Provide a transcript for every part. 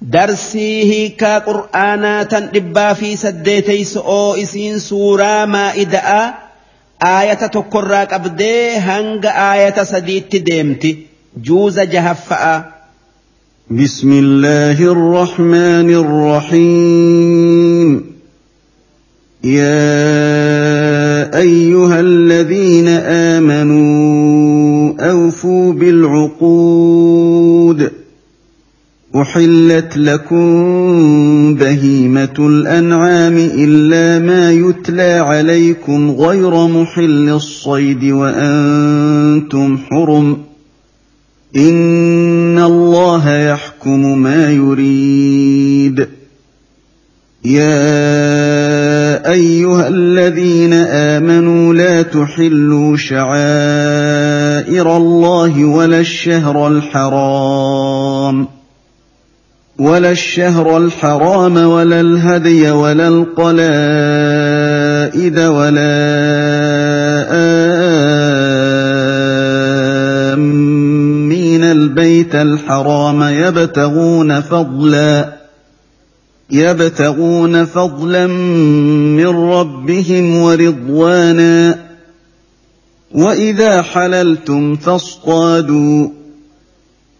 darsii hiikaa qur'aanaa tan dhibbaa fi saddeeteyso'oo isiin suuraa maa'ida'a aayata tokkorraa qabdee hanga aayata sadiitti deemti juuza jahaffa'a. بسم الله الرحمن الرحيم يا ايها الذين امنوا اوفوا بالعقود احلت لكم بهيمه الانعام الا ما يتلى عليكم غير محل الصيد وأنتم حرم ان الله يحكم ما يريد يا ايها الذين امنوا لا تحلوا شعائر الله ولا الشهر الحرام ولا الشهر الحرام ولا الهدي ولا القلائد ولا آمين البيت الحرام يبتغون فضلا يبتغون فضلا من ربهم ورضوانا وإذا حللتم فاصطادوا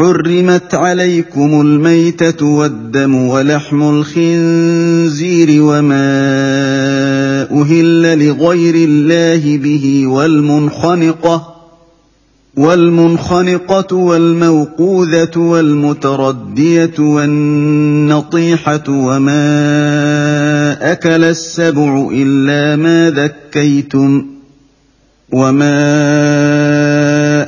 حرمت عليكم الميتة والدم ولحم الخنزير وما أهل لغير الله به والمنخنقة والمنخنقة والموقوذة والمتردية والنطيحة وما أكل السبع إلا ما ذكيتم وما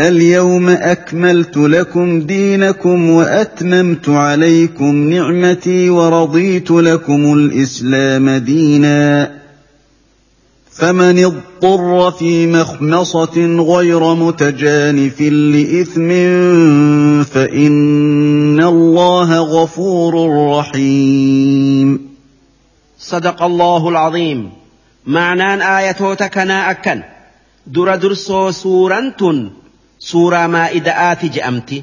اليوم أكملت لكم دينكم وأتممت عليكم نعمتي ورضيت لكم الإسلام دينا. فمن اضطر في مخمصة غير متجانف لإثم فإن الله غفور رحيم. صدق الله العظيم. معنان ايتوتك أكن. در درسو سورة suuraa maa'ida'aati je'amti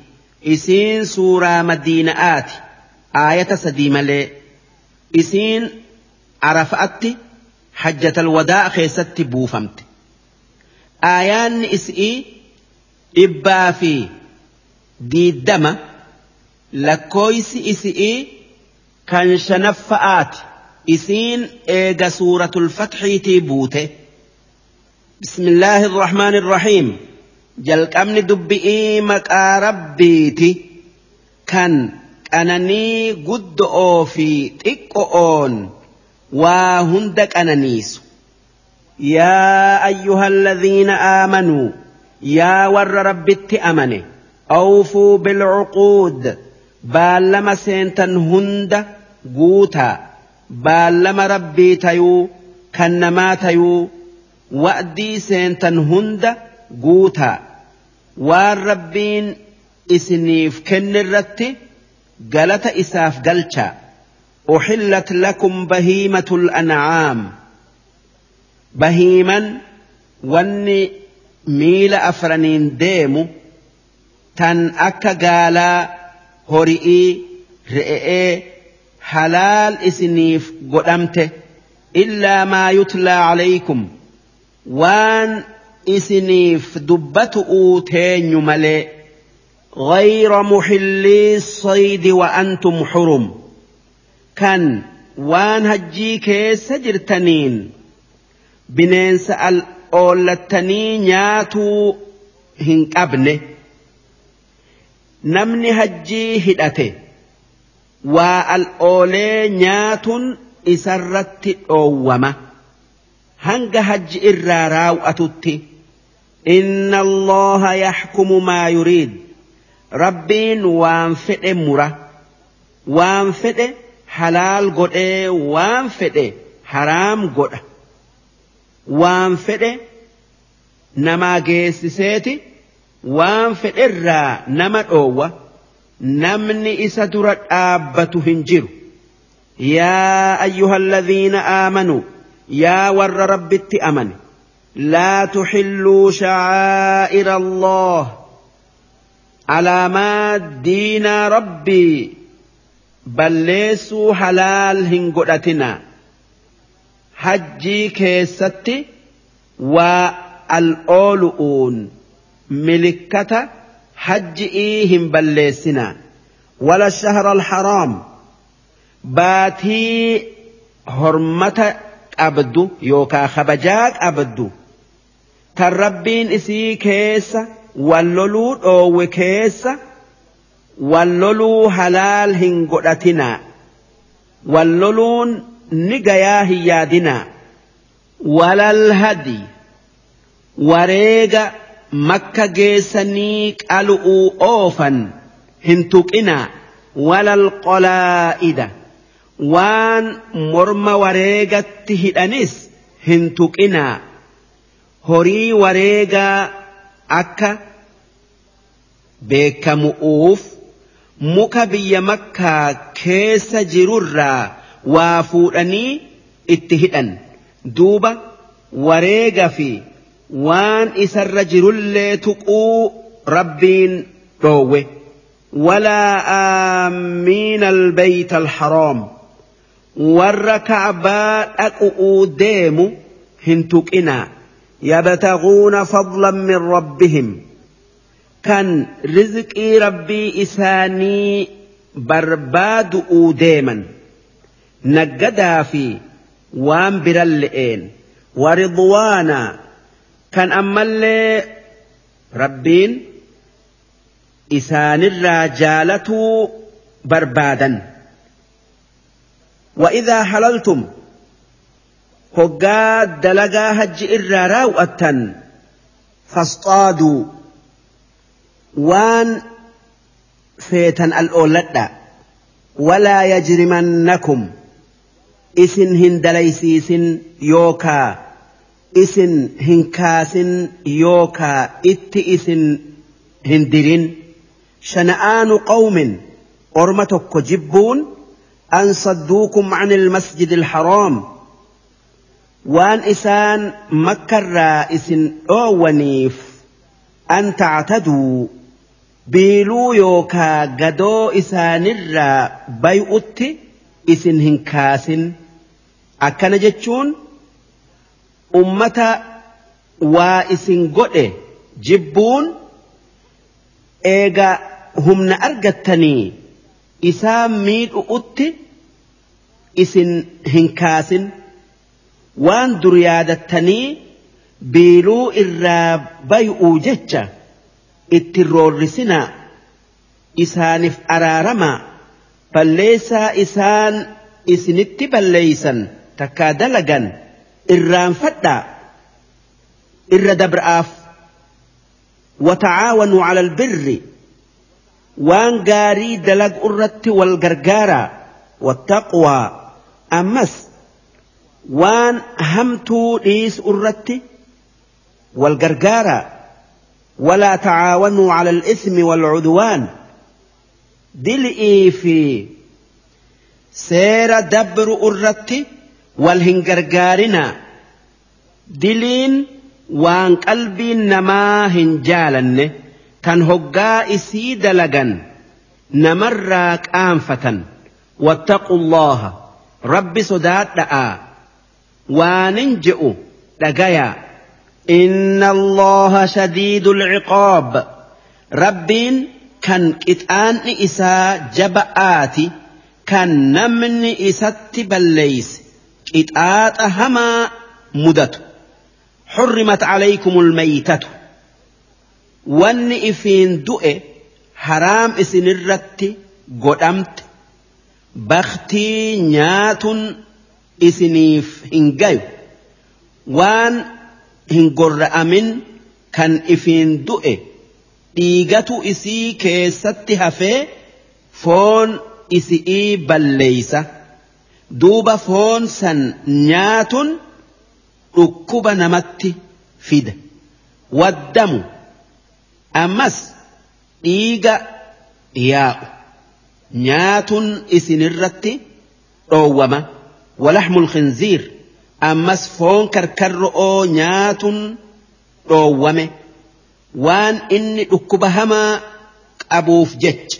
isiin suuraa madiina'aati aayata sadii malee isiin arafa'atti hajjatal wadaa keessatti buufamte aayaanni isii dhibbaa fi diiddama lakkooysi isii kan shanaffa'aati isiin eega suuratul fatxiitii buute bismillaahi irrahmaani irrahiim jalqabni dubbi'ii maqaa rabbiiti kan qananii guddo'oo fi xiqqo'oon waa hunda qananiisu. Yaa ayyuhalladhiina aamanuu yaa warra rabbitti amane awfuu bilcuquud baallama seentan hunda guutaa baallama rabbii tayuu kan namaa tayuu wa'dii seentan hunda guutaa waan rabbiin isiniif kennirratti galata isaaf galchaa أحلت لكم بهيمة الأنعام بهيما wanni miila afraniin deemu tan akka gaalaa hori'ii re'ee halaal isiniif godhamte illaa maa yutlaa calaykum waan isiniif dubbatu'uu teenyu malee غير محلي الصيد وأنتم حرم waan hajjii keessa jirtaniin bineensa al oollattanii nyaatuu hin qabne namni hajjii hidhate waa al oolee nyaatuun isarratti dhoowwama hanga hajji irraa raaw'atutti inna allaha yaxkumu maa yuriid rabbiin waan fedhe mura waan fedhe halaal godhee waan fedhe haraam godha. Waan fedhe namaa geessiseeti waan fedherraa nama dhoowwa namni isa dura dhaabbatu hin jiru. Yaa ayyuha aamanuu yaa warra rabbitti amane لا تحلوا شعائر الله على ما دين ربي بل ليسوا حلال هنقلتنا حجي كيستي والأولؤون ملكة حج إيهم بليسنا ولا الشهر الحرام باتي هرمة أبدو يوكا خبجات أبدو tan rabbiin isii keessa walloluu dhoowwe keessa walloluu halaal hin godhatinaa walloluun ni gayaa hin yaadinaa walal hadi wareega makka geessanii qalu'uu oofan hin tuqinaa walal qolaa'ida waan morma wareegatti hidhanis hin tuqinaa horii wareegaa akka beekamu'uuf muka biyya makkaa keessa jirurraa waa fuudhanii itti hidhan duuba wareega fi waan isarra jirullee tuquu rabbiin dhoowwe walaa aamiina albayta alharaam warra ka'baa dhaqu'uu deemu hin tuqinaa يبتغون فضلا من ربهم. كان رزق ربي إساني برباد أوديما نقدا في وان برلئين ورضوانا كان أمال ربين إسان الرجالة بربادا. وإذا حللتم هقا دلقا هج إرا راوأتا فاصطادوا وان فيتا الأولد ولا يجرمنكم إسن هندليسيس يوكا إسن هنكاس يوكا إت إسن هندرين شنآن قوم أرمتك جبون أن صدوكم عن المسجد waan isaan makkarraa isin dhoowwaniif an tactaduu biiluu yookaa gadoo isaanirraa bay'utti isin hin kaasin akkana jechuun ummata waa isin godhe jibbuun eega humna argattanii isaa miidhu'utti isin hin kaasin. Waan dur yaadattanii biiluu irraa bay'uu jecha itti roorrisinaa isaaniif araaramaa balleessaa isaan isinitti balleeysan takkaa dalagan irraanfadhaa irra dabra'aaf وتعاونوا على البر waan gaarii dalagu irratti wal gargaaraa wattaqwaa ammas waan hamtuu dhiisu irratti wal gargaaraa ولا تعاونوا على الإثم والعدوان دلئي في سير دبر أرتي والهنجرجارنا دلين وان قلبي نما هنجالنه kan hoggaa isii dalagan namarraa qaanfatan wattaqullaha rabbi sodaadha'a waanin je'u dhagayaa inna allaha shadiidul ciqaab rabbiin kan qixaanni isaa jaba'aati kan namni isatti balleeyse qixaaxa hamaa mudatu حرمت عليكم الميتة wanni ifiin du'e haraam isinirratti godhamte baktii nyaatun isiniif hin gayu. Waan hin gorra'amin kan ifiin du'e dhiigatu isii keessatti hafee foon isi'ii balleeysa. Duuba foon san nyaatun dhukkuba namatti fida. Waddamu ammas dhiiga yaa'u nyaatun isinirratti dhoowwama ولحم الخنزير. أمس فون كركر أو نيات روومي وان إني أكبهما أبو فجج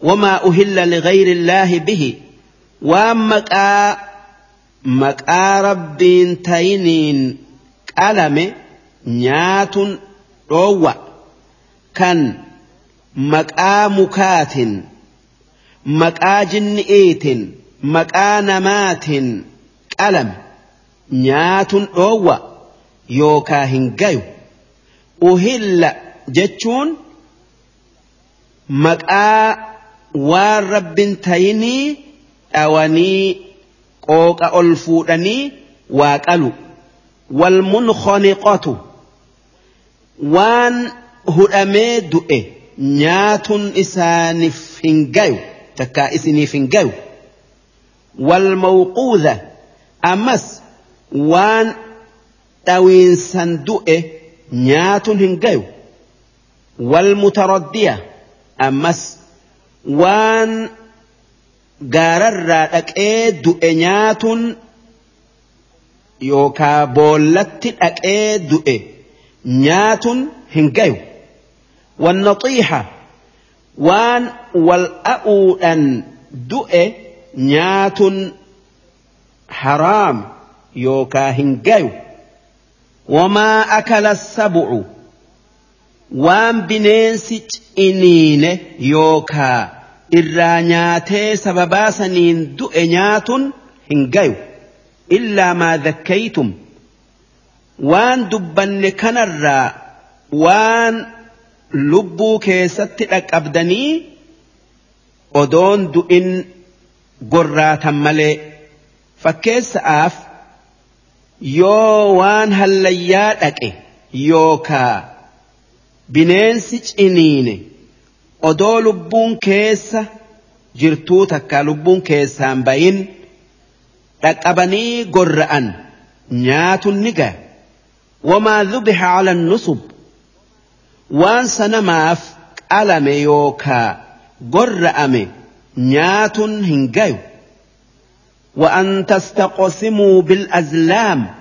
وما أهل لغير الله به. ومكا مكا ربين تينين ألمي نيات روى كان مكا مكات مكا جنئيتين maqaa namaatin qalame nyaatun dhoowwa yookaa hin gayu uhilla jechuun maqaa waan rabbin tayinii dhawanii qooqa ol fuudhanii waa qalu waan hudhamee du'e nyaatun isaaniif hin gayu takkaa isiniif hin gayu والموقوذة أمس وان تاوين صندوق نيات هنجيو والمتردية أمس وان قرر لك ايد نيات يوكا بولت لك ايد نيات هنجيو والنطيحة وان والأؤن دؤي nyaatun haraam yookaa hin gayu. Wamaa akala sabu'u. Waan bineensi ciniine yookaa irraa nyaatee sababaa saniin du'e nyaatun hin gayu. Illaa maa dhakkaytum waan dubbanne kanarraa waan lubbuu keessatti dhaqqabdanii odoon du'in gorraatan malee fakkeessa'aaf yoo waan hallayyaa dhaqe yookaa bineensi ciniine odoo lubbuun keessa jirtuu takka lubbuun keessaan bayin dhaqqabanii gorra'an nyaatun ni gaya wamaa dhubiha ala nusub waan sanamaaf qalame yookaa gorra'ame نيات هنجيو وأن تستقسموا بالأزلام.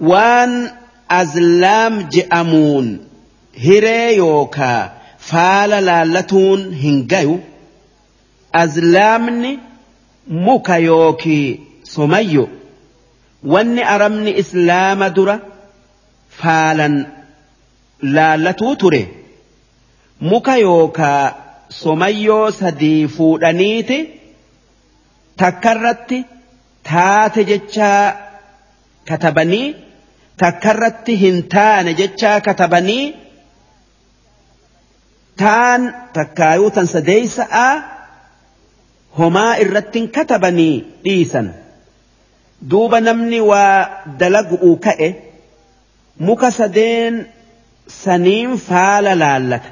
وأن أزلام جأمون هريوكا فالا لالتون هنجيو أزلامني مكايوكي سميو. واني أرمني إسلام درة فالا لالتو تري مكيوكا somayyoo sadii fuudhaniiti. Takkarratti taate jechaa katabanii takkarratti hin taane jechaa katabanii taan takkaayuu tan sadeeysa'a homaa irrattin katabanii dhiisan. Duuba namni waa dalagu'uu ka'e muka sadeen saniin faala laallata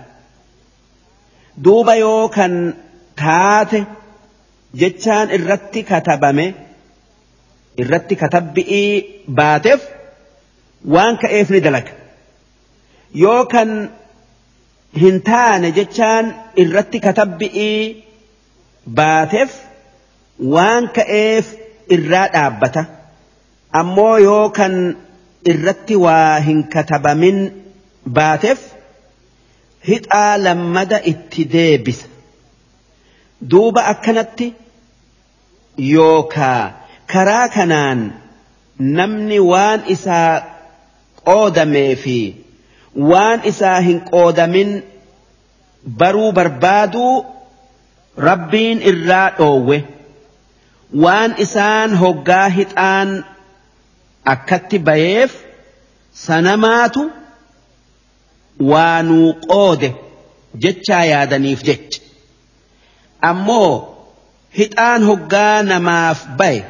duuba yoo kan taate jechaan irratti katabame irratti katabbi'ii baateef waan ka'eef ni dalaga yoo kan hin taane jechaan irratti katabbi'ii baateef waan ka'eef irraa dhaabbata ammoo yoo kan irratti waa hin katabamin baateef hixaa lammada itti deebisa duuba akkanatti yookaa karaa kanaan namni waan isaa qoodamee fi waan isaa hin qoodamin baruu barbaaduu rabbiin irraa dhoowwe waan isaan hoggaa hixaan akkatti bayeef sanamaatu waa nuu qoode jechaa yaadaniif jecha. Ammoo hixaan hoggaa namaaf baye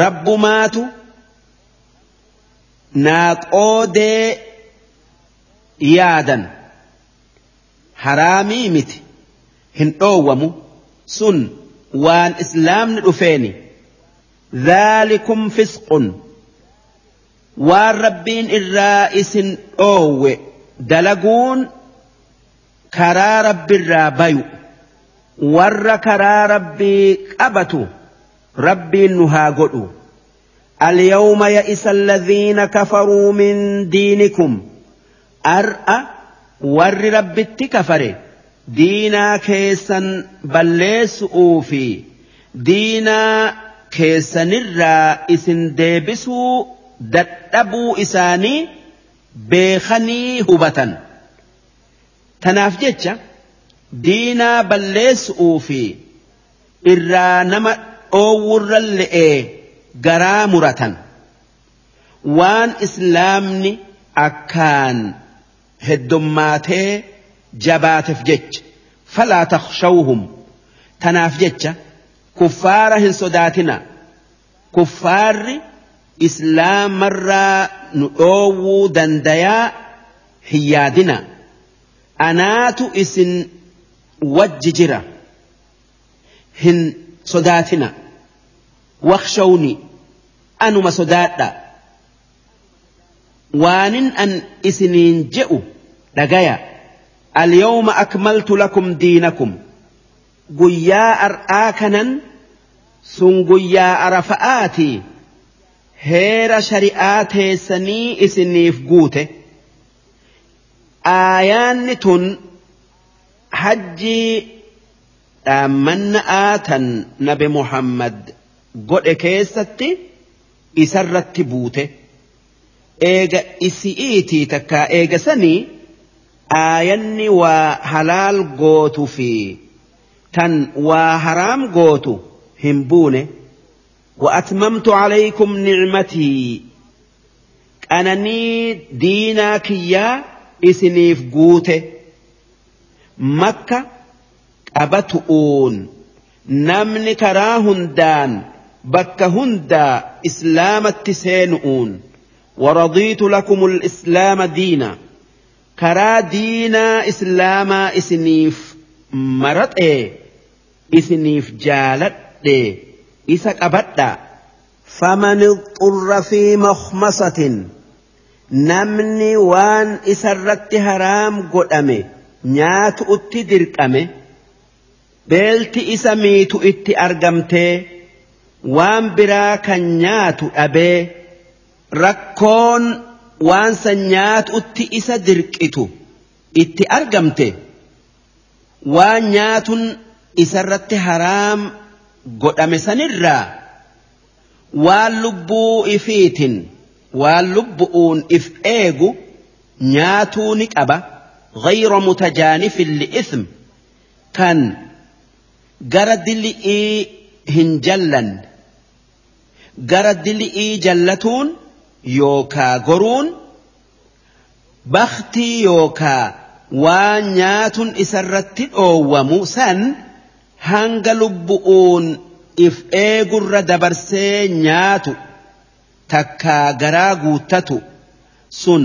rabbumaatu naa qoodee yaadan. Haraamii miti hin dhoowwamu. Sun waan islaamni dhufeeni. Dhaalikum fisqun. Waan rabbiin irraa isin dhoowwe dalaguun karaa rabbiirraa bayu warra karaa rabbii qabatu rabbiin nu haa godhu اليوم يئس الذين كفروا من دينكم أرأى ور رب كفر دينا كيسا بليس أوفي دينا كيسا نرى إسن ديبسو dadhabuu isaanii beekanii hubatan. Tanaaf jecha diinaa balleessu'uu fi irraa nama dhoowwurra le'ee garaa muratan. Waan islaamni akkaan heddummaatee jabaateef jecha. Falaa takhshawhum. Tanaaf jecha kuffaara hin sodaatina kuffaarri islaamarraa nu dhoowwuu dandayaa hin yaadina anaatu isin wajji jira hin sodaatina wakshawni anuma sodaadha waanin an isiniin je'u dhagaya alyawma akmaltu lakum diinakum guyyaa ar'aa kanan sun guyyaa arafa'aatii heera shari'aa teessanii isiniif guute aayaanni tun hajjii dhaammanna'aa tan nabi muhammad godhe keessatti isarratti buute eega isi'iitii takkaa eega sanii aayanni waa halaal gootu fi tan waa haraam gootu hin buune. وأتممت عليكم نعمتي. أنني دينا كيا إسنيف قوته. مكة أبتؤون نمن كراهندان بك هندا إسلام التسينؤون ورضيت لكم الإسلام دينا. كرا دينا إسلام إسنيف مرت إيه. إسنيف جالت إيه. Isa qabadha faman xurra fi makhmasatin namni waan isarratti haraam godhame nyaatu utti dirqame beelti isa miitu itti argamtee waan biraa kan nyaatu dhabee rakkoon waan san nyaatu utti isa dirqitu itti argamte waan nyaatun isarratti haraam godhame sanirraa waan lubbuu ifiitin waan lubbu'uun if eegu nyaatuu ni qaba غير متجانف لإثم كان hin jallan gara dili'ii jallatuun yookaa goruun baktii yookaa waan nyaatun isarratti dhoowwamu san hanga lubbu'uun if eegurra dabarsee nyaatu takkaa garaa guuttatu sun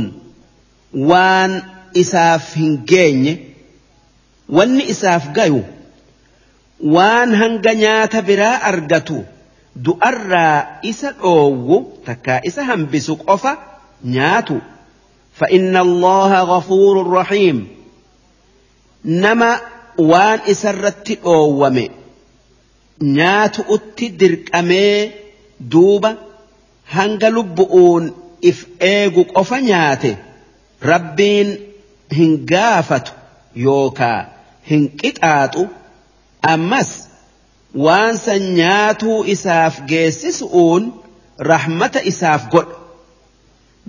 waan isaaf hin geenye wanni isaaf gayu waan hanga nyaata biraa argatu du'arraa isa dhoowwu takkaa isa hambisu qofa nyaatu فإن الله غفور رحيم نما waan isarratti dhoowwame nyaatu utti dirqamee duuba hanga lubbu'uun if eegu qofa nyaate rabbiin hin gaafatu yookaa hin qixaaxu ammas waan san nyaatuu isaaf geessisuun rahmata isaaf godha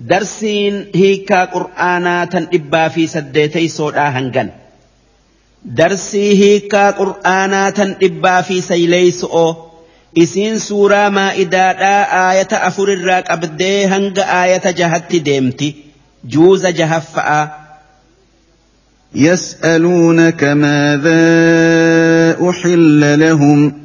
darsiin hiikaa qur'aanaa tan dhibbaa fi saddeeteysoodhaa hangan. Darsii hiikaa qur'aanaa tan dhibbaa fi sayleeyso'oo isiin suuraa maa'idaadhaa aayata afurirraa qabdee hanga aayata jahatti deemti juuza jahaffa'a يسألونك ماذا أحل لهم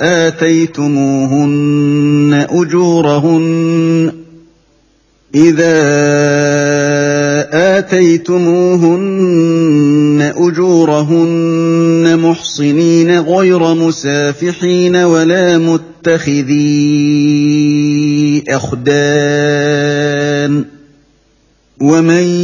آتيتموهن أجورهن. إذا آتيتموهن أجورهن محصنين غير مسافحين ولا متخذين أخدان. ومن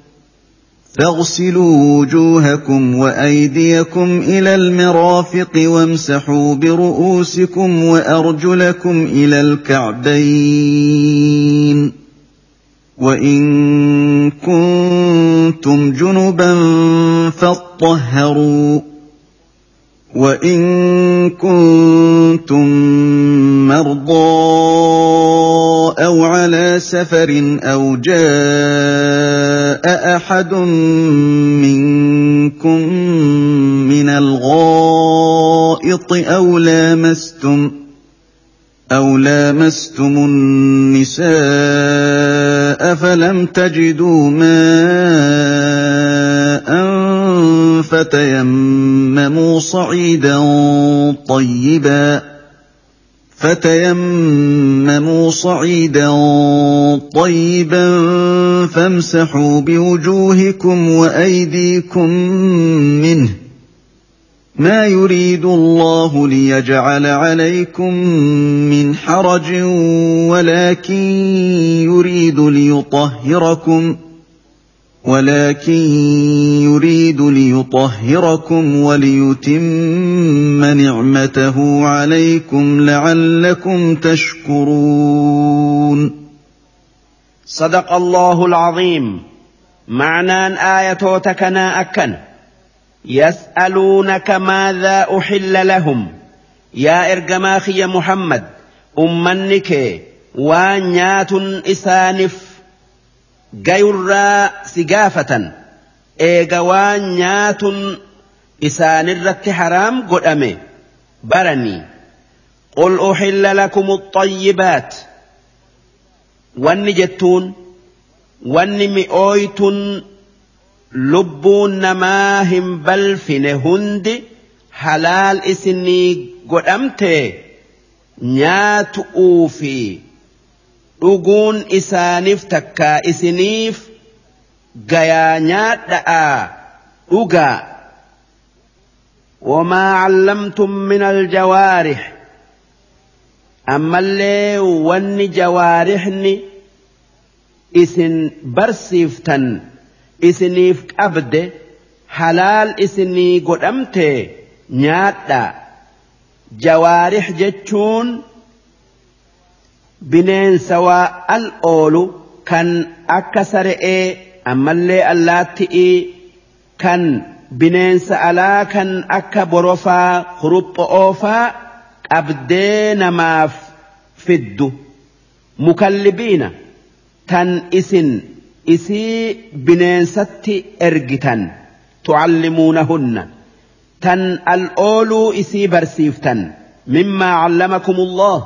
فاغسلوا وجوهكم وأيديكم إلى المرافق وامسحوا برؤوسكم وأرجلكم إلى الكعبين وإن كنتم جنبا فاطهروا وإن كنتم مرضى أو على سفر أو جاء احد منكم من الغائط أو لامستم أو لامستم النساء فلم تجدوا ماء فتيمموا صعيدا طيبا فتيمموا صعيدا طيبا فامسحوا بوجوهكم وأيديكم منه. ما يريد الله ليجعل عليكم من حرج ولكن يريد ليطهركم. ولكن يريد ليطهركم وليتم نعمته عليكم لعلكم تشكرون. صدق الله العظيم. معنى آية تكنا أكن. يسألونك ماذا أحل لهم. يا إرجماخي محمد أمنك وانيات إسانف. Gayurraa si gaafatan eega waan nyaatun isaanirratti haraam godhame baranii qul uxilla lakum axayyibaat wanni jettuun wanni mi'ooytun lubbuun namaa hin balfine hundi halaal isinii godhamte nyaatu'uu fi dhuguun isaaniif takkaa isiniif gayaa nyaadha'aa dhugaa wamaa callamtum min aljawaarix ammallee wanni jawaarixni isin barsiiftan isiniif qabde halaal isinii godhamte nyaadhaa jawaarix jechuun bineensa waa al oolu kan akka sare'ee ammallee allaatti'ii kan bineensa alaa kan akka borofaa kurupho'oofaa qabdee namaaf fiddu mukallibiina tan isin isii bineensatti ergitan tucallimuunahunna tan al ooluu isii barsiiftan mimmaa callamakumullah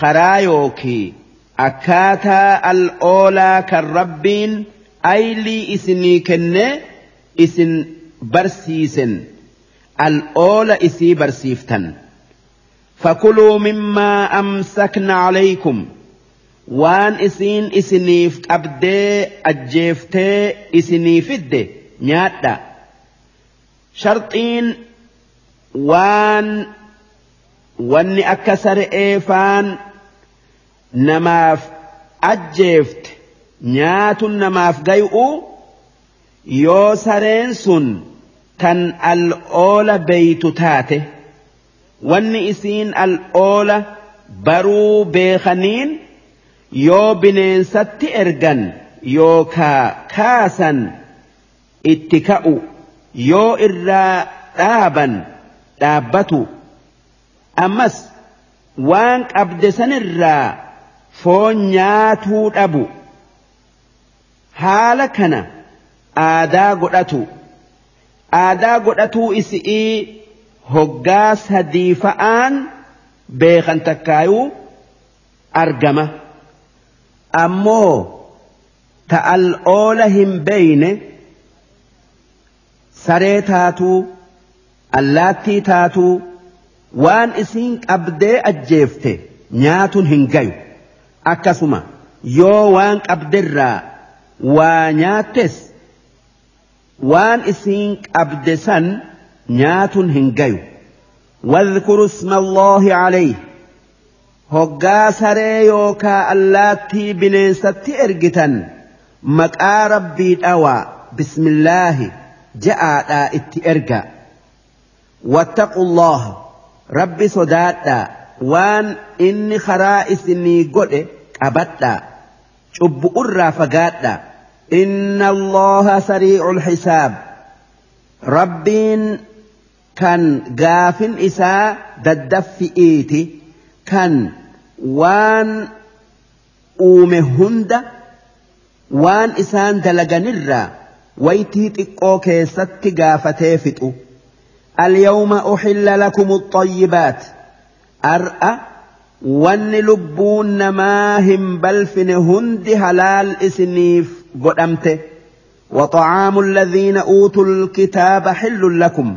karaa yookii akkaataa al'oolaa kan rabbiin aylii isinii kenne isin barsiisen. Al'oola isii barsiiftan. Fakuluu mimmaa amsakna calaykum waan isiin isiniif qabdee ajjeeftee isinii fidde nyaadha. Sharxiin waan wanni akka sar'ee faan namaaf ajjeefte nyaatun namaaf gay'u yoo sareen sun tan al'oola beeytu taate wanni isiin al'oola baruu beekaniin yoo bineensatti ergan yookaa kaasan itti ka'u yoo irraa dhaaban dhaabbatu ammas waan qabde sanirraa foon nyaatuu dhabu. Haala kana aadaa godhatu. Aadaa godhatuu isi'ii hoggaa sadii fa'aan beekan takkaayuu argama. Ammoo ta'al oola hin beeyne saree taatuu allaattii taatuu waan isiin qabdee ajjeefte nyaatuun hin gayu akkasuma yoo waan qabderraa waa nyaattes waan isiin qabde san nyaatuun hin gayu واذكروا اسم الله عليه hoggaa saree yookaa allaattii bineensatti ergitan maqaa rabbii dhawaa bismillaahi ja'aadhaa itti erga wattaqullaha rabbi sodaadhaa waan inni karaa isinii godhe qabadhaa cubbu'urraa fagaadhaa inna allaha sariicul xisaab. Rabbiin kan gaafin isaa daddaffi'iiti kan waan uume hunda waan isaan dalaganirraa waytii xiqqoo keessatti gaafatee fixu اليوم أحل لكم الطيبات. أرأى وان لبون ما هم بلفن هند هلال إسنيف. قدمته وطعام الذين أوتوا الكتاب حل لكم.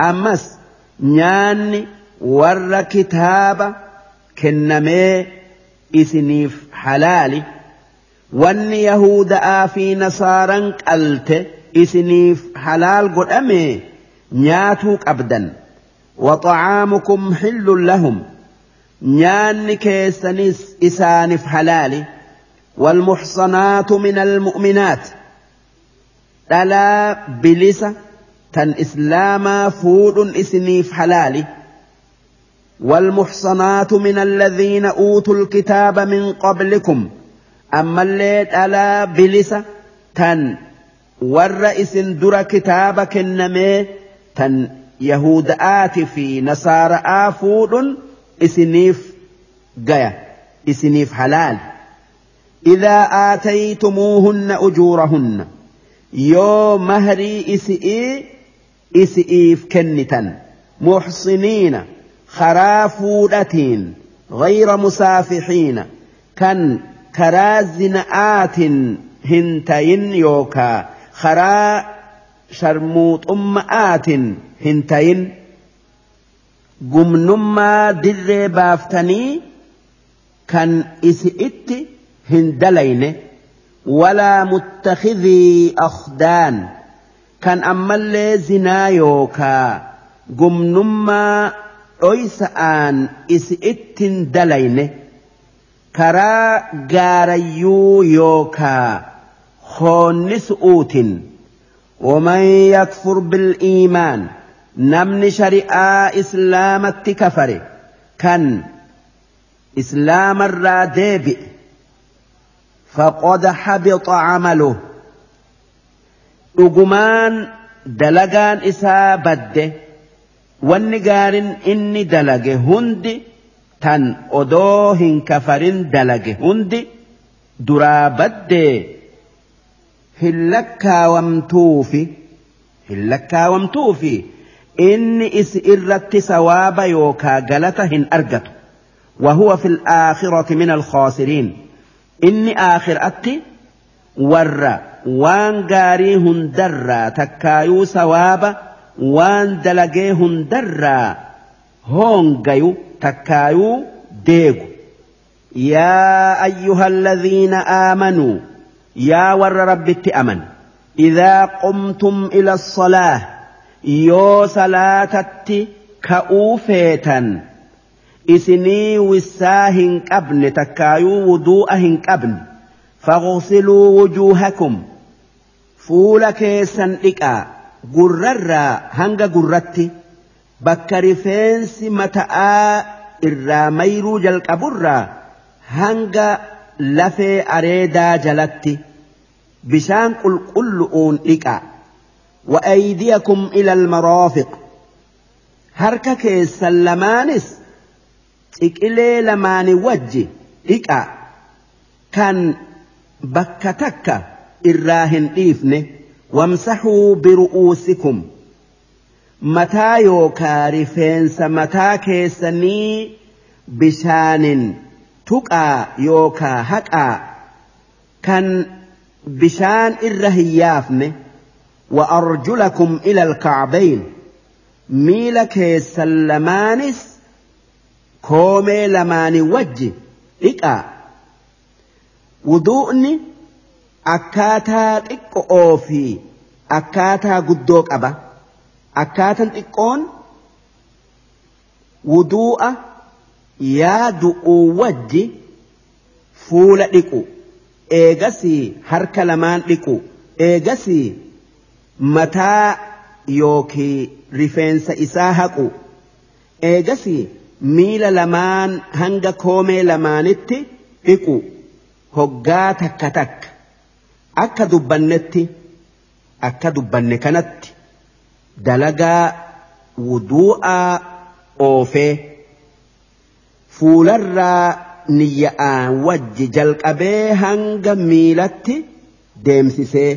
أمس نيان ور كتاب كنمي إسنيف حلال. وان يهود آفي نصارا قلت إسنيف حلال. قدمه nyaatuu qabdan waxa'aamukum xillun lahum nyaanni keessanis isaanif halaali والمحصنات من المؤمنات. دلا بلسة تن إسلاما فود إسنيف حلالي. والمحصنات من الذين أوتوا الكتاب من قبلكم. أما اللي دلا بلسة تن ور در كتابك النمي tan yahuda'aati fi nasaara'aa fuudhun isiniif gaya isiniif idaa aataytumuuhunna ujuurahunna yoo mahrii isi'ii isi'iif kennitan muxsiniina karaa fuudhatiin غير مسافحين كان كرازنآت هنتين يوكا خرا sharmuuxumma'aatin hin tayin gumnummaa dirree baaftanii kan isi itti hin dalayne walaa muttakidii akhdaan kan ammallee zinaa yookaa gumnummaa dhoysa'aan isi ittin dalayne karaa gaarayyuu yookaa hoonni su'uutin ومن يكفر بالإيمان نمن شريعة إسلام كفر كان إسلام الرادب فقد حبط عمله. أجمان دلقان إسا بده والنقار إني دلق هند تن أدوهن كفر دلق هند درا بده hin lakkaawamtuufi hin lakkaawamtuufi inni isi irratti sawaaba yookaa galata hin argatu. وهو في الآخرة من الخاسرين إني آخر أتي ور وان غاري هندرا تكايو سواب وان دلقي هندرا هونغيو تكايو ديغو يا أيها yaa warra rabbitti aman. Idhaa qumtum ila salaa yoo salaatatti ka'uu feetan isinii wissaa hin qabne takkaayuu wuduu'a hin qabne. Faghsiluu wujuuhakum. Fuula keessan dhiqaa. Gurrarraa hanga gurratti. Bakka rifeensi mata'aa irraa mayruu jalqaburraa hanga أريدا جلت بشان قل قل لكا وأيديكم إلى المرافق harka keessan lamaanis xiqilee lamaani wajji dhiqa kan bakka takka irraa hin dhiifne wamsaxuu biru'uusikum mataa yookaa rifeensa mataa keessanii bishaanin tuqaa yookaa haqaa kan bishaan irra hin yaafne wa arjulakum ila alkacbayn miila keessan lamaanis koomee lamaanii wajji dhiqaa wuduu'ni akkaataa xiqqo'oo fi akkaataa guddoo qaba akkaataan xiqqoon wuduu'a yaadu'uu wajji fuula dhiqu eegasii harka lamaan dhiqu eegasii mataa yookii rifeensa isaa haqu eegasii miila lamaan hanga koomee lamaanitti dhiqu hoggaa takka takka akka dubbannetti akka dubbanne kanatti dalagaa wuduu'aa oofee fuularraa niyya'aan wajji jalqabee hanga miilatti deemsisee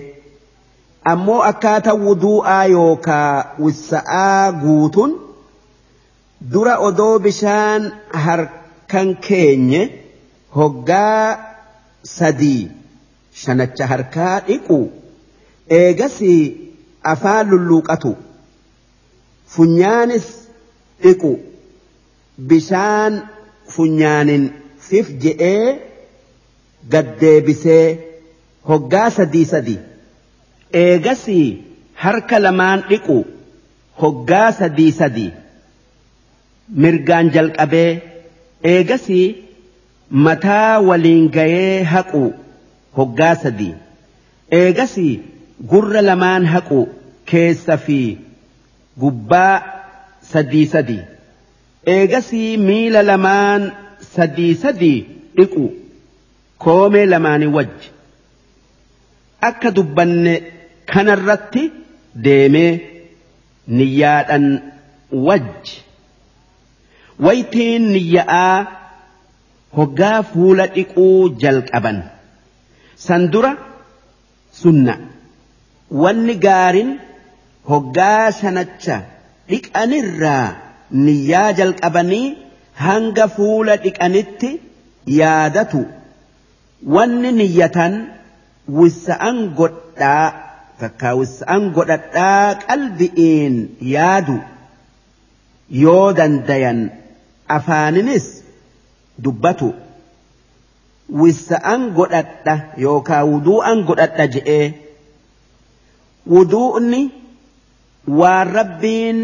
ammoo akkaataa wuduu'aa yookaa wissa'aa guutuun dura odoo bishaan harkan keenye hoggaa sadii shanacha harkaa dhiqu eegasii afaan lulluuqatu funyaanis dhiqu bishaan funyaanin fif je'ee gaddeebisee hoggaa sadii sadii eegasii harka lamaan dhiqu hoggaa sadii sadii mirgaan jalqabee eegasii mataa waliin gayee haqu hoggaa sadii eegasii gurra lamaan haqu keessa fi gubbaa sadii sadii eegasii miila lamaan sadii sadii dhiqu koomee lamaanii wajji. Akka dubbanne kanarratti deemee niyyaadhan wajji. Waytiin niyya'aa hoggaa fuula dhiquu jalqaban. San dura sunna. Wanni gaarin hoggaa shanacha dhiqanirraa niyyaa jalqabanii hanga fuula dhiqanitti yaadatu. Wanni niyyatan wissa'an godhaa takkaa wissa'an godhadhaa qalbi'iin yaadu. Yoo dandayan afaaninis dubbatu. Wissa'an godhadha yookaa wuduu'an godhadha je'ee. Wuduu'ni waan rabbiin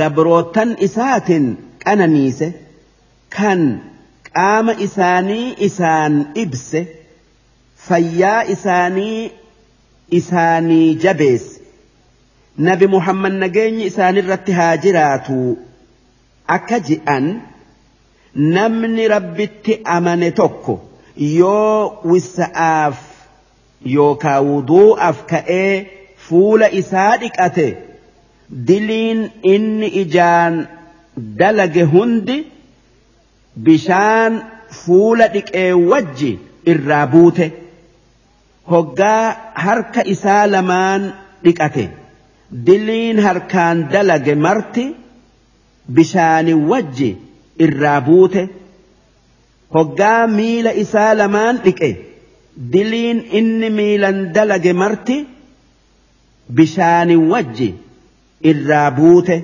gabrootan isaatiin qananiise kan qaama isaanii isaan ibse fayyaa isaanii isaanii jabeesse. Nabi muhammad nageenyi isaanirratti haa jiraatu. Akka ji'an namni rabbitti amane tokko yoo wissa'aaf yookaa wuduu'aaf ka'ee fuula isaa dhiqate diliin inni ijaan dalage hundi bishaan fuula dhiqee wajji irraa buute hoggaa harka isaa lamaan dhiqate diliin harkaan dalage marti bishaani wajji irraa buute hoggaa miila isaa lamaan dhiqe diliin inni miilan dalage marti bishaanin wajji irraa buute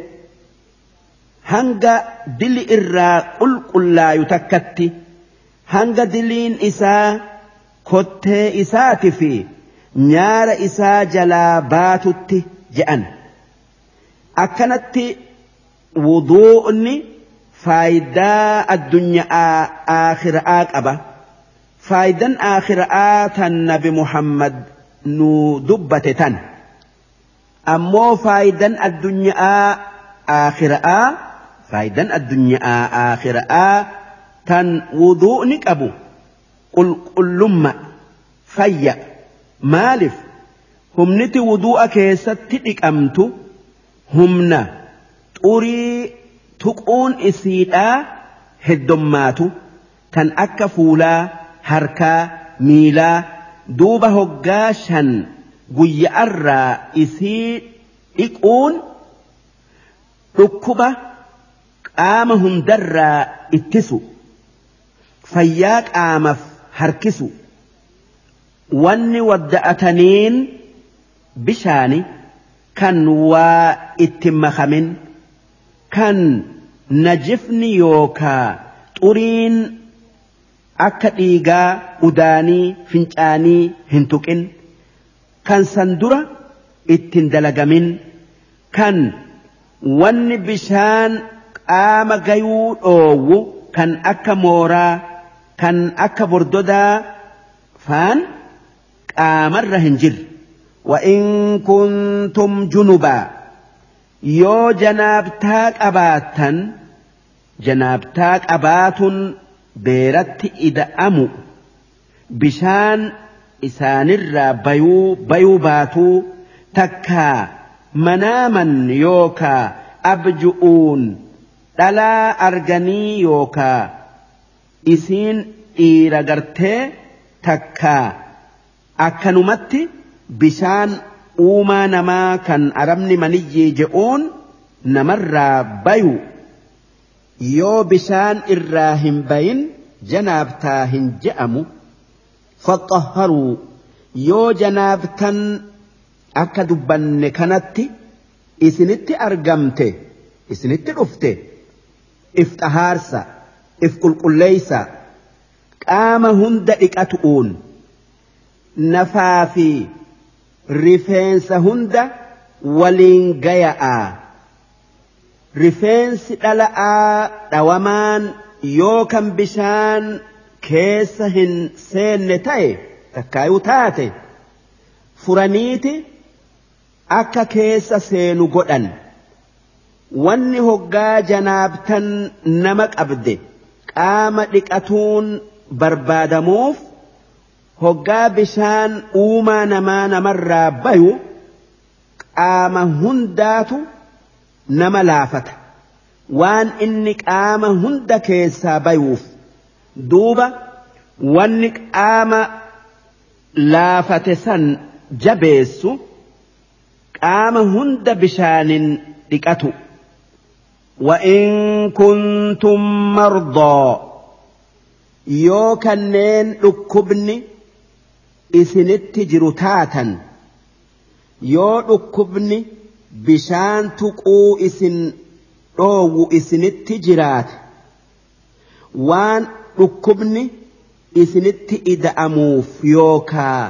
hanga dili irraa qulqullaayu takkatti hanga diliin isaa kottee isaati fi nyaara isaa jalaa baatutti je'an. Akkanatti wuduu'ni faayidaa addunyaa aakhiraa qaba. Faayidaan aakhiraa tan nabi muhammad nu dubbate tan ammoo faayidaan addunyaa aakhiraa. Faayidaan addunyaa aakhiraa. Tan wuduu'ni qabu. Qulqullumma fayya maaliif humniti wuduu'a keessatti dhiqamtu humna xurii tuquun isiidhaa heddommaatu kan akka fuulaa harkaa miilaa duuba hoggaa shan guyya'arraa isii dhiquun dhukkuba qaama hundarraa ittisu. Fayyaa qaamaf harkisu. Wanni wadda'ataniin bishaani kan waa itti makamin kan najifni yookaa xuriin akka dhiigaa udaanii fincaanii hin tuqin kan san dura ittiin dalagamin kan wanni bishaan qaama gayuu dhoowwu kan akka mooraa kan akka bordodaa faan qaamarra hin jirre وإن كنتم جنبا يو جنابتاك أباتا جنابتاك أبات بيرت إذا أمو بشان إسان بيو بيو باتو تكا مناما يوكا أبجؤون دلا أرجني يوكا إسين إيرا غرتي تكا أكنمتي bishaan uumaa namaa kan arabni maniyyee je'uun namarraa bayu yoo bishaan irraa hin bayin janaabtaa hin je'amu faxaharuu yoo janaabtan akka dubbanne kanatti isinitti argamte isinitti dhufte if xahaarsa if qulqulleeysa qaama hunda dhiqatu'uun nafaa fi rifeensa hunda waliin gaya'a rifeensi dhala'aa dhawamaan yoo kan bishaan keessa hin seenne ta'e takkaayuu taate furaniiti akka keessa seenu godhan. Wanni hoggaa janaabtan nama qabde qaama dhiqatuun barbaadamuuf hoggaa bishaan uumaa namaa namarraa bayu qaama hundaatu nama laafata. Waan inni qaama hunda keessaa bayuuf duuba wanni qaama laafate san jabeessu qaama hunda bishaanin dhiqatu وإن كنتم مرضى yoo kanneen dhukkubni isinitti jiru taatan yoo dhukkubni bishaan tuquu isin dhoowwu isinitti jiraate waan dhukkubni isinitti ida'amuuf yookaa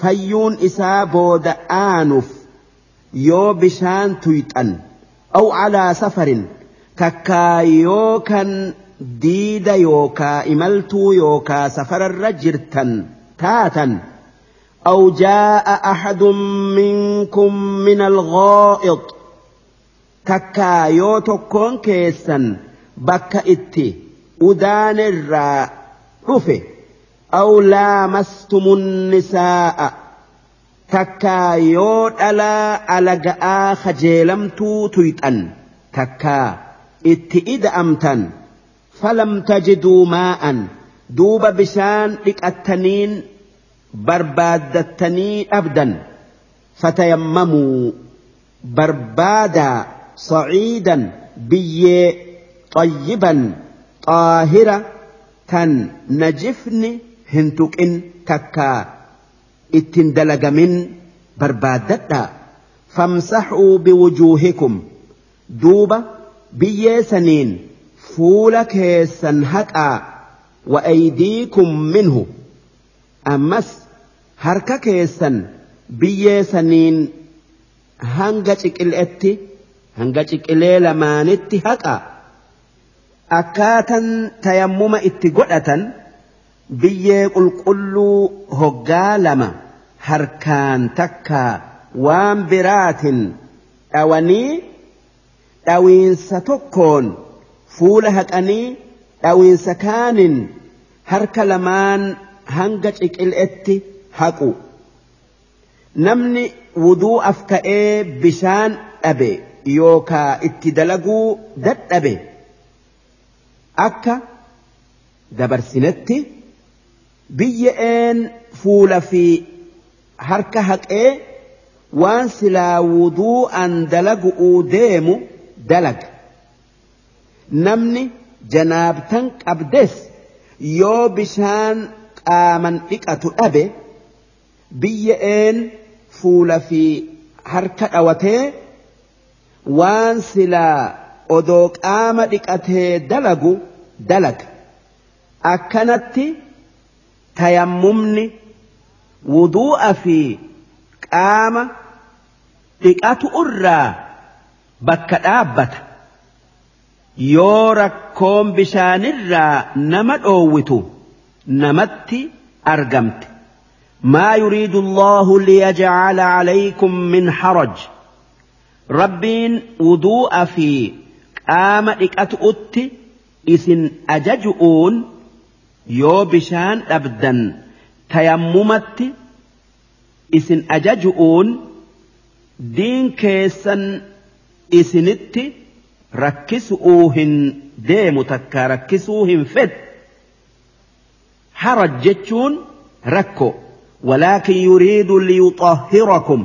fayyuun isaa booda aanuuf yoo bishaan tuyxan aw calaa safarin takkaa yoo kan diida yookaa imaltuu yookaa safararra jirtan taatan أو جاء أحد منكم من الغائط تكا يوتكون كيسا بك إتي أدان الراء رفه أو لامستم النساء. تكا يوت ألا ألقاء خجيلمتو تيتأن تكا إتي إد أمتن. فلم تجدوا ماء. دوب بشان لك التنين barbaaddattanii dhabdan fatayammamuu barbaadaa saciidan biyyee xayyiban xaahira tan najifni hin tuqin takkaa ittin dalagamin barbaaddadhaa famsaxuu biwujuuhikum duuba biyyee saniin fuula keessan haqaa wa aydiikum minhu ammas harka keessan biyyee saniin hanga ciqileetti hanga ciqilee lamaanitti haqaa akkaatan tayammuma itti godhatan biyyee qulqulluu hoggaa lama harkaan takkaa waan biraatin dhawanii dhawiinsa tokkoon fuula haqanii dhawiinsa kaanin harka lamaan hanga ciqileetti haqu. Namni wuduu af ka'ee bishaan dhabe yookaa itti dalaguu dadhabe akka dabarsinetti biyya'een fuula fi harka haqee waan silaa wuduu'an dalagu'uu deemu dalaga. Namni janaabtan qabdes yoo bishaan qaaman dhiqatu dhabe biyya'een fuula fi harka dhawatee waan silaa odoo qaama dhiqatee dalagu dalaga akkanatti tayammumni wuduu'a fi qaama dhiqatu irraa bakka dhaabbata yoo rakkoon bishaanirraa nama dhoowwitu namatti argamte ما يريد الله ليجعل عليكم من حرج ربين وضوء في قام إكأت إسن أججؤون يو بشان أبدا تيممت إسن أججؤون دين كيسن إسنت rakkisu'uu deemu takka rakkisuu hin fed haraj jechuun rakko walaakin yuriidu liyuxahhirakum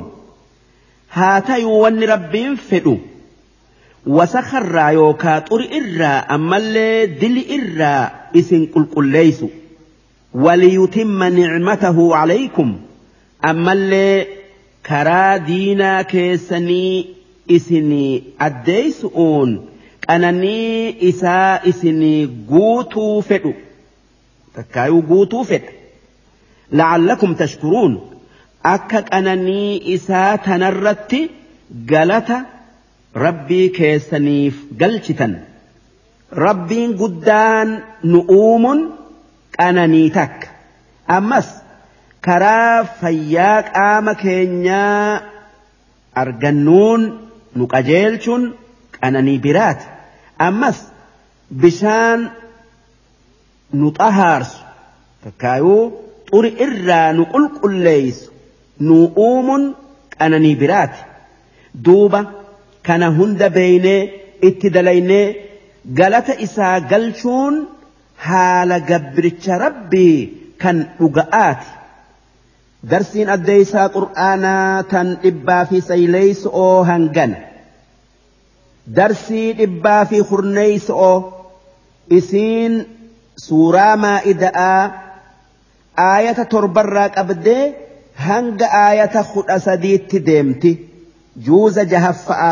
haa tayuu wanni rabbiin fedhu wasakarraa yookaa xuri irraa ammallee dili irraa isin qulqulleeysu waliyutimma nicmatahu calaykum ammallee karaa diinaa keessanii isinii addeeysu'uun qananii isaa isinii guutuu fedhu takkaayuu guutuu fedha la'allakum tashkuruun akka qananii isaa tanarratti galata rabbii keessaniif galchitan. Rabbiin guddaan nu uumuun qananii takka ammas karaa fayyaa qaama keenyaa argannuun nu qajeelchuun qananii biraati ammas bishaan nu xahaarsu takkaayuu xuri irraa nu qulqulleeysu nu uumuun qananii biraati duuba kana hunda beeynee itti dalaynee galata isaa galchuun haala gabbiricha rabbii kan dhuga'aati darsiin addeeysaa qur'aanaa tan dhibbaa fi sayleeyso'oo hangana darsii dhibbaa fi hurneeyso'oo isiin suuraa maa'ida'aa aayata torbarraa qabdee hanga aayata kudha sadiitti deemti juuza jahaffa'a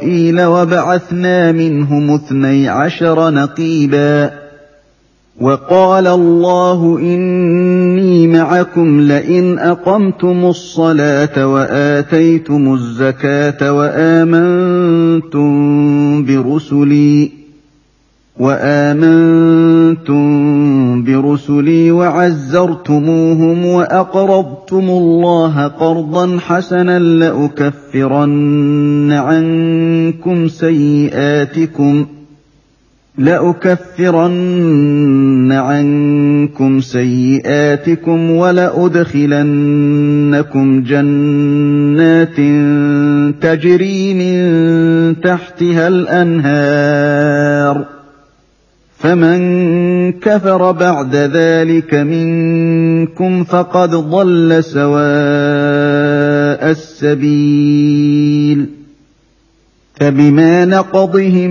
إسرائيل وبعثنا منهم اثني عشر نقيبا. وقال الله إني معكم لئن أقمتم الصلاة وآتيتم الزكاة وآمنتم برسلي وآمنتم برسلي وعزرتموهم وأقرضتم الله قرضا حسنا لأكفرن عنكم سيئاتكم لأكفرن عنكم سيئاتكم ولأدخلنكم جنات تجري من تحتها الأنهار فمن كفر بعد ذلك منكم فقد ضل سواء السبيل. فبما نقضهم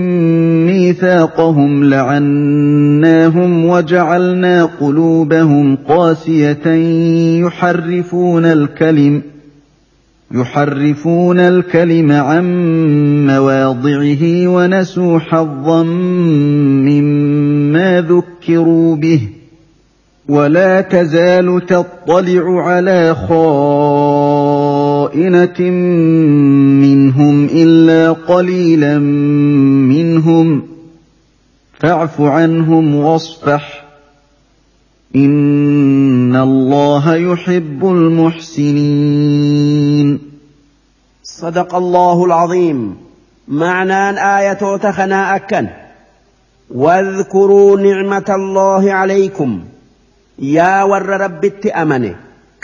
ميثاقهم لعناهم وجعلنا قلوبهم قاسية يحرفون الكلم يحرفون الكلم عن مواضعه ونسوا حظا مما ذكروا به ولا تزال تطلع على خائنة منهم إلا قليلا منهم فاعف عنهم واصفح إن الله يحب المحسنين صدق الله العظيم. معنى آية تخنا أكن. واذكروا نعمة الله عليكم. يا ور رب أمنه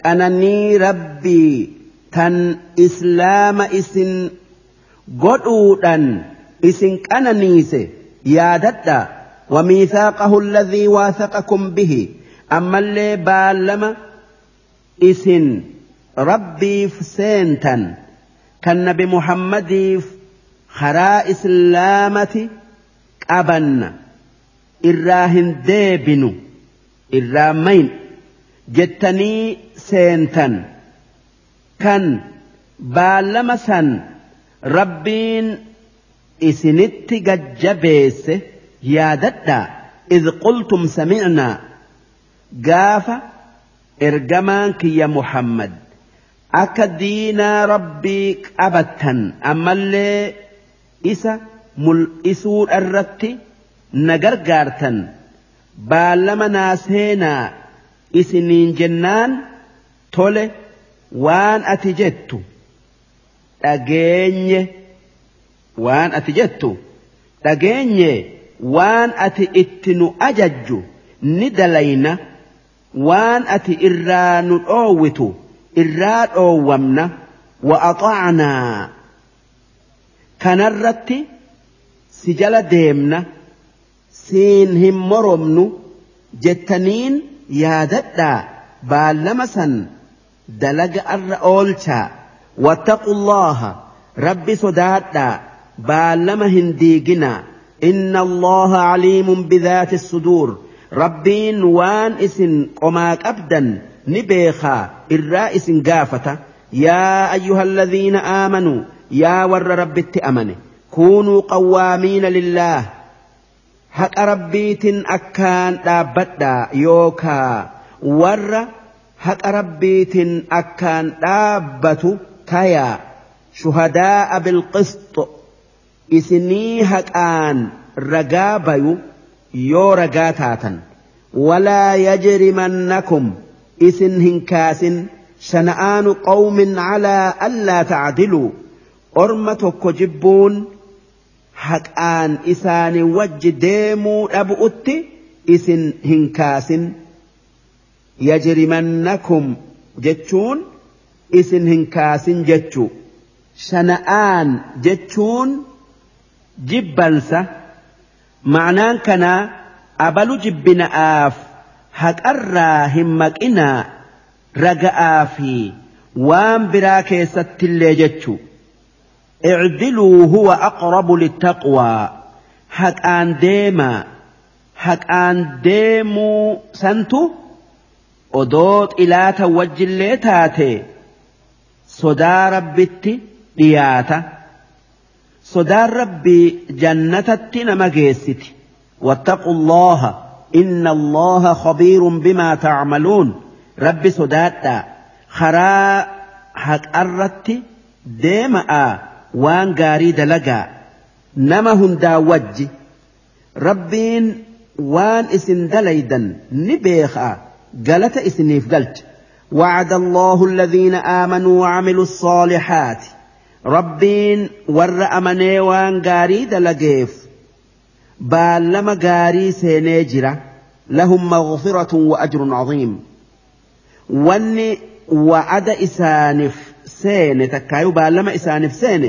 أنني ربي تن إسلام إسن. قدودا إسن كننيس. يا ددا وميثاقه الذي واثقكم به. أما اللي بالما إسن ربي فسينتا كان نبي محمد خرا إسلامتي قبن. إراهن ديبن إرامين جتني سينتن كان بالمسن. ربين إسنت جبس يا دتا إذ قلتم سمعنا. قاف إرجمانك يا محمد. akka diinaa rabbii qabattan ammallee isa mul'isuudha irratti na gargaartan baalama naa seenaa isiniin jennaan tole waan ati jettu dhageenye waan ati jettu dhageenye waan ati itti nu ajajju ni dalayna waan ati irraa nu dhoowwitu. إراد أومنا وأطعنا كنرت سجل ديمنا سين هم جتنين يادتا بالمسا دلق أولشا واتقوا الله ربي صداتا بالمهن ديقنا إن الله عليم بذات الصدور ربين وان اسن قماك أبدا نبيخا الرائس قافة يا أيها الذين آمنوا يا ور رب التأمن كونوا قوامين لله هك ربيت أكان دابتا يوكا ور هك ربيت أكان دابت تيا شهداء بالقسط إسني هكان رقابي يو رقاتاتا ولا يجرمنكم kaasin shana'aanu qawmin calaa allaa tacdiluu orma tokko jibbuun haqaan isaanii wajji deemuu dhabu'utti isin hin kaasin yajrimannakum jechuun isin hin kaasin jechuu shana'aan jechuun jibbansa ma'anaan kanaa abalu jibbina'aaf haqarraa hin maqinaa raga'aa fi waan biraa keessattillee jechu. Icdiluu huwa aqrabu littaqwaa haqaan deemaa haqaan deemuu santu odoo xilaata wajjillee taate. Sodaa rabbitti dhiyaata. Sodaa rabbi jannatatti nama geessiti. Wattaqu allaha إن الله خبير بما تعملون. رب سداتا خرا حق أردت ديما وان قاريد لقا نمهن دا وج. ربين وان اسن دليدا نبيخا قالت اسني فقلت وعد الله الذين آمنوا وعملوا الصالحات. ربين ور أمني وان قاريد لقيف baallama gaarii seenee jira. Lahum maghfiratun wa ajrun aziim wanni wa'ada isaaniif seene takkaayu baallama isaaniif seene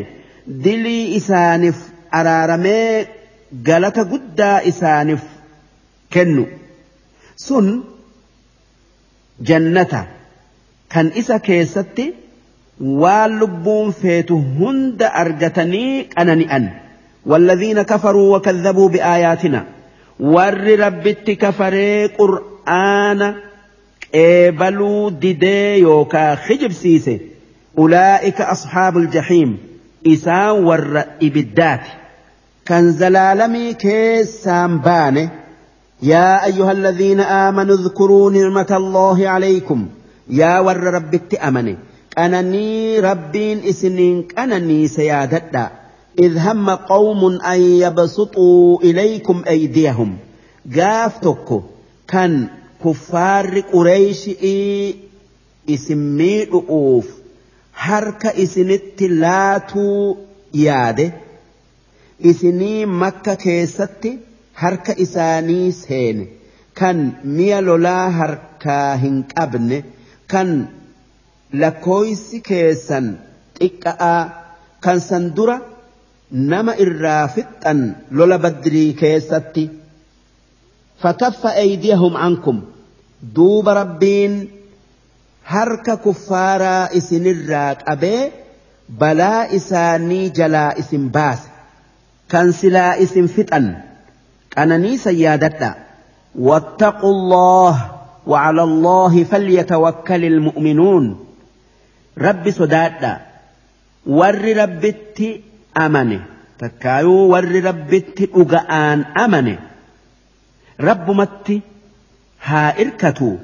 dilii isaaniif araaramee galata guddaa isaaniif kennu. Sun jannata. Kan isa keessatti waan lubbuun feetu hunda argatanii qanani'an. والذين كفروا وكذبوا بآياتنا. ور ربت كفري قرآن قبلوا ددي يوكا خجب سيسي. أولئك أصحاب الجحيم. إسان ور إبدات. كان زلالمي كيسان بانه يا أيها الذين آمنوا اذكروا نعمة الله عليكم. يا ور ربت أمني أنني ربين إسنين. أنني سيادتا إذ هم قوم أن يبسطوا إليكم أيديهم قافتك كان كفار قريش إي إسمي رؤوف حرك إسنت لاتو ياده isinii makka keessatti harka isaanii seene kan mi'a lolaa harkaa hin qabne kan lakkooysi keessan xiqqa'aa kan san dura nama irraa fixxan lola badrii keessatti fakaffa eydiyahum ankum duuba rabbiin harka kuffaaraa isinirraa qabee balaa isaanii jalaa isin baase kan silaa isin fixan qananiisa yaadadha واتقوا الله وعلى الله فليتوكل المؤمنون رب سدادا ور ربت أمنه تكايو ور ربت أغآن أمنه رب مت ها إركتوا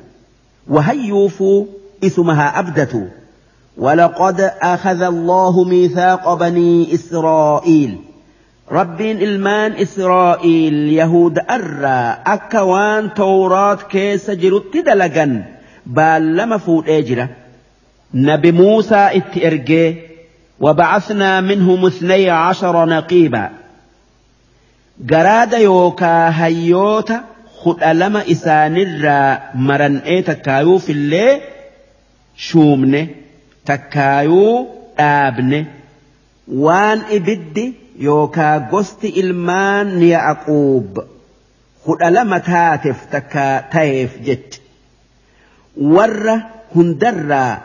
وهيوفوا اسمها أبدتوا ولقد أخذ الله ميثاق بني إسرائيل ربين إلمان إسرائيل يهود أرى أكوان توراة كيس جرت دلقا بالما فوت أجرة نبي موسى اتئرجي وبعثنا منهم اثني عشر نقيبا. جراد يوكا هيوتا ألم إسان الرا مرن إيه تكايو في الليل شومنه تكايو آبنه وان إبدي gosti ilmaan Yaaquub kudha lama taateef takka ta'eef jecha warra hundarraa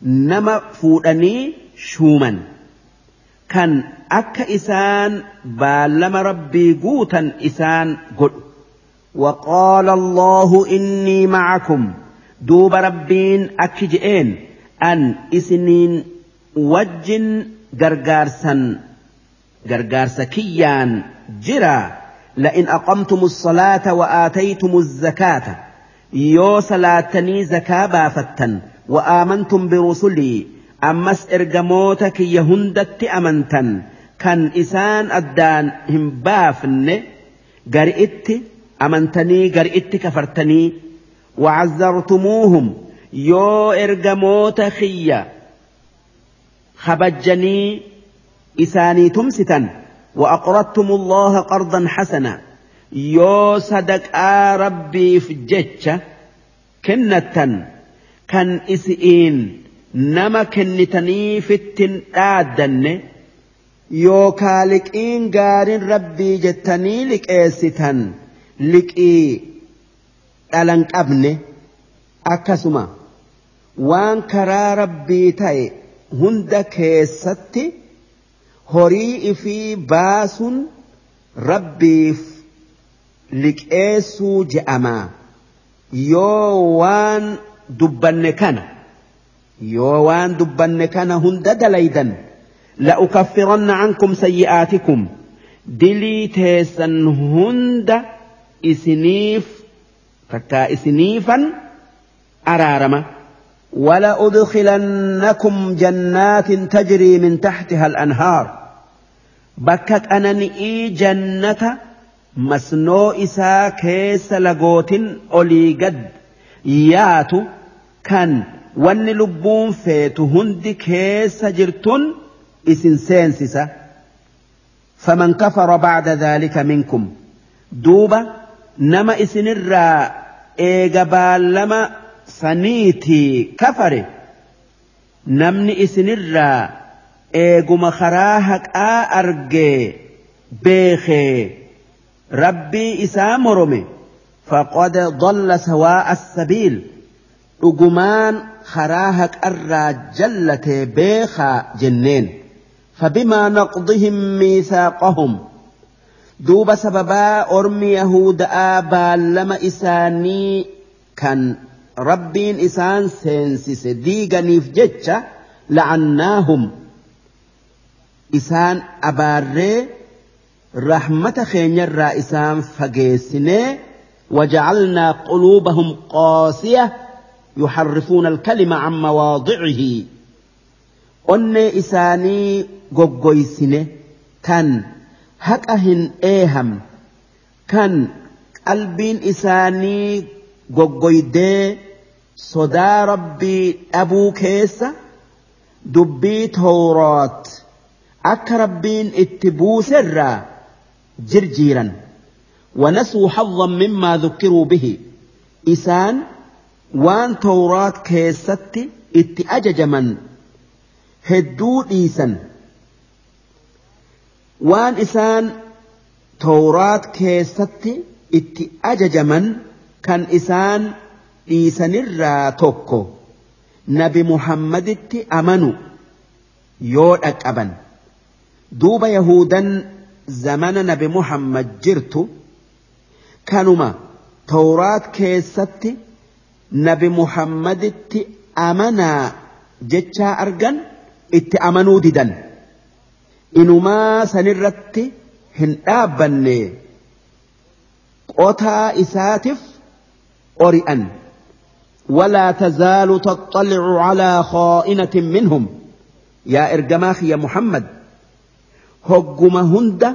nama fuudhanii shuuman kan akka isaan baallama rabbii guutan isaan godhu وقال الله إني معكم. دوب ربين أكجئين أن. إسنين وجن gargaarsan gargaarsa kiyyaan jira لئن أقمتم الصلاة وآتيتم الزكاة. يو صلاتني زكاة بافتن. وآمنتم برسلي. أمس إرجموتك يهندت أمنتن كان إسان أدان هم بافن قرئت أمنتني قرئت كفرتني وعزرتموهم يو إرجموت خيّة خبجني إساني تمستا وأقرضتم الله قرضا حسنا يو صدق ربي في جتشة كنة كان إسئين nama kennitaniifittin dhaaddanne yookaa liqiin gaariin rabbii jettanii liqeessitan liqii dhalan qabne akkasuma waan karaa rabbii ta'e hunda keessatti horii ifii baasuun rabbiif liqeessuu je'amaa yoo waan dubbanne kana. Yoo waan dubbanne kana hunda dalaydan لأكفرن عنكم سيئاتكم دلي تيسن هند إسنيف فكا إسنيفا أرارما ولأدخلنكم جنات تجري من تحتها الأنهار بكك أنني جنة مسنو إسا كيس لغوت أولي قد ياتو كان لبون فيت هند كيس جرتن إسن سينسسة فمن كفر بعد ذلك منكم دوبا نما إسن الرا إيقبال لما saniitii kafare namni isinirraa eeguma karaa haqaa argee beekee rabbii isaa morome faqad dalla sawaa'a sabiil dhugumaan karaa haqarraa jallatee beekaa jenneen فبما نقضهم ميثاقهم دوب سببا أرمي يهودا بالما إساني كان rabbiin isaan seensise diiganiif jecha la'annaahum isaan abaarree rahmata keenyarraa isaan fageessinee وجعلنا قلوبهم قاسية يحرفون الكلمة عن مواضعه. أن إساني قوقويسنه كان هكأهن إيهم كان قلبين إساني قوقويديه sodaa rabbii dhabuu keessa dubbii tawraat akka rabbiin itti buuserraa jirjiiran. ونسوا حظا مما ذكروا به إسان وان توراة كيست ات أججمن هدو إيسان وان إسان توراة كيست ات أججمن كان إسان dhiisanirraa tokko nabi muhammaditti amanu yoo dhaqqaban duuba yahudan zamana nabi muhammad jirtu kanuma tawraat keessatti نبي محمد تي أمنا جتشا أرغن إتي أمنو ديدن إنما سنرتي هن آبني قوتا إساتف أريئن ولا تزال تطلع على خائنة منهم يا إرجماخ يا محمد هجما هندا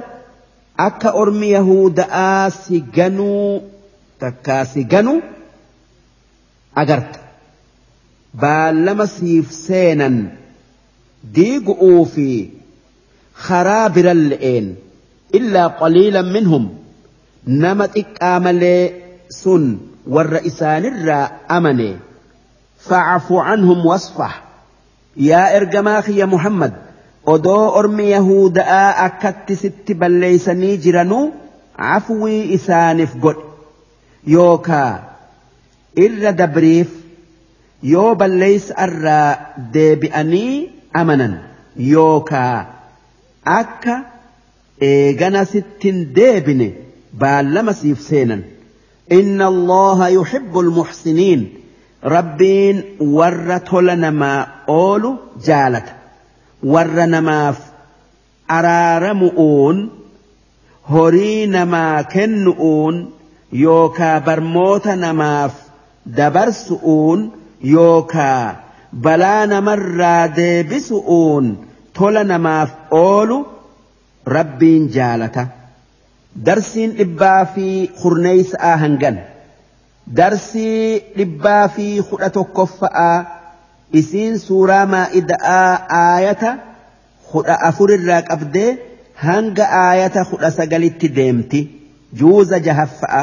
أكا أرمي يهود آسي جنو تكاسي جنو أجرت. بالما سيف سينا. ديق أوفي. خرابر اللئين إلا قليلا منهم. نمت إكامل سن. والرئيسان الرا أمني فاعف عنهم واصفح. يا إرجماخ يا محمد. odoo ormi yahudaa akkatti sitti balleeysanii jiranuu cafwii isaaniif godhe yookaa irra dabriif yoo balleeysa irraa deebi'anii amanan yookaa akka eegana sittin deebine baallama siif seenan إن الله يحب المحسنين ربين ور تلنما أولو جالت ور نماف أرارمؤون horii namaa kennu'uun yookaa barmoota namaaf dabarsu'uun yookaa balaa namarraa deebisu'uun tola namaaf oolu rabbiin jaalata. Darsiin dhibbaa fi kurneeysa'aa hangan. Darsii dhibbaa fi kudha tokkoffa'aa isiin suuraa maa'ida'aa aayata kudha afurirraa qabdee hanga aayata kudha sagalitti deemti. Juuza jahaffa'a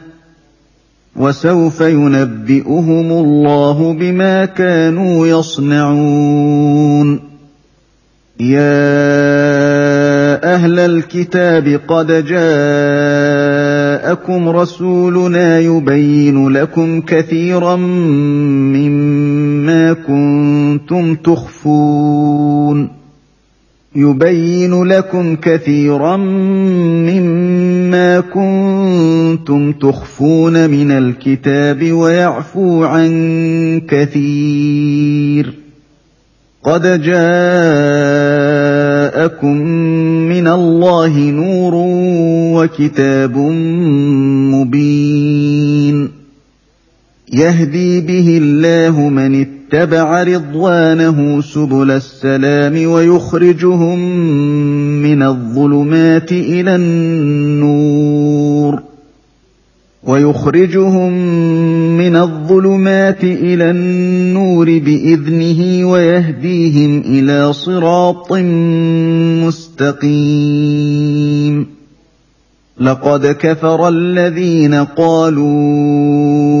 وسوف ينبئهم الله بما كانوا يصنعون. يا أهل الكتاب قد جاءكم رسولنا يبين لكم كثيرا مما كنتم تخفون. يبين لكم كثيرا مما كنتم تخفون من الكتاب ويعفو عن كثير. قد جاءكم من الله نور وكتاب مبين. يهدي به الله من اتبع رضوانه سبل السلام ويخرجهم من الظلمات إلى النور ويخرجهم من الظلمات إلى النور بإذنه ويهديهم إلى صراط مستقيم. لقد كفر الذين قالوا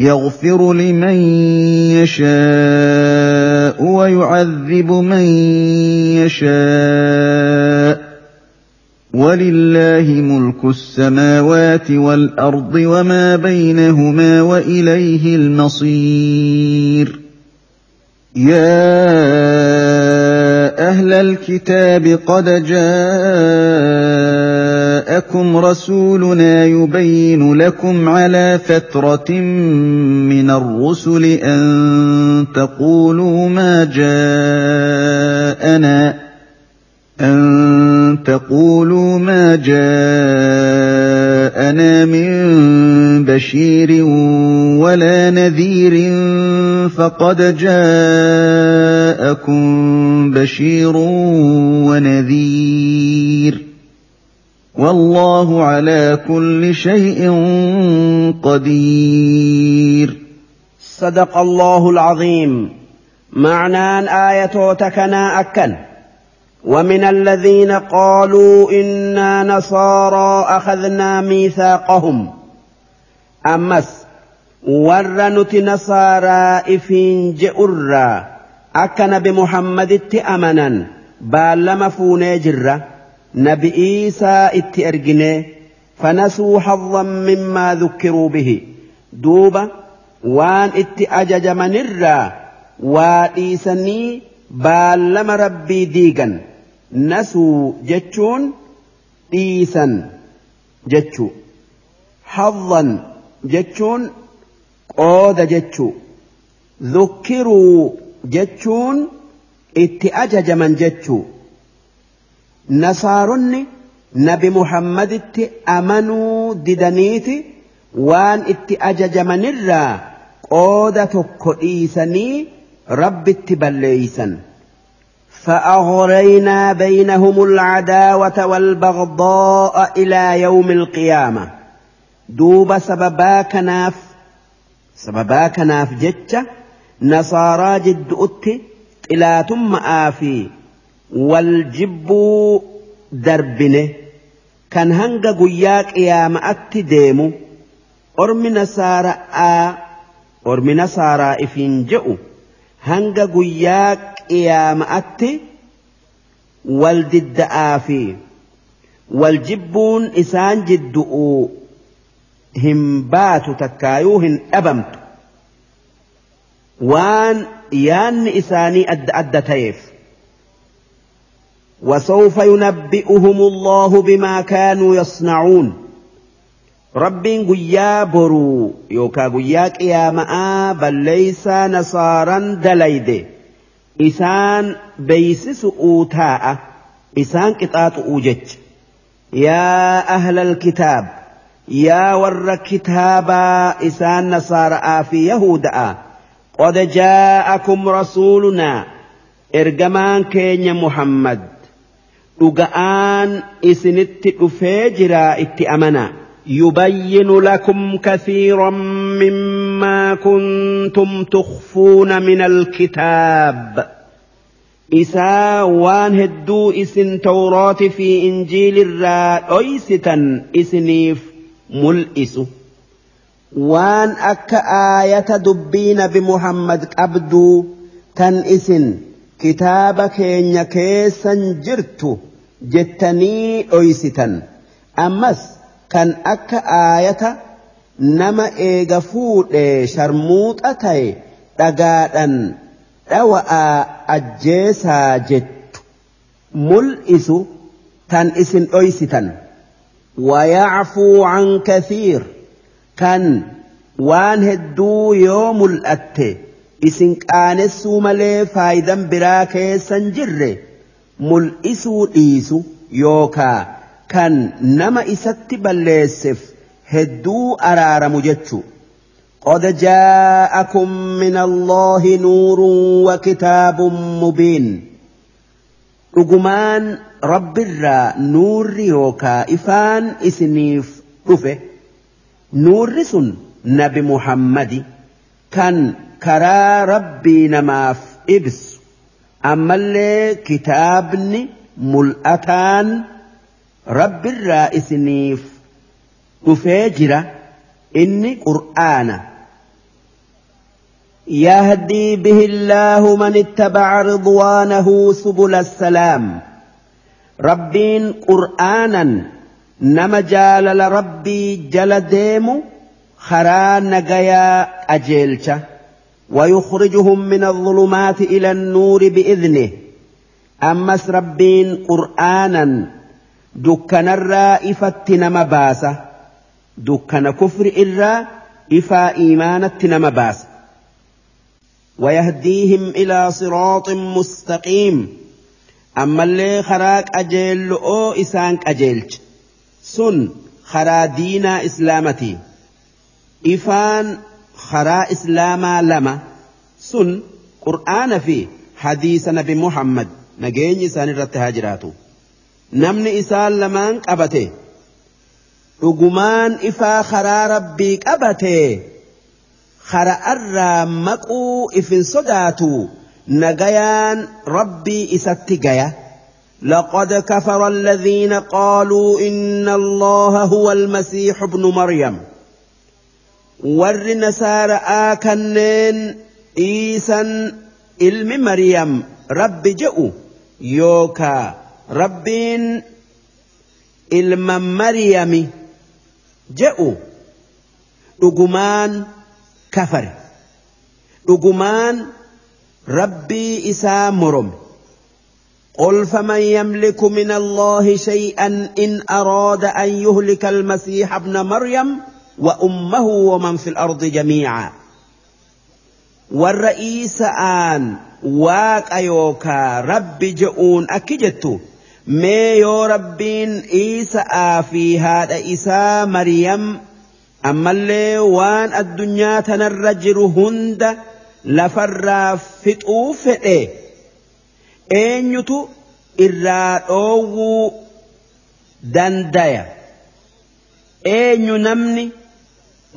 يغفر لمن يشاء ويعذب من يشاء. ولله ملك السماوات والأرض وما بينهما وإليه المصير. يا أهل الكتاب قد جاءكم رسولنا يبين لكم على فترة من الرسل أن تقولوا ما جاءنا أن تقولوا ما جاءنا من بشير ولا نذير فقد جاءكم بشير ونذير. والله على كل شيء قدير. صدق الله العظيم. معنى آية تكنا أكن ومن الذين قالوا إنا نصارى أخذنا ميثاقهم. أمس ورنت نصارى إفين جئرا أكن بمحمد أمنا. بالما فوني جرة. nabi'iisaa itti ergine fanasuu harran mimmaa dhukkiruu bihi. Duuba waan itti ajajamanirraa waa dhiisanii baallama rabbii diigan. Nasuu jechuun dhiisan jechu harran jechuun qooda jechu dhukkiruu jechuun itti ajajaman jechuu. Nasaaronni nabi muhammaditti amanuu didaniiti waan itti ajajamanirraa qooda tokko dhiisanii rabbitti balleeysan فأغرينا بينهم العداوة والبغضاء إلى يوم القيامة دوب سببا كناف سببا كناف جتة نصارى جد أتي إلى ثم آفي waljibbuu darbine kan hanga guyyaa qiyaama'atti deemu ormi nasaara'aa ormi nasaaraa ifiin je'u hanga guyyaa qiyaama'atti wal didda'aa fi waljibbuun isaan jidduu hin baatu takkaayuu hin dhabamtu waan yaanni isaanii adda adda ta'eef. وسوف ينبئهم الله بما كانوا يصنعون. رب قيابر يوكا قياك يا ماء بل ليس نصارا دليد إسان بيسس أوتاء إسان كتات أوجج. يا أهل الكتاب يا ور كتابا إسان نصارى في يهوداء قد جاءكم رسولنا إرجمان كين محمد. Dhuga'aan isinitti dhufee jiraa itti amanaa يبين لكم كثيرا مما كنتم تخفون من الكتاب إسا وان هدو إسن توراة في إنجيل الرا أيستا إسنيف ملئس وان أك آية دبين بمحمد أبدو تن إسن كتابك كيسا جرت jettanii dhoysitan. Ammas kan akka aayata nama eega fuudhe sharmuuxa ta'e dhagaadhan dhawa'aa ajjeesaa jettu. Mul'isu tan isin dhoysitan. Wayacfuu can kathiir. Kan waan hedduu yoo mul'atte isin qaanessuu malee faayidan biraa keessan jirre. ملئسو إيسو يوكا kan nama isatti balleesseef hedduu araaramu jechu. قد جاءكم من الله نور وكتاب مبين رجمان رب الرا نور يوكا إفان إسنيف رفه نور سن نبي محمد كان كرا ربي نماف اللي كتابني ملأتان rabbirraa isiniif dhufee jira. Inni qur'aana. يهدي به الله من اتبع رضوانه سبل السلام ربين قرآنا نما جال ربي جل خرا نجيا أجيلش ويخرجهم من الظلمات إلى النور بإذنه. أمس ربين قرآنا ifatti nama baasa dukkana kufri irraa ifaa iimaanatti nama baasa ويهديهم إلى صراط مستقيم. أما اللي خراك أجيل أو إسانك أجيلج سن خرا دينا إسلامتي. إفان خَرَا إِسْلَامَا لَمَا سُنْ قُرْآنَ فِي حَدِيثَ نَبِي مُحَمَّدْ. نَجَيْنِ إِسَانِ رَتَّهَا جِرَاتُ نَمْنِ إِسَانْ لَمَانْ أبتي رجمان إِفَا خَرَا رَبِّي أبتي خَرَا أَرَّا مَقُوا إِفِنْ صداتو. نَجَيَانْ رَبِّي إِسَتِّ لقد كفر الذين قالوا إن الله هو المسيح ابن مريم. ور نسار آكنين إيسا علم مريم رب جئوا يوكا rabbiin ilma maryami je'u dhugumaan kafare. Dhugumaan rabbii isaa morome. قل فمن يملك من الله شيئا إن أراد أن يهلك المسيح ابن مريم وأمه ومن في الأرض جميعا. والرئيس آن واك أيوكا رب جؤون أكجتو ما يو ربين إيسا في هذا إيسا مريم. أما اللي وان الدنيا تنرجر هند لفر فتوف إيه إنيتو إرى أوو دندايا. إيه نمني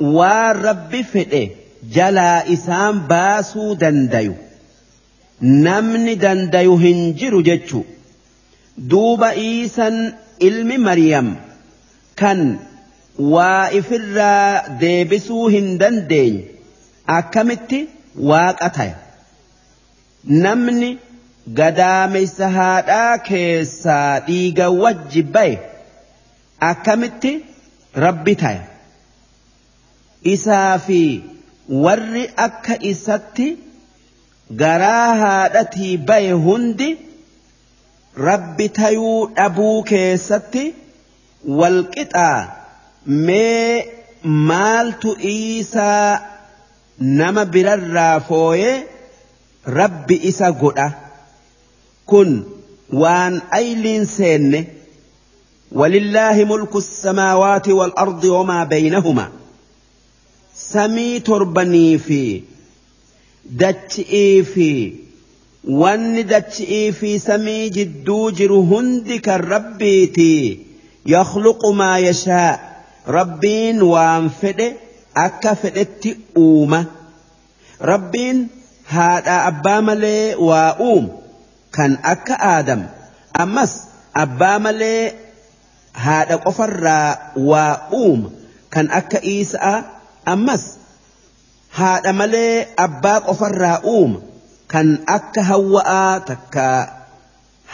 waan rabbi fedhe jalaa isaan baasuu dandayu. Namni dandayu hin jiru jechu. Duuba iisan ilmi Mariyam kan waa ifirraa deebisuu hin dandeenye. Akkamitti? Waaqa taya namni gadaameysa haadhaa keessaa dhiiga wajji baye akkamitti? Rabbi taya isaa fi warri akka isatti garaa haadhatii baye hundi rabbi tayuu dhabuu keessatti walqixaa mee maaltu isaa nama birarraa fooyee rabbi isa godha kun waan ayliin seenne ولله ملك السماوات والأرض وما بينهما سمي تربني في دتشئي في. وان دتشئي في سمي جدو جرهند كالربيتي يخلق ما يشاء. ربين وان فده أكا فدت أومة ربين هذا أبا ملي وأوم كان أكا آدم. أمس أبا ملي haadha qofarraa waa uuma kan akka Iisaa ammas haadha malee abbaa qofarraa uuma kan akka hawwa'aa takka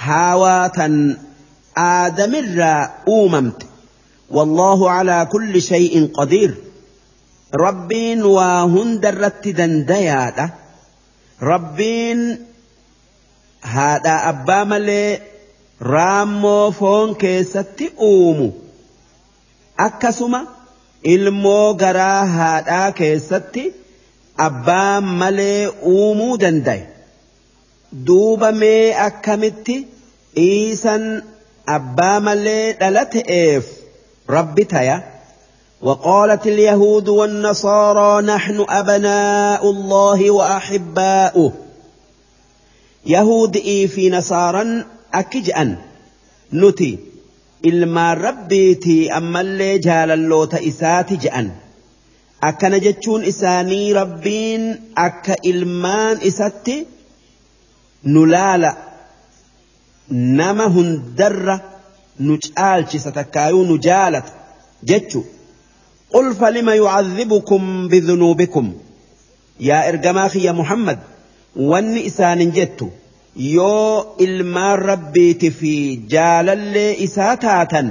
haawaa tan aadamirraa uumamte والله على كل شيء قدير ربين وهند الرت دندياده ربين هذا أبا ملي raammoo foon keessatti uumu akkasuma ilmoo garaa haadhaa keessatti abbaan malee uumuu dandaye duuba mee akkamitti iisan abbaa malee dhala ta'eef rabbi taya وقالت اليهود والنصارى نحن أبناء الله وأحباؤه يهود إي في akki je'an nuti ilmaan rabbiitii ammallee jaalalloota isaati je'an akkana jechuun isaanii rabbiin akka ilmaan isatti nu laala nama hundarra nu caalchisa takkaayuu nu jaalata jechu قل فلم يعذبكم بذنوبكم يا إرجما يا محمد واني إسان جتو yoo ilmaan rabbiiti fi jaalallee isaa taatan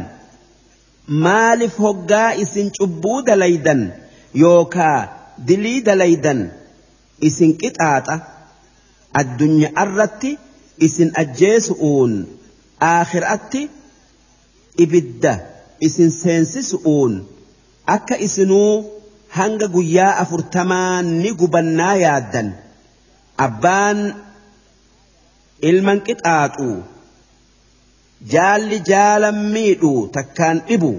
maaliif hoggaa isin cubbuu dalaydan yookaa dilii dalaydan isin qixaaxa? Addunyaa irratti isin ajjeesu'uun aakhiraatti ibidda isin seensisu'uun akka isinuu hanga guyyaa afurtamaa ni gubannaa yaaddan. Abbaan ilman qixaaxu jaalli jaalan miidhu takkaan dhibu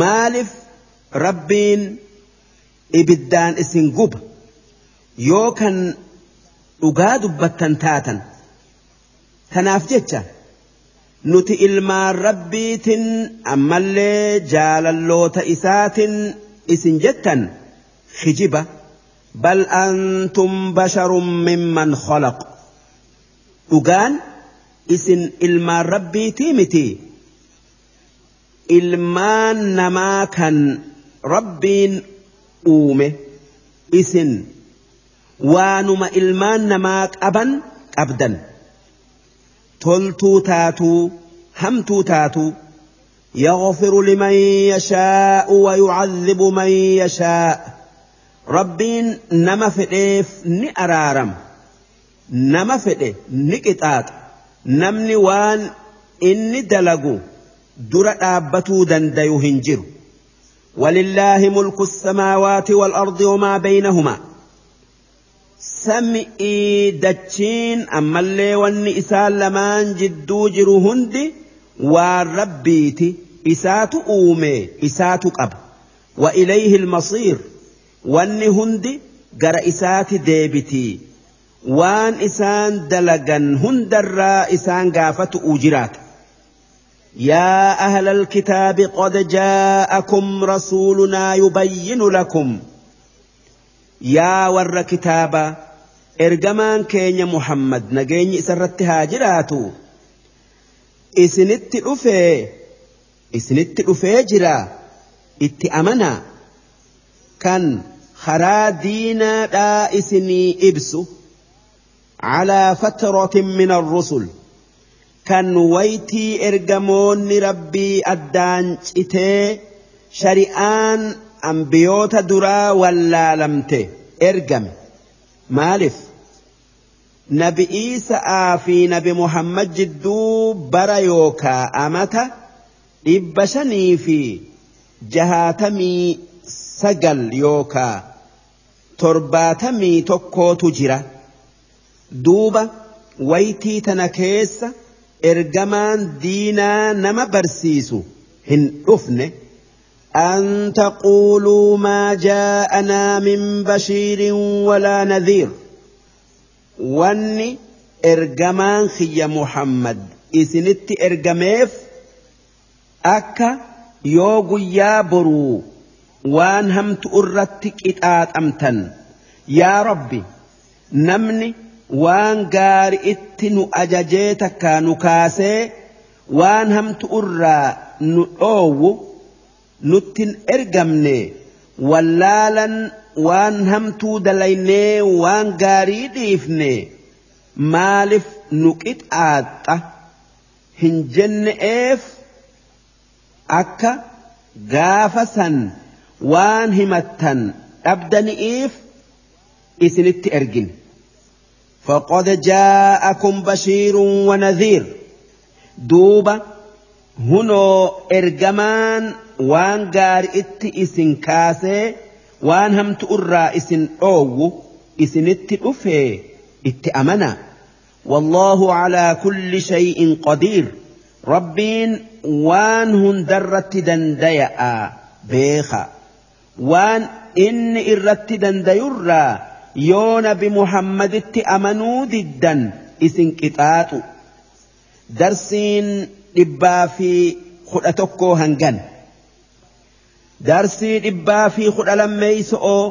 maaliif rabbiin ibiddaan isin guba yoo kan dhugaa dubbattan taatan tanaaf jecha nuti ilmaan rabbiitin ammallee jaalalloota isaatin isin jettan hijiba bal antum basharun mimman khalaq dhugaan isin ilmaan rabbiitii miti ilmaan namaa kan rabbiin uume isin waanuma ilmaan namaa qaban qabdan toltuu taatuu hamtuu taatuu يغفر لمن يشاء ويعذب من يشاء ربين نما فديف ني أرارم nama fedhe ni qixaaxa. Namni waan inni dalagu dura dhaabbatuu dandayu hin ولله ملك السماوات والأرض وما بينهما سمي دچين أما اللي واني إسال لمان جدو جرو هندي وربيتي إسات أومي إسات قب وإليه المصير واني هندي قرأ إسات ديبتي waan isaan dalagan hundarraa isaan gaafatu uu jiraata يا أهل الكتاب قد جاءكم رسولنا يبين لكم يا ور كتابا إرجمان كينيا محمد نجيني سرت هاجراتو إسنت أفي إسنت أفي جرا إت أمنا كان خرا دينا دا إسني إبسو على فترة من الرسل. كان ويتي إرجمون ربي أدان إتي شريان أنبيوت درا ولا لمته إرجم. مالف. نبي إيسا في نبي محمد جدو برايوكا أمتا إبشني في جهاتمي سجل يوكا. ترباتمي توكو jira. Duuba waytii tana keessa. ergamaan diinaa nama barsiisu hin dhufne an taquluu maa jaa'anaa min bashiirin walaa nadhiir wanni ergamaan kiyya muhammad isinitti ergameef akka yoo guyyaa boruu waan hamtu irratti qixaaxamtan yaa rabbi namni waan gaari itti nu ajajee takka nu kaasee waan hamtu irraa nu dhoowwu nuttin ergamne wallaalan waan hamtuu dalaynee waan gaarii dhiifne maaliif nu qixaaxa hin jenne'eef akka gaafa san waan himattan dhabdani'iif isinitti ergine. فقد جاءكم بشير ونذير. دوبا هنو إرجمان وان غار ات إسن كاسي وان هم تؤرى إسن أو إسن ات ات أمنا. والله على كل شيء قدير. ربين وان هندرت دنديا بيخا. وان إن إرت دنديرا yoo nabi muhammaditti amanuu diddan isin qixaaxu darsiin dhibbaa fi kudha tokkoo hangan darsii dhibbaa fi kudha lammeeyso'oo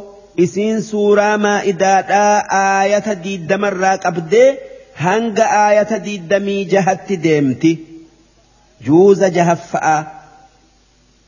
isiin suuraa maa'idaadhaa aayata diiddamarraa qabdee hanga aayata diiddamii jahatti deemti juuza jahaffa'a.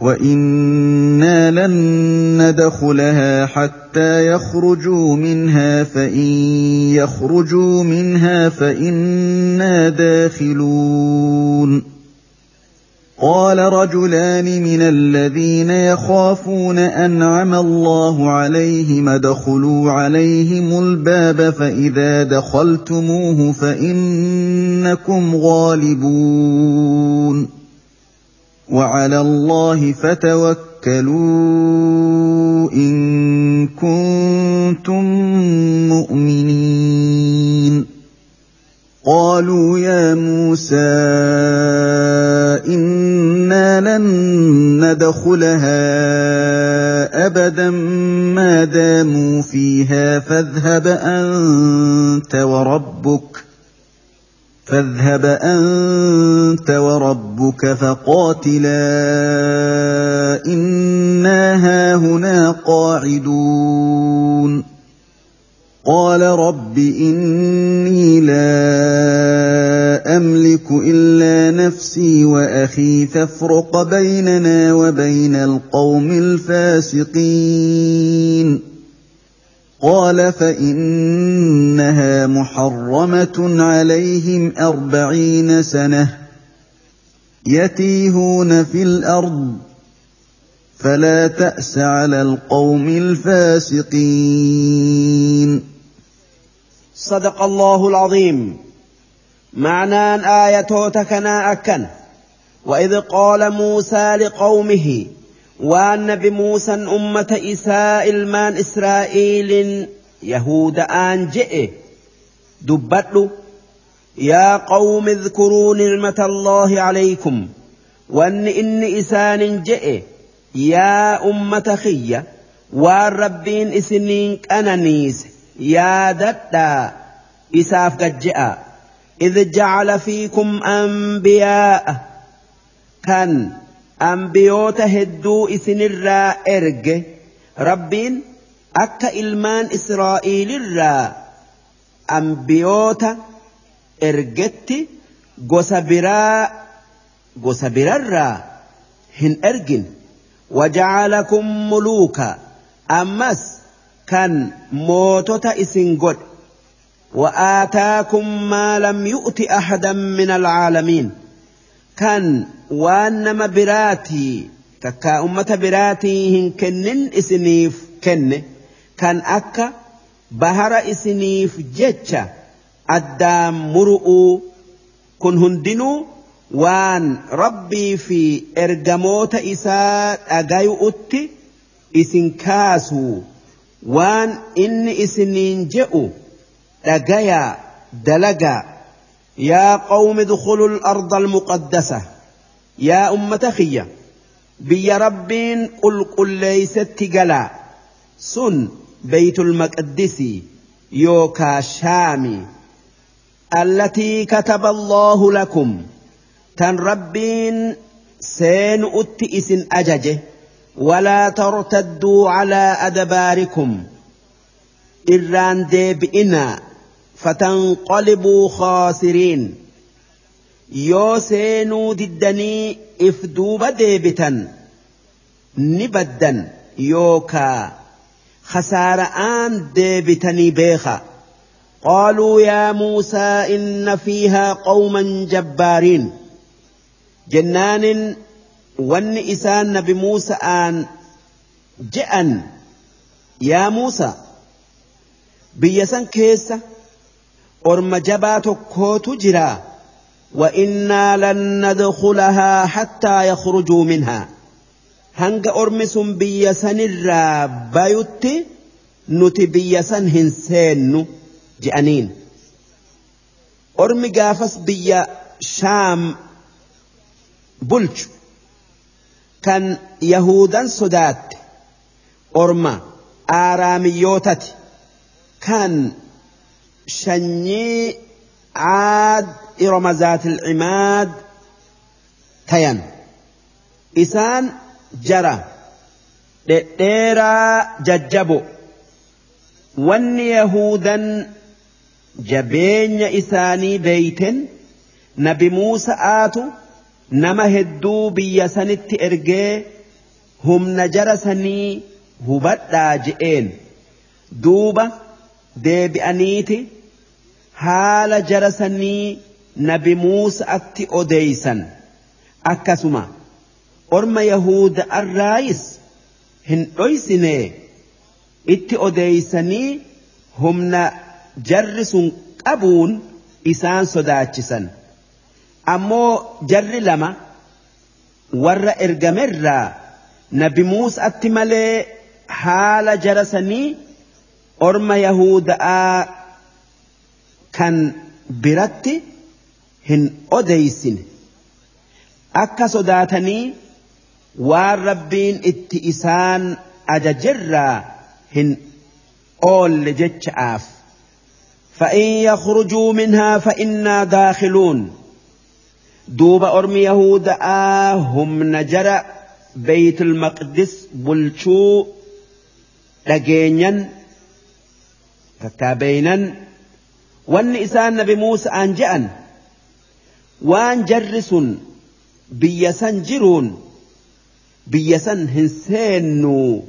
وَإِنَّا لَن نَّدْخُلَهَا حَتَّىٰ يَخْرُجُوا مِنْهَا فَإِن يَخْرُجُوا مِنْهَا فَإِنَّا دَاخِلُونَ قَالَ رَجُلَانِ مِنَ الَّذِينَ يَخَافُونَ أَنْعَمَ اللَّهُ عَلَيْهِمْ ادْخُلُوا عَلَيْهِمُ الْبَابَ فَإِذَا دَخَلْتُمُوهُ فَإِنَّكُمْ غَالِبُونَ وعلى الله فتوكلوا إن كنتم مؤمنين. قالوا يا موسى إنا لن ندخلها أبدا ما داموا فيها فاذهب أنت وربك فاذهب أنت وربك فقاتلا إنا هاهنا قاعدون. قال رب إني لا أملك إلا نفسي وأخي فافرق بيننا وبين القوم الفاسقين. قال فإنها محرمة عليهم أربعين سنة يتيهون في الأرض فلا تأس على القوم الفاسقين. صدق الله العظيم. معنى آية تكنا أكن. وإذ قال موسى لقومه waan nabi muusan ummata isaa ilmaan israa'iilin yahuda'aan je'e dubbadhu yaa qawmi اذkuruu nicmata allaahi calaykum wanni inni isaanin je'e yaa ummata kiyya waan rabbiin isiniin qananiise yaadadhaa isaaf gajje'a إذ جعل فيكم أنبياء كان ambiyoota hedduu isinirraa erge rabbiin akka ilmaan israa'iilirraa ambiyoota ergetti gosa biraa gosa birarraa hin ergin wajacalakum muluuka ammas kan mootota isin godhe وآتاكم ما لم يؤت أحدا من العالمين كان waan nama biraatii takkaa ummata biraatii hin kennin isiniif kenne kan akka bahara isiniif jecha addaan muru'uu kun hundinuu waan rabbii fi ergamoota isaa dhagayu'utti isin kaasuu waan inni isiniin je'u dhagayaa dalagaa يا قوم ادخلوا الأرض المقدسة. يا أمة خيا بيا ربين قل قل ليست قلا سن بيت المقدس يوكا شامي. التي كتب الله لكم. تن ربين سين أتئس أججه. ولا ترتدوا على أدباركم. إران دي بإنا فتنقلبوا خاسرين. يوسينو ددني افدوب ديبتا نبدا يوكا. خسارة آن ديبتني بيخا. قالوا يا موسى إن فيها قوما جبارين. جنان ون إسان نبي موسى آن جأن يا موسى بيسان كيسا أرم جبات كوت جرا وإنا لن ندخلها حتى يخرجوا منها هنگ أرمس بيسن الرابيت نتي بيسن هنسين جأنين أرمي قافس بيا شام بلج كان يهودا صدات أرما آراميوتت كان شني عاد إرم ذات العماد تين إسان جرى ديرا ججبو. ون يهودا جبين إساني بيت نبي موسى آتو. نما هدو بيسنت إرجي هم نجرسني هبدا جئين دوبا deebi'aniiti haala jara sanii nabi Muusa'atti odeeysan akkasuma orma Yahuda arraayis hin dhoysine itti odeeysanii humna jarri sun qabuun isaan sodaachisan ammoo jarri lama warra ergamerraa nabi Muusa'atti malee haala jara sanii orma Yahuda'aa kan biratti hin odeeysine akka sodaatanii waan rabbiin itti isaan ajajerraa hin oolle jecha'aaf فإن يخرجوا منها فإنا داخلون دوب أرمي يهود هم نجر بيت المقدس بلشو لقينيا تتابينا وان إسان نبي موسى أنجأن وان جرس بيسن جرون بيسن هنسينو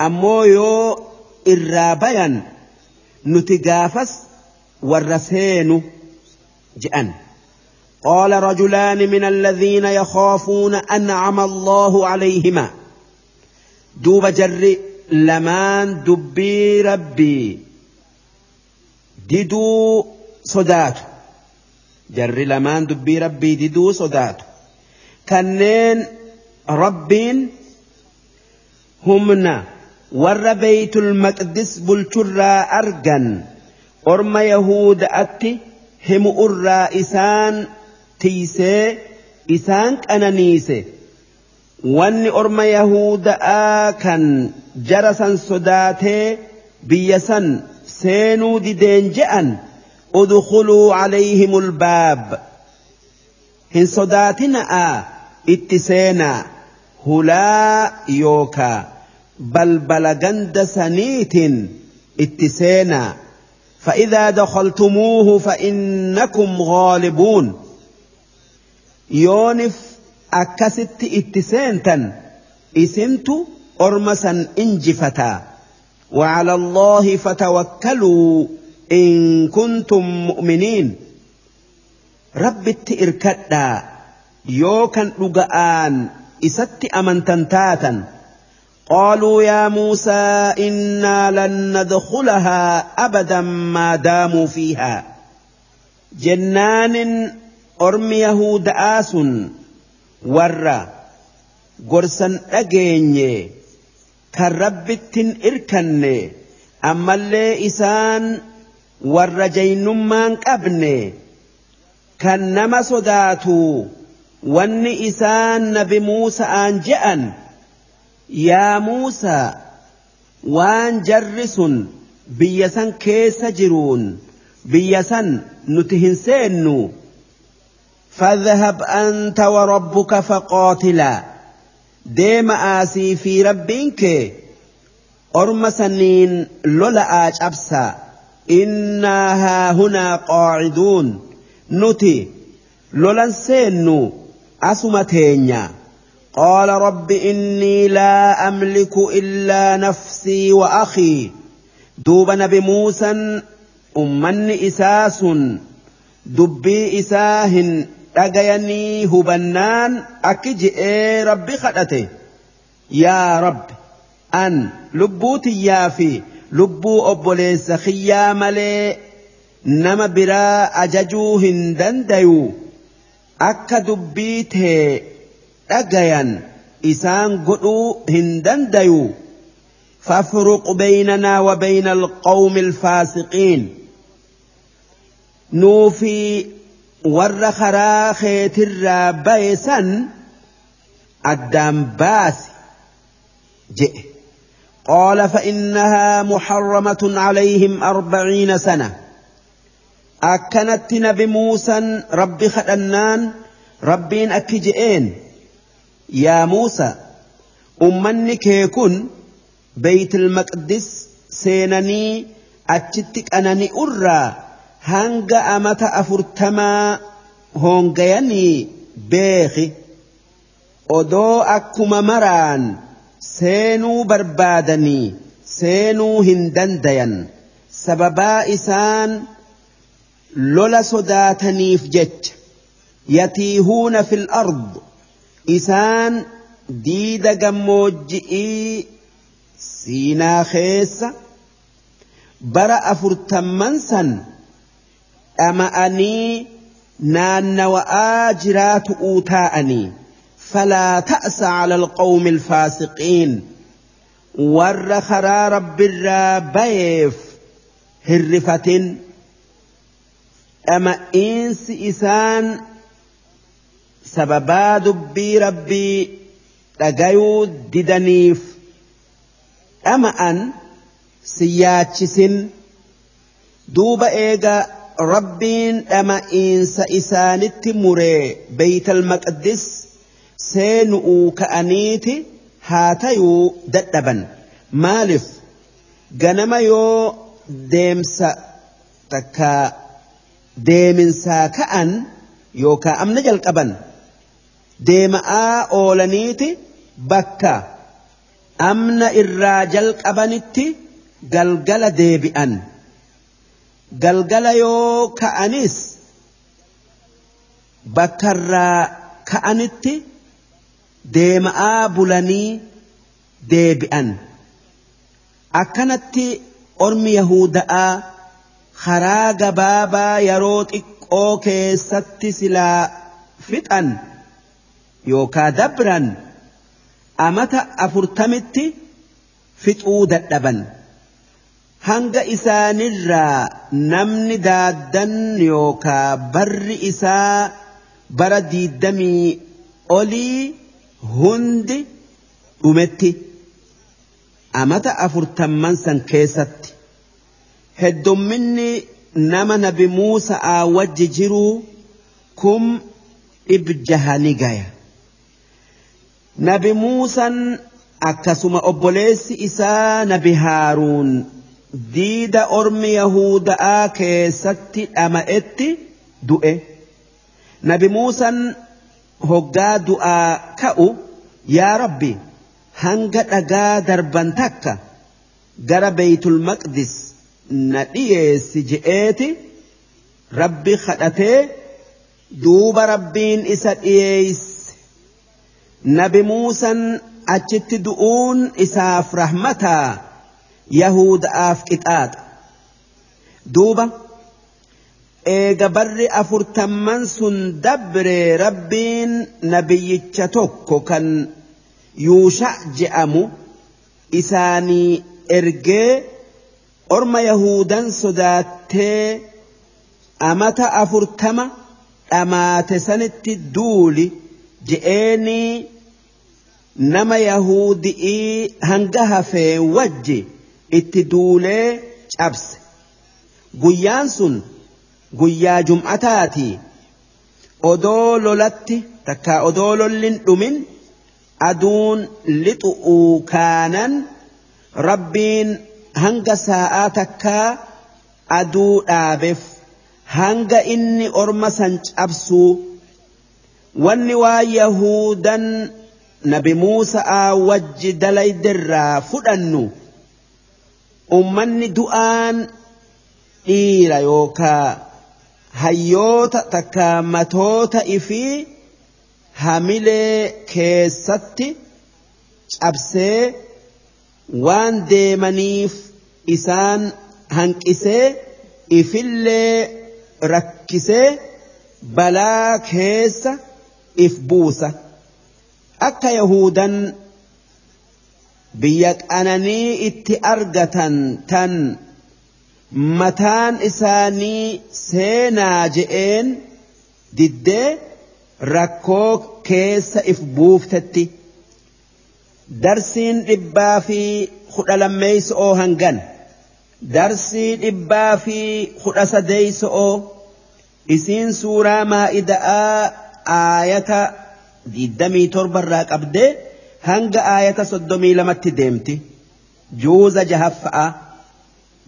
أمو يو إرابيا نتقافس والرسين جأن قال رجلان من الذين يخافون أنعم الله عليهما دوب جر لمان دبي ربي ددو صدات جر لمان دبي ربي ددو صدات كنين ربين همنا ور بيت المقدس بلترا أرجن orma yahuuda'atti himu irraa isaan tiisee isaan qananiise wanni orma yahuda'aa kan jara san sodaatee biyya san سينو ديدين جأن ادخلوا عليهم الباب. هن صداتنا اتسينا هلا يوكا. بل بلغند سنيت اتسينا. فإذا دخلتموه فإنكم غالبون. يونف أكست اتسينتا اسمت أرمسا إنجفتا. وعلى الله فتوكلوا إن كنتم مؤمنين. رب التئركدا يوكا لقآن إست أمنتنتاتا قالوا يا موسى إنا لن ندخلها أبدا ما داموا فيها. جنان أرمي يهود آس ورّا. gorsan dhageenye kan rabbittin irkanne ammallee isaan warra jaynummaan qabne kan nama sodaatu wanni isaan nabi Muusa'aan je'an yaa Muusaa waan jarri sun biyya san keessa jiruun biyya san nuti hin seennu فاذهب أنت وربك فقاتلا ديم آسي في ربك أرم سنين لولا أبسا إنا ها هنا قاعدون نتي لولا سينو أسمتينيا قال رب إني لا أملك إلا نفسي وأخي دوب نبي موسى أمن إساس دبي إساهن dhagayanii hubannaan akki je'ee rabbi kadhate yaa rabbi an lubbuu tiyyaa fi lubbuu obboleessa kiyyaa malee nama biraa ajajuu hin dandayu akka dubbii tee dhagayan isaan godhuu hin dandayu فافرق بيننا وبين القوم الفاسقين نوفي warra karaa keetirraa baye san addaan baasi قال فإنها محرمة عليهم أربعين سنة أكنت نبي موسى رب خدنان ربين أكجئين يا موسى أمنك يكون بيت المقدس سينني أتشتك أنني أرى hanga amata afurtamaa hoongayanii beeki odoo akkuma maraan seenuu barbaadanii seenuu hin dandayan sababaa isaan lola sodaataniif jecha yatiihuuna fil ard isaan diida gammoojji'ii siinaa keessa bara afurtamman san dhama'anii naannawa'aa jiraatu'uu taa'anii falaa ta'sa cala alqawmi alfaasiqiin warra karaa rabbirraa bayeef hirrifatin dhama'iinsi isaan sababaa dubbii rabbii dhagayuu didaniif dhama'an si yaachisin duuba eega rabbiin dhama'iinsa isaanitti muree beeytal maqdis seenu'uu ka'aniiti haa tayuu dadhaban. Maaliif? Ganama yoo deemsa takka deeminsaa ka'an yookaan amna jalqaban deema'aa oolaniiti bakka amna irraa jalqabanitti galgala deebi'an galgala yoo ka'anis bakkarraa ka'anitti deema'aa bulanii deebi'an akkanatti ormi yahuda'aa karaa gabaabaa yeroo xiqqoo keessatti silaa fixan yookaa dabran amata afurtamitti fixuu dadhaban hanga isaanirraa namni daaddan yookaa barri isaa bara diiddamii olii hundi dhumetti amata afurtamman san keessatti heddumminni nama nabi Muusa'aa wajji jiruu kum dhib jahani gaya. Nabi Muusan akkasuma obboleessi isaa nabi Haaruun diida ormi Yahuda'aa keessatti dhama'etti du'e nabi Muusan hoggaa du'aa ka'u yaa rabbi hanga dhagaa darban takka gara beeytul maqdis na dhiyeessi je'eeti rabbi kadhatee duuba rabbiin isa dhiyeeyse nabi muusan achitti du'uun isaaf rahmataa yahuuda'aaf qixaaxa. Duuba eega barri afurtamman sun dabre rabbiin nabiyyicha tokko kan yuusha je'amu isaanii ergee orma yahudan sodaattee amata afurtama dhamaate sanitti duuli je'eenii nama yahudi'ii hanga hafee wajji itti duulee cabse. Guyyaan sun guyyaa jum'ataati. Odoo lolatti takka odoo lollin dhumin aduun lixu'uu kaanan rabbiin hanga saa'aa takkaa aduu dhaabeef hanga inni orma san cabsuu wanni waa yahudan nabi Muusa'aa wajji dalaydirraa fudhannu ummanni du'aan dhiira yookaa hayyoota takka matoota ifii hamilee keessatti cabsee waan deemaniif isaan hanqisee ifillee rakkisee balaa keessa if buusa akka yahudan biyya qananii itti argatan tan mataan isaanii seenaa je'een diddee rakkoo keessa if buuftetti darsiin dhibbaa fi kudha lammeeyso'oo hangan darsii dhibbaa fi kudha sadeeyso'oo isiin suuraa maa'ida'aa aayata diddamii torbarraa qabdee hanga aayata soddomii lamatti deemti juuza jahaffa'a.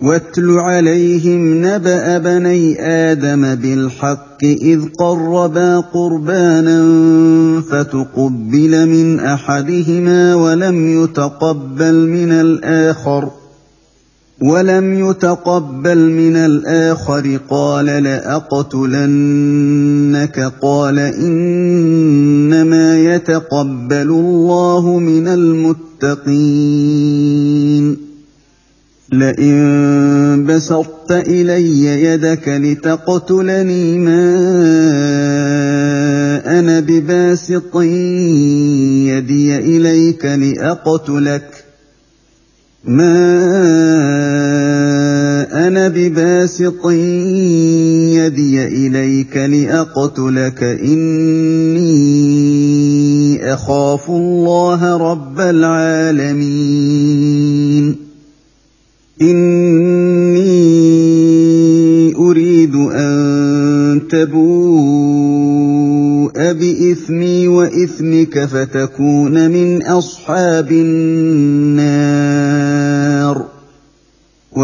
واتل عليهم نبأ بني آدم بالحق إذ قربا قربانا فتقبل من أحدهما ولم يتقبل من الآخر ولم يتقبل من الآخر قال لأقتلنك قال إنما يتقبل الله من المتقين. لئن بسطت إلي يدك لتقتلني ما أنا بباسط يدي إليك لأقتلك. ما أنا بباسط يدي إليك لأقتلك إني أخاف الله رب العالمين إني أريد أن تبوء بإثمي وإثمك فتكون من أصحاب النار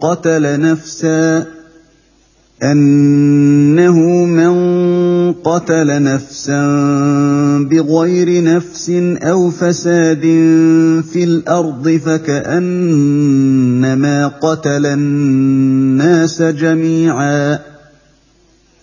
قتل نفسا أنه من قتل نفسا بغير نفس أو فساد في الأرض فكأنما قتل الناس جميعا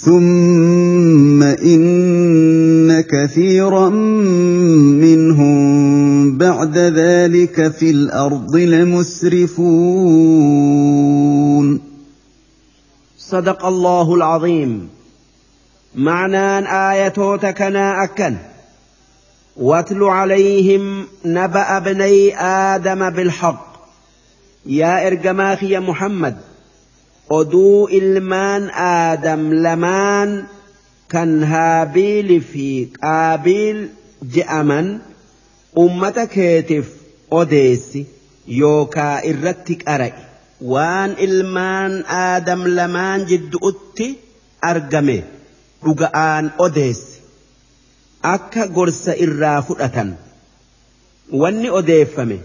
ثم إن كثيرا منهم بعد ذلك في الأرض لمسرفون صدق الله العظيم. معنى آية تكنا أكن واتل عليهم نبأ بني آدم بالحق. يا إرجماخي يا محمد. Oduu ilmaan aadam lamaan kan haabiili fi qaabiil je'aman ummata keetiif odeessi yookaa irratti qara'i. Waan ilmaan aadam lamaan jiddu'utti argame dhuga'aan odeessi. Akka gorsa irraa fudhatan wanni odeeffame.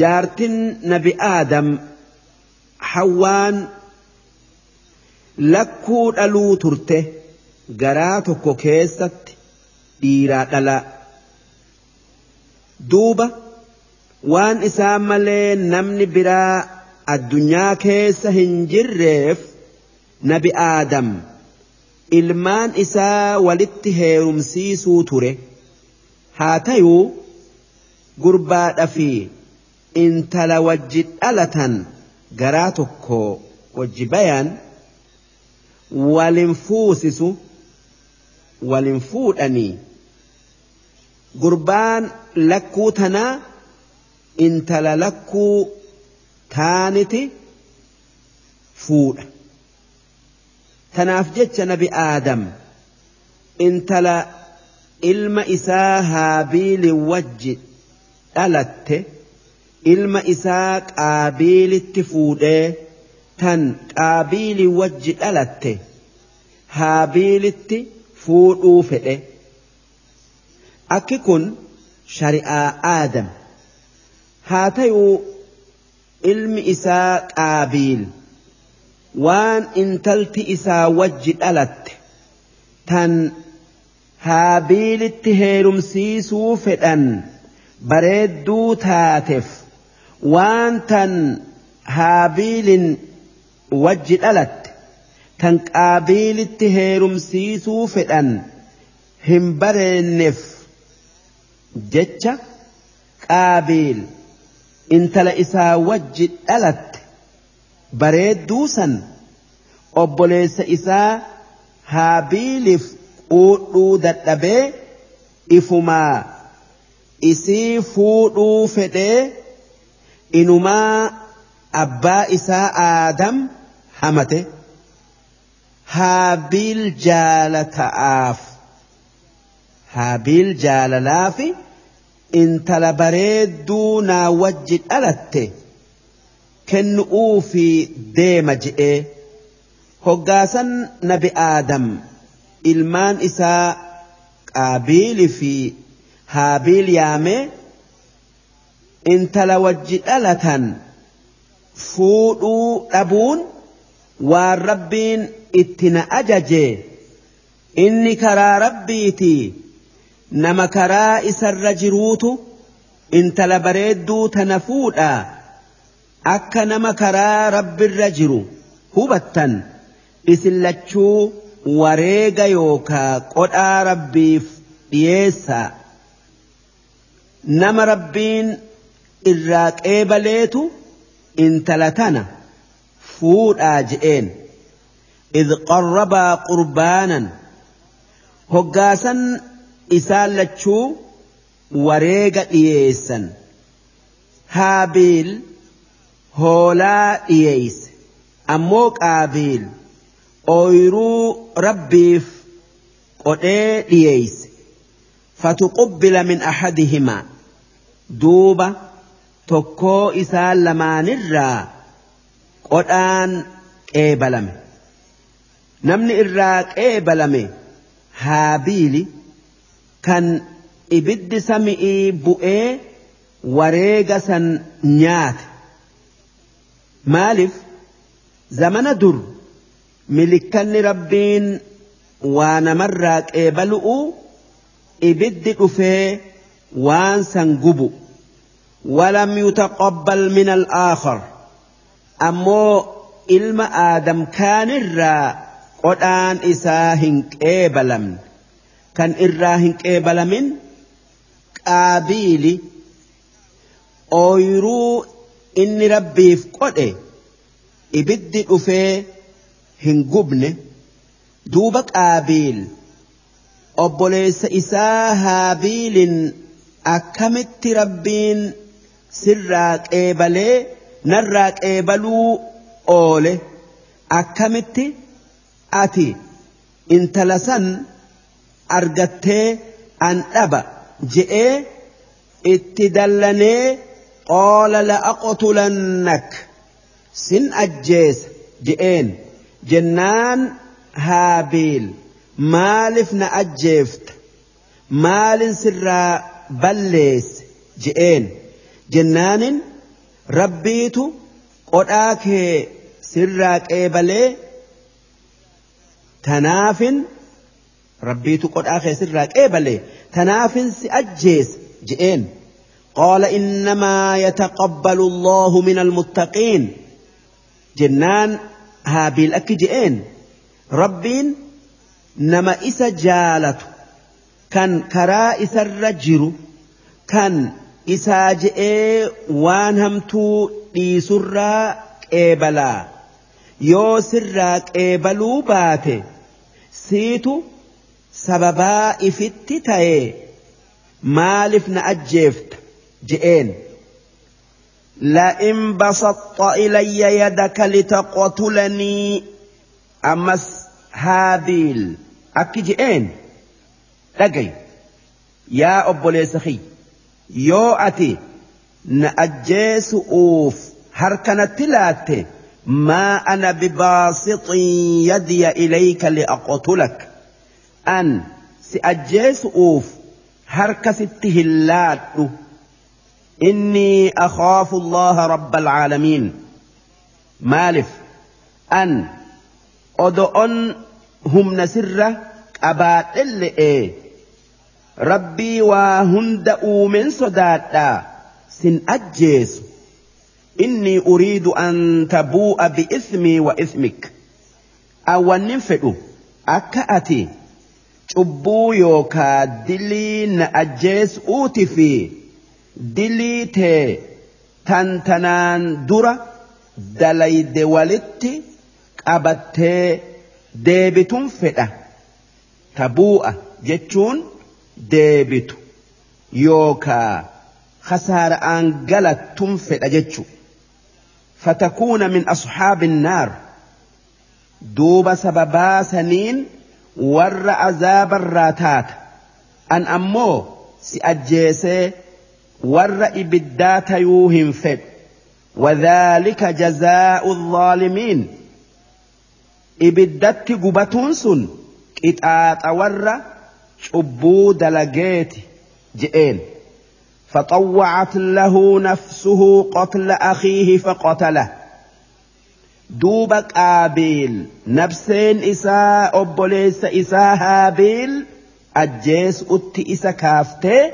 Jaartin nabi aadam hawwaan lakkuu dhaluu turte garaa tokko keessatti dhiiraa dhalaa duuba waan isaa malee namni biraa addunyaa keessa hin jirreef nabi aadam ilmaan isaa walitti heerumsiisuu ture haa tayuu gurbaadha fi intala wajji dhalatan garaa tokko wajji bayaan walin fuusisu walin fuudhanii gurbaan lakkuu tanaa intala lakkuu taaniti fuudha tanaaf jecha nabi aadam intala ilma isaa haabiili wajji dhalatte ilma isaa qaabiilitti fuudhee tan qaabiili wajji dhalatte haabiilitti fuudhuu fedhe akki kun shari'aa aadam haa tayuu ilmi isaa qaabiil waan intalti isaa wajji dhalatte tan haabiilitti heerumsiisuu fedhan bareedduu taateef waan tan haabiilin wajji dhalatte tan qaabiilitti heerumsiisuu fedhan hin bareenneef jecha qaabiil intala isaa wajji dhalatte bareedduu san obboleessa isaa haabiiliif fuudhuu dadhabee ifumaa isii fuudhuu fedhee inumaa abbaa isaa aadam hamate haabiil jaalata'aaf haabiil jaalalaafi intala bareedduu naa wajji dhalatte kennu'uu fi deema je'ee hoggaasan nabi aadam ilmaan isaa qaabiili fi haabiil yaamee intala wajji dhalatan fuudhuu dhabuun waan rabbiin itti na ajaje. Inni karaa rabbiitii nama karaa isarra jiruutu intala bareedduu tana fuudhaa akka nama karaa rabbirra jiru hubattan isin lachuu wareega yookaa qodhaa rabbiif dhiyeessaa nama rabbiin irraa qeebaleetu intala tana fuudhaa je'een إذ قربا قربانا hoggaasan isaan lachuu wareega dhiyeessan haabiil hoolaa dhiyeeyse ammoo qaabiil ooyruu rabbiif qodhee dhiyeeyse fatuqubbila min ahadihimaa duuba tokkoo isaan lamaanirraa qodhaan qeebalame. Namni irraa qeebalame haabiili kan ibiddi sami'ii bu'ee wareega san nyaate. Maaliif? Zamana dur milikkanni rabbiin waa namarraa qeebalu'u ibiddi dhufee waan san gubu ولم يتقبل من الآخر أمو إلم آدم كان الرّا isaa hin qeebalamne kan irraa hin qeebalamin qaabiili ooyruu inni rabbiif qodhe ibiddi dhufee hin gubne duuba qaabiil obboleessa isaa haabiilin akkamitti sirraa qeebalee narraa qeebaluu oole. Akkamitti? Ati intala san argattee an dhaba je'ee itti dallanee qaala la'aqtulannak sin ajjeesa je'een. Jennaan haabiil maaliif na ajjeefta? Maalin sirraa balleesse je'een jennaanin rabbiitu qodhaa kee sirraa qeebalee tanaafin rabbiitu qodhaa kee sirraa qeebale tanaafin si ajjees je'een قال إنما يتقبل الله من المتقين جنان هابيل أكي جئين ربين نما إسا جالت كان كرا إسا الرجر كان إسا جئي وان همتو إيسرا قيبلا yoo sirraa qeebaluu baate siitu sababaa ifitti ta'e. Maaliif na ajjeefta? Je'een. لئن بسطت إلي يدك لتقتلني أمس هابيل أكي جئين لقي يا أبو ليسخي يو أتي نأجيس أوف هركنت تلاتي ما أنا بباسط يدي إليك لأقتلك أن سأجيس أوف هركس التهلات إني أخاف الله رب العالمين مالف أن أدعن هم نسرة rabbii waa hunda uumeen sodaadhaa sin ajjeesu. Inni uriidu an tabuu'a bi'ismii wa ismik awwannin fedhu. Akka ati cubbuu yookaa dilii na ajjees'uuti fi dilii tee tan tanaan dura dalayde walitti qabattee deebitun fedha. Tabuu'a jechuun. Deebitu yookaa khasaara'aan galattun fedha jechu فتكون من أصحاب النار دوب سببا سنين ور عذاب الراتات an ammoo si ajjeesee warra ibiddaa tayuu hin fedhu وذلك جزاء الظالمين ibiddatti gubatuun sun qixaaxa warra cubbuu dalageeti je'een فطوعت له نفسه قتل أخيه فقتله. دوب قابيل نفسين إساء أبوليس إساء هابيل. أجيس أت إسا كافته.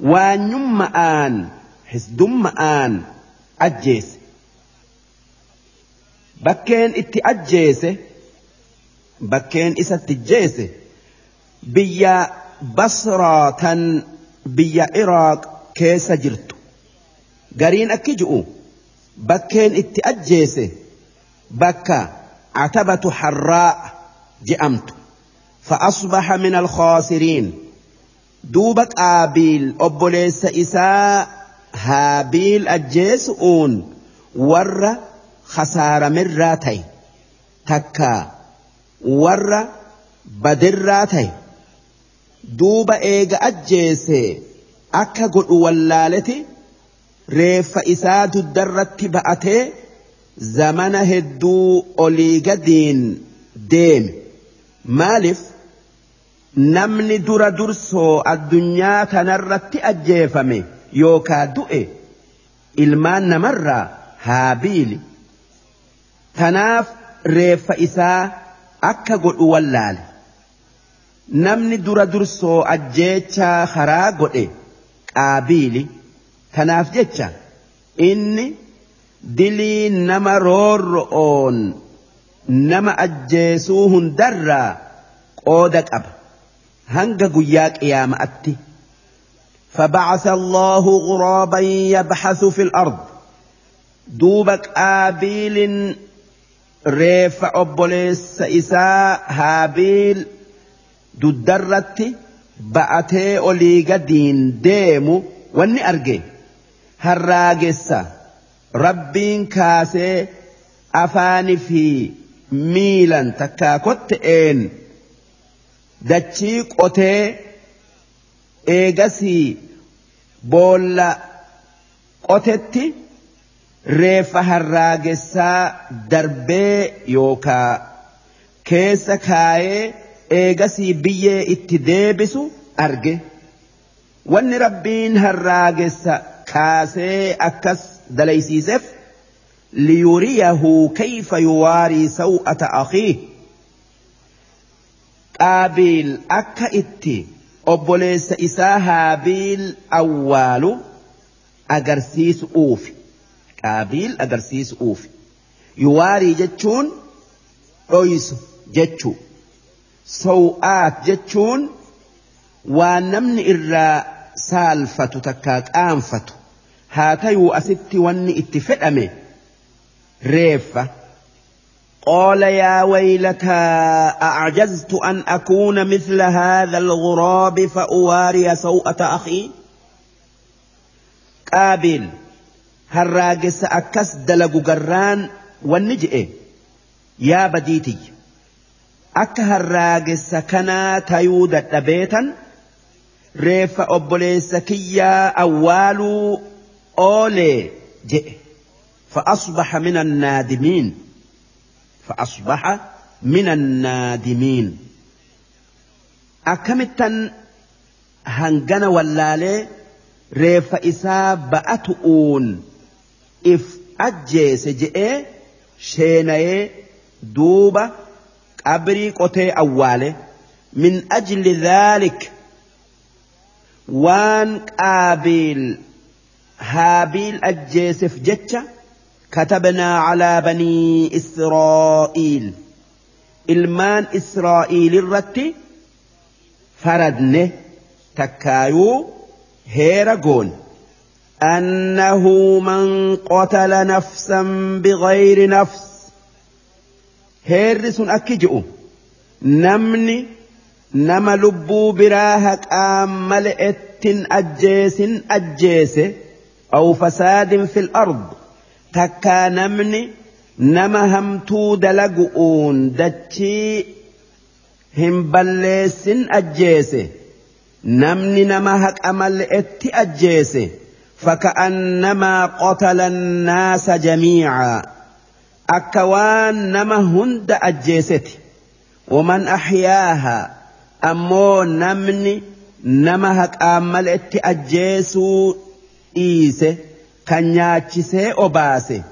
وانيم آن. حسدم آن. أجيس. bakkeen itti ajjeese bakkeen isa tijjeese بيا بصرة بيا إراق كيس جرتو قرين أكجؤو بكين اتأجيسي بكا عتبة حراء جأمت فأصبح من الخاسرين. دوبك آبيل أبوليس إساء هابيل أجيسؤون ور خسار من راتي. تكا ور بدر راتي. Duuba eega ajjeese akka godhu wallaaleti reeffa isaa duddarratti ba'atee zamana hedduu olii gadiin deeme. Maaliif? Namni dura dursoo addunyaa tanarratti ajjeefame yookaa du'e ilmaan namarraa haabiili. tanaaf reeffa isaa akka godhu wallaale namni dura dursoo ajjeechaa karaa godhe qaabiili tanaaf jecha inni dilii nama roorro'oon nama ajjeesuu hundarraa qooda qaba hanga guyyaa qiyaama'atti فبعث الله غرابا يبحث في الأرض دوب قابيل reeffa obboleessa isaa haabiil duddarratti ba'atee olii gadiin deemu wanni arge. Harraagessa rabbiin kaasee afaani fi miilan takkaa kotte'een dachii qotee eegasii boolla qotetti reeffa harraagessaa darbee yookaa keessa kaayee eegasii biyyee itti deebisu arge. Wanni rabbiin harraagessa kaasee akkas dalaysiiseef liyuriyahu kayfa yuwaarii saw'ata akhiih? Qaabiil akka itti obboleessa isaa haabiil awwaalu agarsiisu'uufi qaabiil agarsiisu'uuf yuwaarii jechuun dhoysu jechuu سوءات جتشون ونمن إرى سالفة تكاك آنفة هاتي وأستي وني اتفئمي ريفة قال يا ويلتا أعجزت أن أكون مثل هذا الغراب فأواري سوءة أخي قابل هراجس أكس دلق قران ونجئ يا بديتي akka harraagessa kanaa tayuu dadhabeetan reeffa obboleessa kiyyaa awwaaluu oolee je'e فأصبح من النادمين فأصبح من النادمين أكمتا هنجنا واللالي ريف إسا بأتؤون if ajjeese je'ee sheenayee duuba أبري قتي أوالي من أجل ذلك وان قابل هابيل أجيسف جتشا كتبنا على بني إسرائيل إلمان إسرائيل الرتي فردنه تكايو هيرغون أنه من قتل نفسا بغير نفس هيرس أكجئ نمني نما لبو براهك آمل اتن أجيس أجيس أو فساد في الأرض تكا نمني نما همتو دلقؤون دتشي هم بليس أجيس namni nama haqa mal'etti ajjeese فكأنما قتل الناس جميعا أكوان نما هند أجيست ومن أحياها أمو نمني نما هك أمل اتي أجيسو إيسه كان ياتشسي أباسه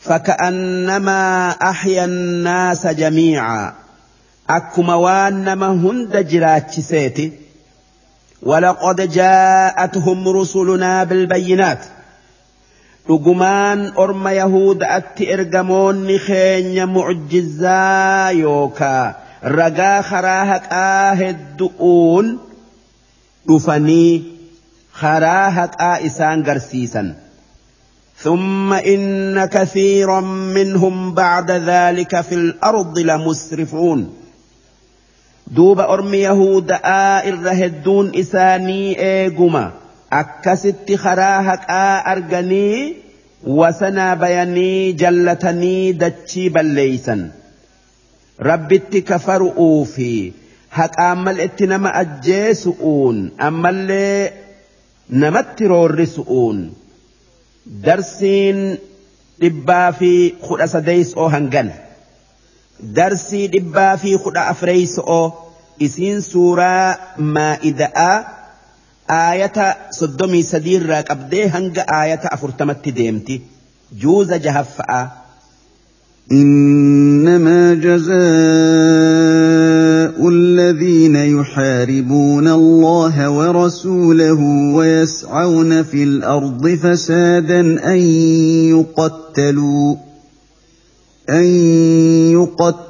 فكأنما أحيا الناس جميعا أكما وان نما هند جراتشسيتي ولقد جاءتهم رسلنا بالبينات dhugumaan orma yahudaatti ergamoonni keenya mucjizaa yookaa ragaa karaa haqaa heddu'uun dhufanii karaa haqaa isaan garsiisan ثم إن كثيرا منهم بعد ذلك في الأرض لمسرفون duuba ormi yahuda'aa irra hedduun isaanii eeguma akkasitti karaa haqaa arganii wasanaa bayanii jallatanii dachii balleeysan rabbitti kafaru'uu fi haqaan mal'itti nama ajjeesu'uun ammallee namatti roorrisu'uun darsiin dhibbaa fi kudha sadeeysoo hangana. darsii dhibbaa fi kudha afreeyso'oo isiin suuraa maa'ida'aa aayata soddomii sadiirraa qabdee hanga aayata afurtamatti deemti juuza jahaffa'a. إنما جزاء الذين يحاربون الله ورسوله ويسعون في الأرض فسادا أن يقتلوا أن يقتلوا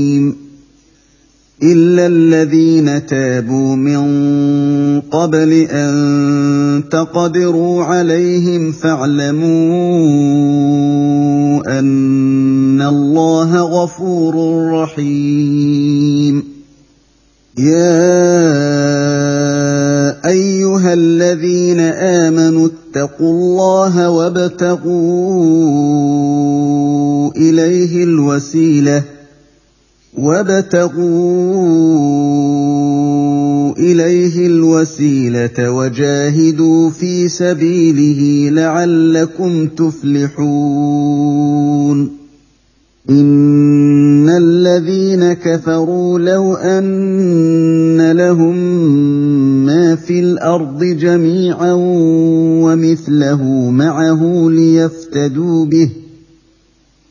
إلا الذين تابوا من قبل أن تقدروا عليهم فاعلموا أن الله غفور رحيم يا أيها الذين آمنوا اتقوا الله وابتغوا إليه الوسيلة وابتغوا إليه الوسيلة وجاهدوا في سبيله لعلكم تفلحون. إن الذين كفروا لو أن لهم ما في الأرض جميعا ومثله معه ليفتدوا به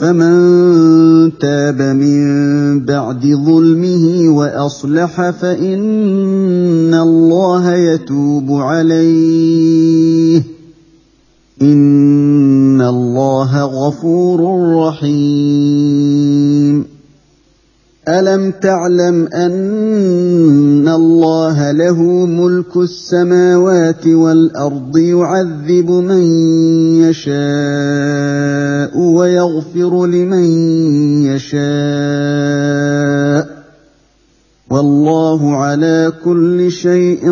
فمن تاب من بعد ظلمه واصلح فان الله يتوب عليه ان الله غفور رحيم ألم تعلم أن الله له ملك السماوات والأرض يعذب من يشاء ويغفر لمن يشاء والله على كل شيء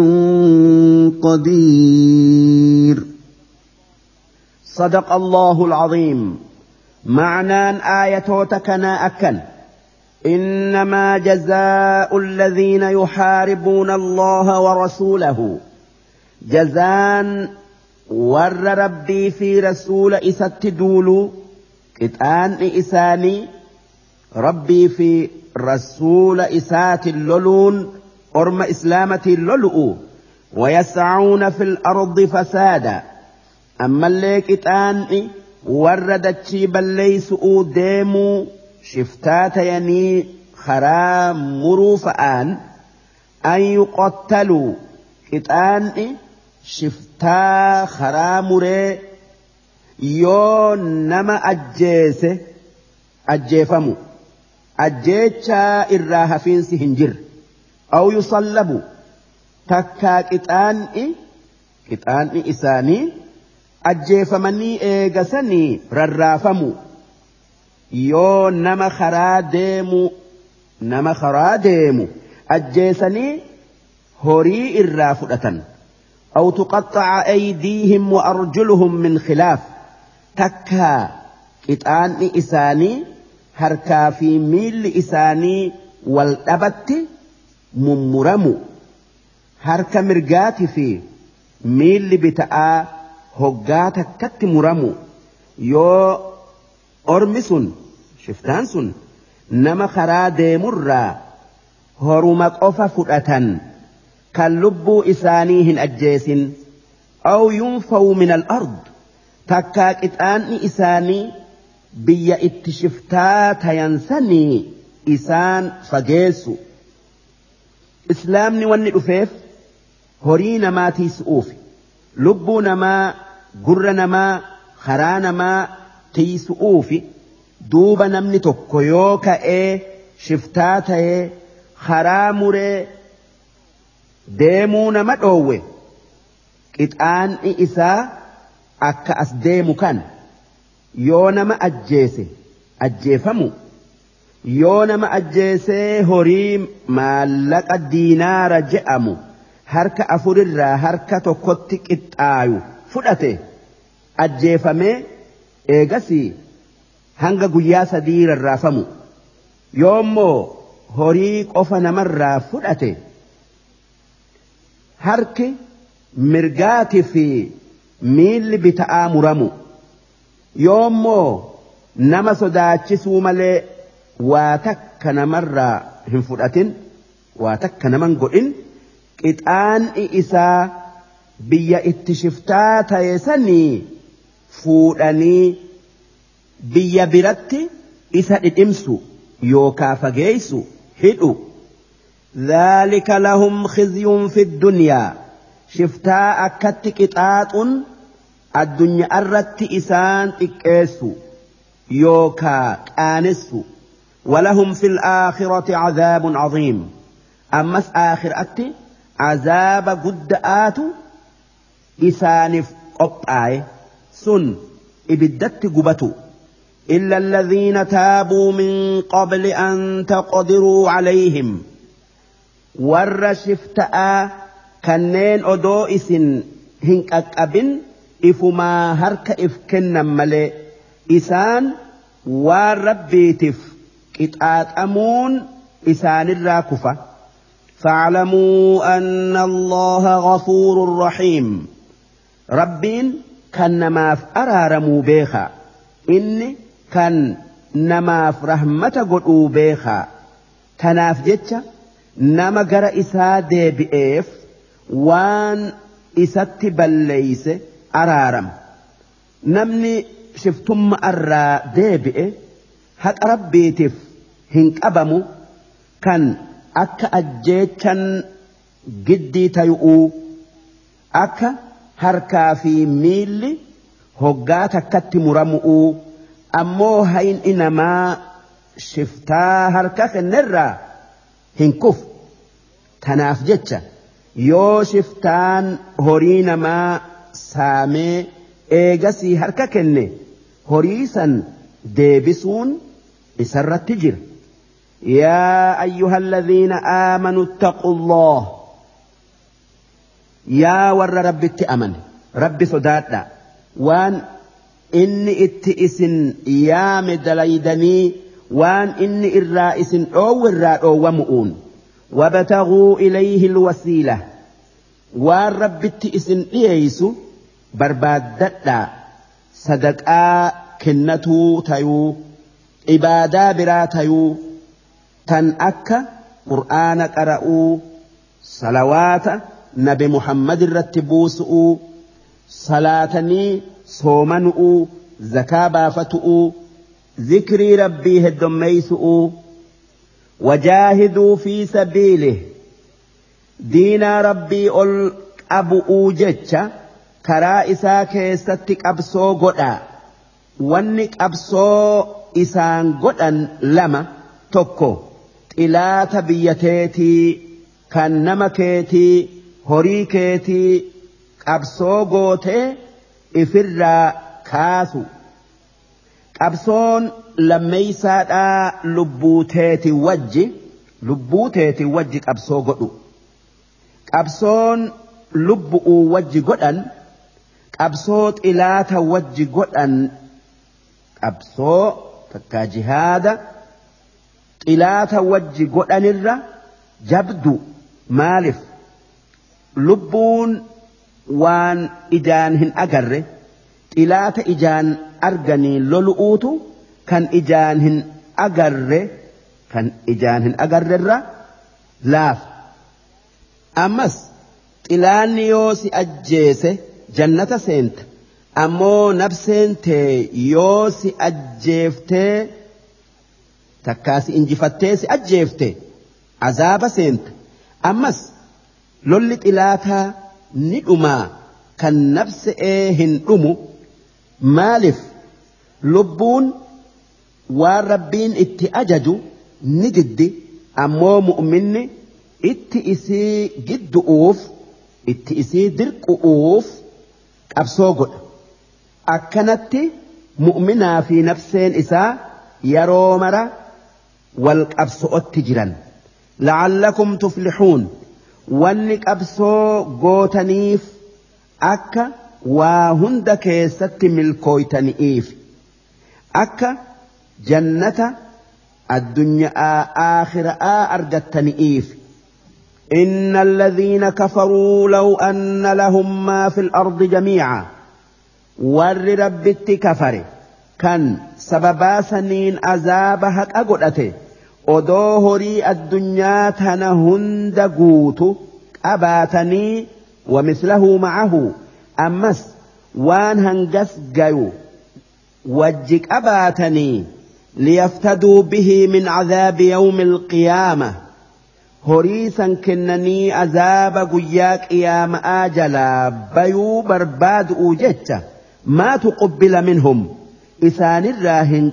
قدير. صدق الله العظيم. معنى آية تكنا أكن إنما جزاء الذين يحاربون الله ورسوله. جزان ور ربي في رسول إسات دولو قطان إساني ربي في رسول إسات اللولون أرم إسلامة اللولؤ ويسعون في الأرض فسادا. أما اللي قطان ور دتشي بليسؤ ديمو shiftaa tayanii karaa muruu fa'aan an yuqottaluu qixaanni shiftaa karaa muree yoo nama ajjeese ajjeefamu ajjeechaa irraa hafiinsi hin jirre aw yusallabu takkaa qixaanni qixaanni isaanii ajjeefamanii eegasanii rarraafamu. Yoo nama karaa deemu nama karaa deemu ajjeesanii horii irraa fudhatan أو تقطع أيديهم وأرجلهم من خلاف. تكا قطعان إساني هركا في ميل إساني والأبت ممرم هركا مرقات في ميل بتاء هقات كت مرم يو ormi sun shiftaan sun nama karaa deemurraa horuma qofa fudhatan kan lubbuu isaanii hin ajjeesin aw yunfawu min al-ard takkaa qixaanni isaanii biyya itti shiftaa tayansanii isaan fageessu islaamni wanni dhufeef horii namaa tiisu'uufi lubbuu namaa gurra namaa karaa namaa tiisu'uufi duuba namni tokko yoo ka'ee shiftaa ta'ee karaa muree deemuu nama dhoowwe. Qixaanni isaa akka as deemu kan yoo nama ajjeese ajjeefamu. Yoo nama ajjeesee horii maallaqa diinaara je'amu harka afurirraa harka tokkotti qixxaayu fudhate ajjeefamee eegasii hanga guyyaa sadii rarraafamu. Yoommoo horii qofa namarraa fudhate? Harki mirgaati fi miilli bita'aa muramu. Yoommoo nama sodaachisuu malee waa takka namarraa hin fudhatin? Waa takka naman godhin? Qixaan'i isaa biyya itti shiftaa ta'e sanii fuudhanii biyya biratti isa dhidhimsu yookaa fageeysu hidhu. ذلك لهم خزي في الدنيا شفتا أكت قطاط الدنيا أردت إسان إكيسو يوكا كانسو ولهم في الآخرة عذاب عظيم أمس آخر أتي عذاب قدآت إسانف قبآي سن إبدت قبتو إلا الذين تابوا من قبل أن تقدروا عليهم. ور شفتاء كنين أدو إسن هنك أكبن إفما هرك إفكن ملي. إسان والربيتف قطعات أمون إسان الراكفة فاعلموا أن الله غفور رحيم. ربين kan namaaf araaramuu beekaa inni kan namaaf rahmata godhuu beekaa tanaaf jecha nama gara isaa deebi'eef waan isatti balleeyse araarama namni shiftumma irraa deebi'e haqa rabbiitiif hin qabamu kan akka ajjeechan giddii tayu'uu akka. Harkaa fi miilli hoggaa takkatti muramu'uu ammoo hayni namaa shiftaa harka kennerraa hin kufu tanaaf jecha yoo shiftaan horii namaa saamee eegasii harka kenne horii san deebisuun isarratti jira يا أيها الذين آمنوا اتقوا yaa warra rabbitti amane rabbi sodaadha. Waan inni itti isin yaame dalaydanii waan inni irraa isin dhoowwe irraa dhoowwamu'uun wabtaguu ilayhi lwasiila waan rabbitti isin dhiyeeysu barbaaddadhaa sadaqaa kennatuu tayuu ibaadaa biraa tayuu tan akka qur'aana qara'uu salawaata nabi muhammad irratti buusu'uu salaatanii soomanu'uu zakaa baafatu'uu ذكري ربي هدميسؤ وجاهدوا في سبيله دين ربي ال أبو أوجتش كرا إسا كيستك أبسو قدا ونك أبسو إسان قدا لما توكو إلى تبيتيتي كان نمكيتي هريكيتي أبسو قوتي إفرا كاسو qabsoon lammeeysaadhaa lubbuu teeti wajji lubbuu teeti wajji qabsoo godhu qabsoon lubbu'uu wajji godhan qabsoo xilaata wajji godhan qabsoo takkaa jihaada xilaata wajji godhanirra jabdu maaliif lubbuun waan ijaan hin agarre xilaata ijaan arganii lolu'uutu kan ijaan hin agarre kan ijaan hin agarrerra laaf ammas xilaanni yoo si ajjeese jannata seenta ammoo nafseen tee yoo si ajjeeftee takkaa si injifattee si ajjeefte azaaba seenta ammas lolli xilaataa ni dhumaa kan nafse'ee hin dhumu maaliif lubbuun waan rabbiin itti ajaju ni diddi ammoo mu'minni itti isii giddu'uuf itti isii dirqu'uuf qabsoo godha akkanatti mu'minaa fi nafseen isaa yeroo mara wal qabso'otti jiran la'allakum tuflixuun wanni qabsoo gootaniif akka waa hunda keessatti milkooytani'iif akka jannata addunyaa aakhira'aa argattani'iif إن الذين كفروا لو أن لهم ما في الأرض جميعا ور ربت كفر كان سببا سنين أزابها أقلته odoo horii addunyaa tana qabaatanii ومثله معه ammas waan hangas gayu wajji qabaatanii liyaftaduu bihi min cadaabi yawmi alqiyaama horii san kennanii azaaba guyyaa qiyaama'aa jalaa bayuu barbaadu'u jecha maa tuqubbila minhum isaanirraa hin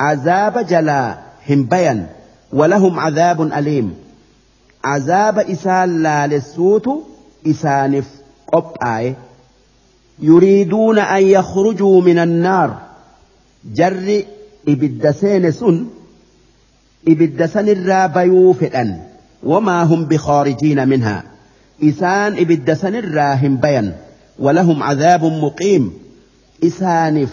عذاب جلا هم بيان ولهم عذاب أليم. عذاب إسان لا للسوت إسانف قب آي يريدون أن يخرجوا من النار. جر إبدسين سن. إبدسن الراب يوفئن وما هم بخارجين منها. إسان إبدسن الراهم بيان ولهم عذاب مقيم. إسانف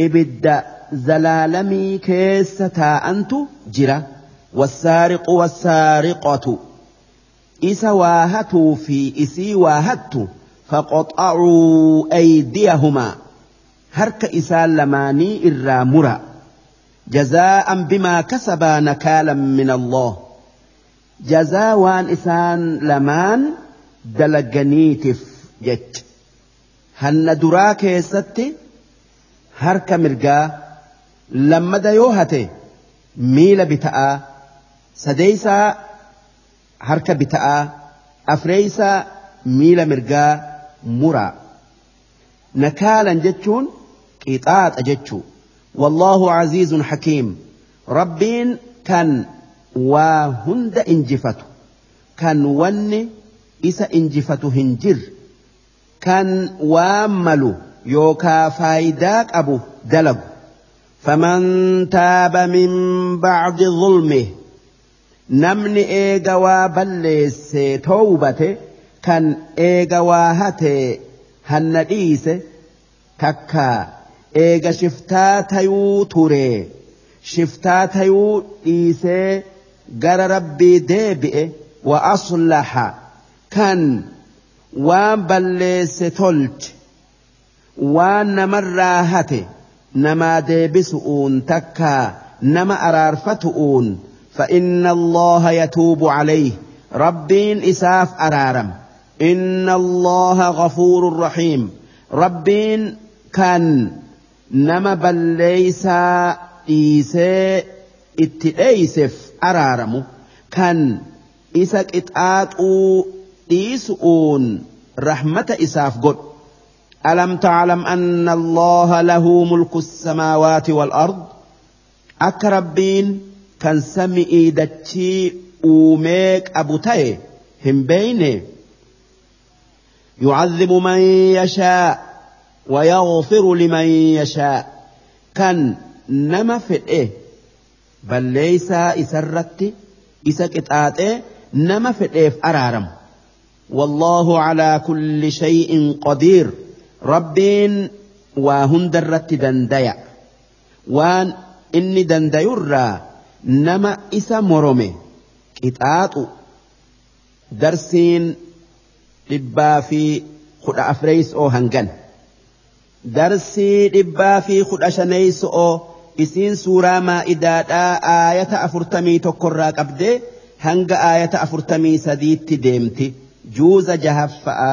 إبدأ zalaalamii keessa taa'antu jira والسارق والسارقة إسا واهتوا في إسي واهت فقطعوا أيديهما هرك إسال لماني الرامرة جزاء بما كسبا نكالا من الله. جزاء وان إسان لمان دلقنيتف جت هن دراك ستي هرك مرقا لما ديوهته ميل بتاء سديسا harka bita'aa afreeysaa miila mirgaa muraa nakaalan jechuun qixaaxa jechuu wallaahu aziizun hakiim rabbiin kan waa hunda injifatu kan wanni isa injifatu hin jirre kan waan malu yookaa faayidaa qabu dalagu فمن تاب من بعد ظلمه kan eega waa hatee hanna dhiise takka eega shiftaa tayuu ture shiftaa tayuu dhiisee gara rabbii deebi'e wa aslaha kan waan balleesse tolche waan namarraa hate namaa deebisu'uun takkaa nama araarfatu'uun فإن الله يتوب عليه ربين إساف أرارم إن الله غفور رحيم ربين كان نما بليسا إيسي اتئيسف أرارم كان إسك إتآتو إيسؤون رحمة إساف قد ألم تعلم أن الله له ملك السماوات والأرض؟ أكربين كان سمئي دتشي أوميك أبو تاي هم بيني يعذب من يشاء ويغفر لمن يشاء. كان نما في إيه بل ليس إسرت إسكت آتي نما في إيه أرارم. والله على كل شيء قدير. ربين وهن درت دنديا وان إني دنديرا نما إسا مرمي قطاط درسين dhibbaa fi kudha afreeysoo hangan darsii dhibbaa fi kudha shaneeysoo isiin suuraa maa'idaadhaa aayata afurtamii tokkorraa qabdee hanga aayata afurtamii sadiitti deemti juuza jahaffa'a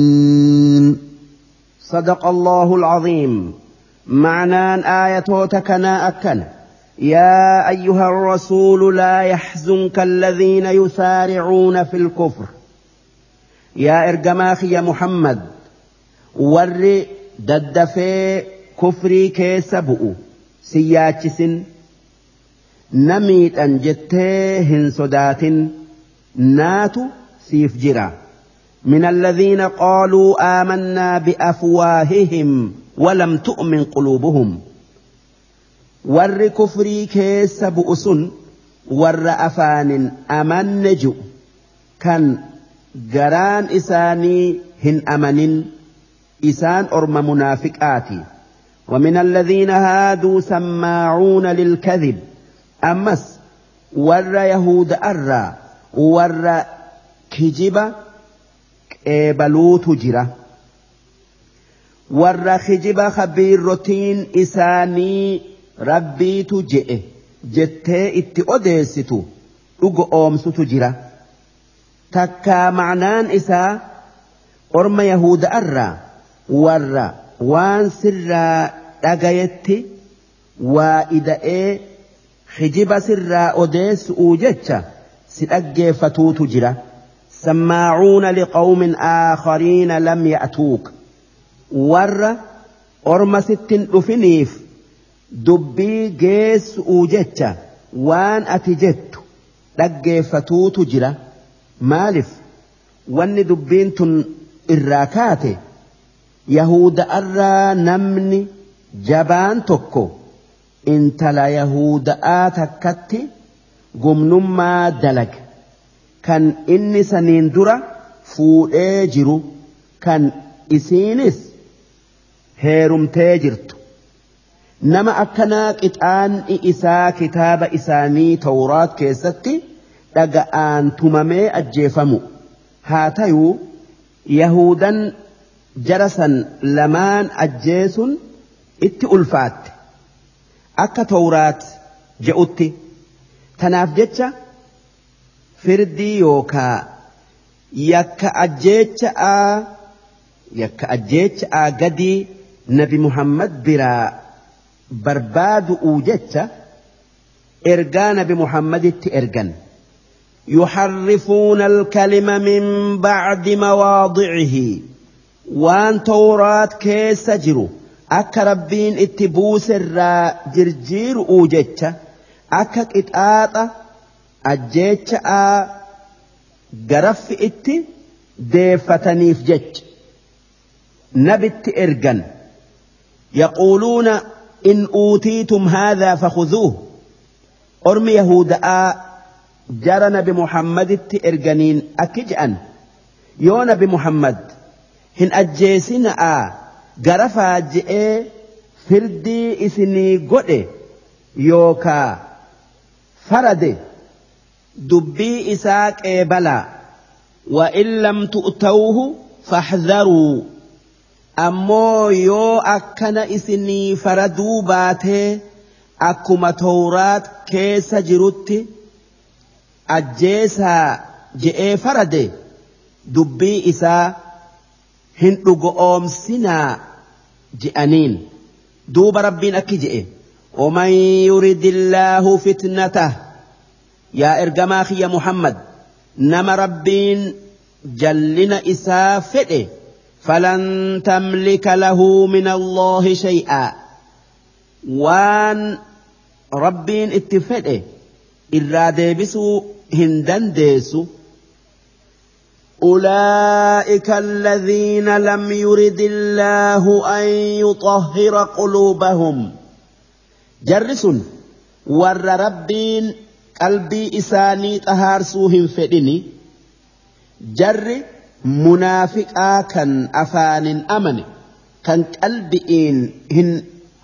صدق الله العظيم. معنان آية تكنا أكن. يا أيها الرسول لا يحزنك الذين يسارعون في الكفر. يا إرجماخي يا محمد. ور ددفي كفري كيسبؤ سياتشس نميت أن جتيه صدات ناتو سيف جرا. من الذين قالوا آمنا بأفواههم ولم تؤمن قلوبهم. ور كفري كيس بؤسن ور أفان أمن كان جران إساني هن أمن إسان أرم منافقاتي. ومن الذين هادوا سماعون للكذب. أمس ور يهود أرى ور kijiba qeebaluutu jira. Warra kijiba kabiirrotiin isaanii rabbiitu je'e jettee itti odeessitu dhugo oomsutu jira. Takkaa macnaan isaa orma yahuda'arraa warra waan sirraa dhagayetti waa ida'ee hijiba sirraa odeessu'uu jecha si dhaggeeffatuutu jira sammaacuuna liqawmin aakhariina lam ya'tuuka warra orma sittin dhufiniif dubbii geessu'uu jecha waan ati jettu dhaggeeffatuutu jira maalif wanni dubbiin tun irraa kaate yahuda'arraa namni jabaan tokko intala yahuda'aa takkatti gumnummaa dalag kan inni saniin dura fuudhee jiru kan isiinis heerumtee jirtu nama akkanaa qixaan'i isaa kitaaba isaanii tawraat keessatti dhaga'aan tumamee ajjeefamu haa tayuu yahudan jara san lamaan ajjeesun itti ulfaatte akka tawraat je'utti tanaaf jecha firdii yookaa yakka ajjeecha'aa yakka ajjeecha'aa gadii nabi muhammad biraa barbaadu'uu jecha ergaa nabi muhammaditti ergan يحرفون الكلم من بعد مواضعه وان تورات كيس جرو akka rabbiin itti buuserraa jirjiiru'uu jecha akka qixaaxa ajjeecha'aa garaffi itti deeffataniif jecha. Nabitti ergan. Yaquuluuna in uutiitum haadhaa fakhuduuh ormi yahuda'aa jara nabi muhammaditti erganiin akki je'an. Yoo nabi muhammad hin ajjeesina'aa gara faajji'ee firdii isinii godhe yookaa farade dubbii isaa qeebalaa وإن لم تؤتوه فاحذروا ammoo yoo akkana isinii faraduu baatee akkuma tawraat keessa jirutti ajjeesaa je'ee farade dubbii isaa hin dhugo oomsinaa je'aniin duuba rabbiin akki je'e ومن يرد الله فتنته يا إرجما يا محمد نما ربين جلنا إسا فئه فلن تملك له من الله شيئا. وان ربين اتفئه إرادة بسو هندن ديسو. أولئك الذين لم يرد الله أن يطهر قلوبهم. جرس ور ربين qalbii isaanii xahaarsuu hin fedhini. Jarri munaafiqaa kan afaanin amane kan qalbi'iin hin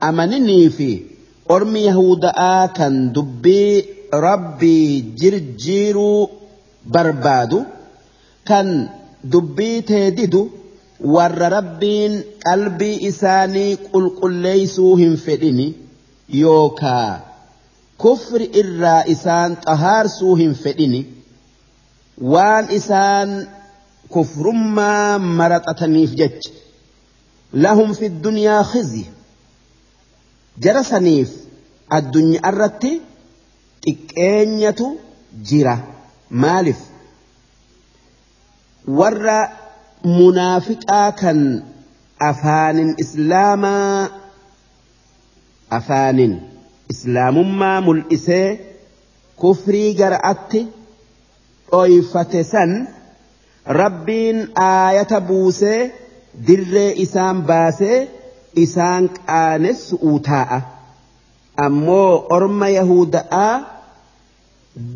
amaninii fi ormi yahuda'aa kan dubbii rabbii jirjiiruu barbaadu kan dubbii teedidu warra rabbiin qalbii isaanii qulqulleeysuu hin fedhini yookaa كفر الرائسان طهار سوهم فإني وان إسان كفر ما مرت لهم في الدنيا خزي جرس نيف الدنيا الرتي تكينية جرا مالف ور منافقا كان أفان إسلاما أفان islaamummaa mul'isee kufrii gara'atti dhoyfate san rabbiin aayata buusee dirree isaan baasee isaan qaanessu'uu taa'a ammoo orma yahuda'aa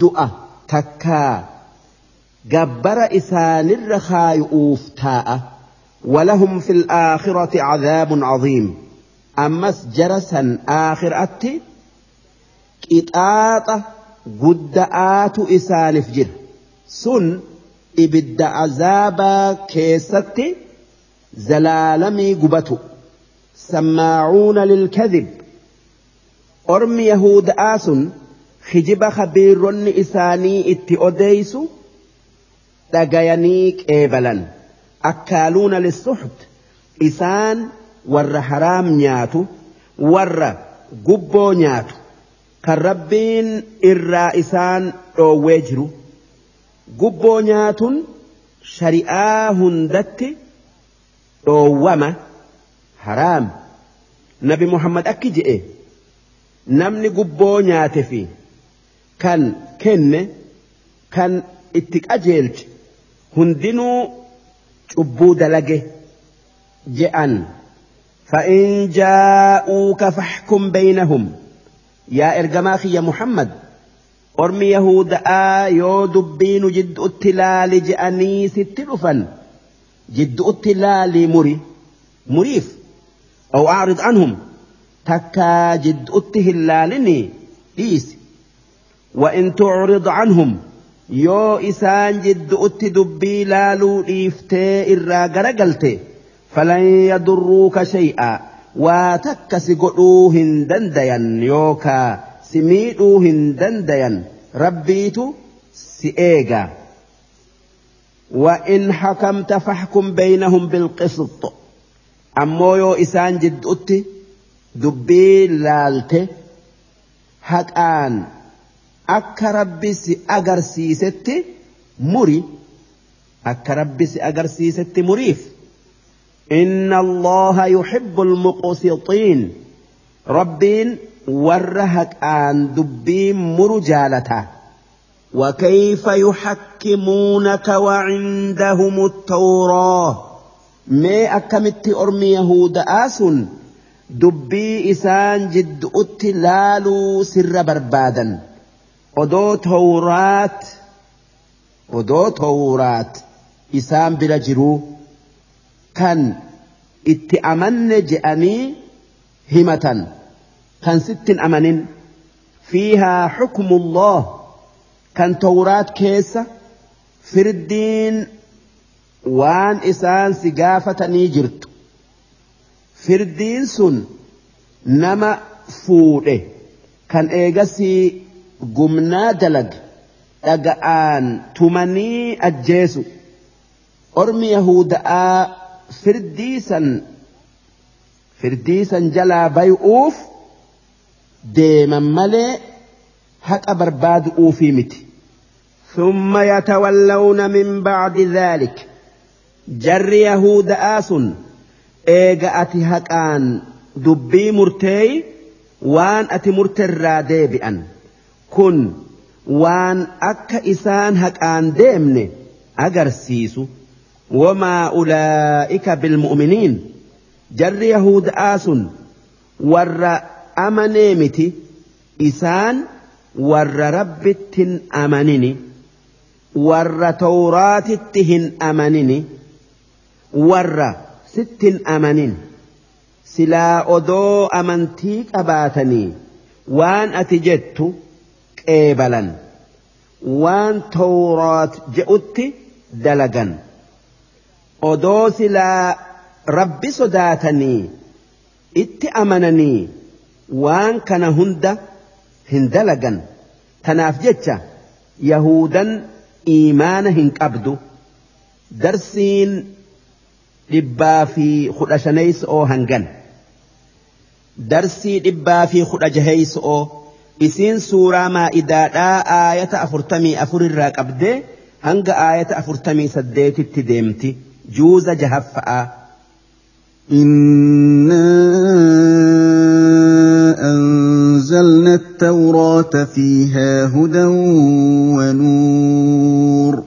du'a takkaa gabbara isaanirra kaayu'uuf taa'a ولهم في الآخرة عذاب عظيم أمس جرسا آخرة قطاطة قدآت إسان فجر سن ibidda azaabaa keessatti zalaalamii gubatu sammaacuuna lilkadib ormi yahuda'aa sun hijiba kabiirronni isaanii itti odeeysu dhagayanii qeebalan akkaaluuna lissuxt isaan warra haraam nyaatu warra gubboo nyaatu kan rabbiin irraa isaan dhoowwee jiru gubboo nyaatuun shari'aa hundatti dhoowwama haraam. Nabi muhammad akki je'e namni gubboo nyaate fi kan kenne kan itti qajeelche hundinuu cubbuu dalage je'an. Fa'in jaa'uu jaa'uuka faxkum baynahum. Yaa ergamaa kiyya muhammad ormi yahuda'aa yoo dubbiinu jidduutti laali je'anii sitti dhufan jidduutti laali muri muriif a'rid anhum takkaa jidduutti hin laalini dhiisi وإن تعرض عنهم yoo isaan jidduutti dubbii laaluu dhiiftee irraa garagalte falan yadurruuka shay'aa waa takka si godhuu hin dandayan yookaa si miidhuu hin dandayan rabbiitu si eega وإن حكمت فاحكم بينهم بالقسط ammoo yoo isaan jidduutti dubbii laalte haqaan akka rabbi si agarsiisetti muri akka rabbi si agarsiisetti muriif إن الله يحب المقسطين. ربين ورهك آن دبين مرجالته. وكيف يحكمونك وعندهم التوراة. ما أكمت أرمي يهود آسن؟ دبي إسان جد أتلالو سر بربادا. odoo tawraat odoo tawraat isaan bira jiruu kan itti amanne je'anii himatan kan sittin amanin fiihaa xukmullah kan tawraat keessa firdiin waan isaan si gaafatanii jirtu firdiin sun nama fuudhe kan eegasii gumnaa dalag dhaga'aan tumanii ajjeesu ormi yahuda'aa firdiisan firdiisan jalaa bay'uuf deeman malee haqa barbaadu'uufii miti ثم يتولون من بعد ذلك جر يهود آس إيجا أتي هكان دبي مرتي وان أتي مرتر ديبئا كن وان أكا إسان هكان ديمني أجرسيسو وما أولئك بالمؤمنين. جر يهود آس ور أمنيمتي إسان ور ربت أمنني ور تورات هن أمنني ور ست أمنين. سلا أدو أمنتيك أباتني وان أتجدت قيبلا وان تورات جئت دلقا odoo silaa rabbi sodaatanii itti amananii waan kana hunda hin dalagan. Tanaaf jecha yahudan iimaana hin qabdu. Darsiin dhibbaa fi kudha shaneeyso'oo hangan. Darsii dhibbaa fi kudha jaheeyso'oo isiin suuraa maa'idaadhaa aayata afurtamii afur irraa qabdee hanga aayata afurtamii saddeetitti deemti. جوز جهفأ. إنا أنزلنا التوراة فيها هدى ونور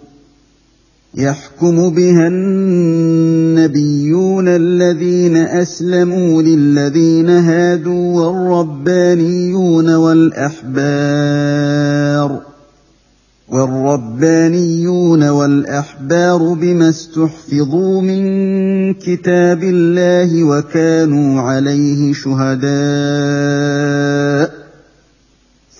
يحكم بها النبيون الذين أسلموا للذين هادوا والربانيون والأحبار. والربانيون والأحبار بما استحفظوا من كتاب الله وكانوا عليه شهداء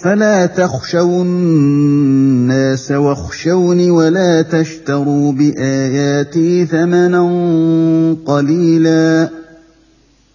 فلا تخشوا الناس الناس واخشوني ولا تشتروا بآياتي ثمنا قليلا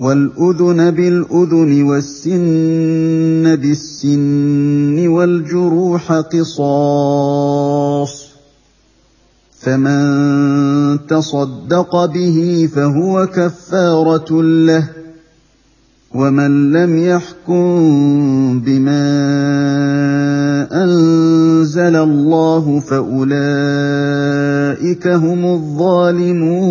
والأذن بالأذن والسن بالسن والجروح قصاص فمن تصدق به فهو كفارة له ومن لم يحكم بما أنزل الله فأولئك هم الظالمون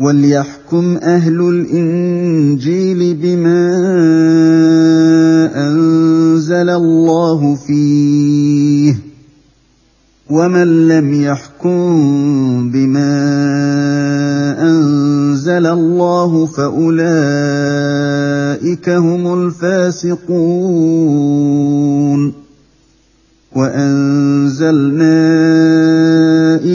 وليحكم أهل الإنجيل بما أنزل الله فيه ومن لم يحكم بما أنزل الله فأولئك هم الفاسقون وأنزلنا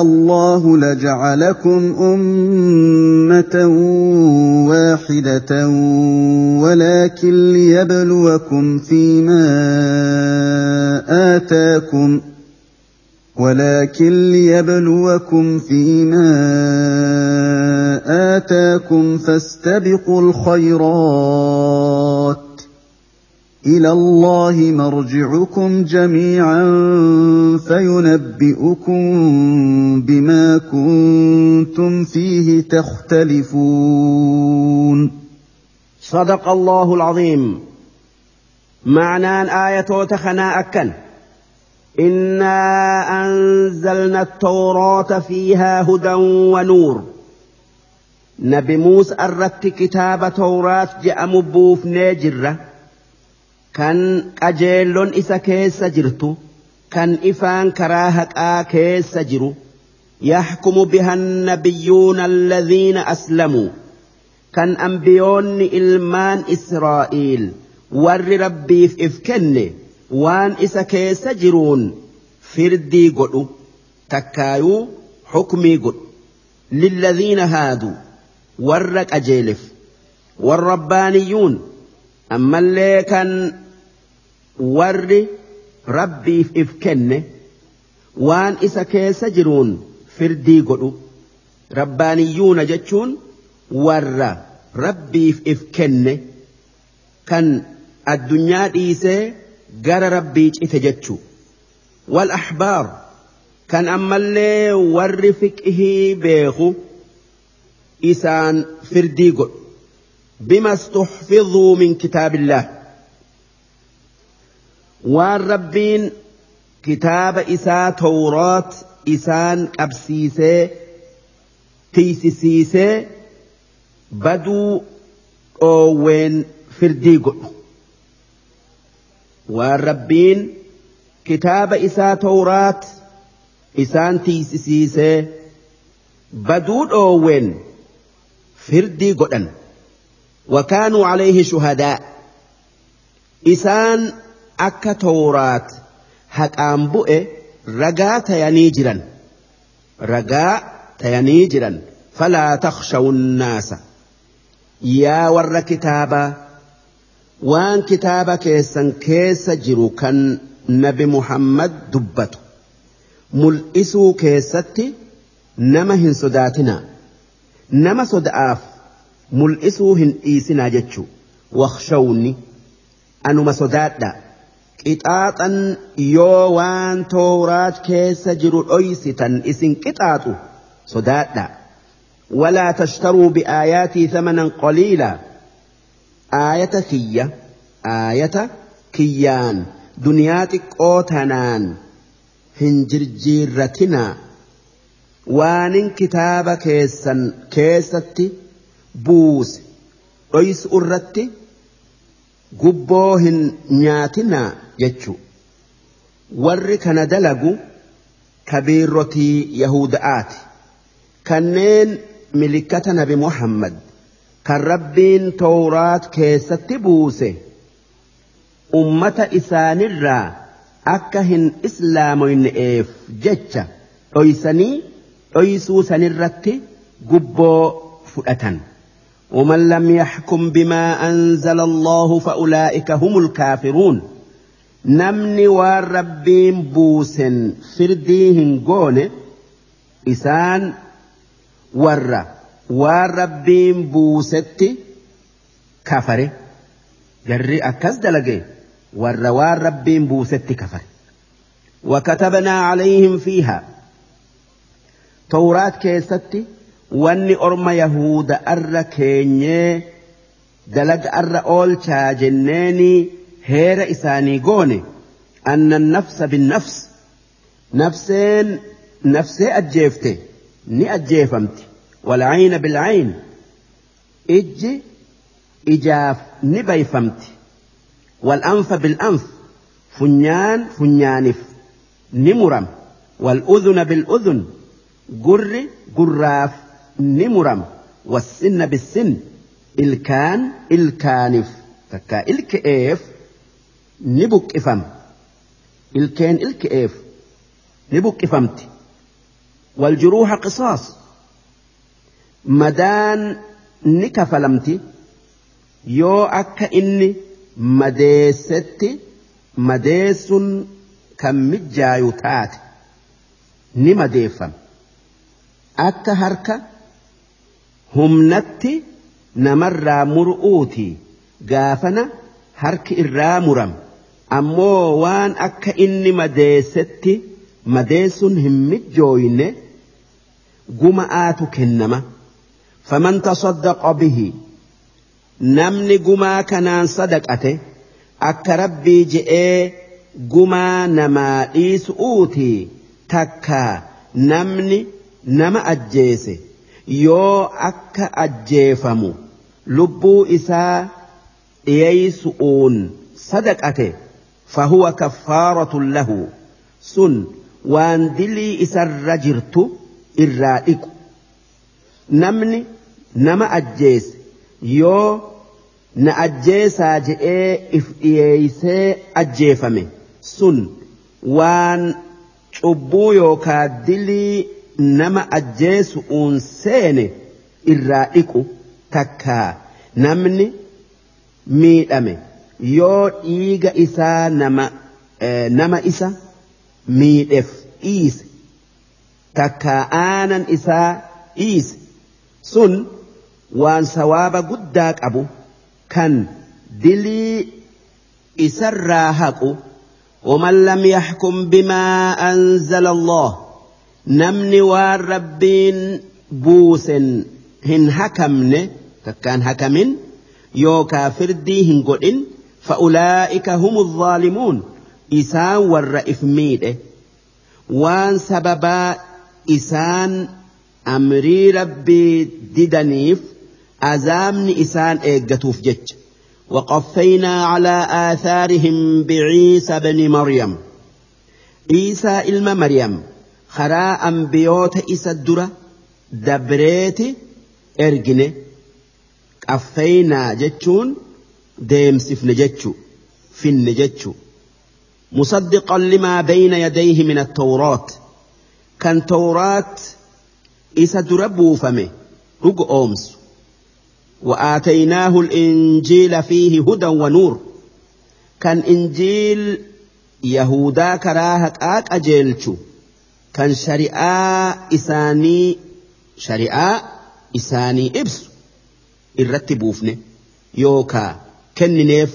الله لجعلكم أمة واحدة ولكن ليبلوكم فيما آتاكم ولكن ليبلوكم فيما آتاكم فاستبقوا الخيرات إلى الله مرجعكم جميعا فينبئكم بما كنتم فيه تختلفون صدق الله العظيم. معنى آية تخنا أكن. إنا أنزلنا التوراة فيها هدى ونور. نبي موسى أردت كتاب توراة جاء مبوف نجرة كان أجيلون إسا كيس جرتو كان إفان كراهك آ كيس جرو يحكم بها النبيون الذين أسلموا كان أنبيون إلمان إسرائيل ور ربي في waan isa keessa jiruun firdii godhu takkaayuu xukmii godhu. Lilladhiina haaduu warra qajeelef warrabbaaniyyuun ammallee kan warri rabbiif if kenne waan isa keessa jiruun firdii godhu rabbaaniyyuuna jechuun warra rabbiif if kenne kan addunyaa dhiisee gara rabbii cite jechu. Wal ahbaar kan ammallee warri fiqhii beeku isaan firdii godhu bima istuxfiduu min kitaabillah waan rabbiin kitaaba isaa tawraat isaan qabsiisee tiysisiisee baduu dhoowween firdii godhu waan rabbiin kitaaba isaa tawraat isaan tiisisiisee baduu dhoowween firdii godhan وكانوا عليه شهداء. إسان أكا تورات حق أنبؤي رقا تيانيجرا رقا تيانيجرا فلا تخشوا الناس. يا ور كتابا وان كتابا كيسا كيسا جرو كان نبي محمد دبته ملئسو كيستي نمهن صداتنا نما صداف mul'isuu hin dhiisinaa jechuu wakshawni anuma sodaadha qixaaxan yoo waan tooraat keessa jiru dhoysitan isin qixaaxu sodaadha walaa tashtaruu biaayaatii thamanan qaliilaa aayata kiyya aayata kiyyaan duniyaa xiqqoo tanaan hin jirjiirratinaa waanin kitaaba keessan keessatti buuse. Dhoysu irratti gubboo hin nyaatinaa jechu warri kana dalagu kabiirrotii yahuda'aati kanneen milikkata nabi muhammad kan rabbiin tawraat keessatti buuse ummata isaanirraa akka hin islaamoyne'eef jecha dhoysanii dhoysuu sanirratti gubboo fudhatan ومن لم يحكم بما أنزل الله فأولئك هم الكافرون. نمني والربين بوسن فرديهن قون إسان ور. والربين بوستي كفرة. جري أكز دلقي ور والربين بوستي كفر وكتبنا عليهم فيها. توراة كيستي wanni orma yahuda arra keenyee dalaga arra oolchaa jenneeni heera isaanii goone anna nafsa binnafs nafseen nafsee ajjeefte ni ajjeefamti walcayna bilcayn ijji ijaaf ni bayfamti walanfa bilanf funyaan funyaanif ni muram waludhuna biludhun gurri نمرم والسن بالسن. إلكان إلكانف. تكا الكئف نبوك افم الكان الكئف نبوك افمت والجروح قصاص. مدان نكفلمتي. يو اكا إني مديستي. مديس كم جايوتات نمديفا اكا هركة. Humnatti namarraa mur'uuti gaafana harki irraa muram ammoo waan akka inni madeessetti madeessun hin mijjooyne guma'aatu kennama. Faman tasaddaqa bihi. Namni gumaa kanaan sadaqate akka rabbii je'ee gumaa namaa dhiisu'uuti. Takka namni nama ajjeese yoo akka ajjeefamu lubbuu isaa dhiyeeysu'uun sadaqate fahuwa kaffaaratun lahu. Sun waan dilii isarra jirtu irraa dhiqu. Namni nama ajjeese yoo na ajjeesaa je'ee if dhiyeeysee ajjeefame sun waan cubbuu yookaa dilii nama ajjeesu'uun seene irraa dhiqu takkaa namni miidhame yoo dhiiga isaa nama nama isa miidheef dhiise takkaa aanan isaa dhiise sun waan sawaaba guddaa qabu kan dilii isarraa haqu ومن لم يحكم بما أنزل الله نمني والربين بوس هن حكمن كان حكمن يو كافردي هن قدن فأولئك هم الظالمون إسان والرئف ميده وان سببا إسان أمري ربي ددنيف أزامني إسان إيقتوف جج وقفينا على آثارهم بعيسى بن مريم عيسى إلما مريم أنبيوت إسا الدرة دبريت إرجنه قفينا جتشون ديم سفن جتشو فن جتشو مصدقا لما بين يديه من التوراة كان توراة إسا دربو فمه رق أومس وآتيناه الإنجيل فيه هدى ونور كان إنجيل يهودا كراهك آك كان شريعة إساني شريعة إساني إبس الرتبوفني يوكا كننيف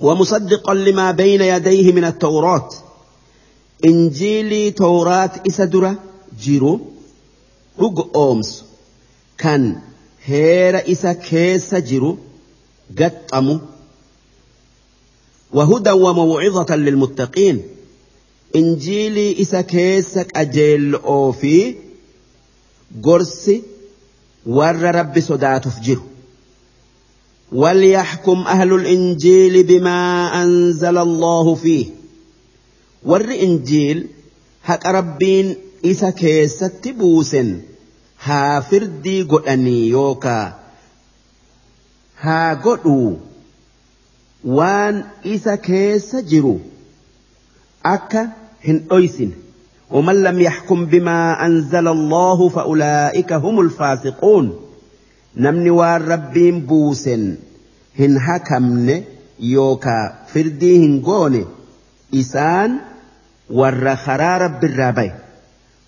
ومصدقا لما بين يديه من التوراة إنجيلي توراة إسدرة جيرو رق أومس كان heera isa keessa jiru gaxxamu وهدى وموعظة للمتقين إنجيلي إسا كيس أجيل أوفي قرس ور رب صدات فجر وليحكم أهل الإنجيل بما أنزل الله فيه ور إنجيل حق ربين إسا كيس تبوسن haa firdii godhanii yookaa haa godhuu waan isa keessa jiru akka hin dhoysine ومن لم يحكم بما أنزل الله فأولئك هم الفاسقون. نمني والربين بوسن. هن حكمن يوكا فردي هن قوني إسان والرخرا رب الرابي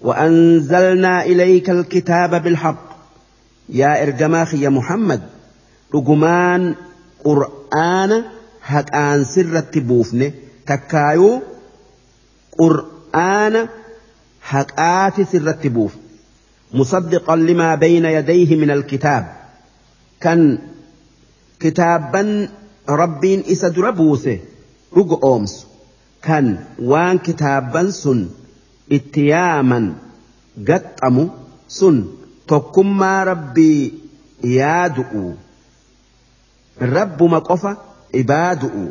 وأنزلنا إليك الكتاب بالحق. يا إرجماخ يا محمد. رجمان قرآن هكان سر التبوفن تكايو قرآن هكآت سر التبوف مصدقا لما بين يديه من الكتاب. كان كتابا ربين إسد ربوسه رج أومس. كان وان كتابا سن. yaaman gaxxamu sun tokkummaa rabbii yaadu'u rabbuma qofa ibaadu'u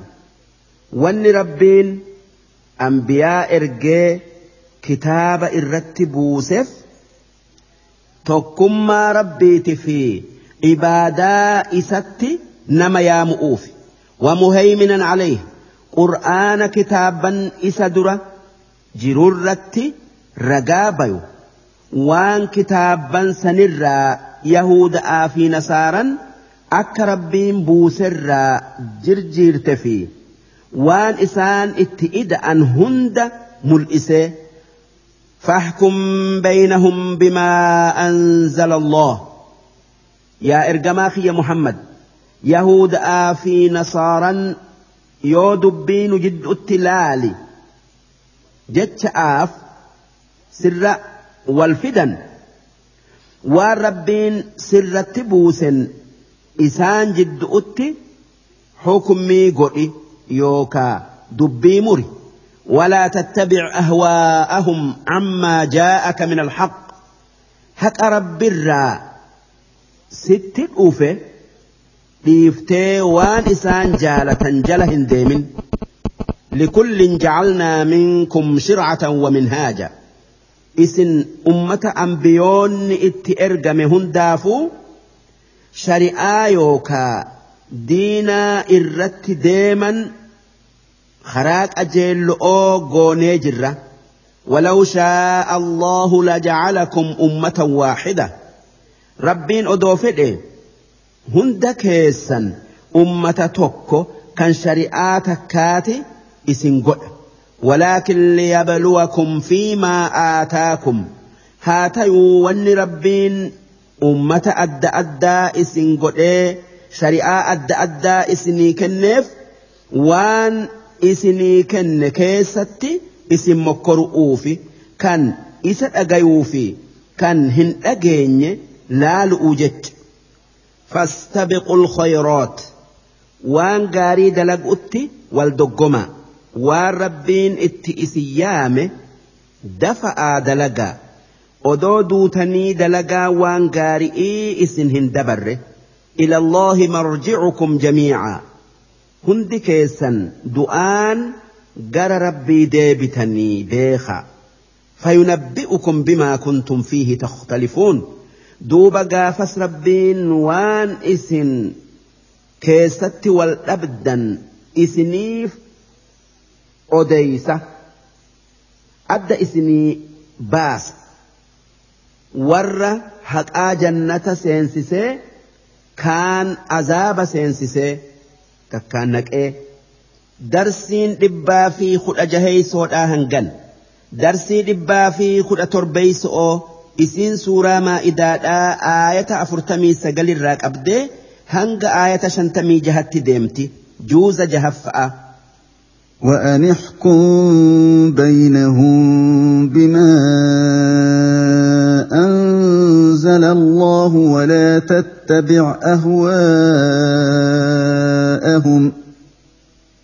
wanni rabbiin ambiyaa ergee kitaaba irratti buuseef tokkummaa rabbiiti fi ibaadaa isatti nama yaamu'uuf wamuhayminan alayhi qur'aana kitaaban isa dura jirurratti ragaa bayu. Waan kitaabban sanirraa yahuda'aa fi nasaaran akka rabbiin buuserraa jirjiirte fi waan isaan itti ida'an hunda mul'isee فاحكم بينهم بما أنزل الله يا إرجماخي يا محمد يهود آفي نصارا يودبين جد التلالي jecha'aaf sirra wal fidan waan rabbiin sirratti buusen isaan jiddu'utti xukumii godhi yookaa dubbii muri ولا تتبع أهواءهم عما جاءك من الحق. حق رب الرا ست أوفه ديفتي وان إسان جالة جلة ديمن لكل جعلنا منكم شرعة ومنهاجا. إسن أمة أنبيون اتئرقم هندافو. شريعة يوكا. دينا إرت ديما خراك أجل أو غوني جرة. ولو شاء الله لجعلكم أمة واحدة. ربين أدوفد هند كيسا أمة توكو كان شريعة كاتي godha ولكن ليبلوكم فيما آتاكم. هاتيو ون ربين أمة أدى أدى إسن قد. شريعة أدى أدى إسني كنف. وان إسني كن كيستي إسن مكرؤوفي كان إسن أغيوفي كان هن أغيني لا لأوجج فاستبقوا الخيرات وان غاري دلقؤتي والدقما waan rabbiin itti isin yaame dafa'aa dalagaa odoo duutanii dalagaa waan gaari'ii isin hin dabarre. إلى الله مرجعكم جميعا هند كيسا دؤان جر ربي ديبتني بيخا فينبئكم بما كنتم فيه تختلفون دوب قافس ربين وان اسن كيست والأبدا اسنيف أديسة أدى اسني باس ور حقا جنة سينسسي كان عذاب سينسسي كان نكئ darsiin dhibbaa fi kudha jaheysoodhaa hangan darsii dhibbaa fi kudha torbeeyso'oo isiin suuraa maa'idaadhaa aayata afurtamii sagalirraa qabdee hanga aayata shantamii jahatti deemti juuza jahaffa'a. وأن احكم بينهم بما أنزل الله ولا تتبع أهواءهم ۖ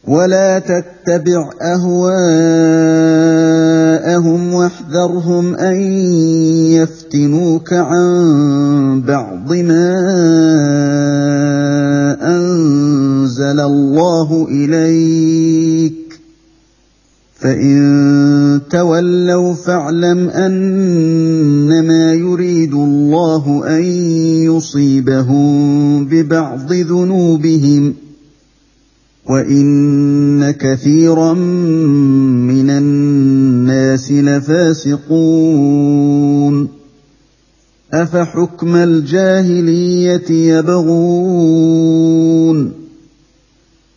ولا تتبع أهواءهم واحذرهم أن يفتنوك عن بعض ما أنزل الله إليك فان تولوا فاعلم انما يريد الله ان يصيبهم ببعض ذنوبهم ۖ وان كثيرا من الناس لفاسقون افحكم الجاهليه يبغون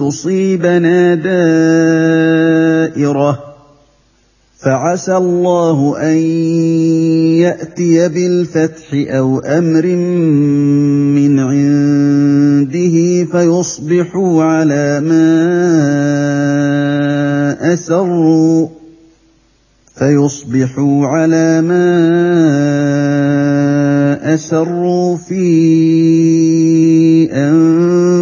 تصيبنا دائره فعسى الله أن يأتي بالفتح أو أمر من عنده فيصبحوا على ما أسروا فيصبحوا على ما أسروا في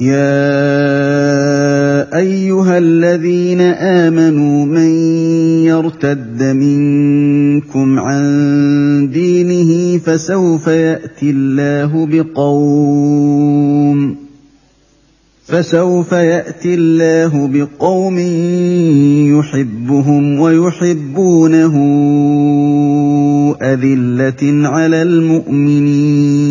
يا ايها الذين امنوا من يرتد منكم عن دينه فسوف ياتي الله بقوم فسوف ياتي الله بقوم يحبهم ويحبونه اذله على المؤمنين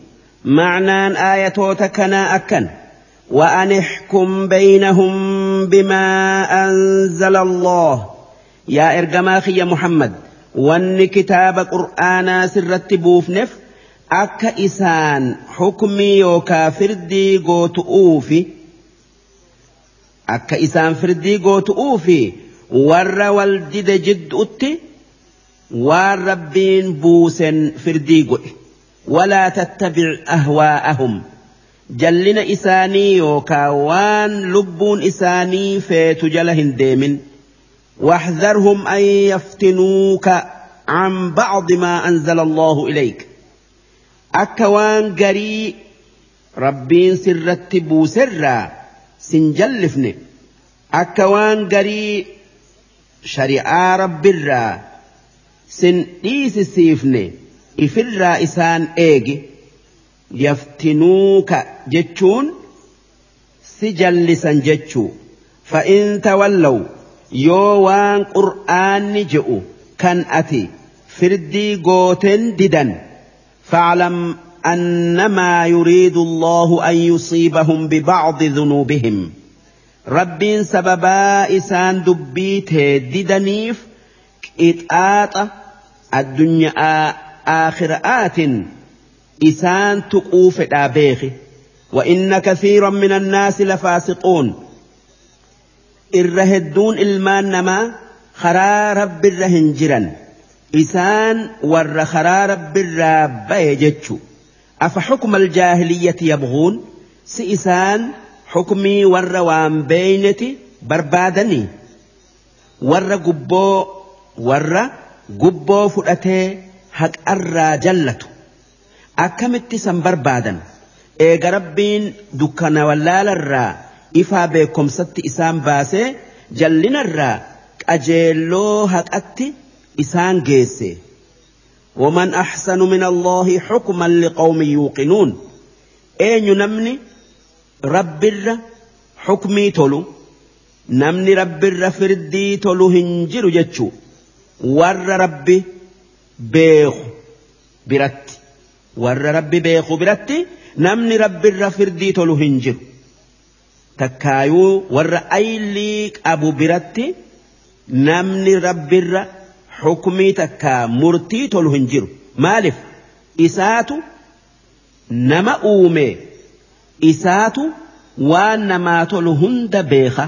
معنى آية تكنا أكن وأن احكم بينهم بما أنزل الله يا إرجماخي يا محمد وأن كتاب قرآن سرت بوفنف akka isaan xukmii yookaa firdii gootu'uufi akka isaan firdii gootu'uufi warra wal dide jidduutti waan rabbiin buusen firdii godhe walaa tattabic ولا تتبع أهواءهم. جلنا إساني وكوان لبون إساني فتجلهن ديم واحذرهم أن يفتنوك عن بعض ما أنزل الله إليك. أكوان قري ربين سرت بوسرا سنجلفني أكوان قري شريعة رب الرا سن إيس سيفني ifirraa isaan eegi yaftinuuka jechuun si jallisan jechuu. Fa'in tawallaw yoo waan qur'aanni je'u kan ati firdii gooteen didan faclam annamaa yuriidu allahu an yusiibahum bibacdi dunuubihim. Rabbiin sababaa isaan dubbii tee didaniif qixaaxa addunyaa آخر آت إسان تقوف الآبيخ وإن كثيرا من الناس لفاسقون. الرهدون المانما خرا رب الرهنجرا إسان ور خرا رب الراب أفحكم الجاهلية يبغون؟ سإسان حكمي ور وام بينتي بربادني. ور قبو ور قبو فؤتي haqarraa jallatu akkamitti san barbaadan eega rabbiin dukkana wallaalarraa ifaa beekomsatti isaan baasee jallinarraa qajeelloo haqatti isaan geesse ومن أحسن من الله حكما لقوم يوقنون أين نمني رب الر حكمي تلو نمني رب الر فردي تلو هنجر جتشو ور ربي برت ور ربي بيخ برت نمني رب الر فردي تلو هنجر تكايو ور أيليك أبو برت نمني رب الر xukumii takka murtii tolu hin jiru maaliif isaatu nama uume isaatu waan namaa tolu hunda beeka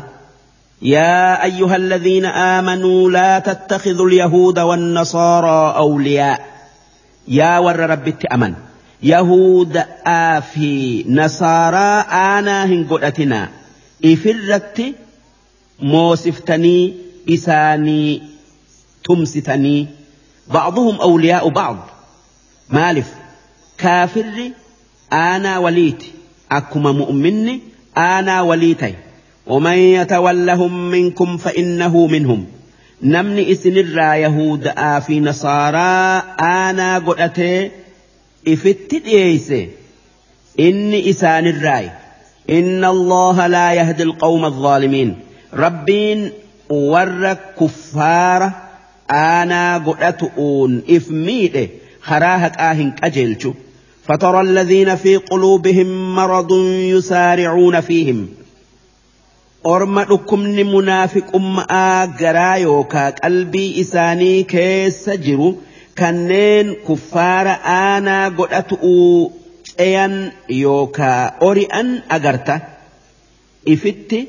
يا أيها الذين آمنوا لا تتخذوا اليهود والنصارى أولياء. يا ور رب أمن. يهود آفي. نصارى آنا هنقلتنا إفرت موسفتني إساني تمستني. بعضهم أولياء بعض. مالف. كافر أنا وليت أكما مؤمن أنا وليتي. ومن يتولهم منكم فإنه منهم. نمني إسن الرا يهود آفي نصارى أنا قلت إفت إيسي. إني إسان الرأي. إن الله لا يهدي القوم الظالمين. ربين ور godhatu'uun if miidhe karaa haqaa hin qajeelchu فترى الذين في قلوبهم مرض يسارعون فيهم. Orma dhukkubni munaafiqummaa garaa yookaa qalbii isaanii keessa jiru kanneen kuffaara aanaa godhatu'uu ceyan yookaa ori'an agarta ifitti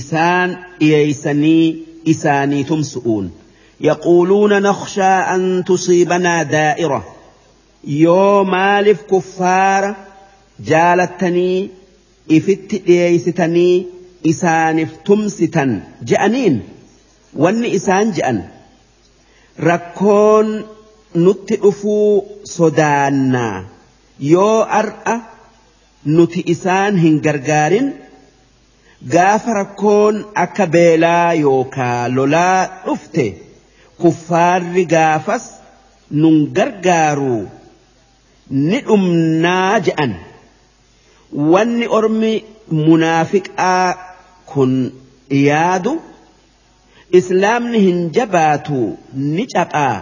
isaan dhiyeeysanii isaanii tumsu'uun يقولون نخشى أن تصيبنا دائرة يو مالف كفار جالتني isaaniif tumsitan je'aniin? Wanni isaan je'an rakkoon nutti dhufuu sodaannaa. Yoo ar'a nuti isaan hin gargaarin. Gaafa rakkoon akka beelaa yookaa lolaa dhufte kuffaarri gaafas nun gargaaruu ni dhumnaa je'an. Wanni ormi munaafiqaa kun yaadu islaamni hin jabaatu ni caphaa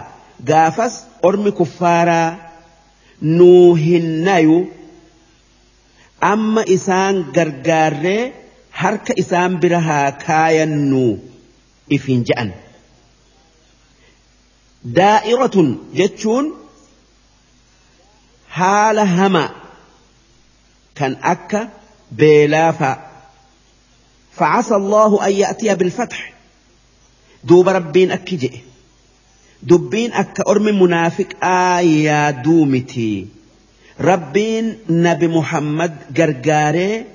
gaafas ormi kuffaaraa nuu hin nayu amma isaan gargaarree harka isaan bira haa kaayannu ifin je'an. Daa'iratun jechuun haala hamaa kan akka beelaa fa'a. فعسى الله أن يأتي بالفتح. دوب ربين أكجئ دبين أك أرم منافق. آيا دومتي. ربين نبي محمد غرغاري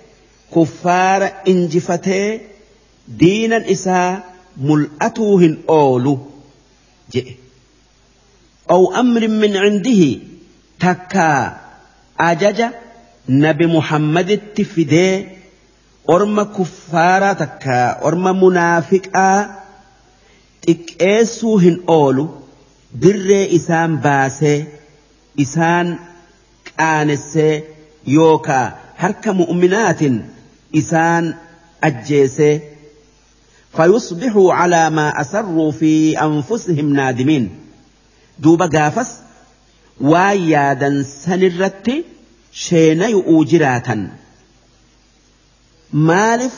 كفار إنجفتي. دينا إسا ملأتوهن أولو جئ. أو أمر من عنده. تكا. أجج نبي محمد التفدي. orma kuffaaraa takka orma munaafiqaa xiqqeessuu hin oolu dirree isaan baasee isaan qaanessee yookaa harka mu'uminaatin isaan ajjeesee fayusbixuu calaa maa asarruu fi anfusihim naadimiin duuba gaafas waan yaadan sanirratti sheenayu'uu jiraatan. jiraatan maaliif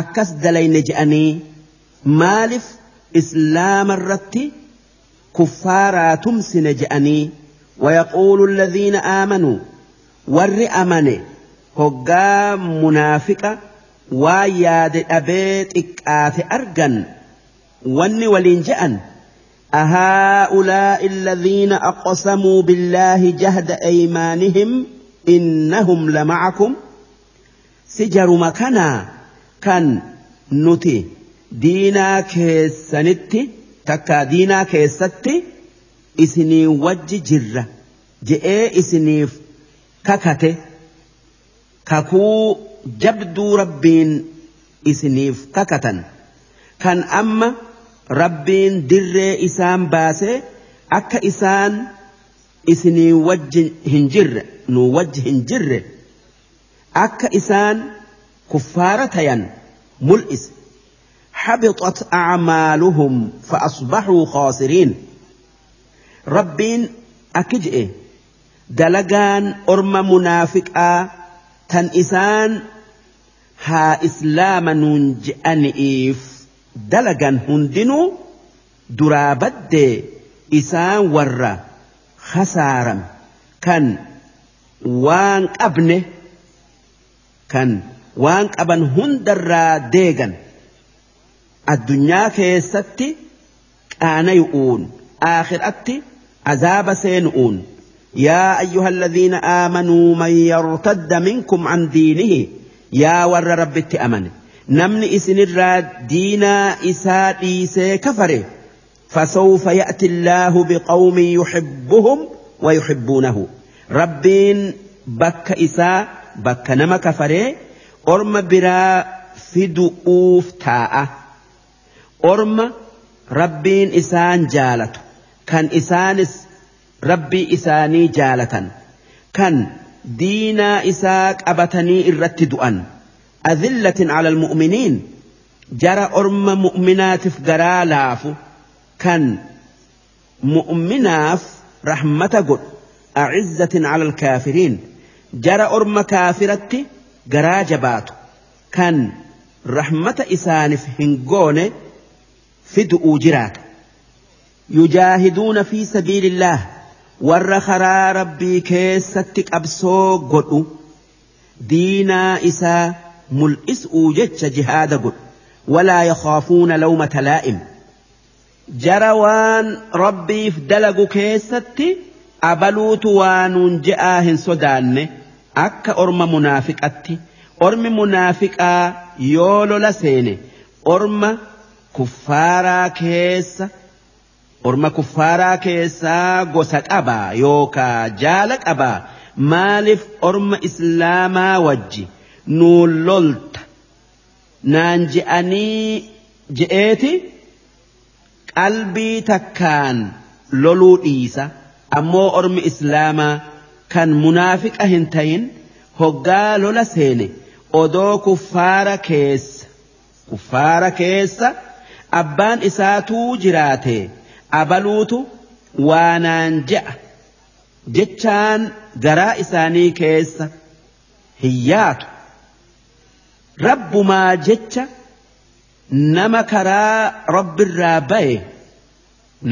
akkas dalayne je'anii maaliif islaama irratti kuffaaraa tumsine je'anii ويقول الذين آمنوا ور أمني هقا منافقة وياد أبيت إكآت أرجن وني ولين جأن أهؤلاء الذين أقسموا بالله جهد أيمانهم إنهم لمعكم؟ Si jaruma kanaa kan nuti diinaa keessanitti takka diinaa keessatti isinii wajji jirra. Je'ee isiniif kakate kakuu jabduu rabbiin isiniif kakatan. Kan amma rabbiin dirree isaan baasee akka isaan isinii wajji hin jirre nu wajji hin jirre akka isaan kuffaara tayan mul'ise حبطت أعمالهم فأصبحوا خاسرين ربين أكجئ دلقان أرم منافقا تن إسان ها إسلام ننجأن إيف دلقان هندنو درابد إسان ور خسارا كان وان أبنه kan waan qaban hundarraa deegan addunyaa keessatti qaanayu'uun aakhiraatti azaaba seenu'uun يا أيها الذين آمنوا من يرتد منكم عن دينه يا ور رب أمن نمن إسن الراد دينا إساء كفره فسوف يأتي الله بقوم يحبهم ويحبونه ربين بك إساء bakka nama kafaree orma biraa fidu'uuf taa'a. Orma rabbiin isaan jaalatu kan isaanis rabbii isaanii jaalatan kan diinaa isaa qabatanii irratti du'an. Azillatin cala almu'miniin jara orma mu'minaatiif garaa laafu kan mu'minaaf rahmata godhu. A'izzatin cala alkaafiriin jara orma kaafiratti garaa jabaatu kan rahmata isaaniif hin goone fidu'uu jiraata yujaahiduuna fi sabiilillaah warra karaa rabbii keessatti qabsoo godhu diinaa isaa mul'isuu jecha jihaada godhu walaa yakhaafuuna lawmata laa'im jara waan rabbiif dalagu keessatti abaluutu waanuun je'aa hin sodaanne akka orma munaafiqatti ormi munaafiqaa yoo lola seene orma kuffaaraa keessa orma kuffaaraa keessaa gosa qabaa yookaa jaala qabaa maaliif orma islaamaa wajji nuun lolta? Naan je'anii je'eeti? Qalbii takkaan loluu dhiisa ammoo ormi islaamaa kan munaafiqa hin tayin hoggaa lola seene odoo kuffaara keessa. Kuffaara keessa abbaan isaatuu jiraate abaluutu waanaan je'a jechaan garaa isaanii keessa hiyyaatu rabbumaa jecha nama karaa rabbirraa baye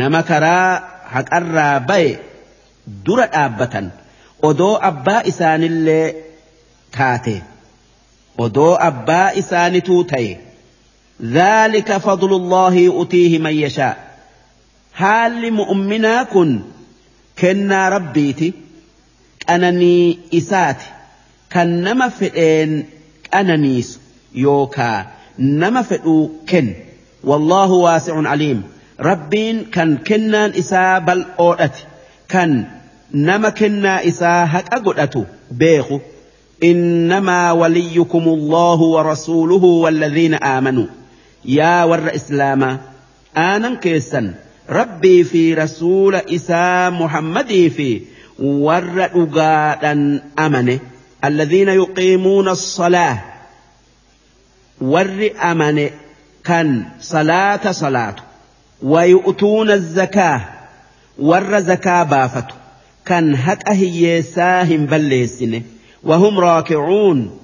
nama karaa haqarraa baye dura dhaabbatan odoo abbaa isaanillee taate. Odoo abbaa isaanituu ta'e. ذلك فضل الله يؤتيه من يشاء حال مؤمنا كن كنا ربيتي أنني إساتي كان نما فئين أنانيس يوكا نما فئو كن والله واسع عليم ربين كان كنان إسا بل أوتي كان نما كنا إسا هك أقدأتو بيخو إنما وليكم الله ورسوله والذين آمنوا. يا ور إسلاما آنا كيسا ربي في رسول إسا محمد في ور أقادا أمنه. الذين يقيمون الصلاة ور أمنه كان صلاة صلاة ويؤتون الزكاة ور بافته كان هك أهيساهم بلسنه وهم راكعون.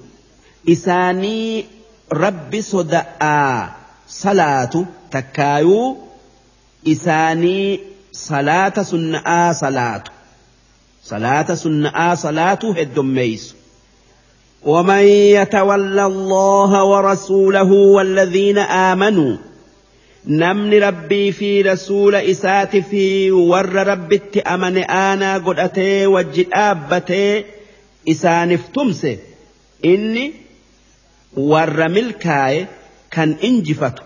إساني رب صدأ صلاة تكايو إساني صلاة سنآ صلاة. صلاة سنآ صلاة هدميس ومن يتولى الله ورسوله والذين آمنوا نمن ربي في رسول إسات في ور رب أمن آنا قدأتي وجد آبتي isaaniif tumse inni warra milkaaye kan injifatu.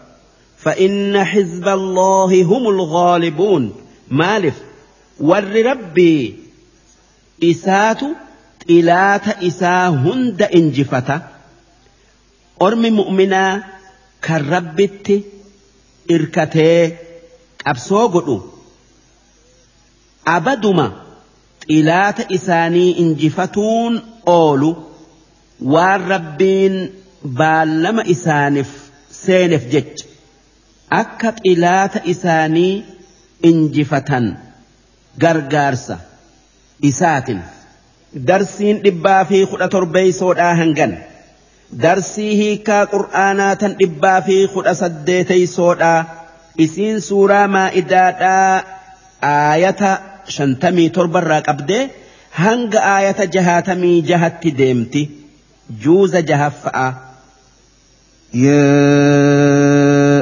فإن حزب الله هم الغالبون مالف ور ربي إسات إلات إسا هند إنجفتا أرمي مؤمنا كالربت irkatee qabsoo godhu. Abaduma xilaata isaanii injifatuun oolu. Waan rabbiin baallama isaaniif seenef jecha. Akka xilaata isaanii injifatan gargaarsa isaatiin darsiin dhibbaa fi kudha torbeeysoodhaa hangan. Darsii hiikaa qur'aanaa tan dhibbaa fi kudha saddeeteysoodhaa isiin suuraa maa'idaadhaa aayata shantamii torbarraa qabdee hanga aayata jahaatamii jahatti deemti juuza jahaffa'a.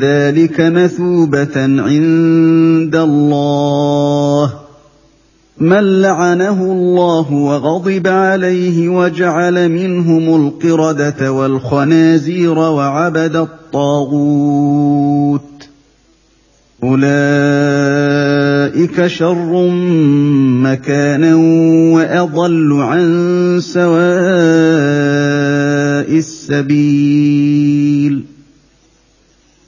ذلك مثوبة عند الله من لعنه الله وغضب عليه وجعل منهم القردة والخنازير وعبد الطاغوت أولئك شر مكانا وأضل عن سواء السبيل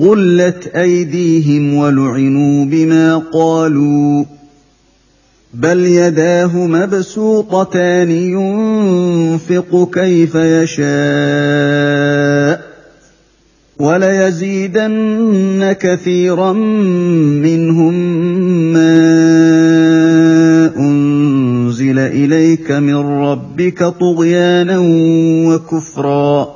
غلت ايديهم ولعنوا بما قالوا بل يداه مبسوطتان ينفق كيف يشاء وليزيدن كثيرا منهم ما انزل اليك من ربك طغيانا وكفرا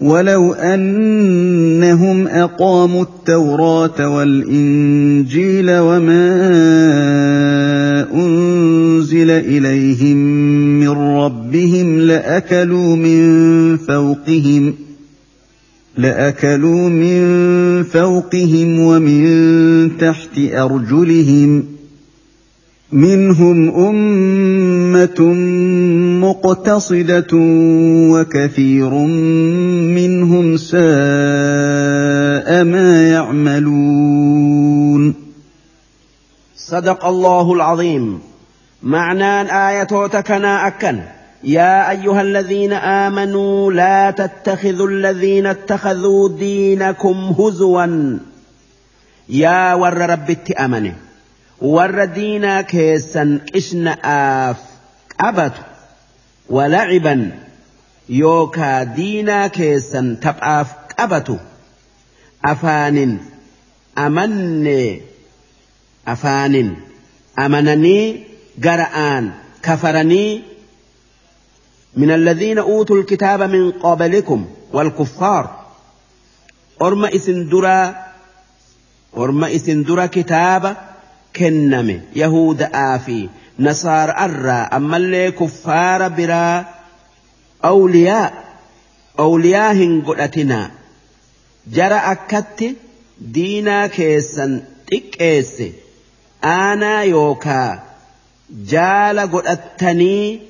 ولو انهم اقاموا التوراه والانجيل وما انزل اليهم من ربهم لاكلوا من فوقهم لاكلوا من فوقهم ومن تحت ارجلهم منهم أمة مقتصدة وكثير منهم ساء ما يعملون. صدق الله العظيم. معنى آية تكنا أكن. يا أيها الذين آمنوا لا تتخذوا الذين اتخذوا دينكم هزوا. يا ور رب أمنه دينا كيسا إشنا آف أبت ولعبا يوكا دينا كيسا تبعاف أبت أفان أمن أفان أمنني جرآن كفرني من الذين أوتوا الكتاب من قبلكم والكفار أرم إسندرا أرم إسندرا كتاب kenname yahuda'aa fi nasaara'arraa ammallee kuffaara biraa awliyaa awliyaa hin godhatinaa. Jara akkatti diinaa keessan xiqqeesse aanaa yookaa jaala godhattanii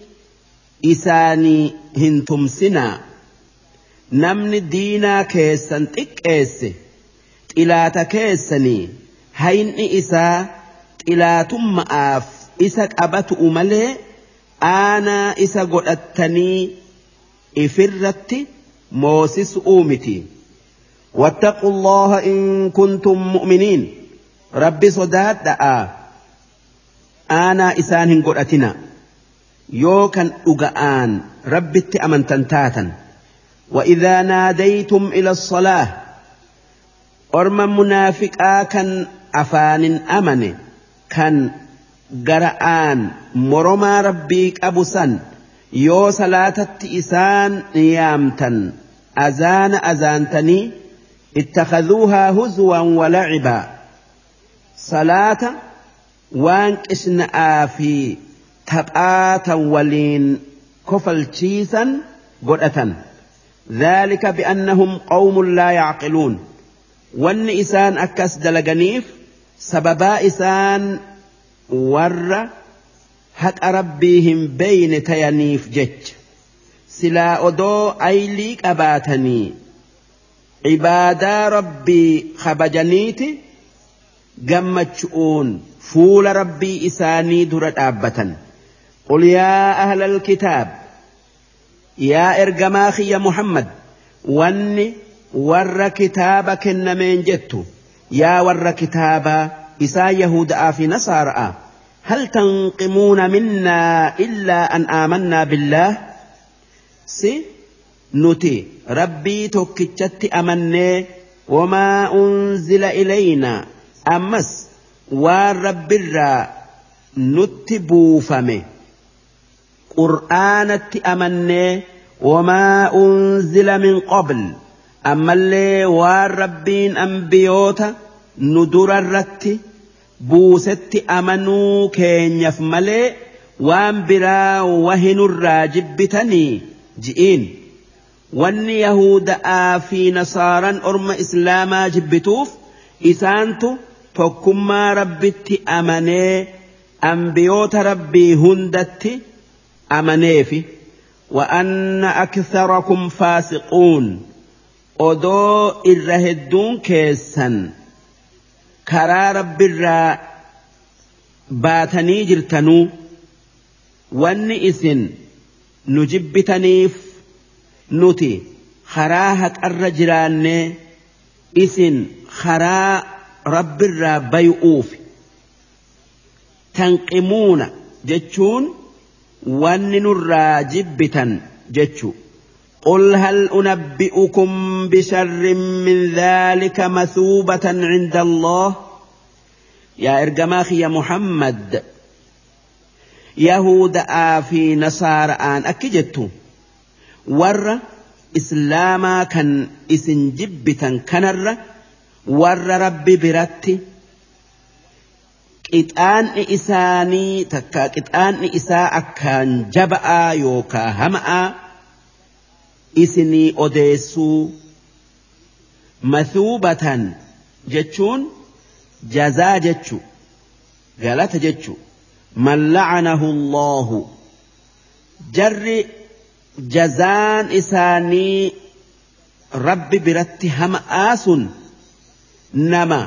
isaanii hin tumsinaa. Namni diinaa keessan xiqqeesse xilaata keessanii hayni isaa xilaatummaaf isa qabatu malee aanaa isa godhattanii إفرت moosis uumiti. واتقوا الله إن كنتم مؤمنين ربي صدات دعا آنا إسان قرأتنا يو كان أغآن ربي تأمن تنتاتا وإذا ناديتم إلى الصلاة أرمى منافقا كان أفان أمني كان قرآن مرما ربيك أبو سن يو صلاة إسان نيامتا أزان أزانتني اتخذوها هزوا ولعبا صلاة waan qisna'aa fi taphaatan waliin kofalchiisan godhatan. ذلك بأنهم قوم لا يعقلون wanni isaan akkas dalaganiif sababaa isaan warra haqa rabbii hin beeyne tayaniif jecha. Silaa odoo aylii qabaatanii cibaadaa rabbii kabajaniiti gammachu'uun fuula rabbii isaanii dura dhaabbatan. Qul yaa ahla alkitaab yaa ergamaa kiyya muhammad wanni warra kitaaba kennameen jettu yaa warra kitaabaa isaa yahuda'aa fi nasaara'a هل تنقمون منا إلا أن آمنا بالله؟ سي نتي ربي توكيتشت أمني وما أنزل إلينا. أمس والرب الرا نتبوفمه قرآنت أمني وما أنزل من قبل. ammallee waan rabbiin ambiyoota nu durarratti buusetti amanuu keenyaf malee waan biraa wahinurraa jibbitanii ji'iin wanni yahuda'aa fi nasaaraan orma islaamaa jibbituuf isaantu tokkummaa rabbitti amanee ambiyoota rabbii hundatti amaneefi wa'anna aktharakum faasiquun. Odoo irra hedduun keessan karaa rabbirraa baatanii jirtanuu wanni isin nu jibbitaniif nuti karaa haqarra jiraannee isin karaa rabbirraa bay'uuf tanqimuuna jechuun wanni nurraa jibbitan jechuu قل هل أنبئكم بشر من ذلك مثوبة عند الله؟ يا إرجماخي يا محمد يهود آفي نصارى آن أكجت ور إسلاما كان إسن جبتا كنر ور ربي برتي qixaanni isaanii takka qixaanni isaa akkaan jaba'aa yookaa hama'aa isinii odeessuu mathuubatan jechuun jazaa jechu galata jechu. Man la'anahu allahu. Jarri jazaan isaanii rabbi biratti hama'aa sun nama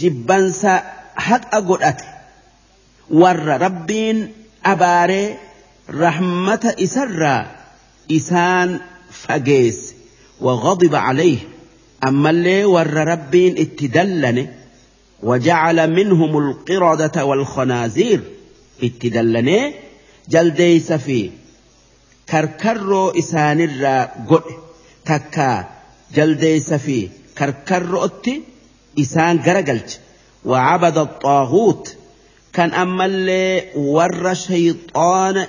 jibbansa haqa godhate. Warra rabbiin abaaree rahmata isarraa isaan fageesse وغضب عليه. أما اللي ور ربين اتدلن وجعل منهم القردة والخنازير اتدلن جلديس في كركرو إسان الرا تكا جلديس في كركرو أتي إسان قرقلت وعبد الطاغوت. كان أما اللي ور شيطان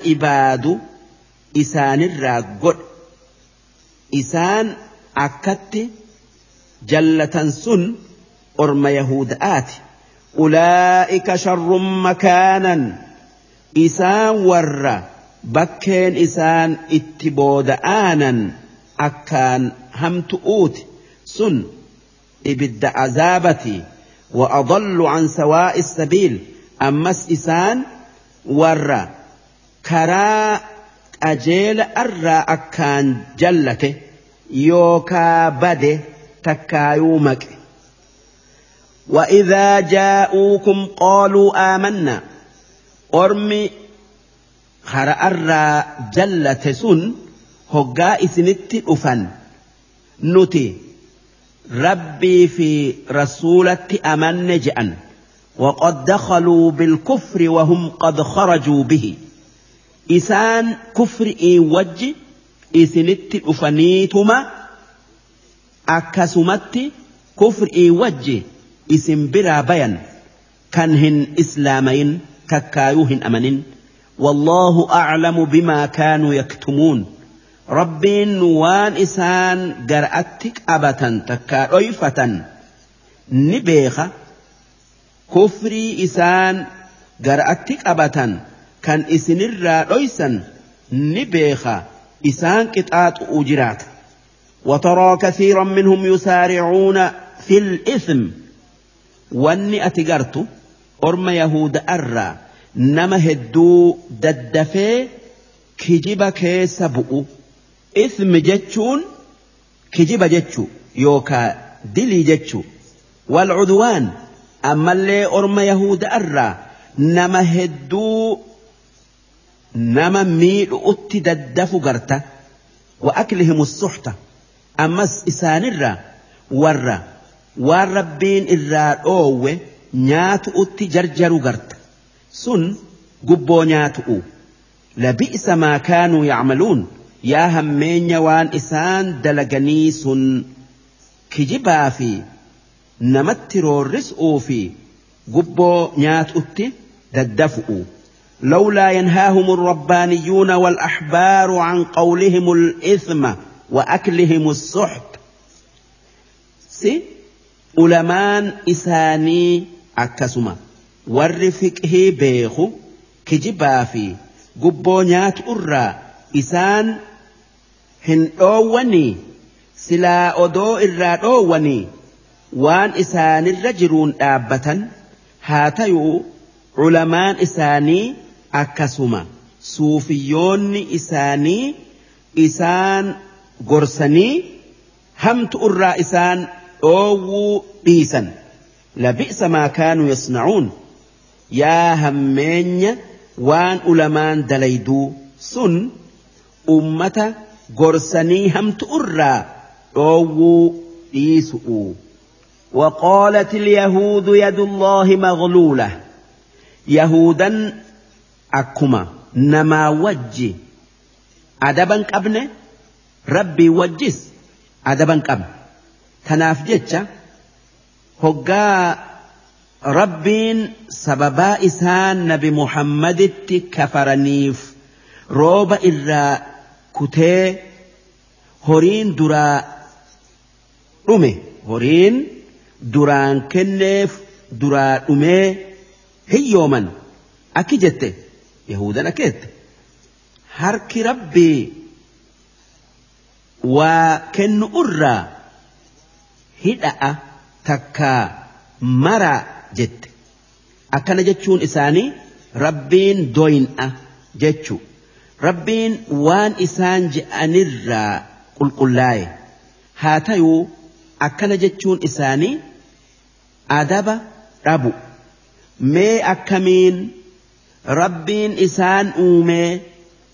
إبادو إسان الرا قد إسان أكت جلة سن أرم يهودآت أولئك شر مكانا إسان ور بكين إسان اتبود آنا أكان همتؤوت سن إبد عذابتي وأضل عن سواء السبيل أمس إسان ور أجيل أرى أكان جلته يوكا بده تكايومك وإذا جاءوكم قالوا آمنا أرمي خر أرى جلة سن هقا إسنت أفن نتي ربي في رسولة أمن جأن وقد دخلوا بالكفر وهم قد خرجوا به إسان كفر إي وج إسنت أفنيتما أكسمت كفر إي وج إسن برا بيان كانهن إسلامين ككايوهن أمنين والله أعلم بما كانوا يكتمون ربين وان إسان قرأتك أبتا تكا أيفة نبيخ كفري إسان قرأتك أبتا كان إسنر رئيسا نبيخا إسان كتات أجرات وترى كثيرا منهم يسارعون في الإثم واني أتقرت أرمى يهود أرى نما هدو ددفي كجب كيسبؤ إثم جتشون كجب جتشو يوكا دلي جتشو والعدوان أما اللي أرمى يهود أرى نما هدو nama miidhu'utti daddafu garta wa aklihim suxta ammas isaanirraa warra waan rabbiin irraa dhoowwe nyaatu'utti jarjaru garta. Sun gubboo nyaatu'u. Labi'isa maa kaanuu yacmaluun yaa hammeenya waan isaan dalaganii sun kijibaa fi namatti roorris'uu fi gubboo nyaatu'utti daddafu'u لولا ينهاهم الربانيون والأحبار عن قولهم الإثم وأكلهم السحت. سي أولمان إساني أكسما هي بيخو كجبافي قبونيات أرى إسان هن أوني سلا أدو إرى أوني وان إسان الرجرون آبتا هاتيو علمان إساني akkasuma suufiyyoonni isaanii isaan gorsanii hamtu irraa isaan dhoowwuu dhiisan labi'sa maa kaanuu yasnacuun yaa hammeenya waan ulamaan dalayduu sun ummata gorsanii hamtu irraa dhoowwuu dhiisu'u وقالت اليهود يد الله مغلولة يهودا akkuma namaa wajji adaban qabne rabbii wajjis adaban qabne tanaaf jecha hoggaa rabbiin sababaa isaan nabi muhammaditti kafaraniif rooba irraa kutee horiin duraa dhume horiin duraan kenneef duraa dhumee hiyyooman akki jette. Yahudan akkeette harki rabbii waa kennu irraa hidha'a takkaa maraa jette akkana jechuun isaanii rabbiin doyin'a jechuu. Rabbiin waan isaan je'anirraa qulqullaa'e haa tayuu akkana jechuun isaanii adaba dhabu mee akkamiin rabbiin isaan uumee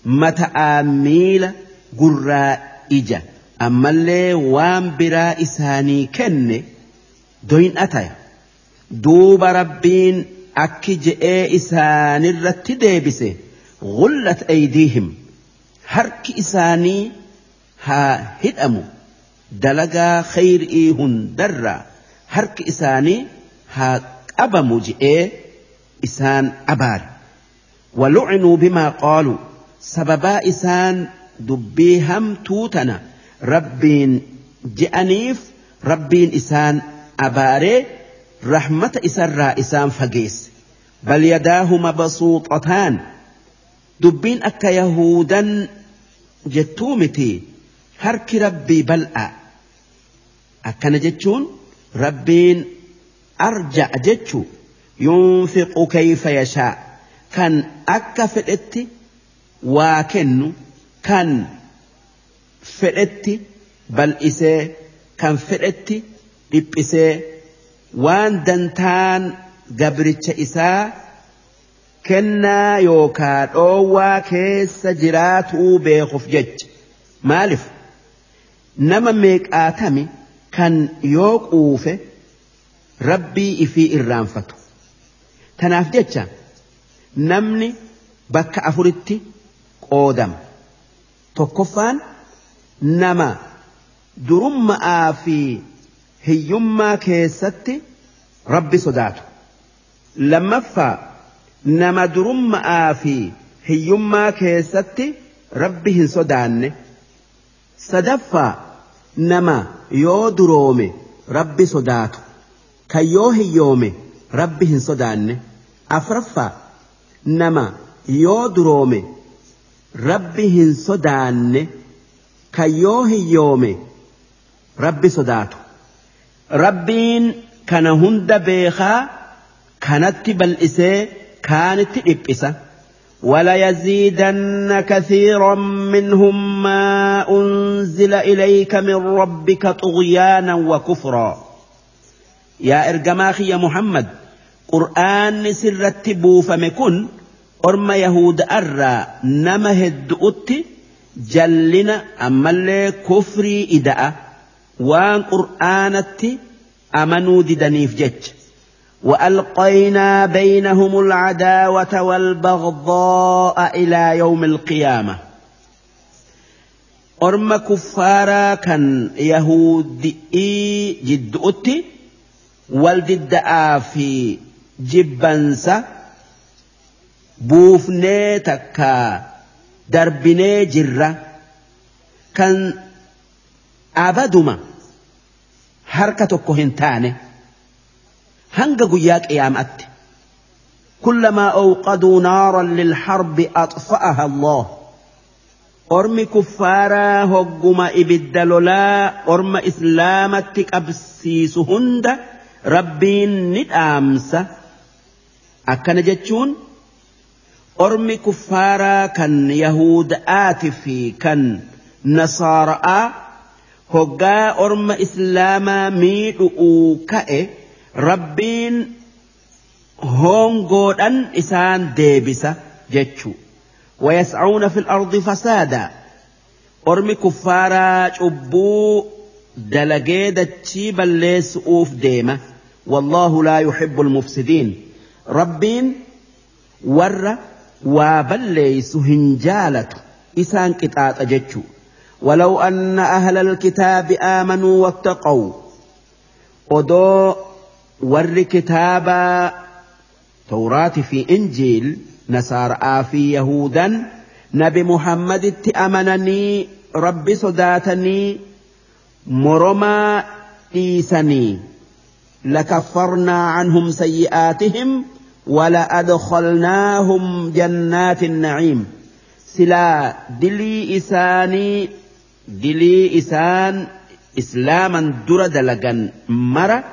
mata'aa miila gurraa ija. Ammallee waan biraa isaanii kenne doyin'a taya duuba rabbiin akki je'ee isaanirratti deebise. Gullat aydiihim. Harki isaanii haa hidhamu. Dalagaa khayrii hundarraa harki isaanii haa qabamu je'ee isaan abaare ولعنوا بما قالوا. سببا إسان دبيهم توتنا. ربين جأنيف ربين إسان أباري رحمة إسراء إسان فقيس. بل يداهما بسوطتان دبين أكا يهودا جتومتي. هرك ربي بلأ. أكا جتشون؟ ربين أرجع جتشو. ينفق كيف يشاء. Kan akka fedhetti waa kennu kan fedhetti bal'isee kan fedhetti dhiphisee waan dantaan gabricha isaa kennaa yookaa dhoowwaa keessa jiraatuu beekuuf jecha. Maaliif? Nama meeqaatami kan yoo quufe rabbii ifii irraanfatu. Tanaaf jecha namni bakka afuritti qoodama. Tokkoffaan nama durumma'aa fi hiyyummaa keessatti rabbi sodaatu. Lammaffaa nama durumma'aa fi hiyyummaa keessatti rabbi hin sodaanne. Sadaffaa nama yoo duroome rabbi sodaatu. Kan yoo hiyyoome rabbi hin sodaanne. Afraffaa nama yoo duroome rabbi hin sodaanne kan yoo hiyyoome rabbi sodaatu rabbiin kana hunda beekaa kanatti bal'isee kaanitti dhiphisa وليزيدن كثيرا منهم ما أنزل إليك من ربك طغيانا وكفرا يا إرجماخي يا محمد قرآن سرت بوفم كن أرم يهود أرى نما هدؤت جلنا أما اللي كفري إداء وان قرآنت أمنوا ددنيف جج وألقينا بينهم العداوة والبغضاء إلى يوم القيامة. أرم كفارا كان يهودي جدؤتي والدد في جبنسا بوفني تكا دربني جرة كان أبدما حركة كهنتاني hanga guyyaa qiyaamatti كلما أوقدوا نارا للحرب أطفأها الله أرمي كفارا هجما إبد لولا أرم إسلامتك أبسيس هند ربين ندامس أكن جتشون أرمي كفارا كان يهود آتفي كان نصارى هجا أرم إسلاما ميدؤو كأه rabbiin hongoodhan isaan deebisa jechuu. ويسعون في الأرض فسادا أرمي كفارا شبو دلقيدة تشيبا ليس أوف ديمة والله لا يحب المفسدين ربين ورّ waa balleeysu hin jaalatu isaan qixaaxa ولو أن أهل الكتاب آمنوا واتقوا. ودو ور كتابا توراة في إنجيل. نصارى في يهودا. نبي محمد اتأمنني ربي صداتني. مرما إيسني. لكفرنا عنهم سيئاتهم. ولأدخلناهم جنات النعيم. سلا دلي إساني دلي إسان إسلاما درد لغن مرة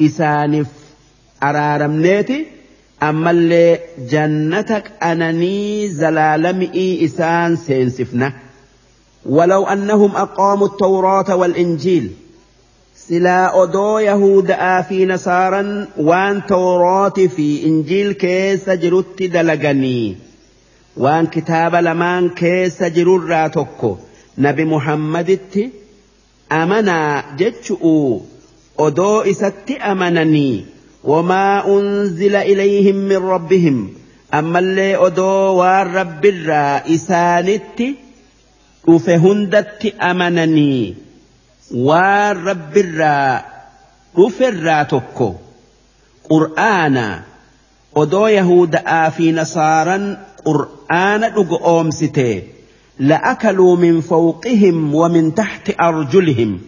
isaaniif araaramneeti ammallee jannata qananii zalaalami'ii isaan seensifna ولو أنهم أقاموا التوراة والإنجيل سلا أدو يهودا في نصارا وان توراة في إنجيل كيس جرت دلغني وان كتاب لمان كيس جرر راتوكو نبي محمد أمنا جتشؤوا odoo isatti amananii wamaa unzila ilayhim min rabbihim ammallee odoo waan rabbirraa isaanitti dhufe hundatti amananii waan rabbirraa dhuferraa tokko qur'aana odoo yahuda'aa fi nasaaran qur'aana dhugo oomsite لأكلوا من فوقهم ومن تحت أرجلهم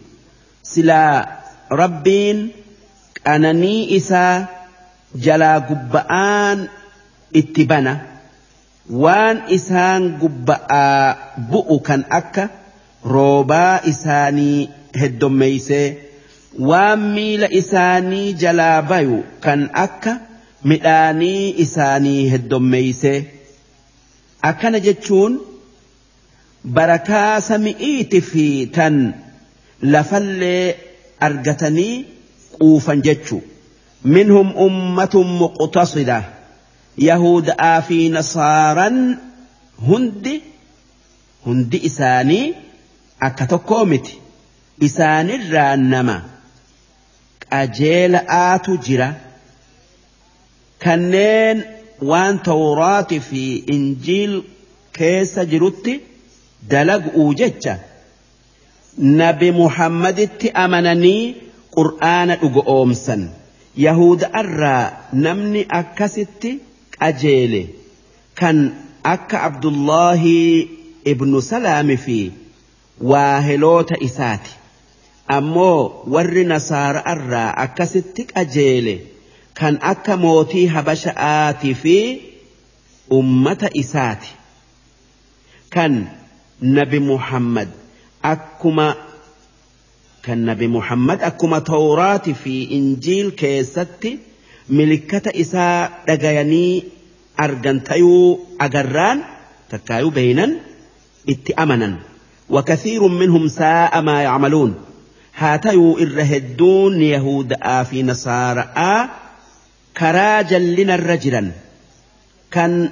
سلا rabbiin qananii isaa jalaa gubba'aan itti bana waan isaan gubba'aa bu'u kan akka roobaa isaanii heddommeeysee waan miila isaanii jalaa bayu kan akka midhaanii isaanii heddommeeysee akkana jechuun barakaa sami'iiti fi tan lafallee argatanii quufan jechu. Minhum ummatun muqtasida. Yahudaa fi nasaaran hundi hundi isaanii akka tokkoo miti isaanirraa nama qajeela'aatu jira kanneen waan tawraati fi injiil keessa jirutti dalaguu jecha nabi muhammaditti amananii qur'aana dhugo oomsan yahuda irraa namni akkasitti qajeele kan akka abdullaahi ibnu salaami fi waaheloota isaati ammoo warri nasaara irraa akkasitti qajeele kan akka mootii habasha'aatii fi ummata isaati kan nabi muhammad akkuma kan nabi muhammad akkuma tawraati fi injiil keessatti milikkata isaa dhagayanii argan tayuu agarraan takkaayuu beeynan itti amanan وكثير منهم ساء ما يعملون هاتيو الرهدون يهود في نصارى كرا جلنا الرجلا كان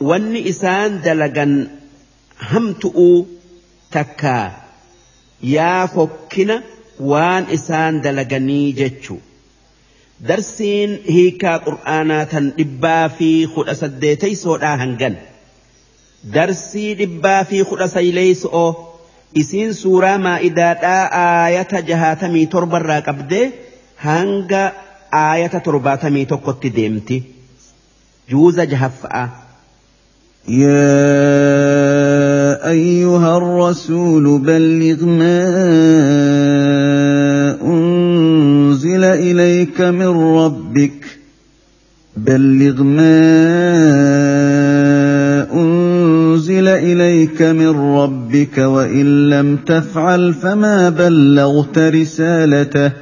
وني إسان دلقا همتؤ تكا يا فكنا وان إسان دلقني جتشو darsiin hiikaa qur'aanaa tan dhibbaa fi kudha saddeetaysoodhaa hangan darsii dhibbaa fi kudha sayleeyso'oo isiin suuraa maa'idaadhaa aayata jahaatamii torbarraa qabdee hanga aayata torbaatamii tokkotti deemti juuza jahaffa'a. يا أيها الرسول بلغ ما أنزل إليك من ربك بلغ ما أنزل إليك من ربك وإن لم تفعل فما بلغت رسالته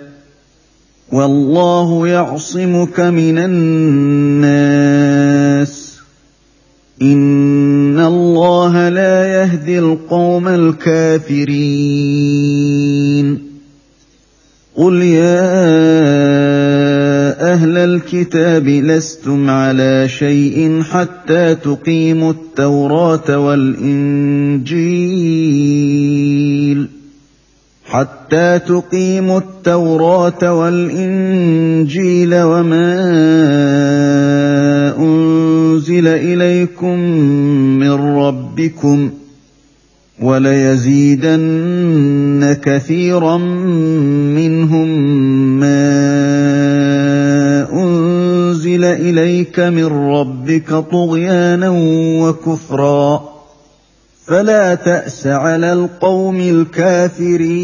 والله يعصمك من الناس إن الله لا يهدي القوم الكافرين قل يا أهل الكتاب لستم على شيء حتى تقيموا التوراة والإنجيل. حتى تقيموا التوراة والإنجيل وما أنزل إليكم من ربكم ۖ وليزيدن كثيرا منهم ما أنزل إليك من ربك طغيانا وكفرا. فلا تأس على القوم الكافرين.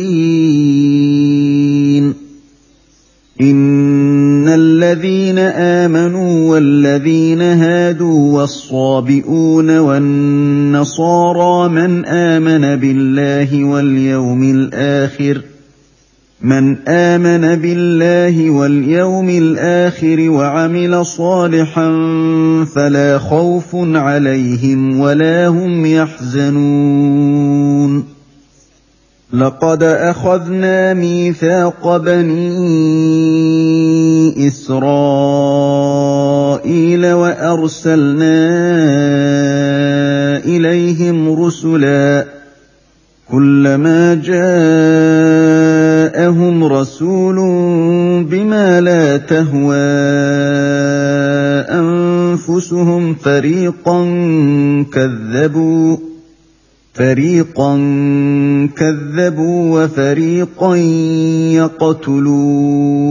إن الذين آمنوا والذين هادوا والصابئون والنصارى من آمن بالله واليوم الآخر من آمن بالله واليوم الآخر وعمل صالحا فلا خوف عليهم ولا هم يحزنون. لقد أخذنا ميثاق بني إسرائيل وأرسلنا إليهم رسلا كلما جاءهم رسول بما لا تهوى أنفسهم فريقا كذبوا فريقا كذبوا وفريقا يقتلون.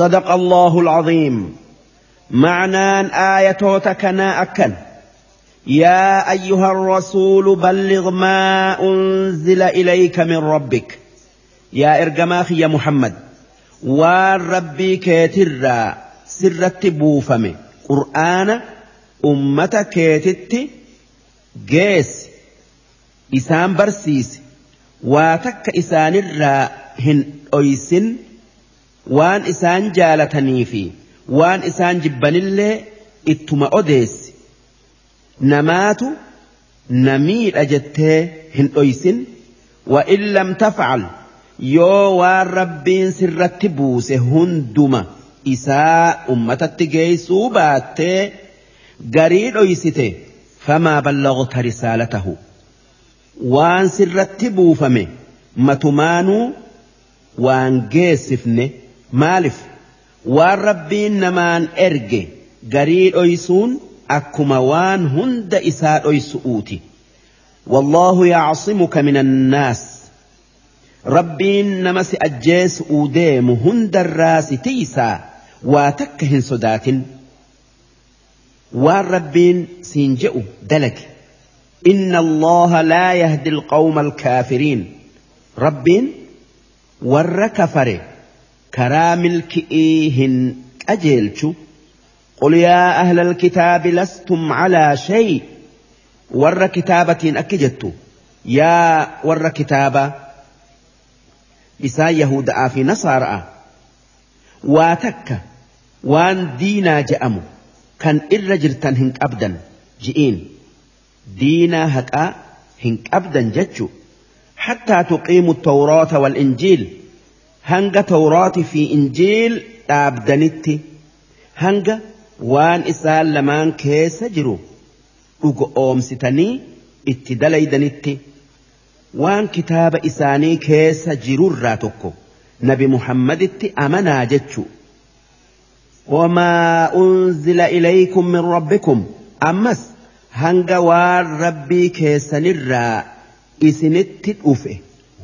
صدق الله العظيم. معنى آية تكنا أكن. يا أيها الرسول بلغ ما أنزل إليك من ربك. يا إرجماخ يا محمد. والرب كاترا سرت بوفم. قرآن أمة كاتت جيس. إسان برسيس. واتك إسان الرا هن أيسن waan isaan jaalatanii fi waan isaan jibbanillee ittuma odeessi namaatu namiidha jettee hin dhoysin wa in lam tafcal yoo waan rabbiin sirratti buuse hunduma isaa ummatatti geessuu baattee garii dhoysite famaa ballagta risaalatahu waan sirratti buufame matumaanuu waan geessifne maalif? Waan rabbiin namaan erge garii dhoysuun akkuma waan hunda isaa dhoysu'uuti. والله يعصمك من الناس ربين نمس أجيس أوديم هند الراس تيسا واتكهن صدات والربين سينجئ دلك إن الله لا يهدي القوم الكافرين ربين ور كفر كرام كئيهن أجيلشو قل يا أهل الكتاب لستم على شيء ور كتابة أكجت يا ور كتابة إسا يهود في نصارى واتك وان دينا جأمو كان إرجرتن هنك أبدا جئين دينا هكا هنك أبدا جتشو حتى تقيموا التوراة والإنجيل hanga tawraati fi injiil dhaabdanitti hanga waan isaan lamaan keessa jiru dhugo oomsitanii itti dalaydanitti waan kitaaba isaanii keessa jirurraa tokko nabi muhammaditti amanaa jechu. Wamaa unzila ilaykum min rabbikum ammas hanga waan rabbii keessanirraa isinitti dhufe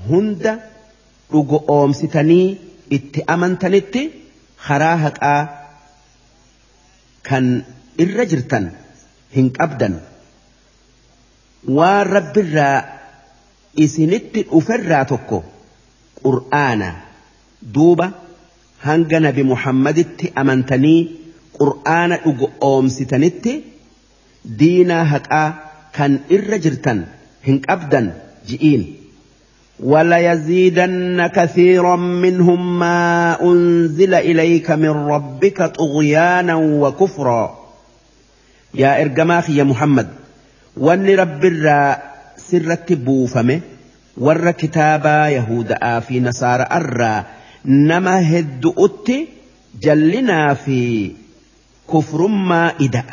hunda dhugo oomsitanii itti amantanitti karaa haqaa kan irra jirtan hin qabdan waan rabbirraa isinitti dhuferraa tokko qur'aana duuba hanga nabi muhammaditti amantanii qur'aana dhugo oomsitanitti diinaa haqaa kan irra jirtan hin qabdan ji'iin. وليزيدن كثيرا منهم ما أنزل إليك من ربك طغيانا وكفرا. يا إرجماخ يا محمد وان رب الرا سرت بوفمه ور كتابا يهودا في نصارى الرا نما هد أتي جلنا في كفر ما إداء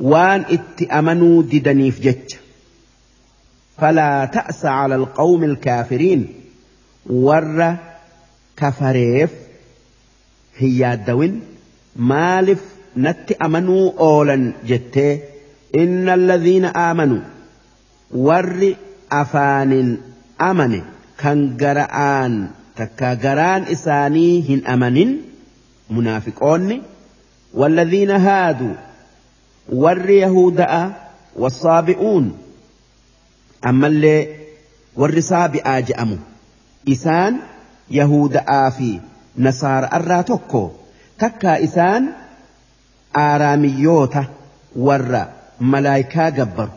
وان إت أمنوا ددني في جتش فلا تأس على القوم الكافرين. ور كفريف هي الدوين مالف نت أمنوا أولا جتة. إن الذين آمنوا ور أفان أمن كان جرآن تكا جران إساني أمن منافقون. والذين هادوا ور يهودا والصابئون. Ammallee warri saabi'aa je'amu isaan yahuda'aa fi nasaara'arraa tokko takkaa isaan aaraamiyyoota warra malaayikaa gabbaru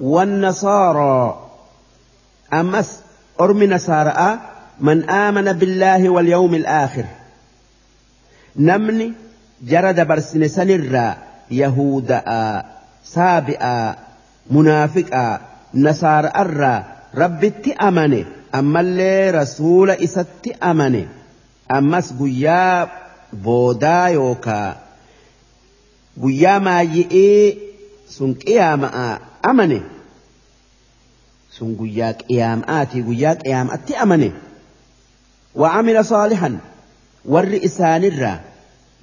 والنصارى أمس أرم نصارى من آمن بالله واليوم الآخر نمني جرد برسن سنرا يهودا سابئا منافقا nasaara irraa rabbitti amane ammallee rasuula isatti amane ammas guyyaa boodaa yookaa guyyaa maayyi'ee sun qiyaama'a amane sun guyyaa qiyaama'aati guyyaa qiyaama'atti amane وعمل صالحا ور إسانرا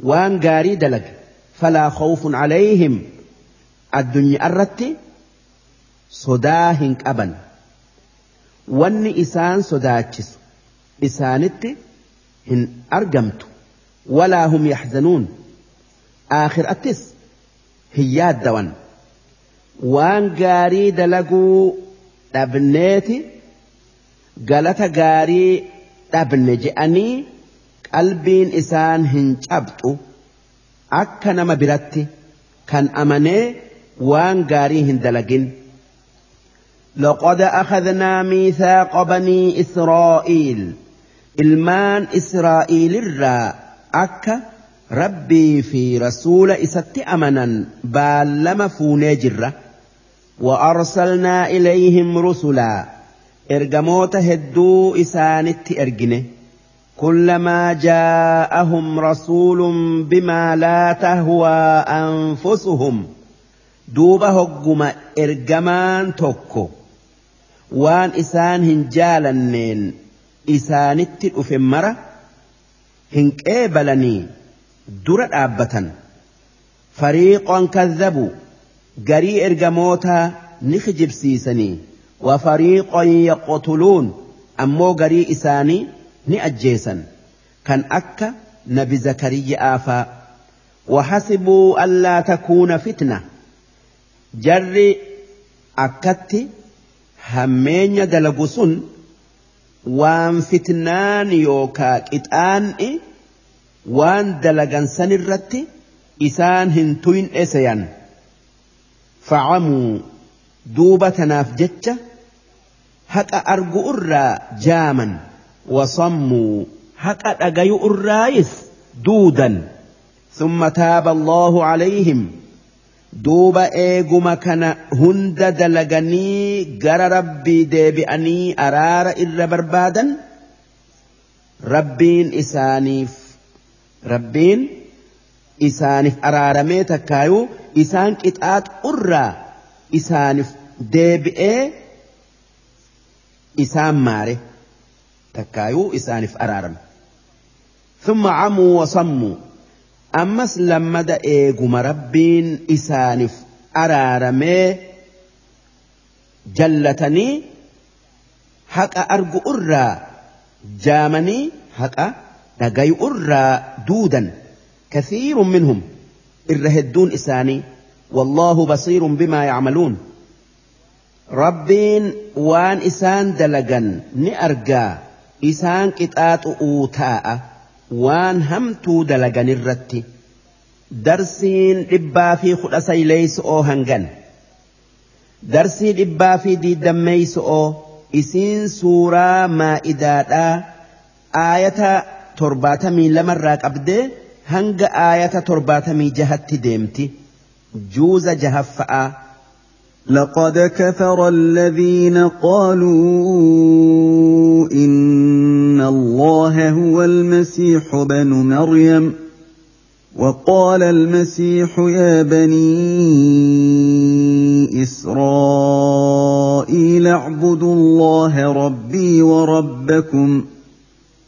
وان قاري دلق فلا خوف عليهم الدنيا الرتي sodaa hin qaban. Wanni isaan sodaachisu isaanitti hin argamtu. Walaa hum yaxzanuun. Aakhirattis hin yaaddawan. Waan gaarii dalaguu dhabneeti galata gaarii dhabne je'anii qalbiin isaan hin cabxu akka nama biratti kan amanee waan gaarii hin dalagin. لقد أخذنا ميثاق بني إسرائيل. إلمان إسرائيل الرا. أكا ربي في رسول إست أمنا. بالما فونيجرة وأرسلنا إليهم رسلا. إرجموت هدو إسانت إرجنة. كلما جاءهم رسول بما لا تهوى أنفسهم. دوب هجم إرجمان توكو. Waan isaan hin jaalanneen isaanitti dhufe mara hin qeebalanii dura dhaabbatan fariiqoon kadhabuu garii ergamootaa ni kijibsiisanii wafariiqoon yaqotuluun ammoo garii isaanii ni ajjeesan kan akka nabi zakariyya aafaa وحسبوا ألا تكون فتنة جر أكت همين دلقسن وان فتنان يوكا كتان وان دلقن سنرت إسان هنتوين إسيان فعموا دوبة نافجتة هكا أرجو أرى جاما وصموا هكا أجيو الرايس دودا ثم تاب الله عليهم دوبا إيغما كان هند دلغني غر ربي ديبئني أرار إر بربادا ربين إسانيف ربين إسانيف أرارمي تكايو إسان كتات أرى إسانيف ديبئي إسان ماري تكايو إسانيف أرارم ثم عموا وصموا ammas lammada eeguma rabbiin isaaniif araaramee jallatanii haqa argu irraa jaamanii haqa dhagayu irraa duudan kathiirun minhum irra hedduun isaanii والله بصير بما يعملون ربين وان إسان دلقا نأرقا إسان كتات أوتاء waan hamtuu dalagan irratti darsiin dhibbaa fi kudha sayleeyso'oo hangan. Darsii dhibbaa fi diidammeeyso'oo isiin suuraa maa'idaadhaa aayata torbaatamii lamarraa qabdee hanga aayata torbaatamii jahatti deemti. Juuza jahaffa'aa لقد كفر الذين قالوا إن الله هو المسيح بن مريم وقال المسيح يا بني إسرائيل اعبدوا الله ربي وربكم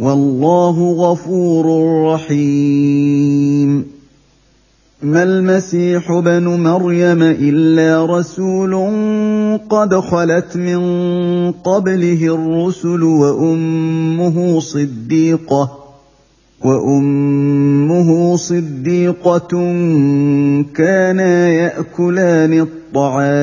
والله غفور رحيم. ما المسيح بن مريم إلا رسول قد خلت من قبله الرسل وأمه صديقة وأمه صديقة كانا يأكلان الطعام.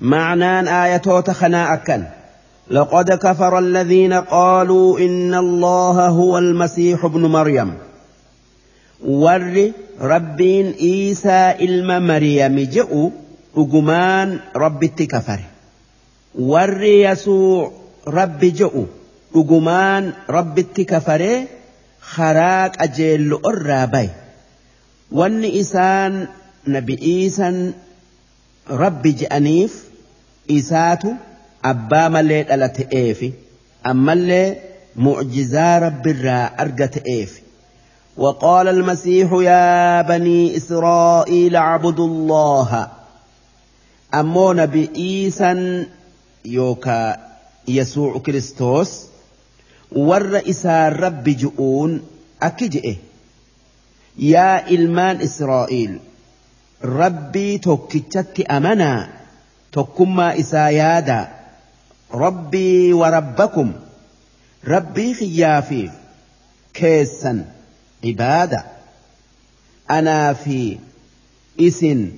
معنان آياتوت خنا أكن لقد كفر الذين قالوا إن الله هو المسيح ابن مريم. ور ربين إيسى إلم مريم جئوا أجمان رب التكفر ور يسوع رب جئوا أجمان رب التكفر خراك أجيل الرابي وان إسان نبي إيسان رب جأنيف isaatu abbaa malee dhala ta'eefi ammallee mucjizaa rabbiirraa arga ta'eefi. وقال المسيح يا بني إسرائيل اعبدوا الله أمو نبي إيسا يوكا يسوع كريستوس إسا رب جؤون أكجئه يا إلمان إسرائيل ربي توكيتشت أمنا توكما إسا يادا ربي وربكم ربي خيافي كيسا عبادة أنا في إسن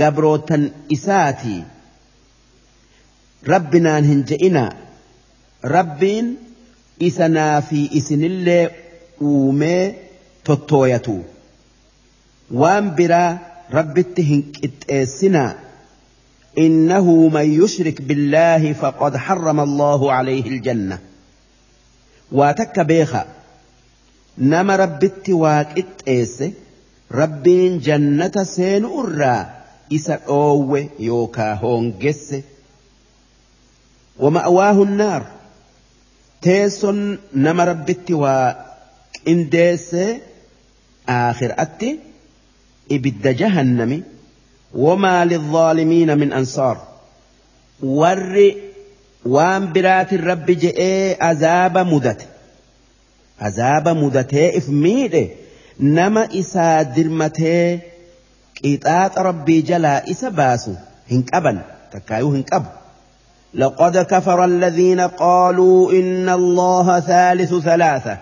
قبروتا إساتي ربنا هنجئنا ربين إسنا في إسن اللي أومي تطويتو وان برا ربتي هنكتسنا إنه من يشرك بالله فقد حرم الله عليه الجنة. واتك بيخا nama rabbitti waaqixxeesse rabbiin jannata seenu irraa isa dhoowwe yookaa hoongesse ومأواه النار تيسون نما ربتي وإنديس آخر أتي إبد جهنم وما للظالمين من أنصار. ور وان برات الرب جئ عذاب مدت. miidhe nama isaa dirmatee qixaaxa rabbii jalaa isa baasu hin qaban takkaayuu hin qabu. لقد كفر الذين قالوا إن الله ثالث ثلاثة.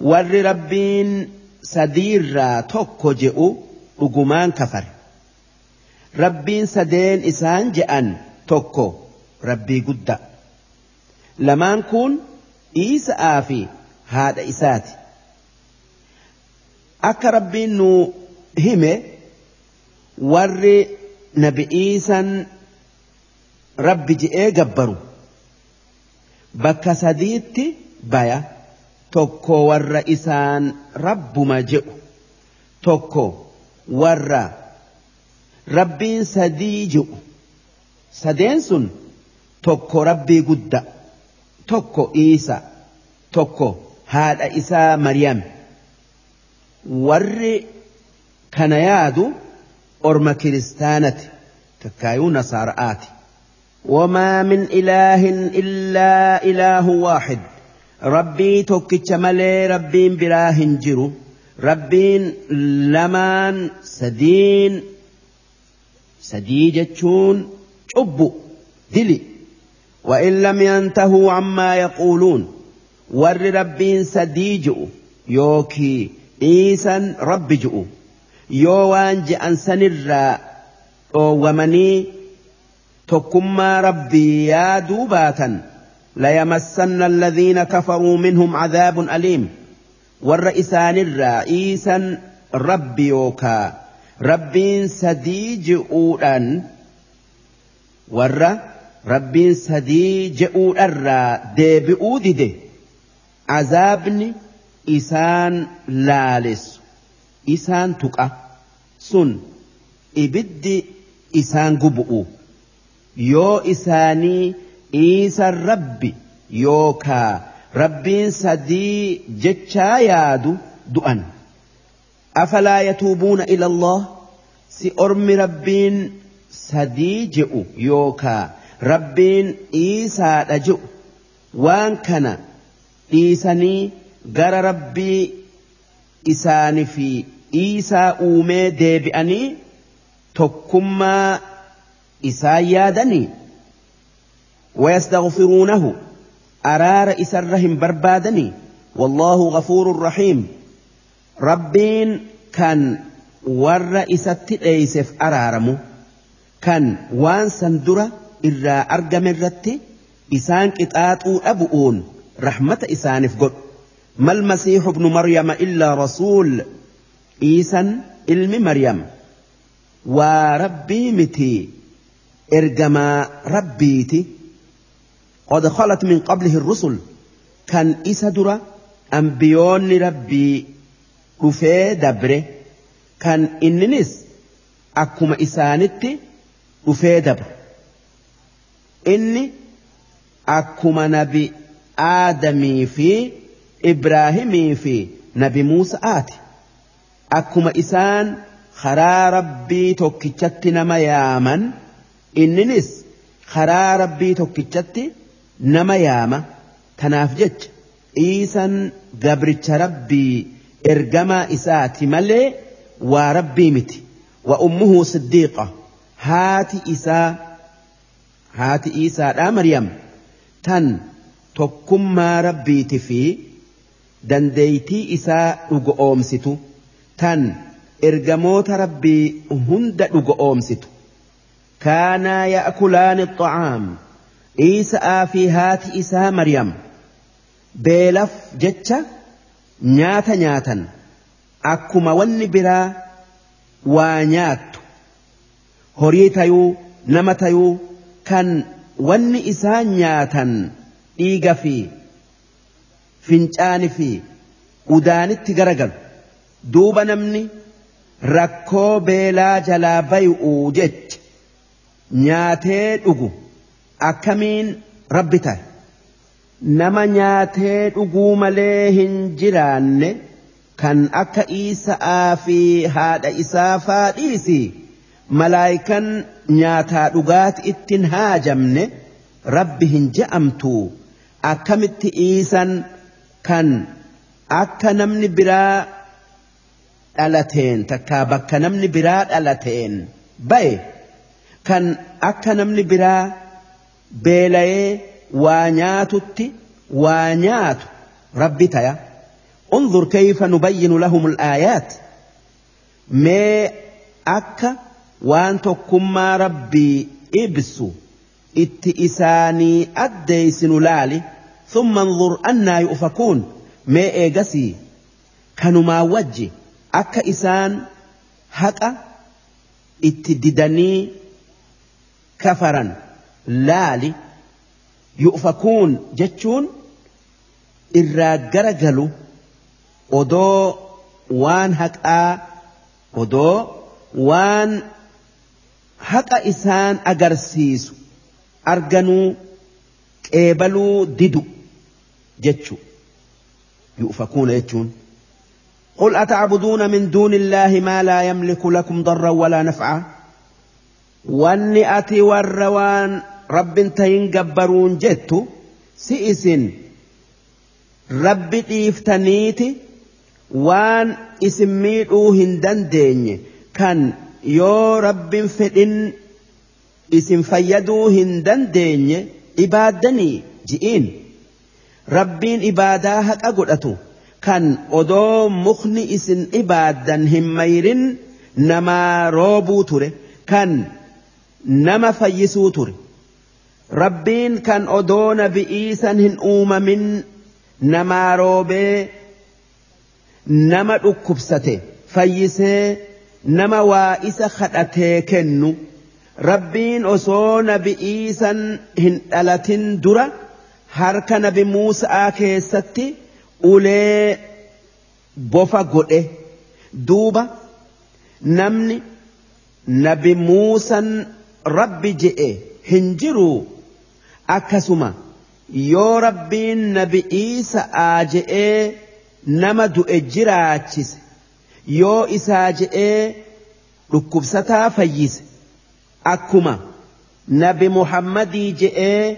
ور ربين سدير توكو جئو. رقمان كفر. rabbiin sadeen isaan je'an tokko rabbii gudda. Lamaan kun dhiisa'aa fi haadha isaati. Akka rabbiin nu hime warri nabi'iisan rabbi je'ee gabbaru. Bakka sadiitti baya tokko warra isaan rabbuma je'u tokko warra rabbiin sadii je'u sadeen sun tokko rabbii gudda tokko iisa tokko haadha isaa Maryam warri kana yaadu orma kiristaanati takkaayuu nasaara'aati. وما من إله إلا إله واحد ربي توكيتش مالي ربين براهن جرو ربين لمان سدين سديجتشون شبو دلي وإن لم ينتهوا عما يقولون sadii je'u yookii dhiisan rabbi je'u yoo waan je'an sanirraa dhoowwamanii tokkummaa rabbii yaaduu baatan ليمسن الذين كفروا منهم عذاب أليم ور إسان الرئيسا ربي يوكا rabbiin sadii jeuudhaan warra rabbiin sadii je'uudharraa deebi'uu dide. Azaabni isaan laalessu isaan tuqa. Sun ibiddi isaan gubu'u. Yoo isaanii iisan rabbi yookaa rabbiin sadii jechaa yaadu du'an. Afalaa yatuubuuna ila allah si ormi rabbiin sadii je'u yookaa rabbiin iisaadha je'u waan kana dhiisanii gara rabbii isaanii fi dhiisaa uumee deebi'anii tokkummaa isaan yaadanii ويستغفرونه أرار إسرهم بربادني والله غفور رحيم ربين كان ور إسات إيسف أرارمو كان وان سندرة إرى أرقم الرتي إسان كتاتو أبؤون رحمة إسانف قل ما المسيح ابن مريم إلا رسول إيسا علم مريم وربي متي إرجما ربيتي قد خلت من قبله الرسل كان إسدر أنبيون ربي dhufee dabre. Kan inninis akkuma isaanitti dhufee dabre. Inni akkuma nabi aadamii fi ibraahimii fi nabi muusa'aati akkuma isaan karaa rabbii tokkichatti nama yaaman inninis karaa rabbii tokkichatti nama yaama. Tanaaf jecha dhiisan gabricha rabbii. Ergamaa isaati malee waa rabbii miti. Wa ummuhu siddiiqa. Haati isaa haati isaadhaa Maryam. Tan tokkummaa rabbiiti fi dandeeytii isaa dhugo oomsitu. Tan ergamoota rabbii hunda dhugo oomsitu. Kaanaa ya'kulaani xacaam Iisa'aa fi haati isaa Maryam. Beelaf jecha nyaata nyaatan akkuma wanni biraa waa nyaattu horii tayuu nama tayuu kan wanni isaan nyaatan dhiiga fi fincaani fi udaanitti garagalu. Duuba namni rakkoo beelaa jalaa bay'uu jecha nyaatee dhugu akkamiin rabbi ta'e nama nyaatee dhuguu malee hin jiraanne kan akka Iisa'aa fi haadha isaa faadhiisi malaayikan nyaataa dhugaati ittiin haajamne rabbi hin je'amtu. Akkamitti iisan kan akka namni biraa dhalateen takkaa bakka namni biraa dhalateen baye kan akka namni biraa beelayee nyaatu rabbi taya. انظر كيف نبين لهم الآيات ما أكا وان تكما ربي إبسو إت إساني أديسن لالي ثم انظر أنا يؤفكون ما إيقسي كانوا ما وجي أكا إسان هكا اتددني كفرا لالي يؤفكون جتشون الراجرجلو ودو وان هكا ودو وان هكا إسان أجرسيس أرجنو كابلو ددو جتشو. يؤفكون جتشون. قل أتعبدون من دون الله ما لا يملك لكم ضرا ولا نفعا؟ واني وَالْرَّوَانِ rabbin tahin gabbaruun jettu si isin rabbi dhiiftaniiti waan isin miidhuu hin dandeenye. Kan yoo rabbin fedhin isin fayyaduu hin dandeenye ibaaddanii ji'iin rabbiin ibaadaa haqa godhatu. Kan odoo mukni isin ibaaddan hin mayrin namaa roobuu ture. Kan nama fayyisuu ture. Rabbiin kan odoo nabi'iisan hin uumamin namaa roobee nama dhukkubsate fayyisee nama waa isa kadhatee kennu rabbiin osoo nabi'iisan hin dhalatin dura harka nabi Muusa'aa keessatti ulee bofa godhe duuba namni nabi muusan rabbi je'e hin jiru akkasuma yoo rabbiin nabi Iisa'aa je'ee nama du'e jiraachise yoo isaa je'ee dhukkubsataa fayyise akkuma nabi muhammadii je'ee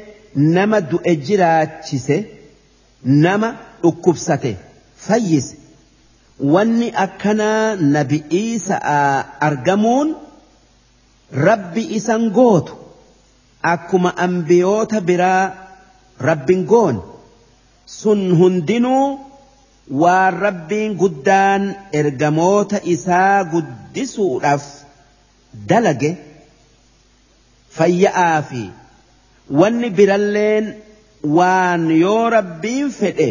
nama du'e jiraachise nama dhukkubsate fayyise. Wanni akkanaa nabi Iisa'aa argamuun rabbi isan gootu akkuma ambiyoota biraa rabbin goon. Sun hundinuu waan rabbiin guddaan ergamoota isaa guddisuudhaaf dalage fayya'aa fi wanni biralleen waan yoo rabbiin fedhe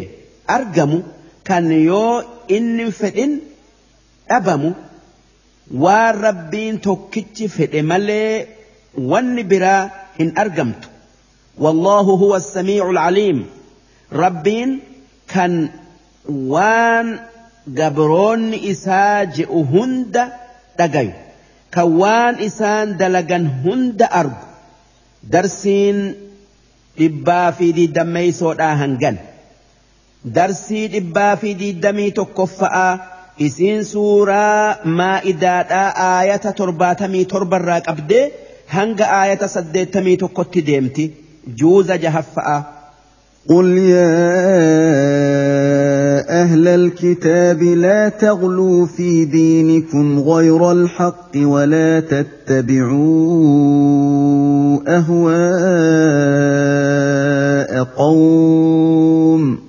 argamu kan yoo inni fedhin dhabamu waan rabbiin tokkichi fedhe malee wanni biraa هن أرقمت والله هو السميع العليم. ربين كان وان قبرون إساج أهند دقاي كان وان إسان دلقن هند أرق درسين إبا في دي دمي سوداء هنغن درسي إبا في دي دمي تكفاء إسين سورة ما آية ترباتمي تربا راك أبدي. Hanga aayata saddeettamii tokkotti deemti juuza jahaffa'a. قل يا أهل الكتاب لا تغلوا في دينكم غير الحق ولا تتبعوا أهواء قوم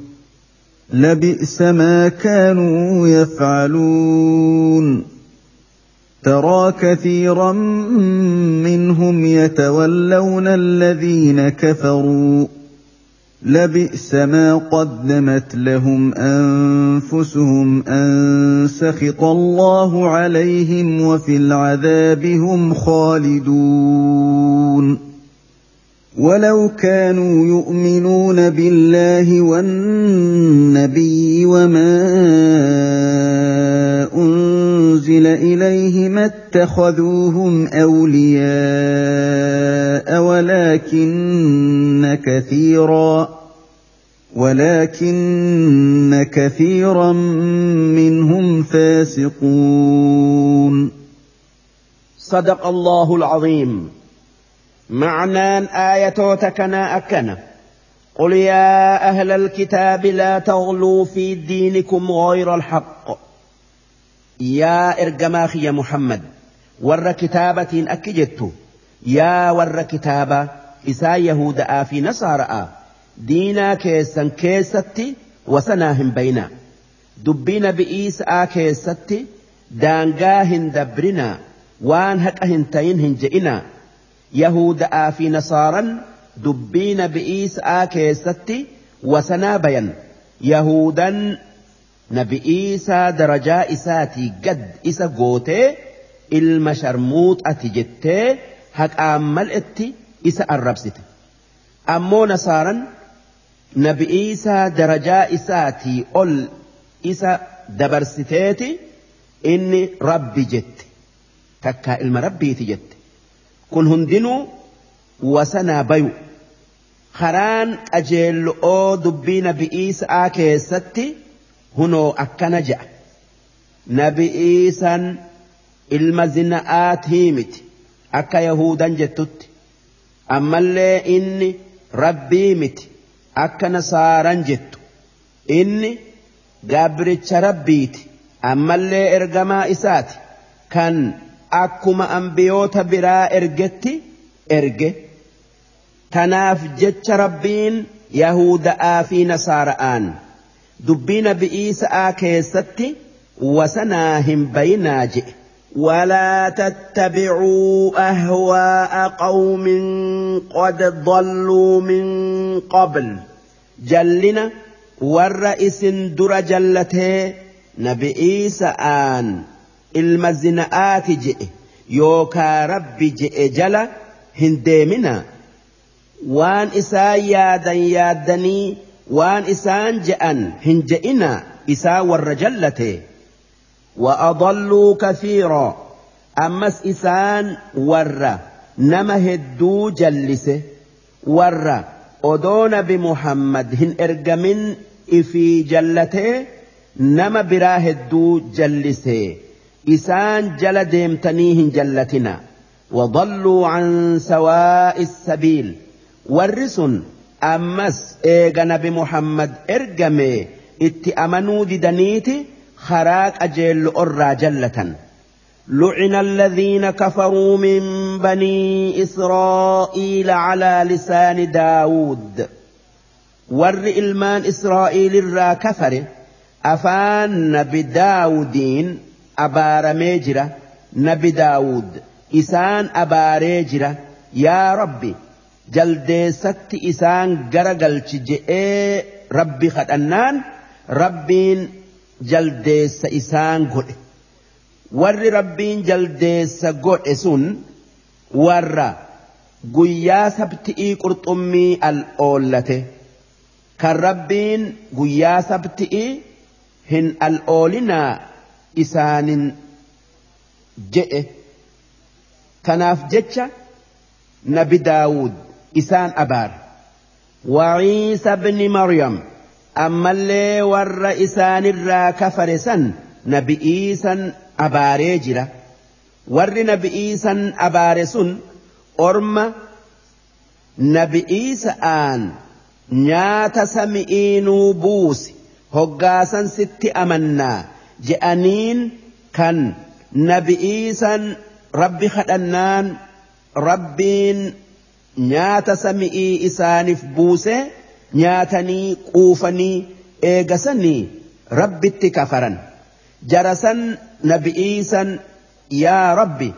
لبئس ما كانوا يفعلون. ترى كثيرا منهم يتولون الذين كفروا. لبئس ما قدمت لهم أنفسهم أن سخط الله عليهم وفي العذاب هم خالدون. ولو كانوا يؤمنون بالله والنبي وما انزل اليه ما اتخذوهم اولياء ولكن كثيرا ولكن كثيرا منهم فاسقون صدق الله العظيم. معنان آية كنا أكنا. قل يا أهل الكتاب لا تغلوا في دينكم غير الحق. يا إرجماخ يا محمد ور كتابة أكجت يا ور كتابة إسا يهود في نصارى دينا كيسا كيستي وسناهم بينا. دبين بئيس آكيستي دانقاهن دبرنا وان هكهن تين هنجئنا. يهود آفي نصارا دبين بئيس آكيستي وسنابيا يهودا نبئيس درجاء إساتي قد إسا قوتي المشرموت أتجتي هك آمال إتي إسا الربسي أمو نصارا نبئيس درجاء إساتي أول إسا دبرستيتي إني ربي جت تكا المربي تجت kun hundinuu wasanaa bayu. Karaan qajeello'oo dubbii nabi'iisaa keessatti hunoo akkana je'a nabi'iisan ilma zina'aatii miti akka yahudan jettutti. Ammallee inni rabbii miti akka nasaaran jettu. Inni gaabricha rabbiiti ammallee ergamaa isaati kan akkuma ambiyoota biraa ergetti erge tanaaf jecha rabbiin yahuda'aa fi nasaara'aan dubbii nabi'iisa'aa keessatti wasanaa hin bayinaa jedhe ولا تتبعوا أهواء قوم قد ضلوا من قبل جلنا والرئيس در جلته نبي إيسى آن ilma zina'aati je'e yookaa rabbi je'e jala hin deemina waan isaan yaadan yaaddanii waan isaan je'an hin je'ina isaa warra jallate وأضلوا كثيرا أمس إسان ورّا نما هدو جلسه ورّا أدون بمحمد هن إرجمن إفي جلته نما برا هدو جلسه إسان جل ديمتنيهن جلتنا وضلوا عن سواء السبيل. والرسن أمس إيغا نبي محمد ات أمنوا ددنيتي خراك أجيل أرى جلة لعن الذين كفروا من بني إسرائيل على لسان داود. ور إلمان إسرائيل الرا كفر أفان نبي abaaramee jira nabi daawud isaan abaaree jira yaa rabbi jaldeessatti isaan gara galchi je'ee rabbi kadhannaan rabbiin jaldeessa isaan godhe. Warri rabbiin jaldeessa godhe sun warra guyyaa sabtii qurxummii al oollate. Kan rabbiin guyyaa sabtii hin al oolinaa. isaanin jedhe tanaaf jecha nabi daawud isaan abaara. Waciisa bni maryam ammallee warra isaanirraa kafare san nabi iisan abaaree jira. Warri nabi iisan abaare sun orma nabi iisa'aan nyaata sami'iinuu buusi hoggaasan sitti amannaa. je'aniin kan nabi'iisan rabbi kadhannaan rabbiin nyaata sami'ii isaaniif buuse nyaatanii quufanii eegasanii rabbitti kafaran jarasan nabi'iisan yaa rabbi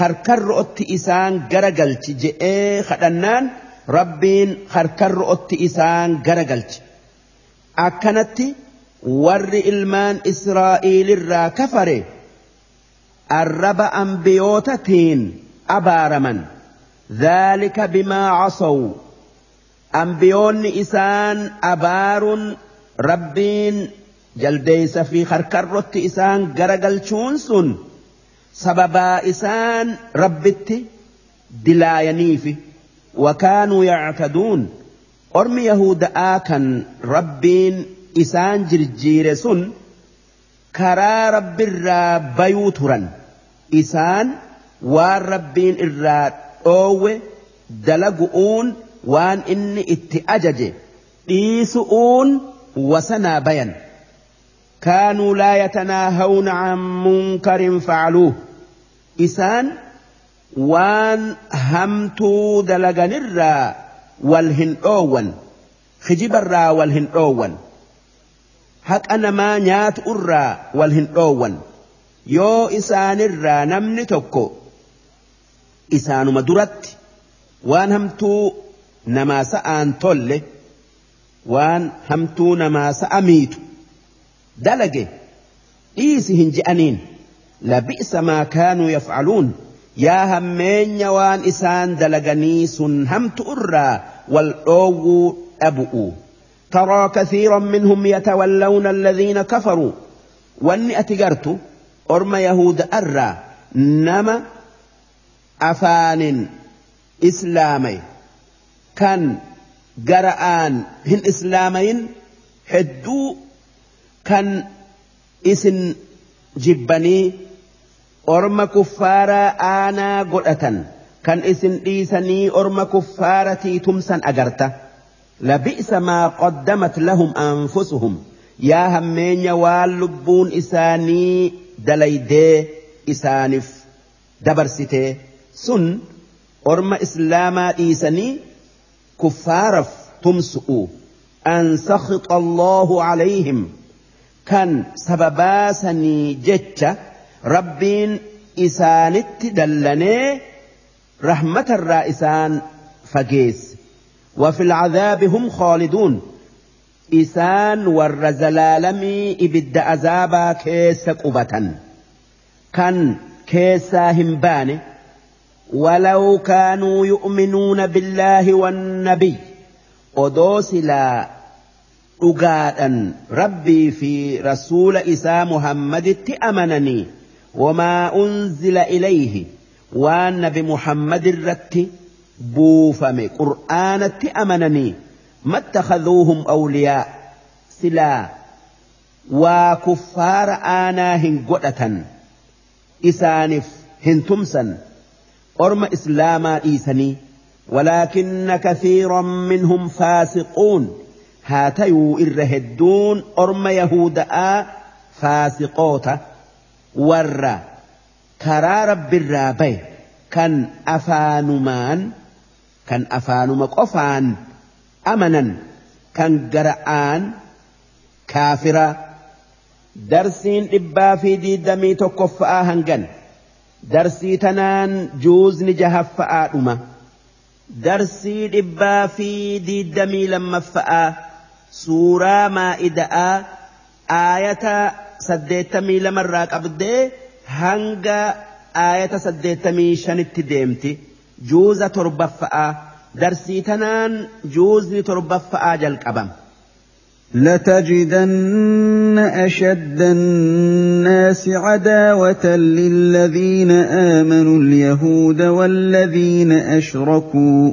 harkarro'otti isaan garagalchi je'ee kadhannaan rabbiin harkarro'otti isaan garagalchi akkanatti. Warri ilmaan israa'iilirraa kafare arraba ambiyootatiin abaaraman. ذلك بما عصوا أنبيون إسان أبار ربين جلديس في خركرت إسان جرجل شونسون سببا إسان ربت دلاينيف وكانوا يعتدون أرمي يهود آكن ربين إسان جرجيرسون كرا رب الرابيوترا إسان والربين الرات dhoowwe dalagu'uun waan inni itti ajaje dhiisu'uun wasanaa bayan kaanuu laa yatanaahawna can munkarin facaluuh isaan waan hamtuu dalaganirraa wal hin dhoowwan kijibarraa wal hin dhoowwan haqa namaa nyaatu irraa wal hin dhoowwan yoo isaanirraa namni tokko isaanuma duratti waan hamtuu namaa sa'aan tolle waan hamtuu namaa sa'a miitu dalage dhiisi hin je'aniin labi'sa maa kaanuu yaf'aluun yaa hammeenya waan isaan dalaganii sun hamtu irraa wal dhoowwuu dhabu'u ترى كثيرا منهم يتولون الذين كفروا. واني أتجرت أرم يهود أرى نما افان إسلامي. كان قرآن هن إسلامين حدو كان إسن جبني. أرم كفارا آنا قرأة كان إسن إيسني أرم كفارتي تمسا أجرته لبئس ما قدمت لهم أنفسهم. يا همين يا واللبون إساني دليدي إسانف دبر ستي سن أرم إسلاما إيساني كفارف تمسؤوا أن سخط الله عليهم. كان سبباسني جتة ربين إسانت دلني. رحمة الرائسان فجيس وفي العذاب هم خالدون. إسان ور زلالمي إبد أزابا كيس قبة كان كيسا همبانه ولو كانوا يؤمنون بالله والنبي. أدوسلا أقادا ربي في رسول إسا محمد تأمنني. وما أنزل إليه والنبي محمد الرت بوفم قرآن تأمنني ما اتخذوهم أولياء. سلا. وكفار آناهن قدة إسانف هنتمسا أرم إسلاما إيسني ولكن كثيرا منهم فاسقون. هاتيو إرهدون أرم يهودا فاسقوتا. ور karaa rabbirraa baye kan afaanumaan kan afaanuma qofaan amanan kan gara'aan kaafiraa darsiin dhibbaa fi diidamii tokkoffa'aa hangan darsii tanaan juuzni jahaffa'aa dhuma darsii dhibbaa fi diidamii lammaffa'aa suuraa maa'ida'aa aayata saddeettamii lamarraa qabdee hanga aayata saddeettamii shanitti deemti جوز تربفأ درسي تنان جوز تربفأ جل قبم لتجدن أشد الناس عداوة للذين آمنوا اليهود والذين أشركوا.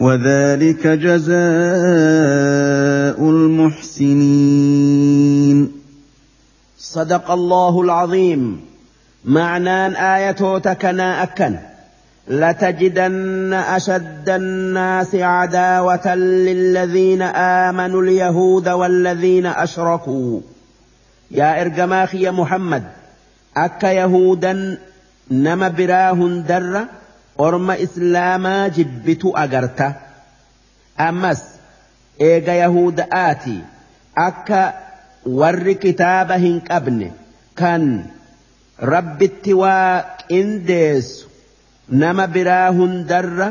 وذلك جزاء المحسنين. صدق الله العظيم. معنى آية تكنا أكن لتجدن أشد الناس عداوة للذين آمنوا اليهود والذين أشركوا. يا إرجماخي يا محمد أك يهودا نم براهن در orma islaamaa jibbitu agarta ammas eega yahuda'aati akka warri kitaaba hin qabne kan rabbitti waa qindeessu nama biraa hundarra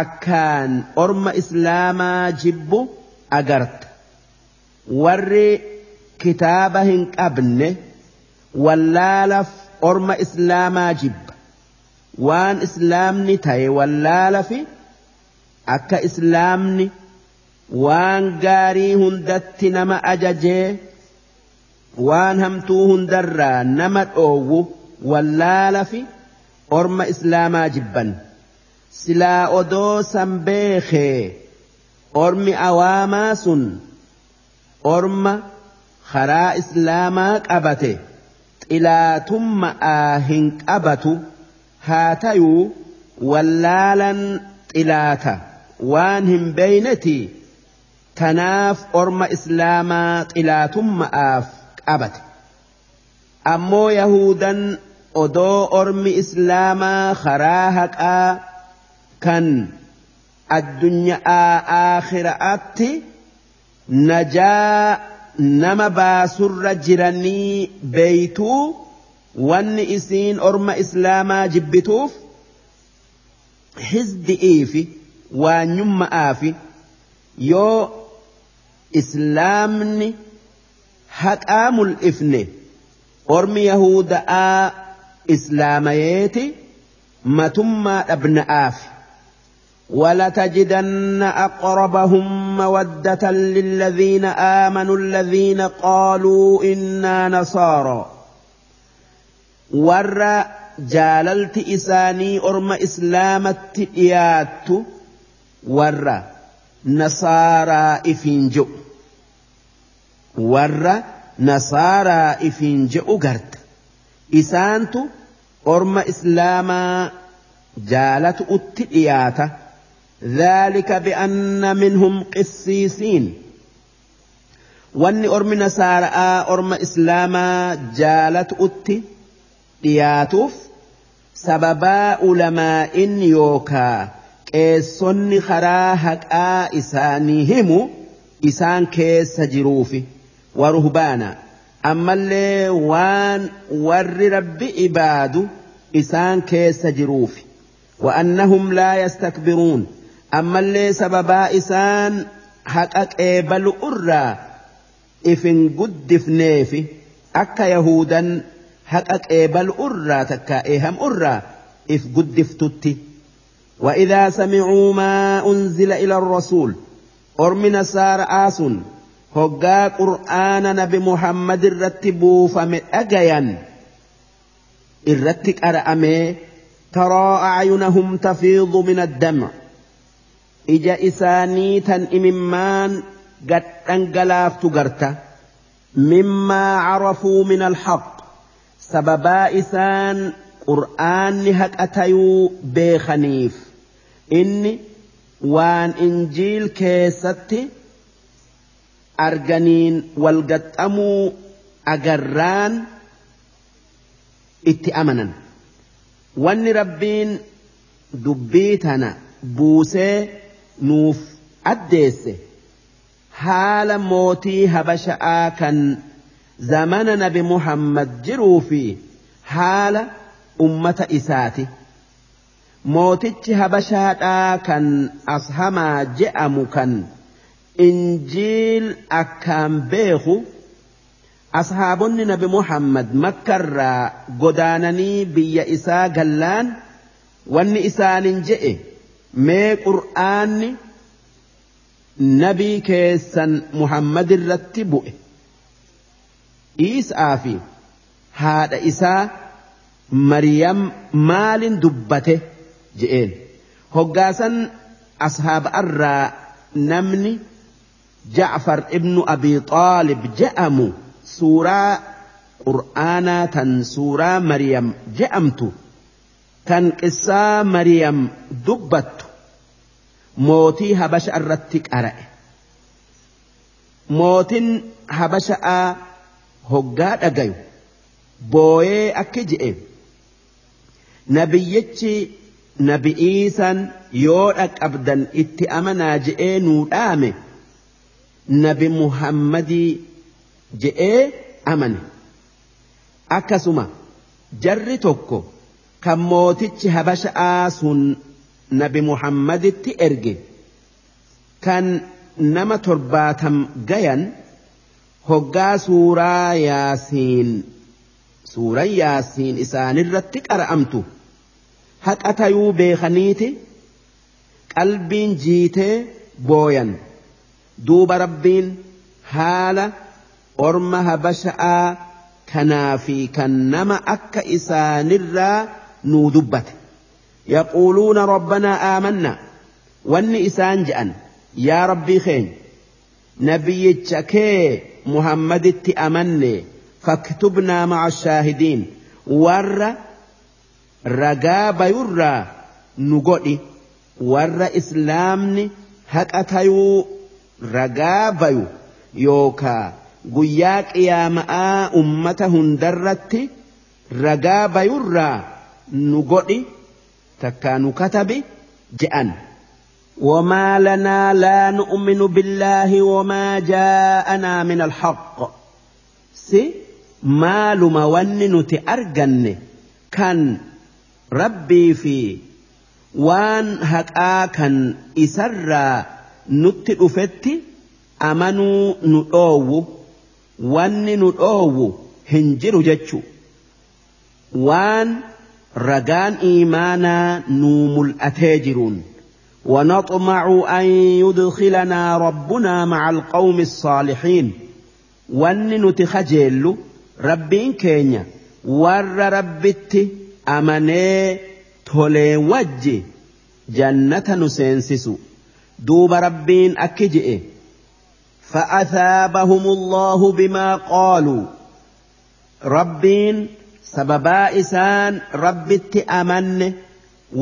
akkaan orma islaamaa jibbu agarta warri kitaaba hin qabne wallaalaf orma islaamaa jibba waan islaamni ta'e wallaala fi akka islaamni waan gaarii hundatti nama ajajee waan hamtuu hundarraa nama dhoowwu wallaala fi orma islaamaa jibban silaa odoo san beekee ormi awaamaa sun orma karaa islaamaa qabate xilaatummaa hin qabatu. Haa tayuu wallaalan xilaata waan hin beeyneti tanaaf orma islaamaa xilaatummaaf qabate ammoo yahudan odoo ormi islaamaa karaa haqaa kan addunyaa aakhiraatti najaa nama baasurra jiranii beeytuu wanni isiin orma islaamaa jibbituuf hizdi'ii fi waanyumma'aa fi yoo islaamni haqaa mul'ifne ormi yahuda'aa islaamayeeti matummaa dhabna'aaf ولتجدن أقربهم مودة للذين آمنوا الذين قالوا إنا نصارى warra jaalalti isaanii orma islaamatti dhiyaattu warra nasaaraa ifiin je'u warra nasaaraa ifiin je'u garta isaantu orma islaamaa jaalatu utti dhiyaata ذلك بأن منهم قسيسين wanni ormi nasaara'aa orma islaamaa jaalat utti dhiyaatuuf sababaa ulamaa'in yookaa qeessonni karaa haqaa isaanii himu isaan keessa jiruufi waruhbaana ammallee waan warri rabbi ibaadu isaan keessa jiruufi وأنهم لا يستكبرون أما اللي سببا إسان حق قبل أرى ifin guddifneefi akka yahudan haqa qeebal urraa takka eeham urraa if guddiftutti وإذا سمعوا ما أنزل إلى الرسول أرمي نسار آسن. هقا قرآن نبي محمد الرتبو فمن أجيا الرتك أرأمي ترى أعينهم تفيض من الدمع. إجا إساني تن إممان قد أنقلافت قرته مما عرفوا من الحق. sababaa isaan qur'aanni haqa tayuu beekaniif inni waan injiil keessatti arganiin wal gaxxamuu agarraan itti amanan wanni rabbiin dubbii tana buusee nuuf addeesse haala mootii habasha'aa kan. Zamana nabi muhammad jiruu fi haala ummata isaati. Mootichi habashaadhaa kan ashamaa je'amu kan injiil akkaan beeku ashaabonni nabi muhammad makkarraa godaananii biyya isaa gallaan wanni isaanin je'e mee qur'aanni nabii keessan muhammad irratti bu'e Iisaa fi haadha isaa Mariyam maalin dubbate je'een. Hoggaasan ashaaba irraa namni Ja'far ibnu Abi Xaalib je'amu suuraa qur'aanaa tan suuraa Mariyam je'amtu kan qissaa Mariyam dubbattu mootii habasha irratti qara'e. Mootin habasha'aa hoggaa dhagayu booyee akki je'e. Nabiyyichi nabi'iisan yoo dhaqabdan itti amanaa je'ee nuu dhaame nabi muhammadii je'ee amane. Akkasuma jarri tokko kan mootichi habasha'aa sun nabi muhammaditti erge kan nama torbaatam gayan hoggaa suuraa yaasiin suuran yaasiin isaanirratti qara'amtu haqa tayuu beekaniiti qalbiin jiitee booyan duuba rabbiin haala orma habasha'aa kanaa fi kan nama akka isaanirraa nuu dubbate يقولون ربنا آمنا واني إسان جأن nabiyyicha kee muhammaditti amanne faktubnaa maca shaahidiin warra ragaa bayurraa nu godhi warra islaamni haqa tayuu ragaa bayu yookaa guyyaa qiyaama'aa ummata hundarratti ragaa bayurraa nu godhi takkaa nu katabi je'an. وما لنا لا نؤمن بالله وما جاءنا من الحق سي kan rabbii fi waan haqaa kan isarraa nutti dhufetti amanuu nu dhoowwu wanni nu dhoowwu hin jiru jechu waan ragaan iimaanaa nuu mul'atee jiruun ونطمع أن يدخلنا ربنا مع القوم الصالحين. وأن نتخجل ربين كينيا. ور ربت أمني تولي وجي. جنة نسينسس دوب ربين أكجئ فأثابهم الله بما قالوا. ربين سببا إسان ربت أمن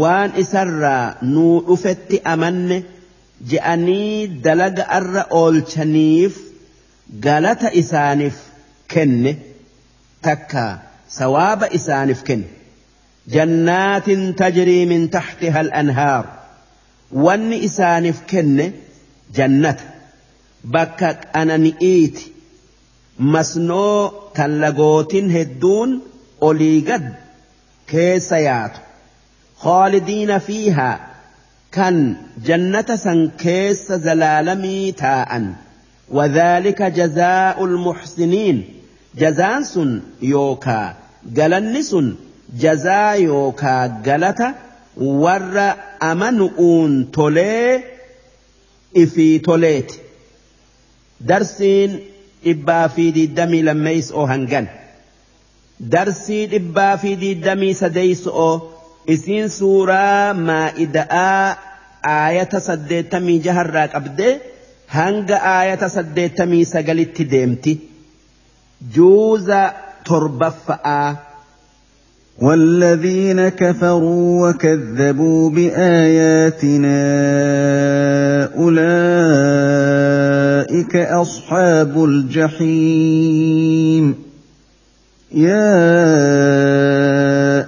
waan isarraa nuu dhufetti amanne je'anii dalaga arra oolchaniif galata isaaniif kenne takka sawaaba isaaniif kenne jannaatin tajrii min taxtiha al-anhaar wanni isaaniif kenne jannata bakka qanani'iiti masnoo kan lagootin hedduun olii gad keessa yaatu خالدين فيها. كان جنة سنكيس زلالمي تاء وذلك جزاء المحسنين. جزاء سن يوكا جلن سن جزاء يوكا جلتا ور أمنؤون تولي إفي توليت. درسين إبا في دي دمي لميس أو هنجن. درسي إبا في دي دمي سديس أو isiin suuraa maa'ida'aa aayata saddeettamii jaharraa qabdee hanga aayata saddeettamii sagalitti deemti juuza torbaffa'aa والذين كفروا وكذبوا بآياتنا أولئك أصحاب الجحيم يا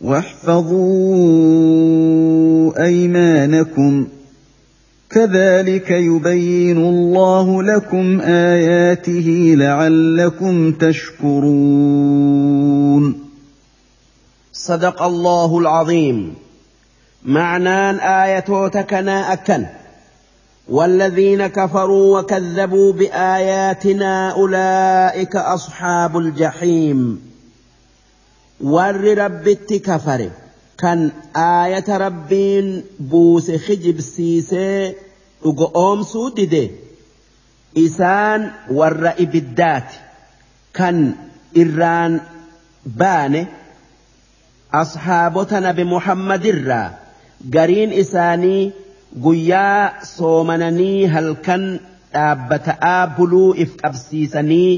واحفظوا أيمانكم. كذلك يبين الله لكم آياته لعلكم تشكرون. صدق الله العظيم. معنان ايتوتكنا اكن والذين كفروا وكذبوا بآياتنا أولئك أصحاب الجحيم. Warri rabbitti kafare kan aayata rabbiin buuse kijibsiisee dhugo oomsuu dide isaan warra ibiddaati kan irraan baane ashaabota nabi muhammadirraa gariin isaanii guyyaa soomananii halkan dhaabbata'aa buluu if qabsiisanii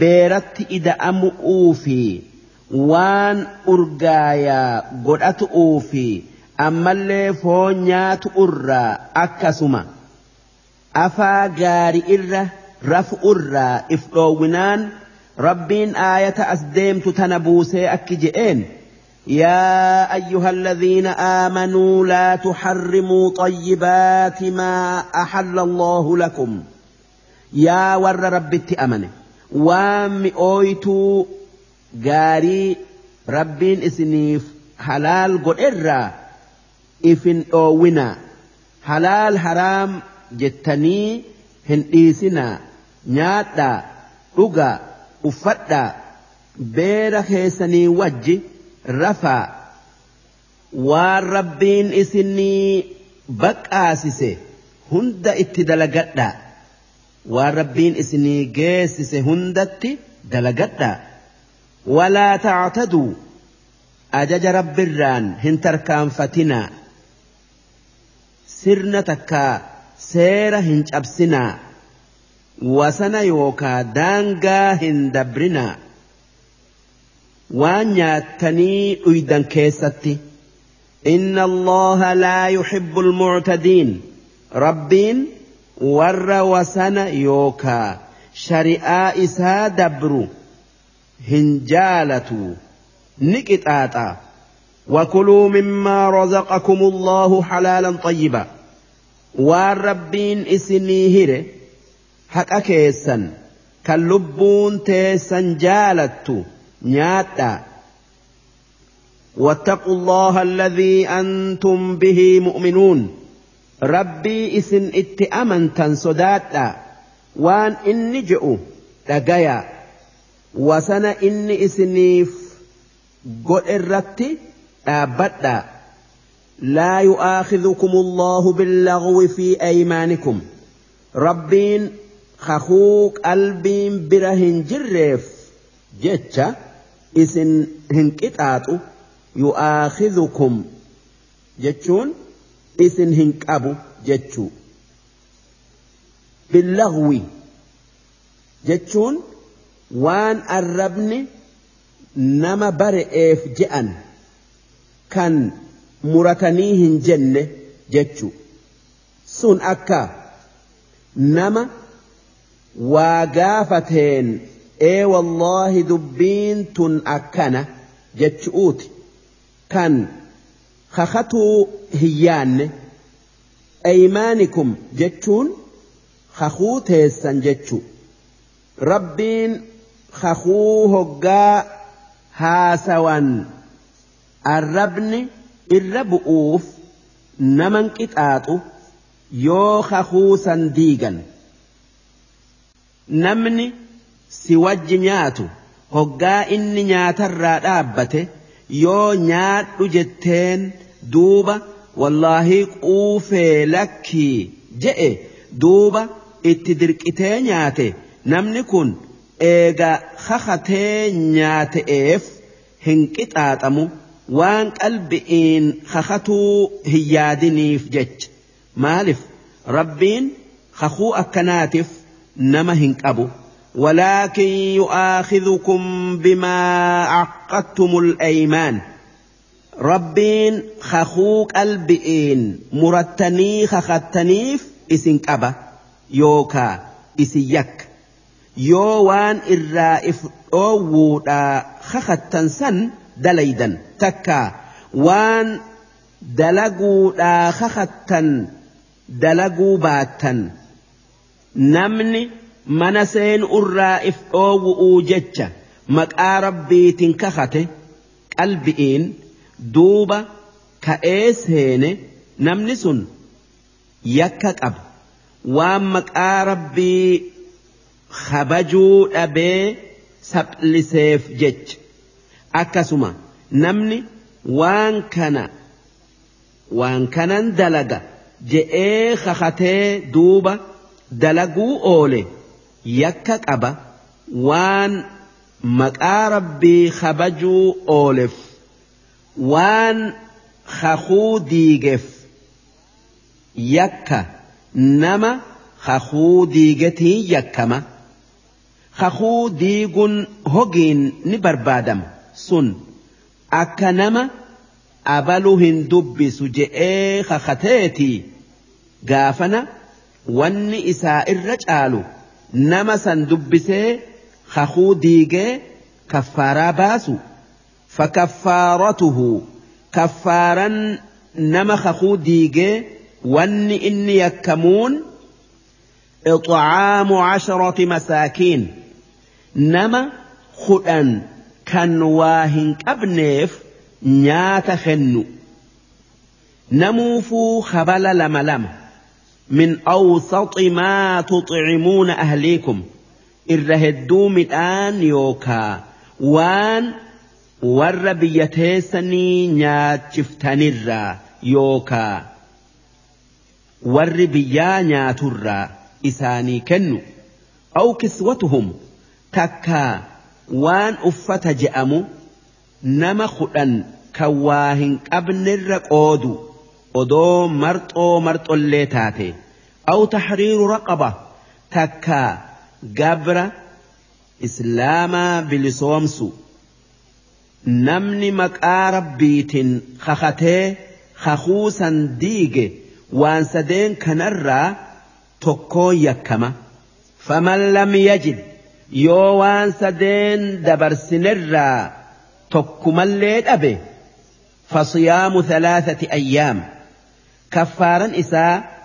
beeratti ida'amu'uu fi waan urgaayaa godhatu'uu fi ammallee foon nyaatu irraa akkasuma afaa gaari irra rafu irraa if dhoowwinaan rabbiin aayata as deemtu tana buusee akki je'een يا أيها الذين آمنوا لا تحرموا طيبات ما أحل الله لكم يا ور رب أمنه وام أويتوا gaarii rabbiin isiniif halaal godherraa ifin dhoowwinaa halaal haraam jettanii hin dhiisinaa nyaadhaa dhugaa uffadhaa beera keessanii wajji rafaa waan rabbiin isinii baqaasise hunda itti dalagadhaa waan rabbiin isinii geessise hundatti dalagadhaa ولا تعتدوا. أجج رب الران هنتر كان فتنا. سرنا تكا سيرا هنج أبسنا وسنا يوكا دانغا هندبرنا وان ياتني ايدا كيستي. إن الله لا يحب المعتدين. ربين ور وسن يوكا. شرئا إسا دبرو. Jaalatu ni qixaaxa وكلوا مما رزقكم الله حلالا طيبا والربين إسني هره حق كيسا كاللبون تيسا جالت نياتا واتقوا الله الذي أنتم به مؤمنون ربي إسن اتأمنتا صداتا وان إني جئوا تقيا wasana inni isiniif godhe irratti dhaabbadha. Laa yu'aakhidhukum allahu billagwi fi aymaanikum. Rabbiin kakuu qalbiin bira hin jirreef jecha isin hin qixaaxu. Yu'aakhidhukum jechuun isin hin qabu jechuu. Billagwi jechuun waan arrabni nama bare'eef je'an kan muratanii hin jenne jechu sun akka nama waa gaafateen ee wallaahi dubbiin tun akkana jechuuti kan kakatuu hin yaanne aymaanikum jechuun kakuu teessan jechu rabbiin kakuu hoggaa haasawan. Arrabni irra bu'uuf naman qixaaxu yoo kakuusan diigan. Namni si wajji nyaatu hoggaa inni nyaatarraa dhaabbate yoo nyaadhu jetteen duuba wallaahii quufee lakkii je'e duuba itti dirqitee nyaate. Namni kun eega kakatee nyaate'eef hin qixaaxamu waan qalbi'iin kakatuu hin yaadiniif jecha maaliif rabbiin kakuu akkanaatiif nama hin qabu ولكن يؤاخذكم بما عقدتم الأيمان ربين خخوق البئين مرتني خختنيف اسن كبا يوكا اسن يك yoo waan irraa if dhoowwuudha kakattan san dalaydan. Takka waan dalaguudhaa kakattan dalaguu baattan. Namni mana seenu irraa if dhoowwu'uu jecha maqaa rabbiitiin kakate qalbi'iin duuba ka'ee seene namni sun yakka qaba. Waan maqaa rabbii kabajuu dhabee saphiseef jecha akkasuma namni waan kana waan kanan dalaga je'ee kakatee duuba dalaguu oole yakka qaba waan maqaa rabbii kabajuu ooleef waan kakuu diigeef yakka nama kakuu diigetii yakkama. Kakuu diiguun hogiin ni barbaadama sun akka nama abaluu hin dubbisu je'ee kakateetii gaafana wanni isaa irra caalu nama san dubbisee kakuu diigee kaffaaraa baasu fakaffaaratuhu kaffaaran nama kakuu diigee wanni inni yakkamuun إطعام عشرة مساكين nama kudhan kan waa hin qabneef nyaata kennu namuufuu habala lama lama min awsaxi maa tuxcimuuna ahliikum irra hedduu midhaan yookaa waan warra biyya teessanii nyaachiftanirraa yookaa warri biyyaa nyaaturraa isaanii kennu aw kiswatuhum takkaa waan uffata je'amu nama kudhan kan waa hin qabnerra qoodu odoo marxoo marxollee taate aw tahriiru raqaba takkaa gabra islaamaa bilisoomsu namni maqaa rabbiitiin kakatee kakuusan diige waan sadeen kanarraa tokkoon yakkama faman lam yajid yoo waan sadeen dabarsinerraa tokkumallee dhabe. فصيام ثلاثة أيام كفارا إساء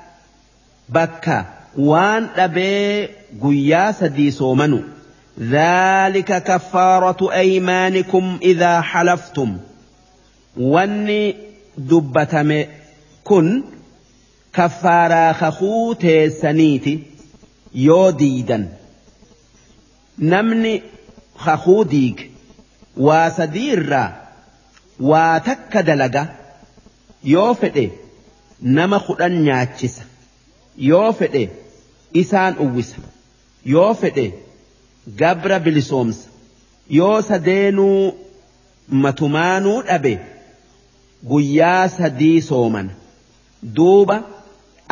بكا وان أبي قياس دي سومنو ذلك كفارة أيمانكم إذا حلفتم واني دبتم namni hakuu diige waa sadii irraa waa takka dalaga yoo fedhe nama kudhan nyaachisa yoo fedhe isaan uwwisa yoo fedhe gabra bilisoomsa yoo sadeenuu matumaanuu dhabe guyyaa sadii sooman duuba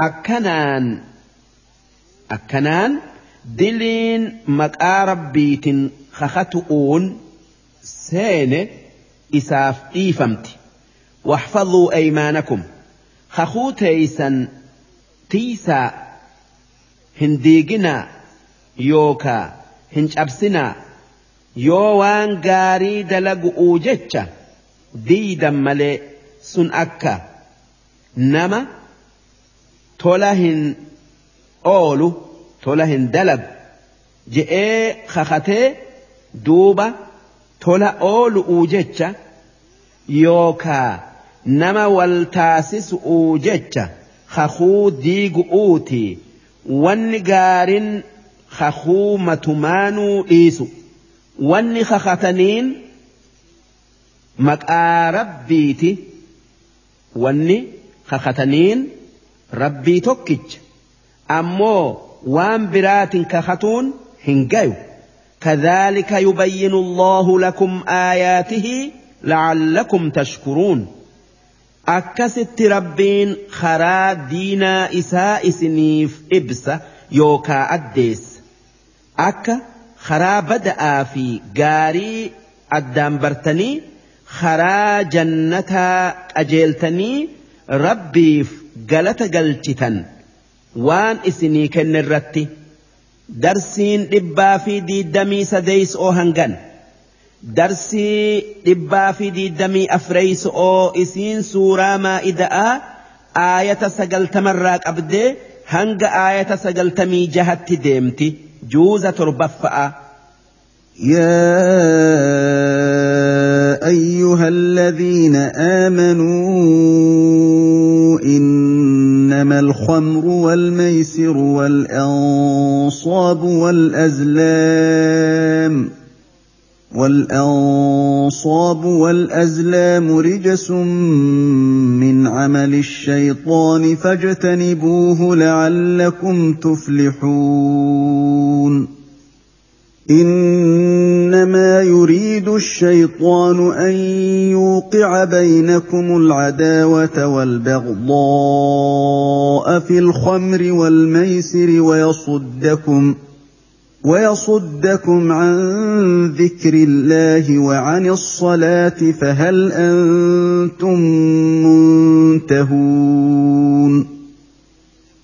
akkanaan akkanaan. Diliin maqaa rabbiitiin kakatu'uun seene isaaf dhiifamti واحفظوا أيمانكم kakuu teeysan tiisaa hin diiginaa yookaa hin cabsinaa yoo waan gaarii dalagu'uu jecha diidan malee sun akka nama tola hin oolu tola hin dalagu je'ee kakatee duuba tola oolu'uu jecha yookaa nama wal taasisu'uu jecha kakuu diigu'uuti wanni gaarin kakuu matumaanuu dhiisu wanni kakataniin maqaa rabbiiti wanni kakataniin rabbii tokkicha ammoo وان برات كخطون هنجيو. كذلك يبين الله لكم آياته لعلكم تشكرون. أكست ربين خرا دينا إساء سنيف إبسة يوكا أديس. أك خرا بدأ في قاري أدام برتني خرا جنتا أجيلتني ربي في قلت جلتتن waan isinii kenne irratti darsiin dhibbaa fi diiddamii sadeeysoo hangan. darsii dhibbaa fi diiddamii afreeyso'oo isiin suuraa maa'ida'aa aayata sagaltamarraa qabdee hanga aayata sagaltamii jahatti deemti juuza torbaffa'a. يا أيها الذين آمنوا إنما الخمر والميسر والأنصاب والأزلام ۖ والأنصاب والأزلام رجس من عمل الشيطان فاجتنبوه لعلكم تفلحون إنما يريد الشيطان أن يوقع بينكم العداوة والبغضاء في الخمر والميسر ويصدكم ۖ ويصدكم عن ذكر الله وعن الصلاة فهل أنتم منتهون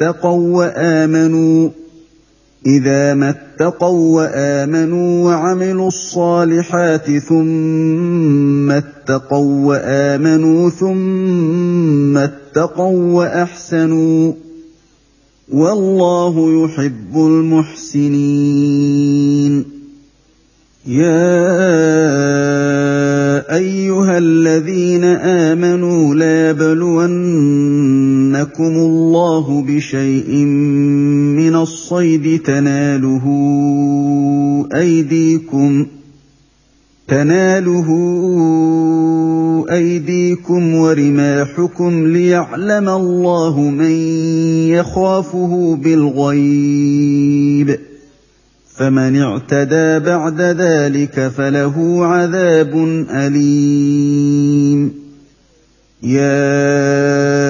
اتقوا وآمنوا. إذا ما اتقوا وآمنوا وعملوا الصالحات ثم اتقوا وآمنوا ثم اتقوا وأحسنوا. والله يحب المحسنين. يا أيها الذين آمنوا ليبلونكم الله بشيء من الصيد تناله ايديكم تناله ايديكم ورماحكم ليعلم الله من يخافه بالغيب فمن اعتدى بعد ذلك فله عذاب اليم يا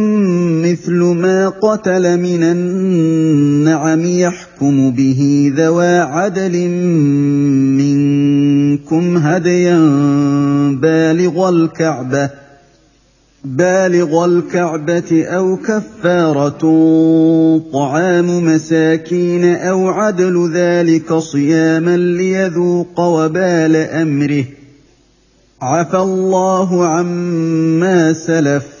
مثل ما قتل من النعم يحكم به ذوى عدل منكم هديا بالغ الكعبة بالغ الكعبة أو كفارة طعام مساكين أو عدل ذلك صياما ليذوق وبال أمره. عفى الله عما سلف.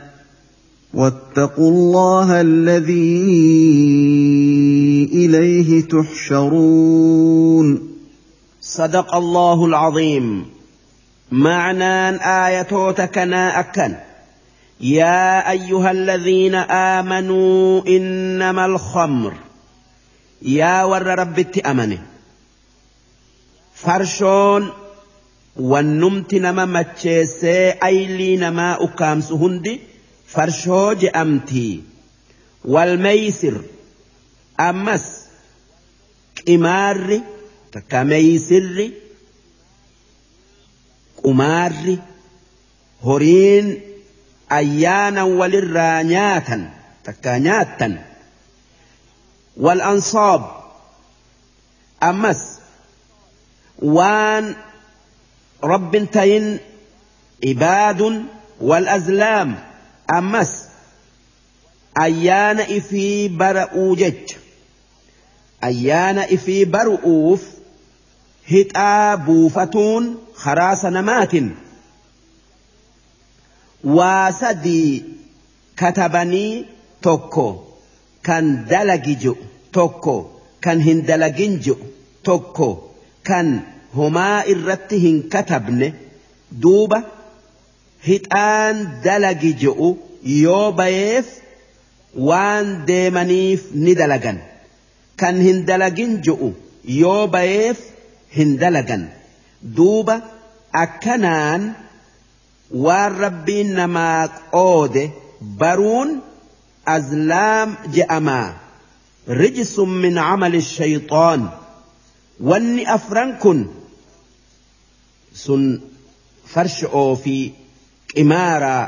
واتقوا الله الذي إليه تحشرون. صدق الله العظيم. معنى ايتوتكنا اكن يا أيها الذين آمنوا إنما الخمر. يا ور ربت أمنه. فرشون والنمت نما مچيسي أيلي نما اكامس هندي فرشو جأمتي والميسر أمس قمار تكميسر قمار هورين أيانا وللرانياتا تكانياتا والأنصاب أمس وان رب تين عباد والأزلام أمس أيانا إفي برؤو جج أيانا إفي برؤوف هتآ بوفتون خراس نمات واسدي كتبني توكو كان دلجي توكو كان هندلجين توكو كان هما إرتهن كتبن دوبة hixaan dalagi je'u yoo bayeef waan deemaniif ni dalagan kan hin dalagin je'u yoo bayeef hin dalagan duuba akkanaan waan rabbiin namaa qoode baruun azlaam je'amaa rijsun min camali shayxaan wanni afran kun sun farsha'oo fi qimaaraa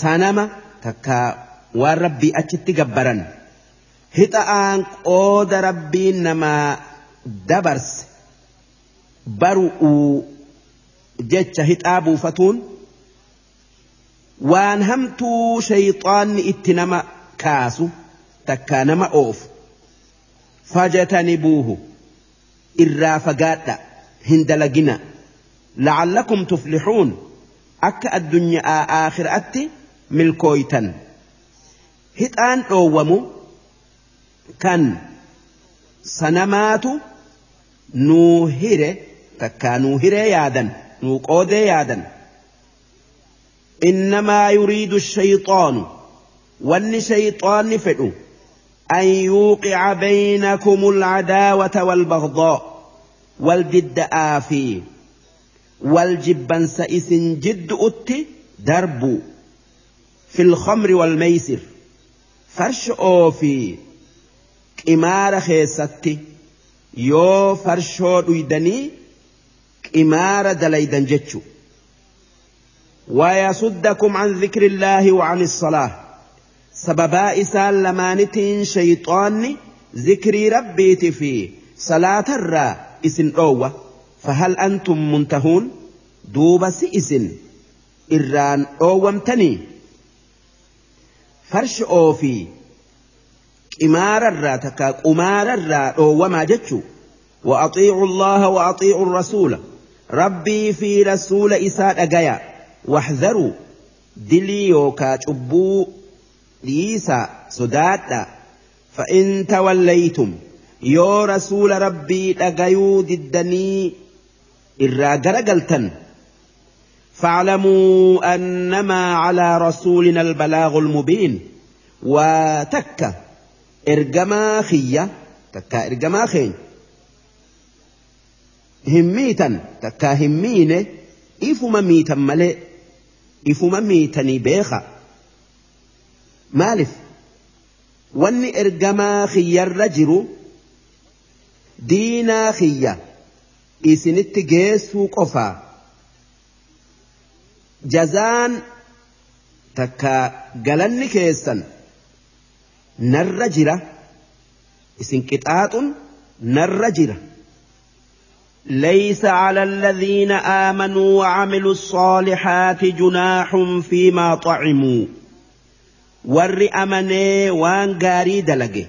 sanama takka waan rabbii achitti gabbaran hixa'aan qooda rabbiin namaa dabarse baru'uu jecha hixaa buufatuun waan hamtuu shayxaanni itti nama kaasu takkaa nama oofu fajatanibuuhu irraa fagaadha hin dalagina la'allakum tuflixuun akka addunyaa aakhiraatti milkooytan hixaan dhoowwamu kan sanamaatu nuu hire takkaa nuu hiree yaadan nuu qoodee yaadan innamaa yuriidu shayxaanu wanni shayxaanni fedhu أن يوقع بينكم العداوة والبغضاء والجد آفي والجبن سئس جد أتي درب في الخمر والميسر. فرش أوفي qimaara keessatti yoo farshoo dhuydanii qimaara dalaydan jechu ويصدكم عن ذكر الله وعن الصلاة. سببا إسال لمانتين شيطان ذكري ربيت في صلاة الرا إسن أوة. فهل أنتم منتهون؟ دوب إسن إران أومتني فرش أوفي. إمار الرا تكا أمار الرا أوما جتشو. وأطيعوا الله وأطيعوا الرسول. ربي في رسول إساء أجايا. واحذروا. دلي يوكا تبو ليسا صداتا. فإن توليتم. يو رسول ربي أجايو ددني إرا قلتن فاعلموا أنما على رسولنا البلاغ المبين. وتك إرجما خية تكا إرجما خين. هميتا تكا همينه. إفما ميتا ملئ. إفما ميتني بيخا. مالف. واني إرجما خيا الرجل. دينا خيا. إسنت جيسو قفا jazaan takka galanni keessan narra jira isin qixaaxun narra jira. ليس على الذين آمنوا وعملوا الصالحات جناح فيما طعموا ور أمني وان قاري دلقي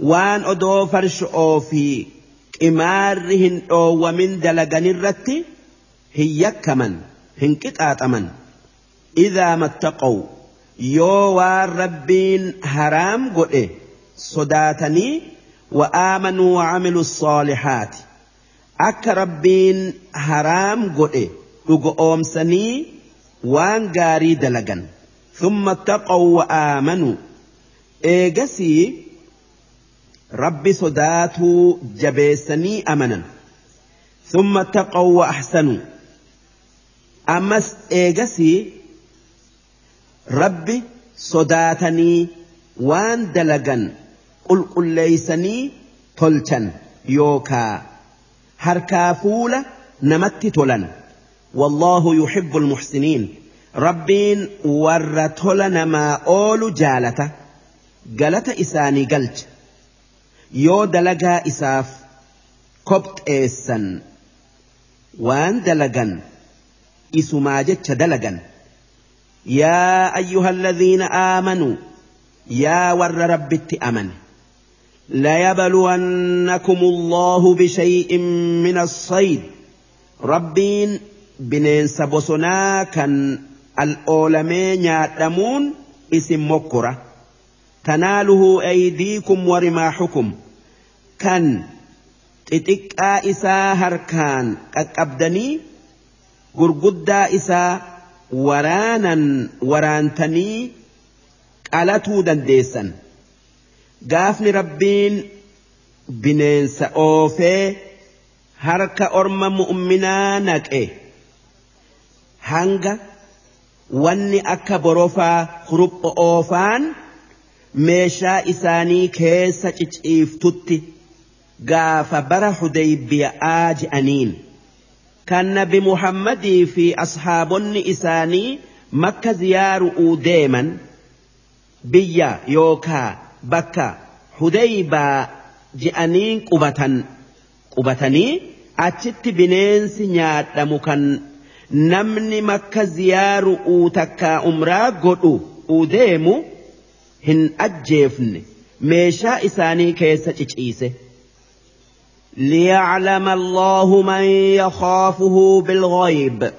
وان أدو فرش أو في إمارهن أو ومن دلقن الرتي هي كمن hin qixaaxaman idaa mattaqaw yoo waan rabbiin haraam godhe sodaatanii wa aamanuu wa camilu saalihaati akka rabbiin haraam godhe dhugo oomsanii waan gaarii dalagan ثم اتقوا وآمنوا إيجسي ربي صداتو جبسني أمنا. ثم اتقوا وأحسنوا. أمس إيجاسي ربي صداتني وان دلغن. قل قل ليسني طلتن يوكا. هر فولا نمت تولن. والله يحب المحسنين. ربين ورطلن ما أول جالة جالة إساني قلت دلقا إساف كبت إيسا وان دلقا isumaa jecha dalagan. Yaa ayyuha alladhiina aamanuu yaa warra rabbitti amane ليبلونكم الله بشيء من الصيد ربين بنين بصنا كان الأولمين يعلمون اسم مكرة تناله أيديكم ورماحكم كان تتكا إسا هركان أبدني gurguddaa isaa waraanan waraantanii qalatuu dandeessan gaafni rabbiin bineensa oofee harka orma mu'minaa naqe hanga wanni akka borofaa hurupho oofaan meeshaa isaanii keessa ciciiftutti gaafa bara hudaybiyaa je'aniin. kan nabi muhammadii fi ashaabonni isaanii makka ziyaaru'uu deeman biyya yookaa bakka hudaybaa je'aniin qubatan qubatanii achitti bineensi nyaadhamu kan namni makka ziyaaru'uu takkaa umraa godhu uu deemu هن أجيفن ميشا إساني keessa ciciise. ليعلم الله من يخافه بالغيب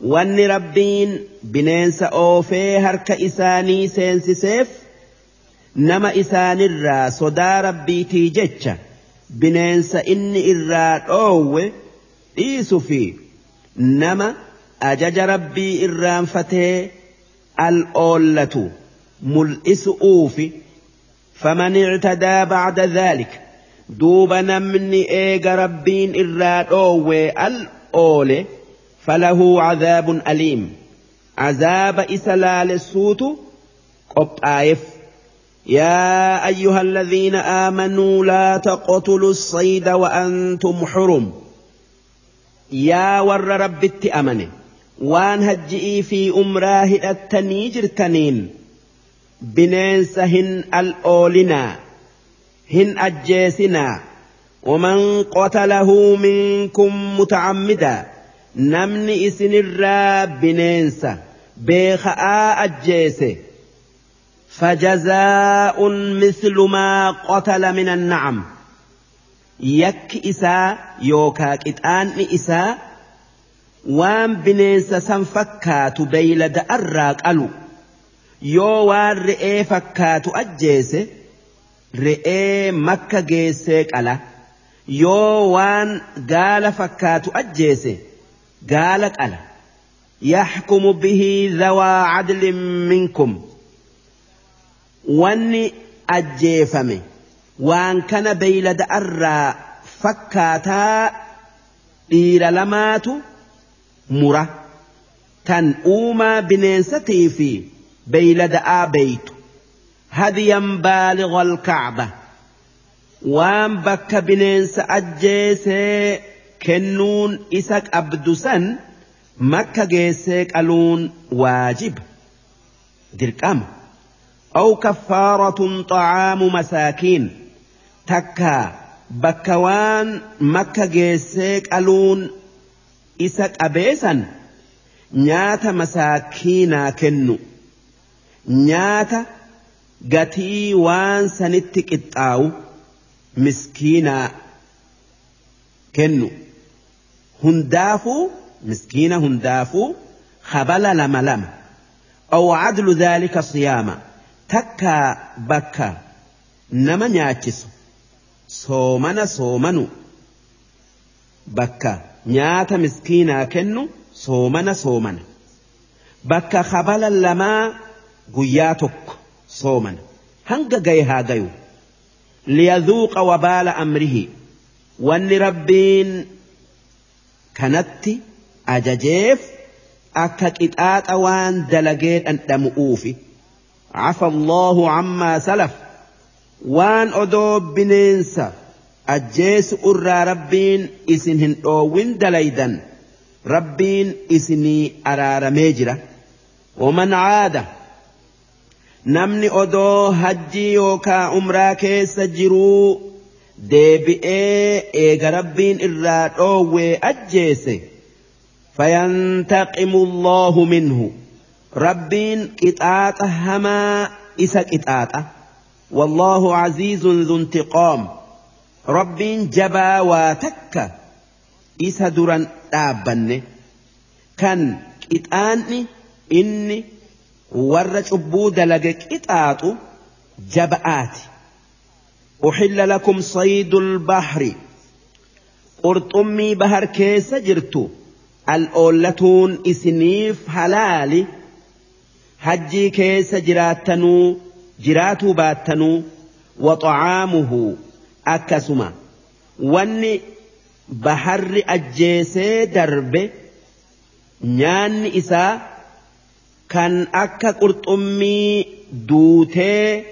وان ربين بنينس اوفي هرك اساني سينسي سيف نما اسان الرا صدا ربي تيجتش بنينس ان الرا إيسو ايسفي نما اجج ربي الرام فتي الأولة ملئس أوفي فمن اعتدى بعد ذلك. دوب من إيغ ربين إراد أوي الأول فله عذاب أليم. عذاب إسلال السوت قط آيف. يا أيها الذين آمنوا لا تقتلوا الصيد وأنتم حرم. يا ور رب التأمن وان هجئي في أمراه التنيجر تنين بنينسهن الأولنا هن أجيسنا ومن قتله منكم متعمدا نمني إسن الراب بنينسه beeka'aa ajjeese فجزاء مثل ما قتل من النعم يك إساء يوكا كتان إساء وان بنيس سنفكات بيلد أراك ألو yoo waan re'ee fakkaatu ajjeese re'ee makka geessee qala. Yoo waan gaala fakkaatu ajjeese gaala qala. Yaxkumu bihii dhawaa cadlin minkum. Wanni ajjeefame waan kana beeylada arraa fakkaataa dhiira lamaatu mura. Tan uumaa bineensatii fi في بيلد آبيت هديا بالغ الكعبة وان بك بنينس أجيسي كنون إسك أبدسن makka geessee qaluun waajib dirqama أو كفارة طعام مساكين تكا بكوان مكة جيسيك ألون إسك أبيسا نيات مساكينا كنو نيات قتي وان سنتك التاو مسكينا كنو هندافو مسكين هندافو خبل لما لما أو عدل ذلك صياما تكا بكا نما نياتشس صومنا صومنو بكا نياتا مسكينا كنو صومنا صومنا بكا خبل لما قياتك صومنا هنگا جيها جيو ليذوق وبال أمره وان ربين كانت ajajeef akka qixaaxa waan dalagee dhandhamu'uufi cafa allaahu cammaa salaf waan odoo bineensa ajjeesu irraa rabbiin isin hin dhoowwin dalaydan rabbiin isinii araaramee jira waman caada namni odoo hajjii yookaa umraa keessa jiruu deebi'ee eega rabbiin irraa dhoowwee ajjeese. فينتقم الله منه ربين قطاط هما إسا قطاط والله عزيز ذو انتقام ربين جبا واتك إسا درا دابن كان قطاني إني ور عبود دلق قطاط جبآت أحل لكم صيد البحر قرطمي بهر كيس جرتو al'oollatuun isiniif halaali hajjii keessa jiraattanuu jiraatuu baattanuu waxa'aamuhu akkasuma wanni baharri ajjeesee darbe nyaanni isaa kan akka qurxummii duutee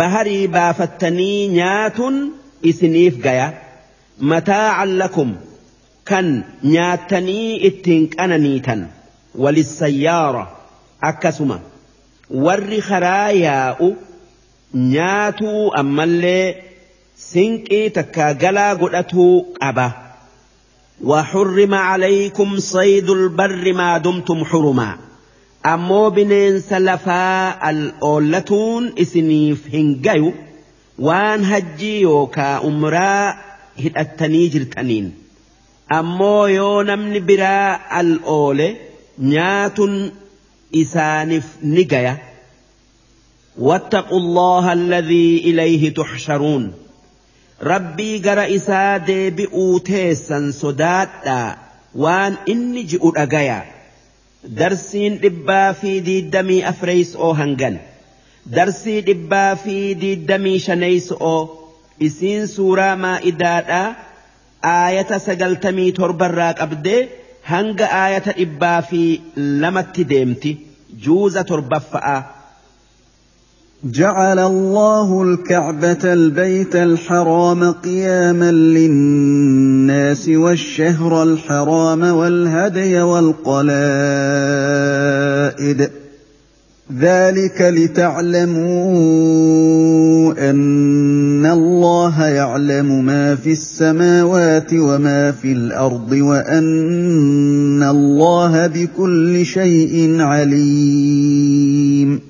baharii baafattanii nyaatun isiniif gaya mataa lakum kan nyaatanii ittiin qananiitan walissayyaara akkasuma warri karaa yaa'u nyaatuu ammallee sinqii takkaa galaa godhatuu qaba. وحرم عليكم صيد البر ما دمتم حرما أمو بنين سلفا الأولتون إسنيف هنجيو وان هجي يوكا أمرا هدأتني جرتنين ammoo yoo namni biraa al oole nyaatun isaaniif ni gaya. واتقوا الله الذي إليه تحشرون ربي جرى إساد بأوتيسا صداتا وان إني جئوا أجايا darsiin dhibbaa fi diiddamii afreeys oo hangan. Darsii dhibbaa fi diiddamii shaneeys oo isiin suuraa maa'idaadha. Aayata sagaltamii torbarraa qabdee hanga aayata dhibbaa fi lamatti deemti. Juuza torbaffa'aa. جعل الله الكعبة البيت الحرام قياما للناس والشهر الحرام والهدي والقلائد. ذلك لتعلموا أن الله يعلم ما في السماوات وما في الأرض وأن الله بكل شيء عليم.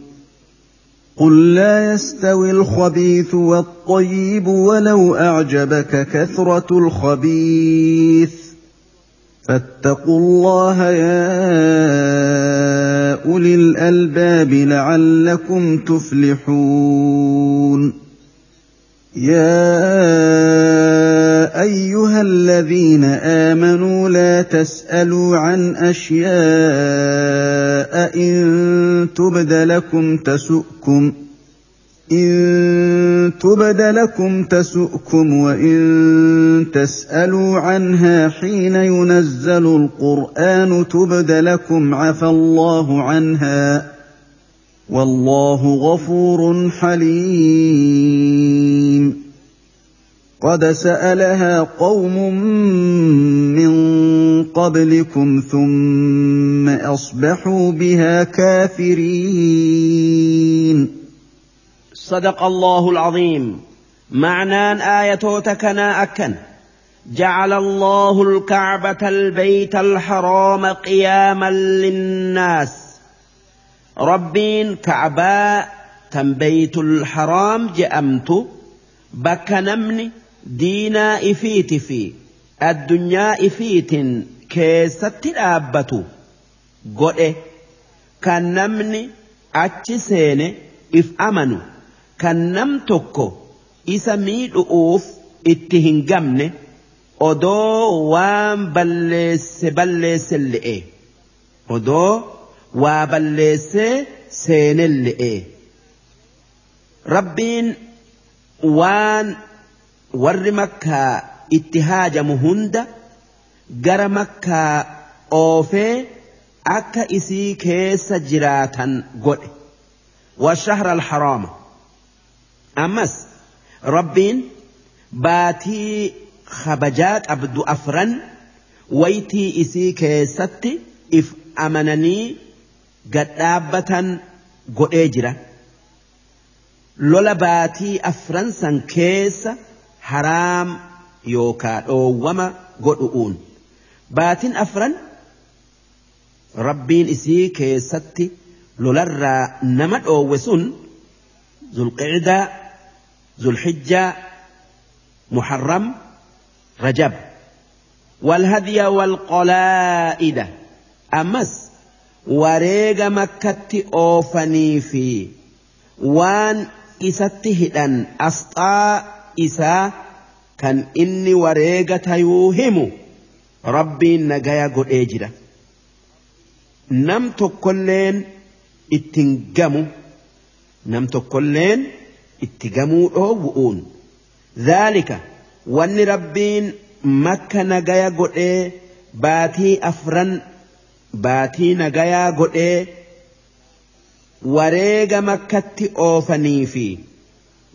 قل لا يستوي الخبيث والطيب ولو اعجبك كثره الخبيث فاتقوا الله يا اولي الالباب لعلكم تفلحون يا ايها الذين امنوا لا تسالوا عن اشياء ان تبد لكم تسؤكم ان تبد لكم تسؤكم وان تسالوا عنها حين ينزل القران تبد لكم عفى الله عنها والله غفور حليم قد سالها قوم من قبلكم ثم اصبحوا بها كافرين صدق الله العظيم. معنى آية تكنا أكن جعل الله الكعبة البيت الحرام قياما للناس. ka'abaa tan beeytul haraam je'amtu bakka namni diinaa ifiiti fi addunyaa ifiitin keessatti dhaabbatu godhe kan namni achi seene if amanu kan nam tokko isa miidhu'uuf itti hin gamne odoo waan balleesse balleesse le'e. Odoo waa balleessee seenelle'e. Rabbiin waan warri makkaa itti haajamu hunda gara makkaa oofee akka isii keessa jiraatan godhe والشهر الحرام أمس ربين باتي خبجات أبدو أفرن ويتي إسي كيستي إف أمنني gadhaabbatan godhee jira lola baatii afran san keessa حرام يوكا أو وما قرؤون باتن أفران ربين إسي كيستي لولر نمت أو وسن ذو القعدة ذو الحجة محرم رجب والهدي والقلائد أمس وريغ مكة أوفني في وان إستهدن أسطاء isaa kan inni wareega tayuu himu rabbiin nagaya godhee jira. Nam tokkolleen ittin gamu nam tokkolleen itti gamuu dhoowwu'uun dhaalika wanni rabbiin makka nagaya godhee baatii afran baatii nagayaa godhee wareega makkatti oofanii fi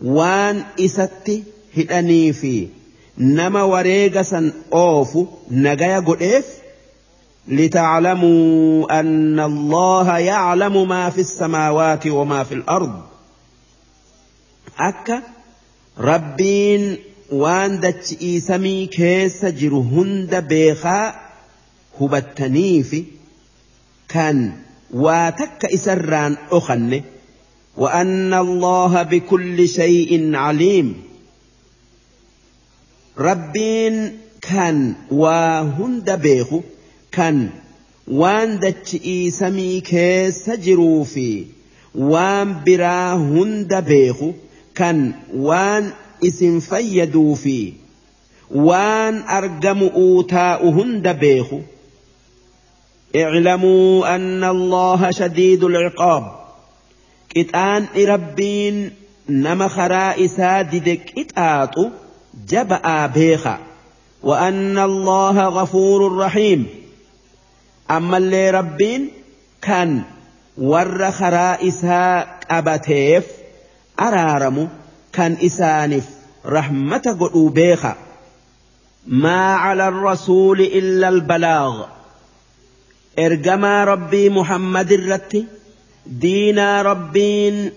waan isatti hidhanii fi nama wareega san oofu nagaya godheef لتعلموا أن الله يعلم ما في السماوات وما في الأرض أكا ربين وان دتشئي سمي كيس جرهند بيخا هبتنيفي كان واتك إسران أخن وأن الله بكل شيء عليم. ربين كان وهند بيخو كان وان دتشئي سمي كيس جروفي وان برا هند بيخو كان وان إسم فيدوفي waan argamu'uu taa'u hunda beeku اعلموا أن الله شديد العقاب. قطان ربين نما خرائسا ددك إتآتو جبأ بيخا وأن الله غفور رحيم أما اللي ربين كان ور خرائسا قبتيف أرارمو كان إسانف رحمة قلو بيخا ما على الرسول إلا البلاغ إرجما ربي محمد الرتي دينا ربين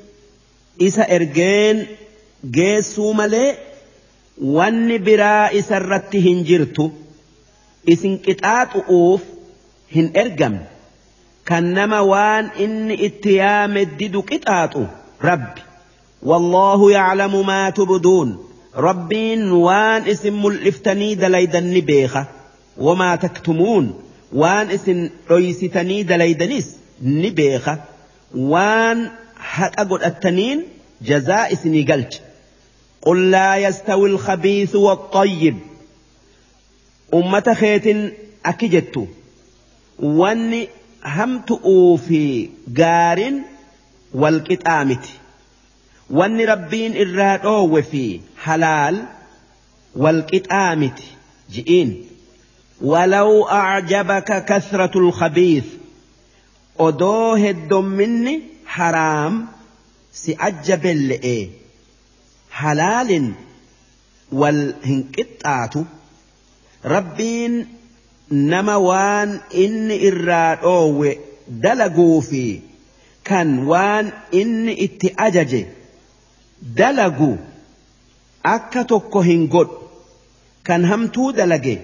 إسا إرجين جيسو مالي واني برا إسا رتهن جرتو إسن كتات أوف هن إرجم. كنما وان إن اتيام الددو كتاتو. رب. والله يعلم ما تبدون. ربين وان اسم ملفتني دليد النبيخة وما تكتمون. وان اسم عيستني دليدنس نبيخة waan haqa godhattaniin jazaa isinii galcha قل لا يستوي الخبيث والطيب. أمة خيت أكجت. واني همت في جار والكتامت واني ربين إرادو في حلال والكتامت جئين. ولو أعجبك كثرة الخبيث. أدوه الدم حرام سأجب اللئي halaalin wal hin qixxaatu rabbiin nama waan inni irraa dhoowwe dalaguu fi kan waan inni itti ajaje dalagu akka tokko hin godhu kan hamtuu dalage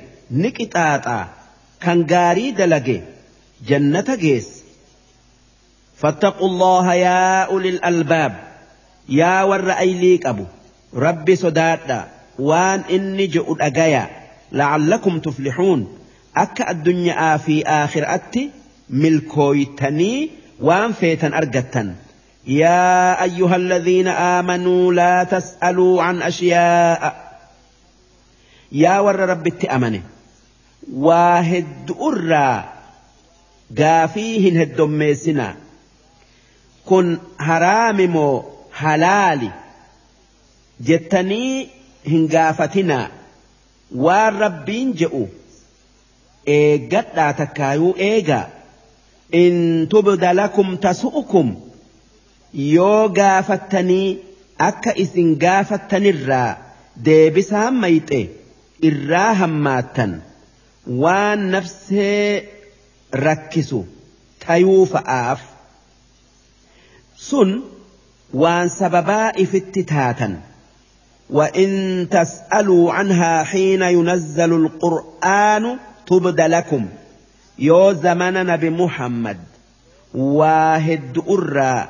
ni qixaaxaa kan gaarii dalage jannata geesse فاتقوا الله يا أولي الألباب. يا ور أيلي أبو. ربي صدادا وان إني جئ أجايا لعلكم تفلحون. أكا الدنيا في أتي. ملكويتني. وان فيتن أرجتن يا أيها الذين آمنوا لا تسألوا عن أشياء. يا ور ربي تأمني واهد أرى. قافيهن هدوميسنا kun haraami moo halaali? Jettanii hin gaafatinaa. Waan rabbiin je'u eeggadhaa takkaayuu eegaa. In tubda lakum tasu'ukum. Yoo gaafattanii akka isin gaafattanirraa deebisaan mayxe irraa hammaattan waan nafsee rakkisu tayuu fa'aaf. Sun waan sababaa ifitti taatan. وإن تسألوا عنها حين ينزل القرآن تبد لكم يو زمن نبي محمد واهد أرى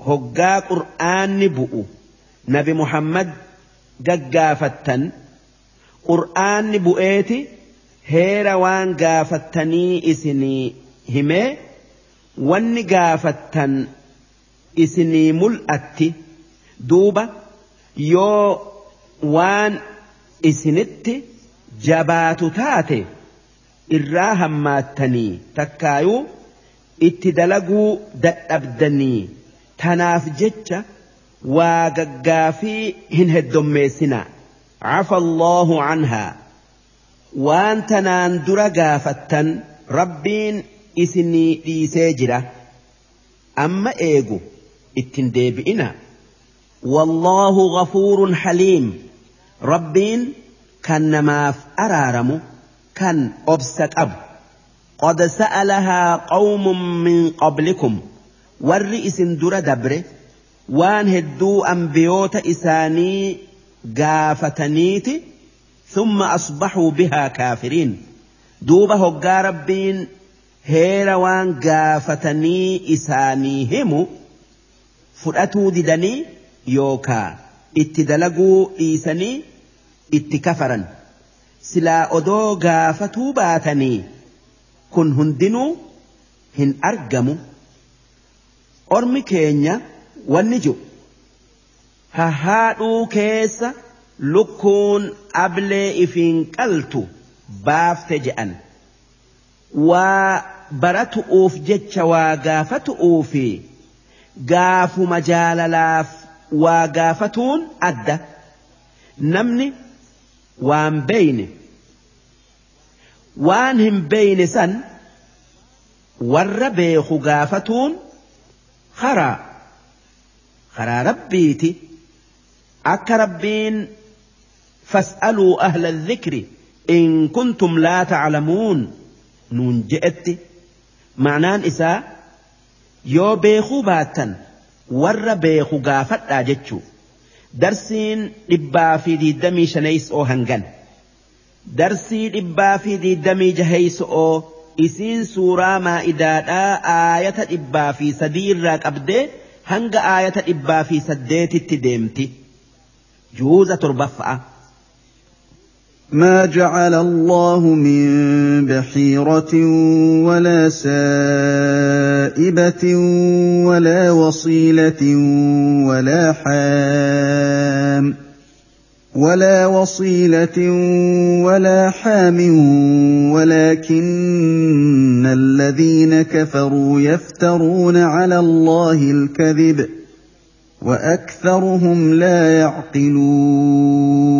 هقا قرآن نبؤ نبي محمد قافتن قرآن نبؤيتي هير وان قافتني إسني همي وان قافتن isinii mul'atti duuba yoo waan isinitti jabaatu taate irraa hammaattanii takkaayuu itti dalaguu dadhabdanii tanaaf jecha waa gaggaafii hin heddommeessinaa cafa allaahu canhaa. Waan tanaan dura gaafattan rabbiin isinii dhiisee jira. Amma eegu ittin deebi'ina wallaahu ghafuurun haliim rabbiin kan namaaf araaramu kan obsa qabu qad sa'alahaa qawmun min qablikum warri isin dura dabre waan hedduu ambiyoota isaanii gaafataniiti ثم أصبحوا بها كافرين دوب هقا ربين heera waan gaafatanii isaanii himu fudhatuu didanii yookaa itti dalaguu dhiisanii itti kafaran. Silaa odoo gaafatuu baatanii kun hundinuu hin argamu. Ormi keenya wanni jiru hahaadhuu keessa lukkuun ablee ifiin qaltu baafte je'an. Waa baratu'uuf jecha waa gaafatu'uu fi gaafuma jaalalaaf waa gaafatuun adda namni waan beeyne waan hin beeyne san warra beeku gaafatuun karaa karaa rabbiiti akka rabbiin fas'aluu ahla dhikri in kuntum laa taclamuun nuun je'etti ma'naan isaa yoo beekuu baattan warra beeku gaafadhaa jechuu darsiin dhibbaa fi diidamii shaneeysoo hangan darsii dhibbaa fi diidamii jaheeysoo isiin suuraa maa'idaadhaa aayata dhibbaa fi sadii irraa qabdee hanga aayata dhibbaa fi saddeetitti deemti juuza torbaffa'a. ما جعل الله من بحيرة ولا سائبة ولا وصيلة ولا حام ولا وصيلة ولا حام ولكن الذين كفروا يفترون على الله الكذب وأكثرهم لا يعقلون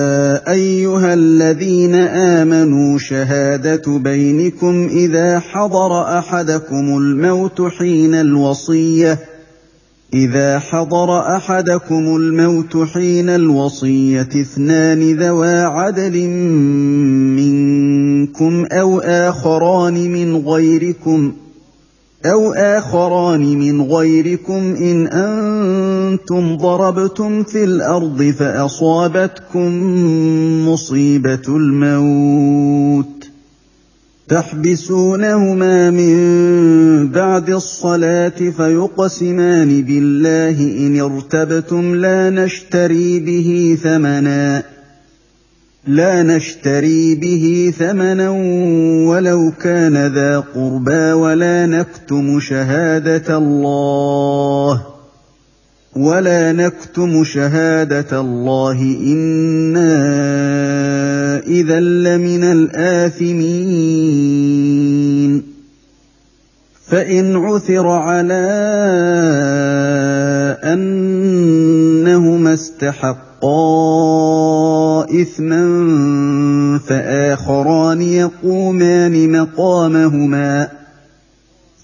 ايها الذين امنوا شهاده بينكم اذا حضر احدكم الموت حين الوصيه اذا حضر احدكم الموت حين الوصيه اثنان ذوا عدل منكم أو اخران من غيركم أو آخران من غيركم إن أنتم ضربتم في الأرض فأصابتكم مصيبة الموت. تحبسونهما من بعد الصلاة فيقسمان بالله إن ارتبتم لا نشتري به ثمناً لا نشتري به ثمنا ولو كان ذا قربى ولا نكتم شهادة الله. ولا نكتم شهادة الله إنا إذا لمن الآثمين فإن عثر على أنهما استحقا إثما فآخران يقومان مقامهما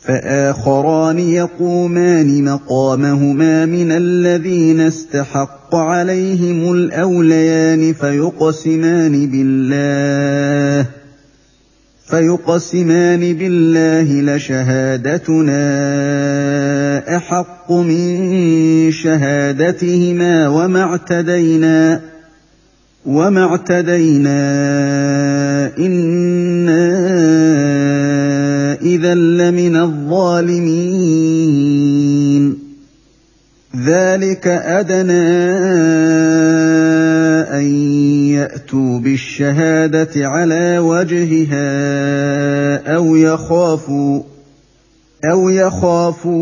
فآخران يقومان مقامهما من الذين استحق عليهم الأوليان فيقسمان بالله فيقسمان بالله لشهادتنا أحق من شهادتهما وما اعتدينا وما اعتدينا إنا اذا لمن الظالمين ذلك ادنى ان ياتوا بالشهاده على وجهها أو يخافوا أو يخافوا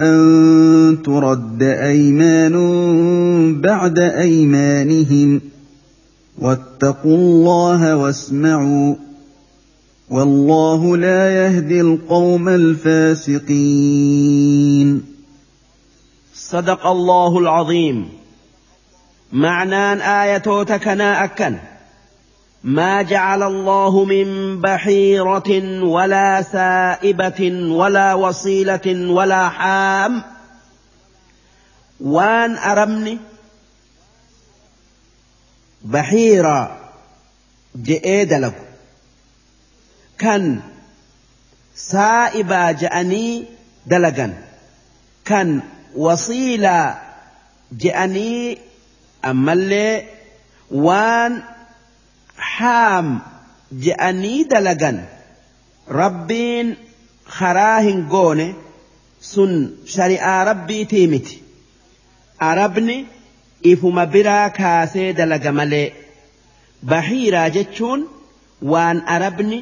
ان ترد ايمان بعد ايمانهم واتقوا الله واسمعوا والله لا يهدي القوم الفاسقين. صدق الله العظيم. معنان آية تكنا أكن. ما جعل الله من بحيرة ولا سائبة ولا وصيلة ولا حام. وان أرمني؟ بحيرة جئيد لك kan saa'ibaa je'anii dalagan. Kan wasiilaa je'anii ammallee waan haam je'anii dalagan. Rabbiin karaa hin goone sun shari'aa rabbiitii miti arabni ifuma biraa kaasee dalaga malee bahiiraa jechuun waan arabni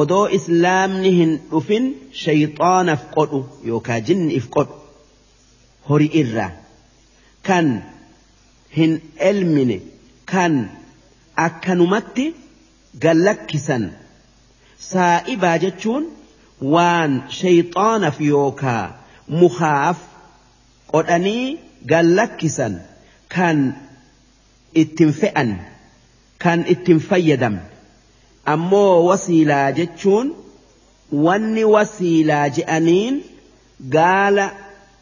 odoo islaamni hin dhufin shayxaanaaf qodhu yookaa jinni if qodhu horii irraa kan hin elmine kan akkanumatti gallakkisan saa'ibaa jechuun waan shayxaanaaf yookaa mukaaf qodhanii gallakkisan kan ittiin fe'an kan ittiin fayyadamne ammoo wasiilaa jechuun wanni wasiilaa je'aniin gaala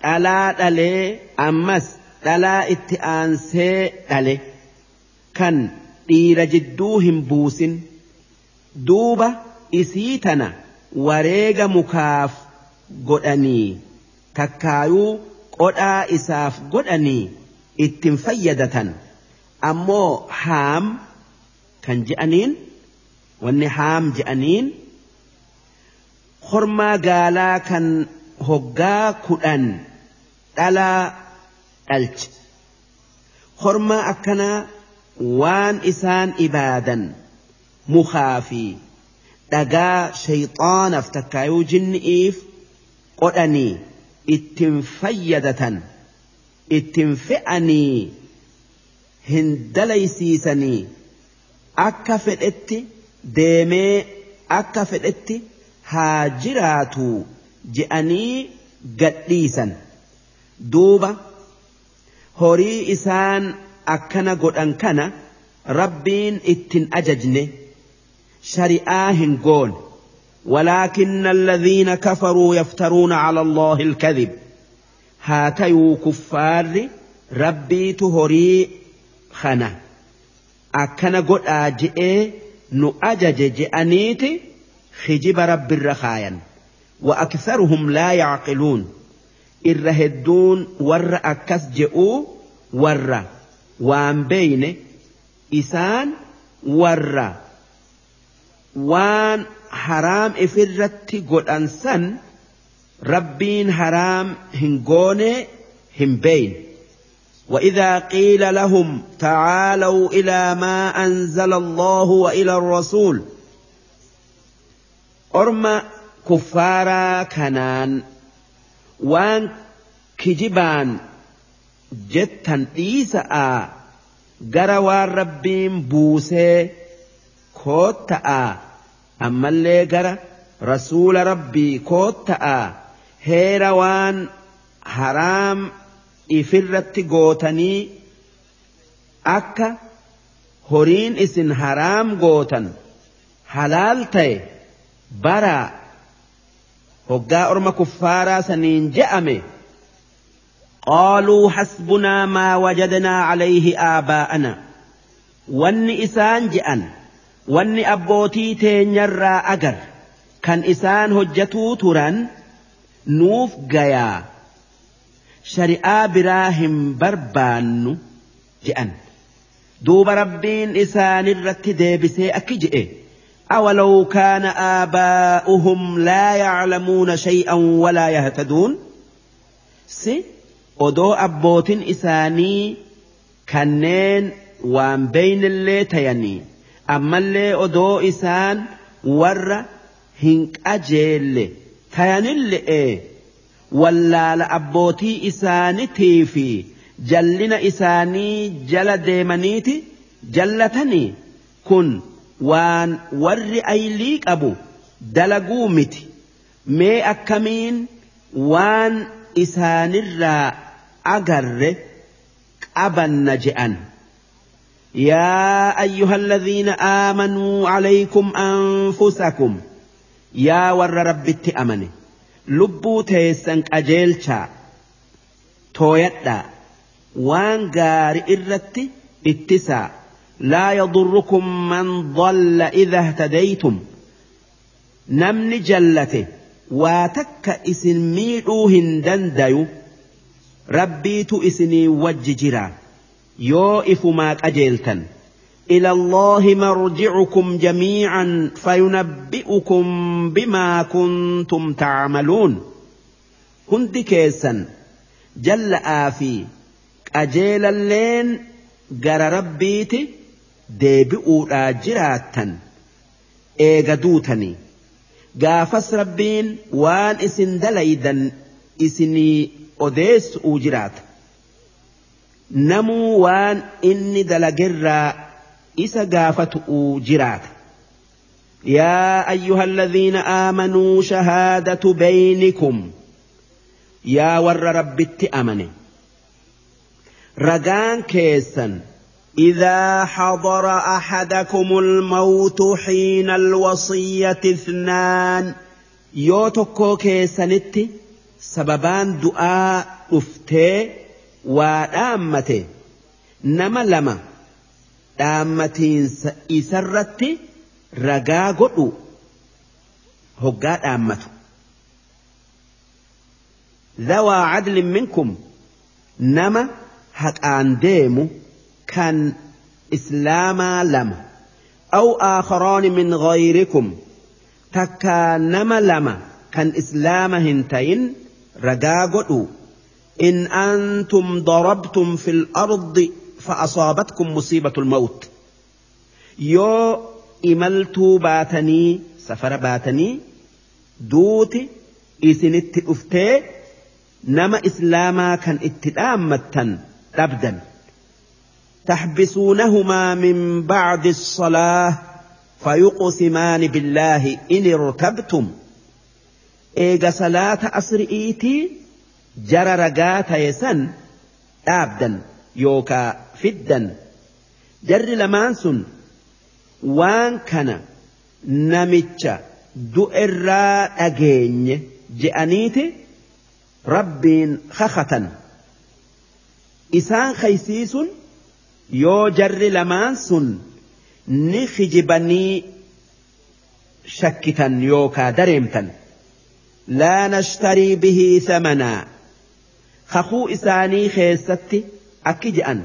dhalaa dhalee ammas dhalaa itti aansee dhale kan dhiira jidduu hin buusin duuba isii tana wareega mukaaf godhanii takkaayuu qodhaa isaaf godhanii ittiin fayyadatan ammoo haam kan je'aniin wanni haam je'aniin hormaa gaalaa kan hoggaa kudhan dhalaa dhalche hormaa akkanaa waan isaan ibaadan mukaa fi dhagaa shayxaanaaf takkaayuu jinni'iif qodhanii ittiin fayyadatan ittiin fe'anii hin dalaysiisanii akka fedhetti deemee akka fedhetti haa jiraatu je'anii gadhiisan duuba horii isaan akkana godhan kana rabbiin ittin ajajne shari'aa hin goone ولكن الذين كفروا يفترون على الله الكذب هاتيو كفار ربي تهري خنا أكن قد آجئ نؤجج جأنيت خجب رب الرخايا وأكثرهم لا يعقلون الرهدون ور أكس جئوا ور وان بين إسان ور وان ifirratti godhan san rabbiin haraam hin goone hin beeyn وإذا قيل لهم تعالوا إلى ما أنزل الله وإلى الرسول. أرم كفارا كنان وان كجبان جتا إيساء قروان ربين بوسي كوتا ammallee gara rasuula rabbii kootta'a heera waan haraam ifirratti gootanii akka horiin isin haraam gootan halaal ta'e baraa hoggaa orma kuffaaraa saniin je'ame qaaluu hasbunaa maa wajadnaa calayhi aabaa'ana. Wanni isaan je'an wanni abbootii teenyarraa agar kan isaan hojjatuu turan nuuf gayaa shari'aa biraa hin barbaannu je'an duuba rabbiin isaanirratti deebisee akki je'e أولو كان آباؤهم لا يعلمون شيئا ولا يهتدون سي أدو أبوت إساني كنين وان بين اللي تيني ammallee odoo isaan warra hin qajeelle tayanille'e wallaala abbootii isaanitii fi jallina isaanii jala deemaniiti jallatanii kun waan warri aylii qabu dalaguu miti mee akkamiin waan isaanirraa agarre qabanna je'an يا أيها الذين آمنوا عليكم أنفسكم يا ور رب التأمن لبو تيسن أجيلشا تويتا وان غار إرتي اتسا لا يضركم من ضل إذا اهتديتم نمن جلته واتك اسن ميدو هندنديو ربيت اسني وججرا yoo ifumaa qajeeltan. إلى الله مرجعكم جميعا فينبئكم بما كنتم تعملون هندي كيسا جل آفي أجيل اللين جر ربيتي jiraattan eega duutanii gaafas rabbiin waan isin dalaydan isinii odeessu'uu jiraata namuu waan inni dalagerraa isa gaafatu'uu jiraata. يا أيها الذين آمنوا شهادة بينكم يا ور ربت أمني رجان كيسا إذا حضر أحدكم الموت حين الوصية اثنان يوتكو كيسانت سببان دعاء أفتي waa dhaammate nama lama dhaammatiinsa isarratti ragaa godhu hoggaa dhaammatu. ذوى عدل منكم نما هقان ديمو كان إسلاما لما أو آخران من غيركم تكا نما لما كان إسلاما هنتين رقاقوا إن أنتم ضربتم في الأرض فأصابتكم مصيبة الموت. يو إملتوا باتني سفر باتني دوتي إسنت أفتي نما إسلاما كان اتدامتا أبدا تحبسونهما من بعد الصلاة فيقسمان بالله إن ارتبتم. إيجا صلاة أسرئيتي ragaa ta'e san dhaabdan yookaa fiddan jarri lamaan sun waan kana namicha du'erraa dhageenye je'aniiti rabbiin kakatan isaan kaysiisun yoo jarri lamaan sun ni kijibanii shakkitan yookaa dareemtan laa nashtarii bihii thamanaa kakuu isaanii keessatti akki je'an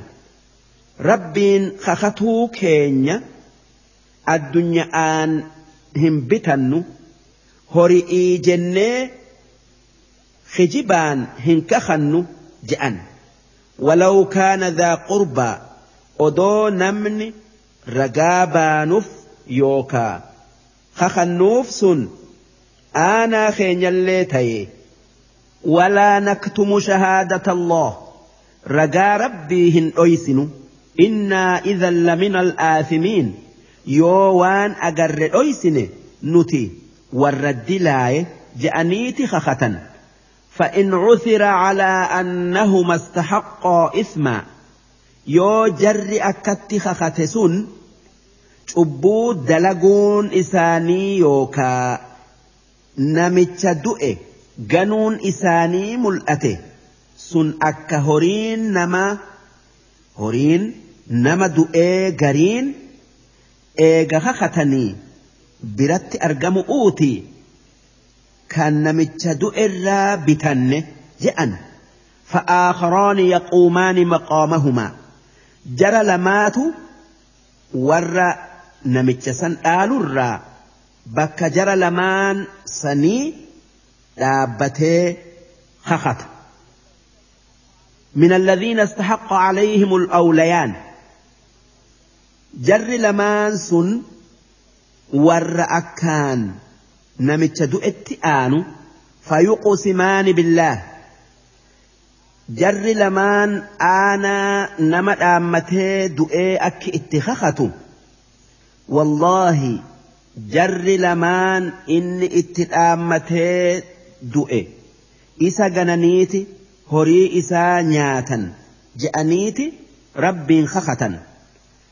rabbiin kakatuu keenya addunya'aan hin bitannu hori'ii jennee kijibaan hin kakannu je'an walaw kaana daa qurbaa odoo namni ragaa baanuuf yookaa kakannuuf sun aanaa keenyallee ta'e ولا نكتم شهادة الله رجا ربي إنا إذا لمن الآثمين يوان أجر أيسن نتي والرد لاي جأنيت خخة فإن عثر على أنهما استحقا إثما يو جر أكت خخة سن cubbuu dalaguun isaanii yookaa namicha du'e ganuun isaanii mul'ate. Sun akka horiin nama horiin nama du'ee gariin eega kakatanii biratti argamu uuti kan namicha du'erraa bitanne je'an فآخران يقومان مقامهما جرى لمات ور نمتشسن آلورا بك جرى لمان سني dhaabbatee kakata من الذين استحق عليهم الأوليان جر لمان سن ور أكان نمت دؤت آن فيقسمان بالله جر لمان آنا نمت آمته دؤي أك اتخخته والله جر لمان إن اتآمته du'e. Isa gananiiti horii isaa nyaatan je'aniiti rabbiin kakatan.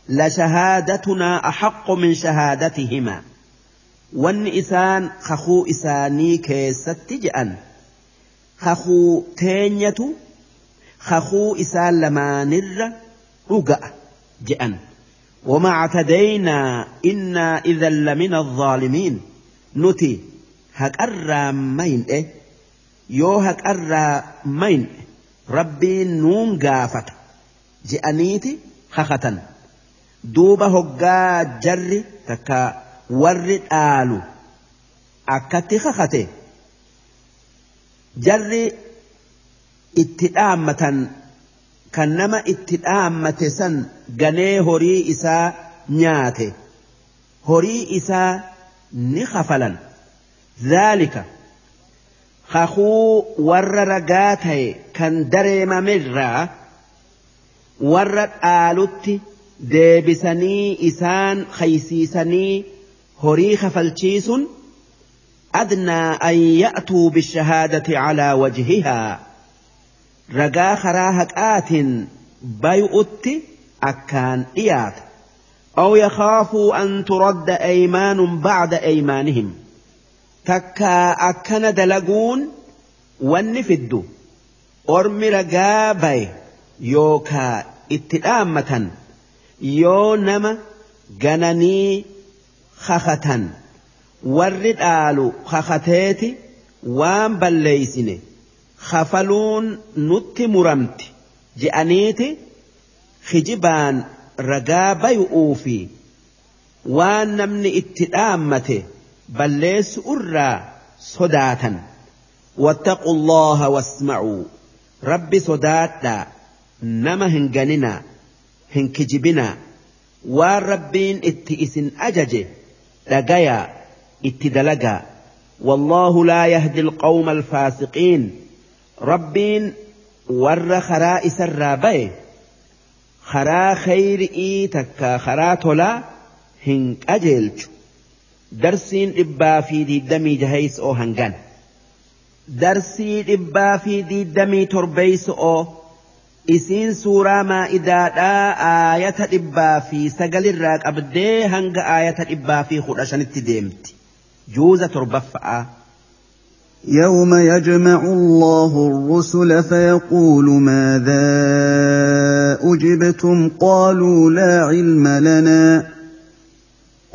لشهادتنا أحق من شهادتهما. وان إسان خخو إساني كيست جأن خخو تينية خخو إسان لما نر رقأ جأن. وما اعتدينا إنا إذا لمن الظالمين. نتي هك مين إيه؟ يو هك مين ربي نون قافت. جأنيتي خختن. Duuba hoggaa jarri takka warri dhaalu akkatti kakate. Jarri itti dhaammatan kan nama itti dhaammate san ganee horii isaa nyaate. Horii isaa ni kafalan. Zaalika kakuu warra ragaa ta'e kan dareemamirraa warra dhaalutti deebisanii isaan khaysiisanii horii kafalchiisun adnaa an ya'tuu bishahaadati calaa wajhihaa ragaa karaa haqaatiin bay'utti akkaan dhiyaata أو يخافوا أن ترد أيمان بعد أيمانهم تكا أكن دلقون والنفد أرمي رقابي يوكا اتئامة yoo nama gananii kakatan warri dhaalu kakateeti waan balleeysine kafaluun nutti muramti je'aniiti kijibaan ragaa bayu'uu fi waan namni itti dhaammate balleessu irraa sodaatan واتقوا الله واسمعوا رب صداتا نما هنغننا hin kijibinaa waan rabbiin itti isin ajaje dhagayaa itti dalagaa لا يهدي القوم الفاسقين ربين ور خراء سرابي خرا خير إيتك خرا تولا هنك أجلج درسين إبا في دي دمي جهيس أو هنغان درسين إبا في دي دمي تربيس أو isiin suuraa maa'idaadhaa aayata dhibbaa fi sagalirraa qabdee hanga aayata dhibbaa fi kudha shanitti deemti juuza torbaffa'aa يوم يجمع الله الرسل فيقول ماذا أجبتم قالوا لا علم لنا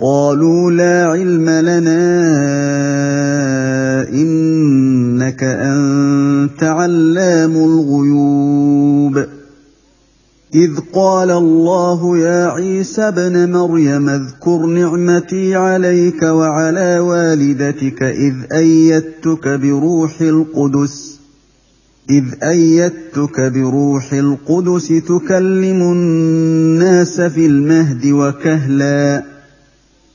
قالوا لا علم لنا إنك أنت علام الغيوب. إذ قال الله يا عيسى ابن مريم اذكر نعمتي عليك وعلى والدتك إذ أيدتك بروح القدس إذ أيدتك بروح القدس تكلم الناس في المهد وكهلاً.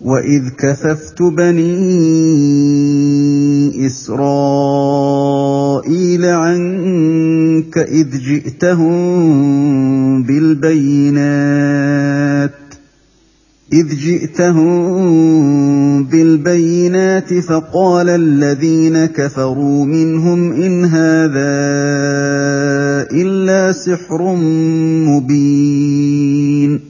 واذ كففت بني اسرائيل عنك اذ جئتهم بالبينات إذ جئتهم بالبينات فقال الذين كفروا منهم إن هذا إلا سحر مبين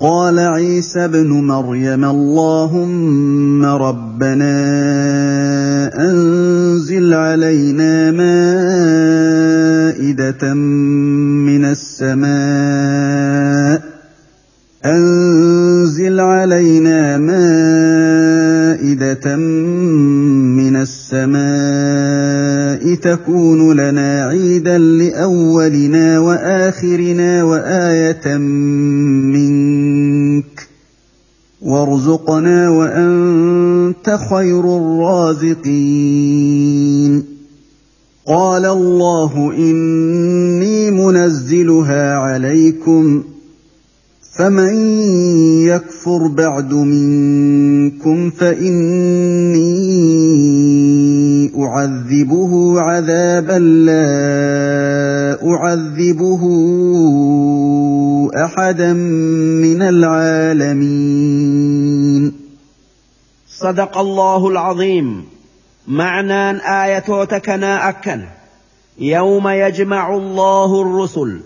قال عيسى ابن مريم اللهم ربنا أنزل علينا مائدة من السماء. أنزل علينا مائدة من السماء. تكون لنا عيدا لأولنا وآخرنا وآية منك. وارزقنا وأنت خير الرازقين. قال الله إني منزلها عليكم. فمن يكفر بعد منكم فاني اعذبه عذابا لا اعذبه احدا من العالمين. صدق الله العظيم. معنى آية تكنا أكن. يوم يجمع الله الرسل.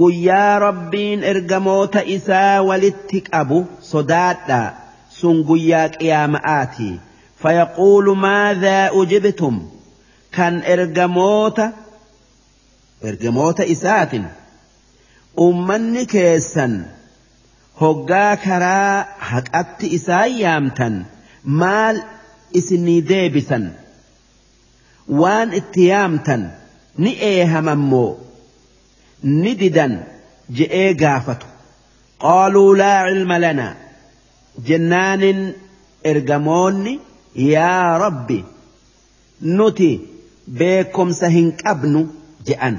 Guyyaa rabbiin ergamoota isaa walitti qabu sodaadha sun guyyaa qiyaama'aati fayaquulu maadhaa ujibtum kan ergamoota ergamoota isaatin ummanni keessan hoggaa karaa haqatti isaan yaamtan maal isinii deebisan waan itti yaamtan ni eehamammoo نددًا جئي قافته قالوا لا علم لنا. جنان ارقموني يا ربي نتي بكم سهن أبن جأن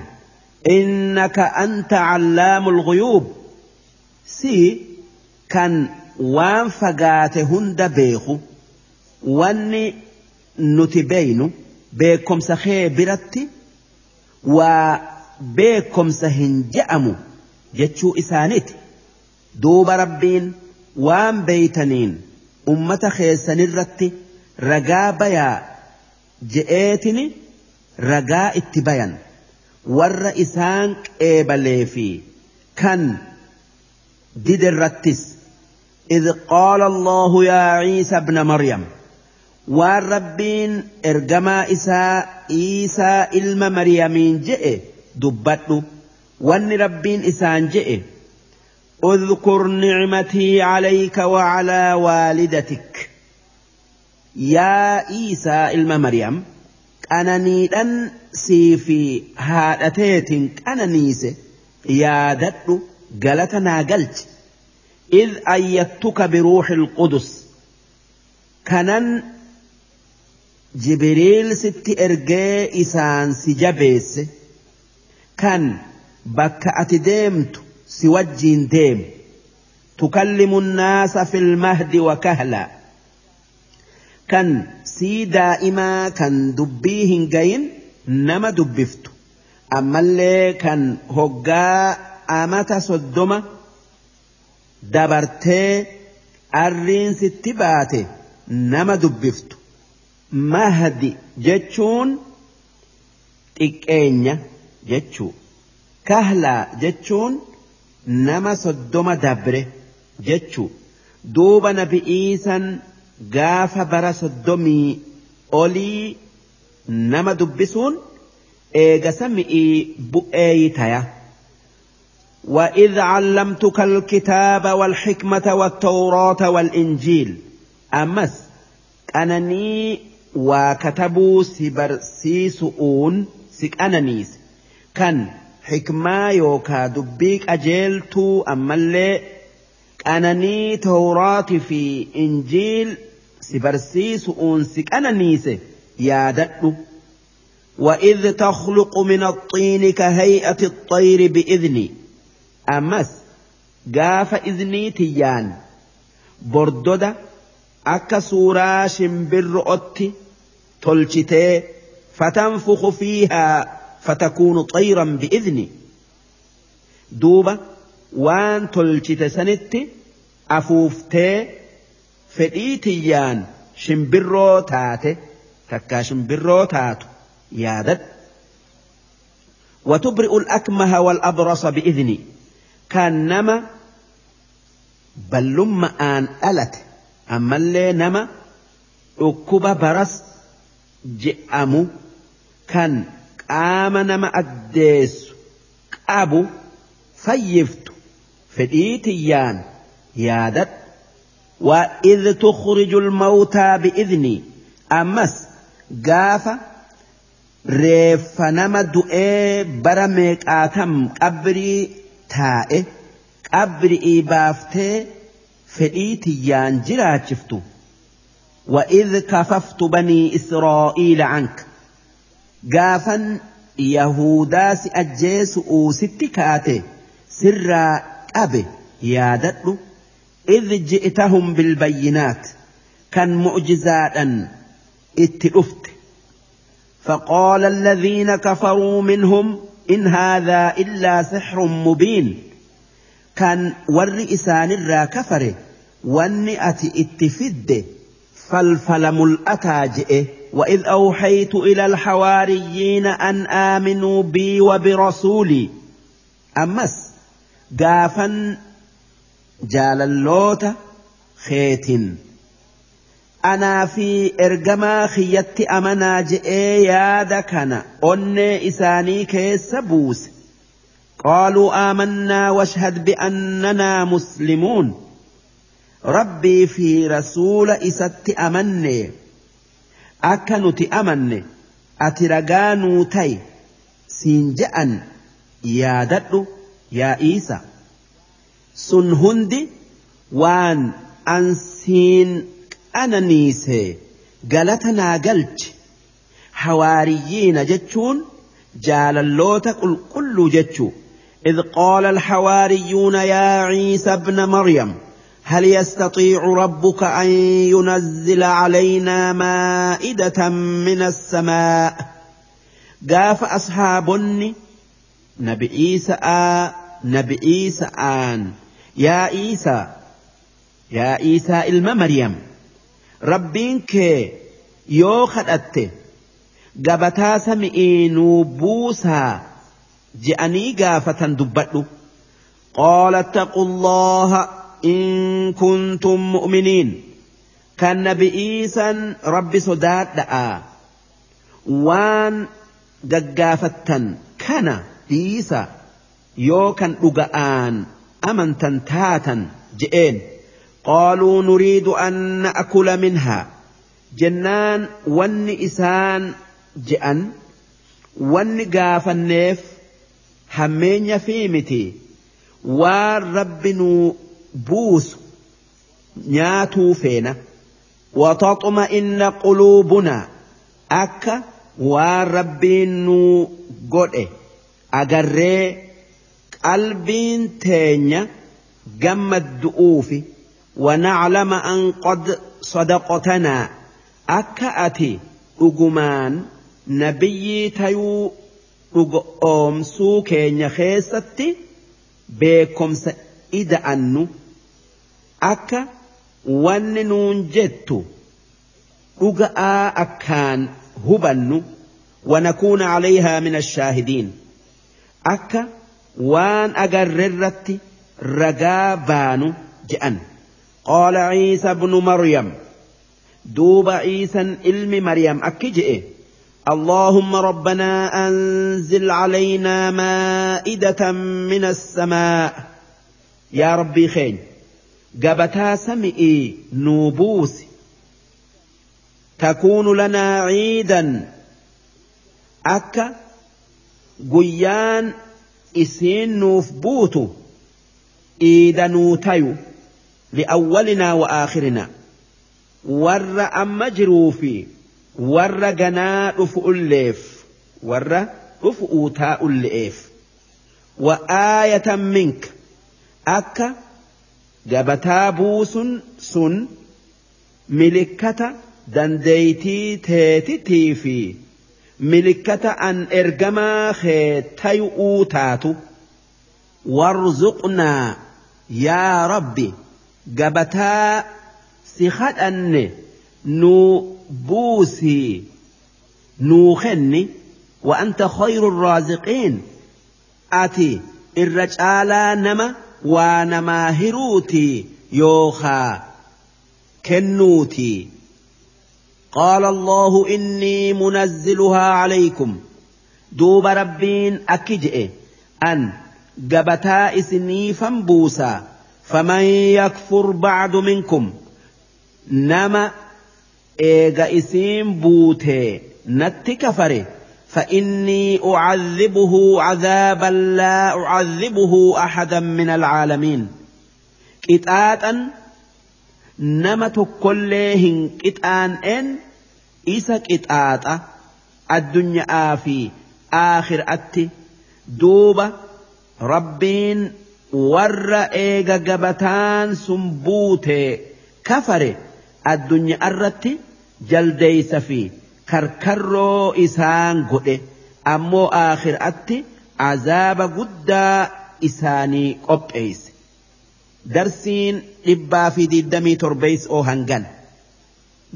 إنك أنت علام الغيوب سي كان وان فقاتهن بيخو واني نتبين بكم سخي برتي و beekomsa hin je'amu jechuu isaaniiti duuba rabbiin waan beeytaniin ummata keessanirratti ragaa bayaa je'eetini ragaa itti bayan warra isaan qeebalee fi kan didirrattis إذ قال الله يا عيسى ابن مريم waan rabbiin ergamaa isaa iisaa ilma maryamiin je'e dubbadhu wanni rabbiin isaan je'e اذكر نعمتي عليك وعلى والدتك يا عيسى ilma مريم qananiidhan sii fi haadhateetin qananiise yaadadhu galata naa galchi إذ أيدتك بروح القدس كنن جبريل ست إرجاء إسان kan bakka ati deemtu si wajjiin deemu tukallimu naasa fil mahdi wa kahlaa kan sii daa'imaa kan dubbii hin gayin nama dubbiftu. Ammallee kan hoggaa amata soddoma dabartee arriinsitti baate nama dubbiftu. Mahdi jechuun xiqqeenya. Jechuu kahlaa jechuun nama soddoma dabre jechuu duuba nabi'iisan gaafa bara soddomii olii nama dubbisuun eegasa mi'ii bu'ee taya. وإذ علمتك الكتاب والحكمة والتوراة والإنجيل أمس أنني وكتبوا سبرسيسؤون سك أنانيس حكمة يوكا دبيك أجيلتو أما اللي أنني توراة في إنجيل سبرسيسؤون سك أنانيس يا دتو وإذ تخلق من الطين كهيئة الطير بإذني ammas gaafa iznii tiyyaan bordoda akka suuraa shimbirro'otti tolchitee fatanfuku fiihaa فتكون طيرا بإذني. دوبا وان تلجت سنتي أفوفتي فإيتيان شمبرو تاتي تكا شمبرو يادت. وتبرئ الأكمه والأبرص بإذني. كانما بلما أن ألت. أما اللي نما أكب برس جئم كان قام نما أديس qabu fayyiftu fedhii tiyyaan yaadadhu وإذ تخرج الموتى بإذني أمس قاف ريف نما دؤي برميك آتم قبري تائه قبري بافتي فديتي يان جرات شفتو وإذ كففت بني إسرائيل عنك قافا Yahudaa si ajjeesu'uu sitti kaate sirraa qabe yaadadhu idh ji'tahum bilbayyinaat kan mu'jizaadhan itti dhufte فقال الذين كفروا منهم إن هذا إلا سحر مبين كان ور إسان الرا كفره واني أتي اتفد فالفل ملأتا جئه وإذ أوحيت إلى الحواريين أن آمنوا بي وبرسولي. أمس قافا جال اللوت خيت أنا في إرجما خيت أمنا جئي يا دكنا أني إساني كيس بوس. قالوا آمنا واشهد بأننا مسلمون. ربي في رسول إست أمني. akka nuti amanne ati ragaa nuu ta'i siin je'an yaadadhu yaa Iisa sun hundi waan an siin qananiise galata naa galchi hawaariyyiina jechuun jaalalloota qulqulluu jechuu إذ قال الحواريون يا عيسى ابن مريم هل يستطيع ربك أن ينزل علينا مائدة من السماء؟ قاف أصحابني نبي عيسى نبي عيسى آن يا عيسى يا عيسى إلما مريم ربينك خدأت قبتا سمئين بوسا جأني قافة دبتو قال اتقوا الله إن كنتم مؤمنين. كان نبي إيسا ربي صدات دعا. وان ققافتا كان إيسا يو كان أقآن أمنتا تاتا جئين. قالوا نريد أن نأكل منها. جنان ون إسان جئن. ون قافنيف همين يفيمتي. وان رب نو buusu nyaatuu feena وتطمئن قلوبنا akka waan rabbiin nuu godhe agarree qalbiin teenya gammaddu'uufi ونعلم أن قد صدقتنا أكأتي أجمان نبي تيو أم سوكين خيستي بكم سئدأنو akka wanni nuun jettu dhuga'aa akkaan hubannu ونكون عليها من الشاهدين أكا وان أجررت رجا بانو جأن قال عيسى ابن مريم دوب عيسى علم مريم أكجئ اللهم ربنا أنزل علينا مائدة من السماء يا ربي خير gabataa sami'ii nuu buusi takuunu lanaa ciidan akka guyyaan isiin nuuf buutu iida nuu tayu li'awwalinaa wa aakhirinaa warra amma jiruu fi warra ganaa dhufu ulleef warra dhufu uutaa ulle'eef wa aayatan minka akka gabataa buusun sun milikkata dandeeytii teetitii fi milikkata an ergamaa kee tayu'uu taatu وارزقنا يا ربي قبتا سخد أن نو بوسي نو خني وأنت خير الرازقين آتي الرجال نما ونما هروتي يوخا كنوتي قال الله إني منزلها عليكم دوب ربين أكجئ أن قبتا إسني فنبوسا فمن يكفر بعد منكم نما إيغا إسين بوتي نتي كفري فإني أعذبه عذابا لا أعذبه أحدا من العالمين. كتاتا نمت كل هن إن إسا كتاتا الدنيا آفي آخر أتي دوبا ربين ور إيغا قبتان سنبوتي كفري الدنيا أرتي جلدي سفيه karkarroo isaan godhe. Ammoo aakhiraatti azaaba guddaa isaanii qopheeyse. darsiin dhibbaa fi diddamii torbeeysoo hangan.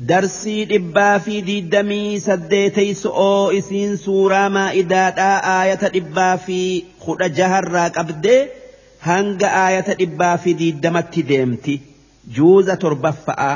Darsii dhibbaa fi diddamii saddeeteysoo isiin suuraa maa'idaadhaa aayata dhibbaa fi kudha jaharraa qabdee hanga aayata dhibbaa fi diddamatti deemti. Juuza torbaffa'aa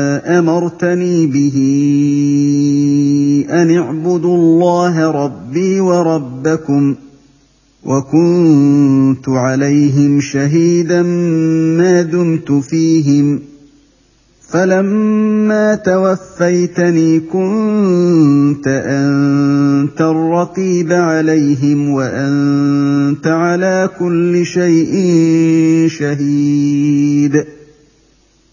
أمرتني به أن اعبدوا الله ربي وربكم وكنت عليهم شهيدا ما دمت فيهم فلما توفيتني كنت أنت الرقيب عليهم وأنت على كل شيء شهيد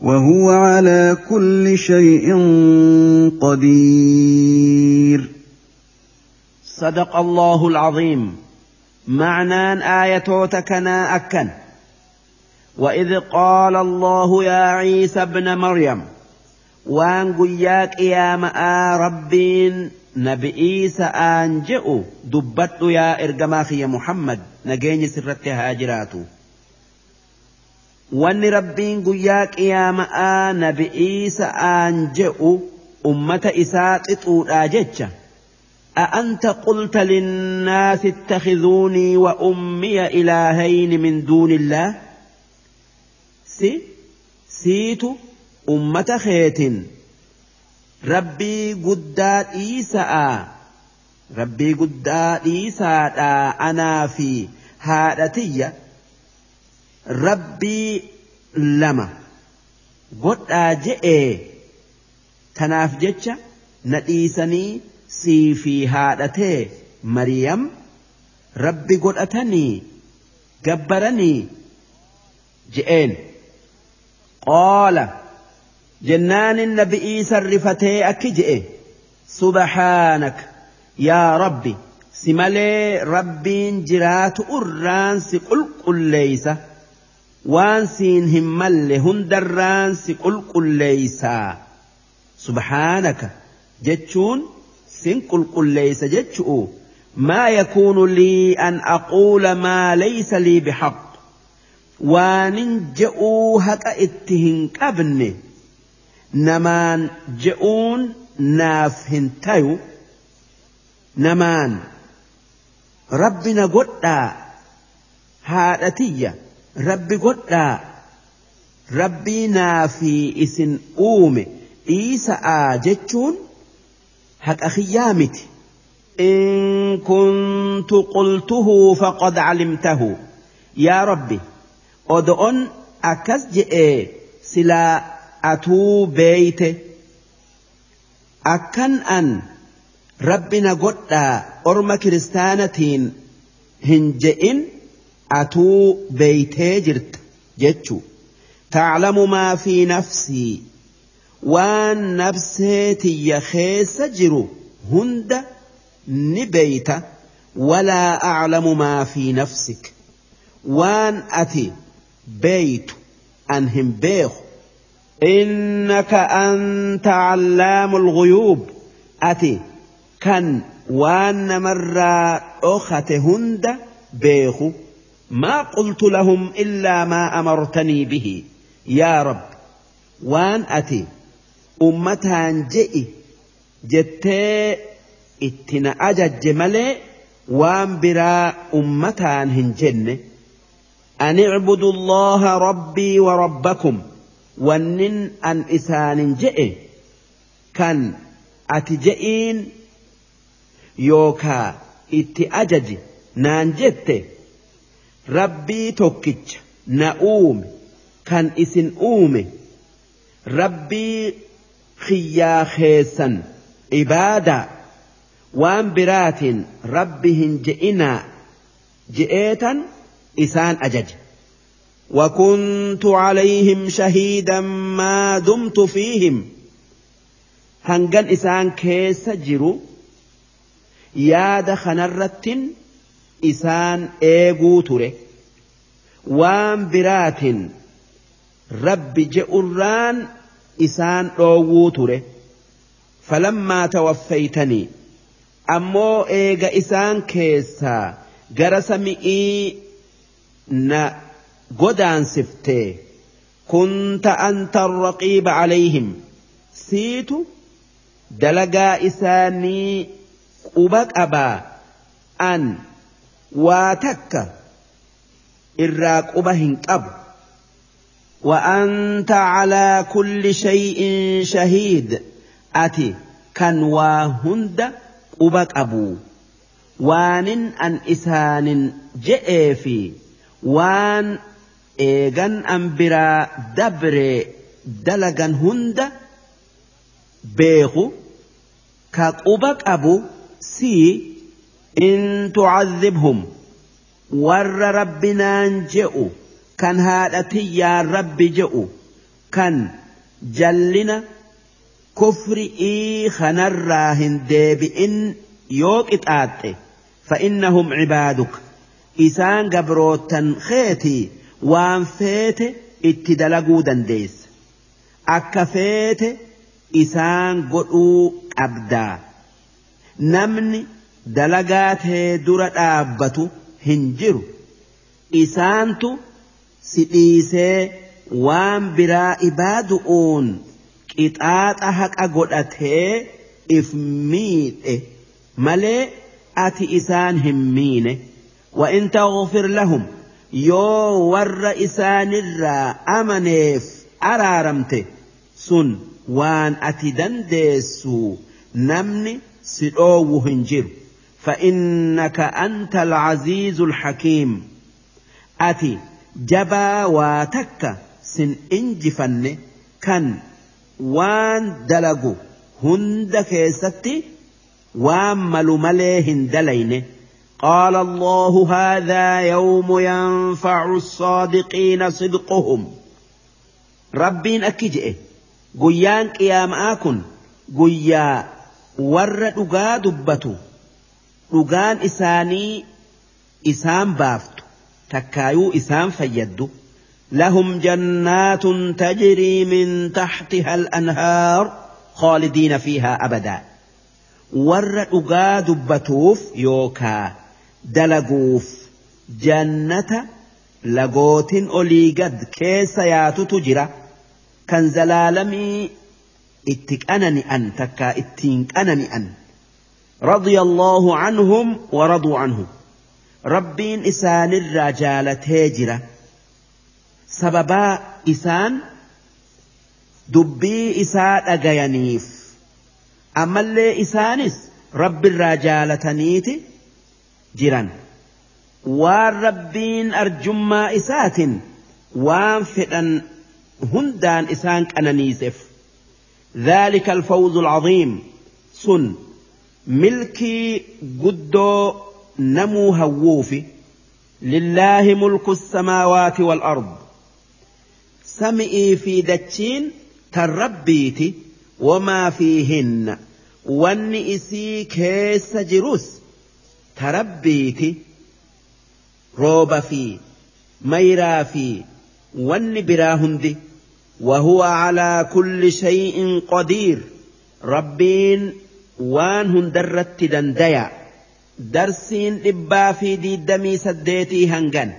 وهو على كل شيء قدير. صدق الله العظيم. معنى آية تكنا أكن. وإذ قال الله يا عيسى ابن مريم وان قياك يا ماء ربين نبي عيسى أنجئ دبت يا إرجماخي محمد نجيني سرتها هاجراتو. Wanni rabbiin guyyaa qiyaama'aa nabi'iisa aan je'u ummata isaa xixuudhaa jecha. أأنت قلت للناس اتخذوني وأمي إلهين من دون الله سي سيت أمة خيت ربي قدات إيساء ربي قدات إيساء أنا في هادتي rabbii lama. Godhaa je'ee tanaaf jecha na dhiisanii sii fi haadhatee mariyam rabbi godhatanii gabbaranii je'een. Qaala jennaan nabi'ii sarrifatee akki je'e subhaanak yaa rabbi si malee rabbiin jiraatu urraan si qulqulleeysa waan siin hin malle hundarraan si qulqulleeysaa subhaanaka jechuun sin qulqulleeysa jechu'u. Maa yakuunu lii an aquula maa laysa lii bihaq waanin je'uu haqa itti hin qabne. Namaan je'uun naaf hin tayu. Namaan rabbi na godhaa haadhatiyya rabbi godhaa rabbii naa fi isin uume dhiisa'aa jechuun haqa kiyyaa miti إن كنت قلته فقد علمته يا ربي أدعون أكس جئ سلا أتو بيت أكن أن ربنا قد أرم كريستانتين هنجئن أتو بيتي جرت جتشو تعلم ما في نفسي وان نفسيتي يخيس جرو هند نبيت ولا أعلم ما في نفسك وان أتي بيت أنهم بيخ إنك أنت علام الغيوب أتي كان وان مرة أخت هند بيخ ما قلت لهم إلا ما أمرتني به. يا رب وان أتي أمتها جئ جت اتنا أجد جمال وان برا أمتها هنجن. أن اعبدوا الله ربي وربكم ونن أن إسان جئ كان أتجئين يوكا إتي أجد نانجته rabbii tokkicha na uume kan isin uume rabbii khiyyaa keessan ibaadaa waan biraatiin rabbi hin je'inaa je'eetan isaan ajaje وكنت عليهم شهيدا ما دمت فيهم هنجن إسان كيس جرو ياد خنرت isaan eeguu ture. Waan biraatin rabbi je'urraan isaan dhoowwuu ture. Falammaa tawaffaytanii ammoo eega isaan keessaa gara sami'ii na godaansifte. Kunta anta raqiiba calayhim siitu dalagaa isaanii quba qabaa an waa takka irraa quba وأنت على كل شيء شهيد أتي كان واهند quba qabu waanin an isaanin je'ee fi waan eegan an biraa dabre dalagan hunda beeku ka quba qabu sii in tucadhibhum warra rabbinaan je'u kan haadhatiyyaan rabbi je'u kan jallina كفرئي خنرا هنديبئن يوك اتآت فإنهم عبادك إسان قبروتا خيتي وان فيت اتدلقوا دنديس أكا فيت إسان قلوا أبدا نمني دلقات درة آبتو هنجر إسانتو سديسي وان برا إبادؤون qixaaxa haqa godhatee if miidhe malee ati isaan hin miine وإن تغفر لهم يو ور إسان أمنيف أرارمت سن وان أتدن ديسو نمني سلوه هنجر فإنك أنت العزيز الحكيم. أتي جبا واتك سن إنجفن كان وان دلقو هندك ستي وان ملومليه دلين قال الله هذا يوم ينفع الصادقين صدقهم. ربين أكجئ قيان قيام آكن. قيا ورد قادبته dhugaan isaanii isaan baaftu takkaayuu isaan fayyaddu. لهم جنات تجري من تحتها الأنهار خالدين فيها أبدا ور أغا دبتوف يوكا دلقوف جنة لقوت أولي قد كيس ياتو تجرى كان زلالمي اتك أنني أن تكا اتينك أنني أن رضي الله عنهم ورضوا عنه ربين إسان الرجال تهجرة سببا إسان دبي إسان أغيانيف. أما اللي إسانس رب الرجال تنيت جيران. وربين أرجما إسات وانفئا هندان إسانك كأنانيزف ذلك الفوز العظيم. سن. ملكي قدو نمو هووفي لله ملك السماوات والأرض. سمئي في دتشين تربيتي وما فيهن. وان إسي كيس جروس تربيتي. روب في ميرا في وان براهندي. وهو على كل شيء قدير. ربين هندرت دنديا درسين إبا في دي دمي سديتي هنغن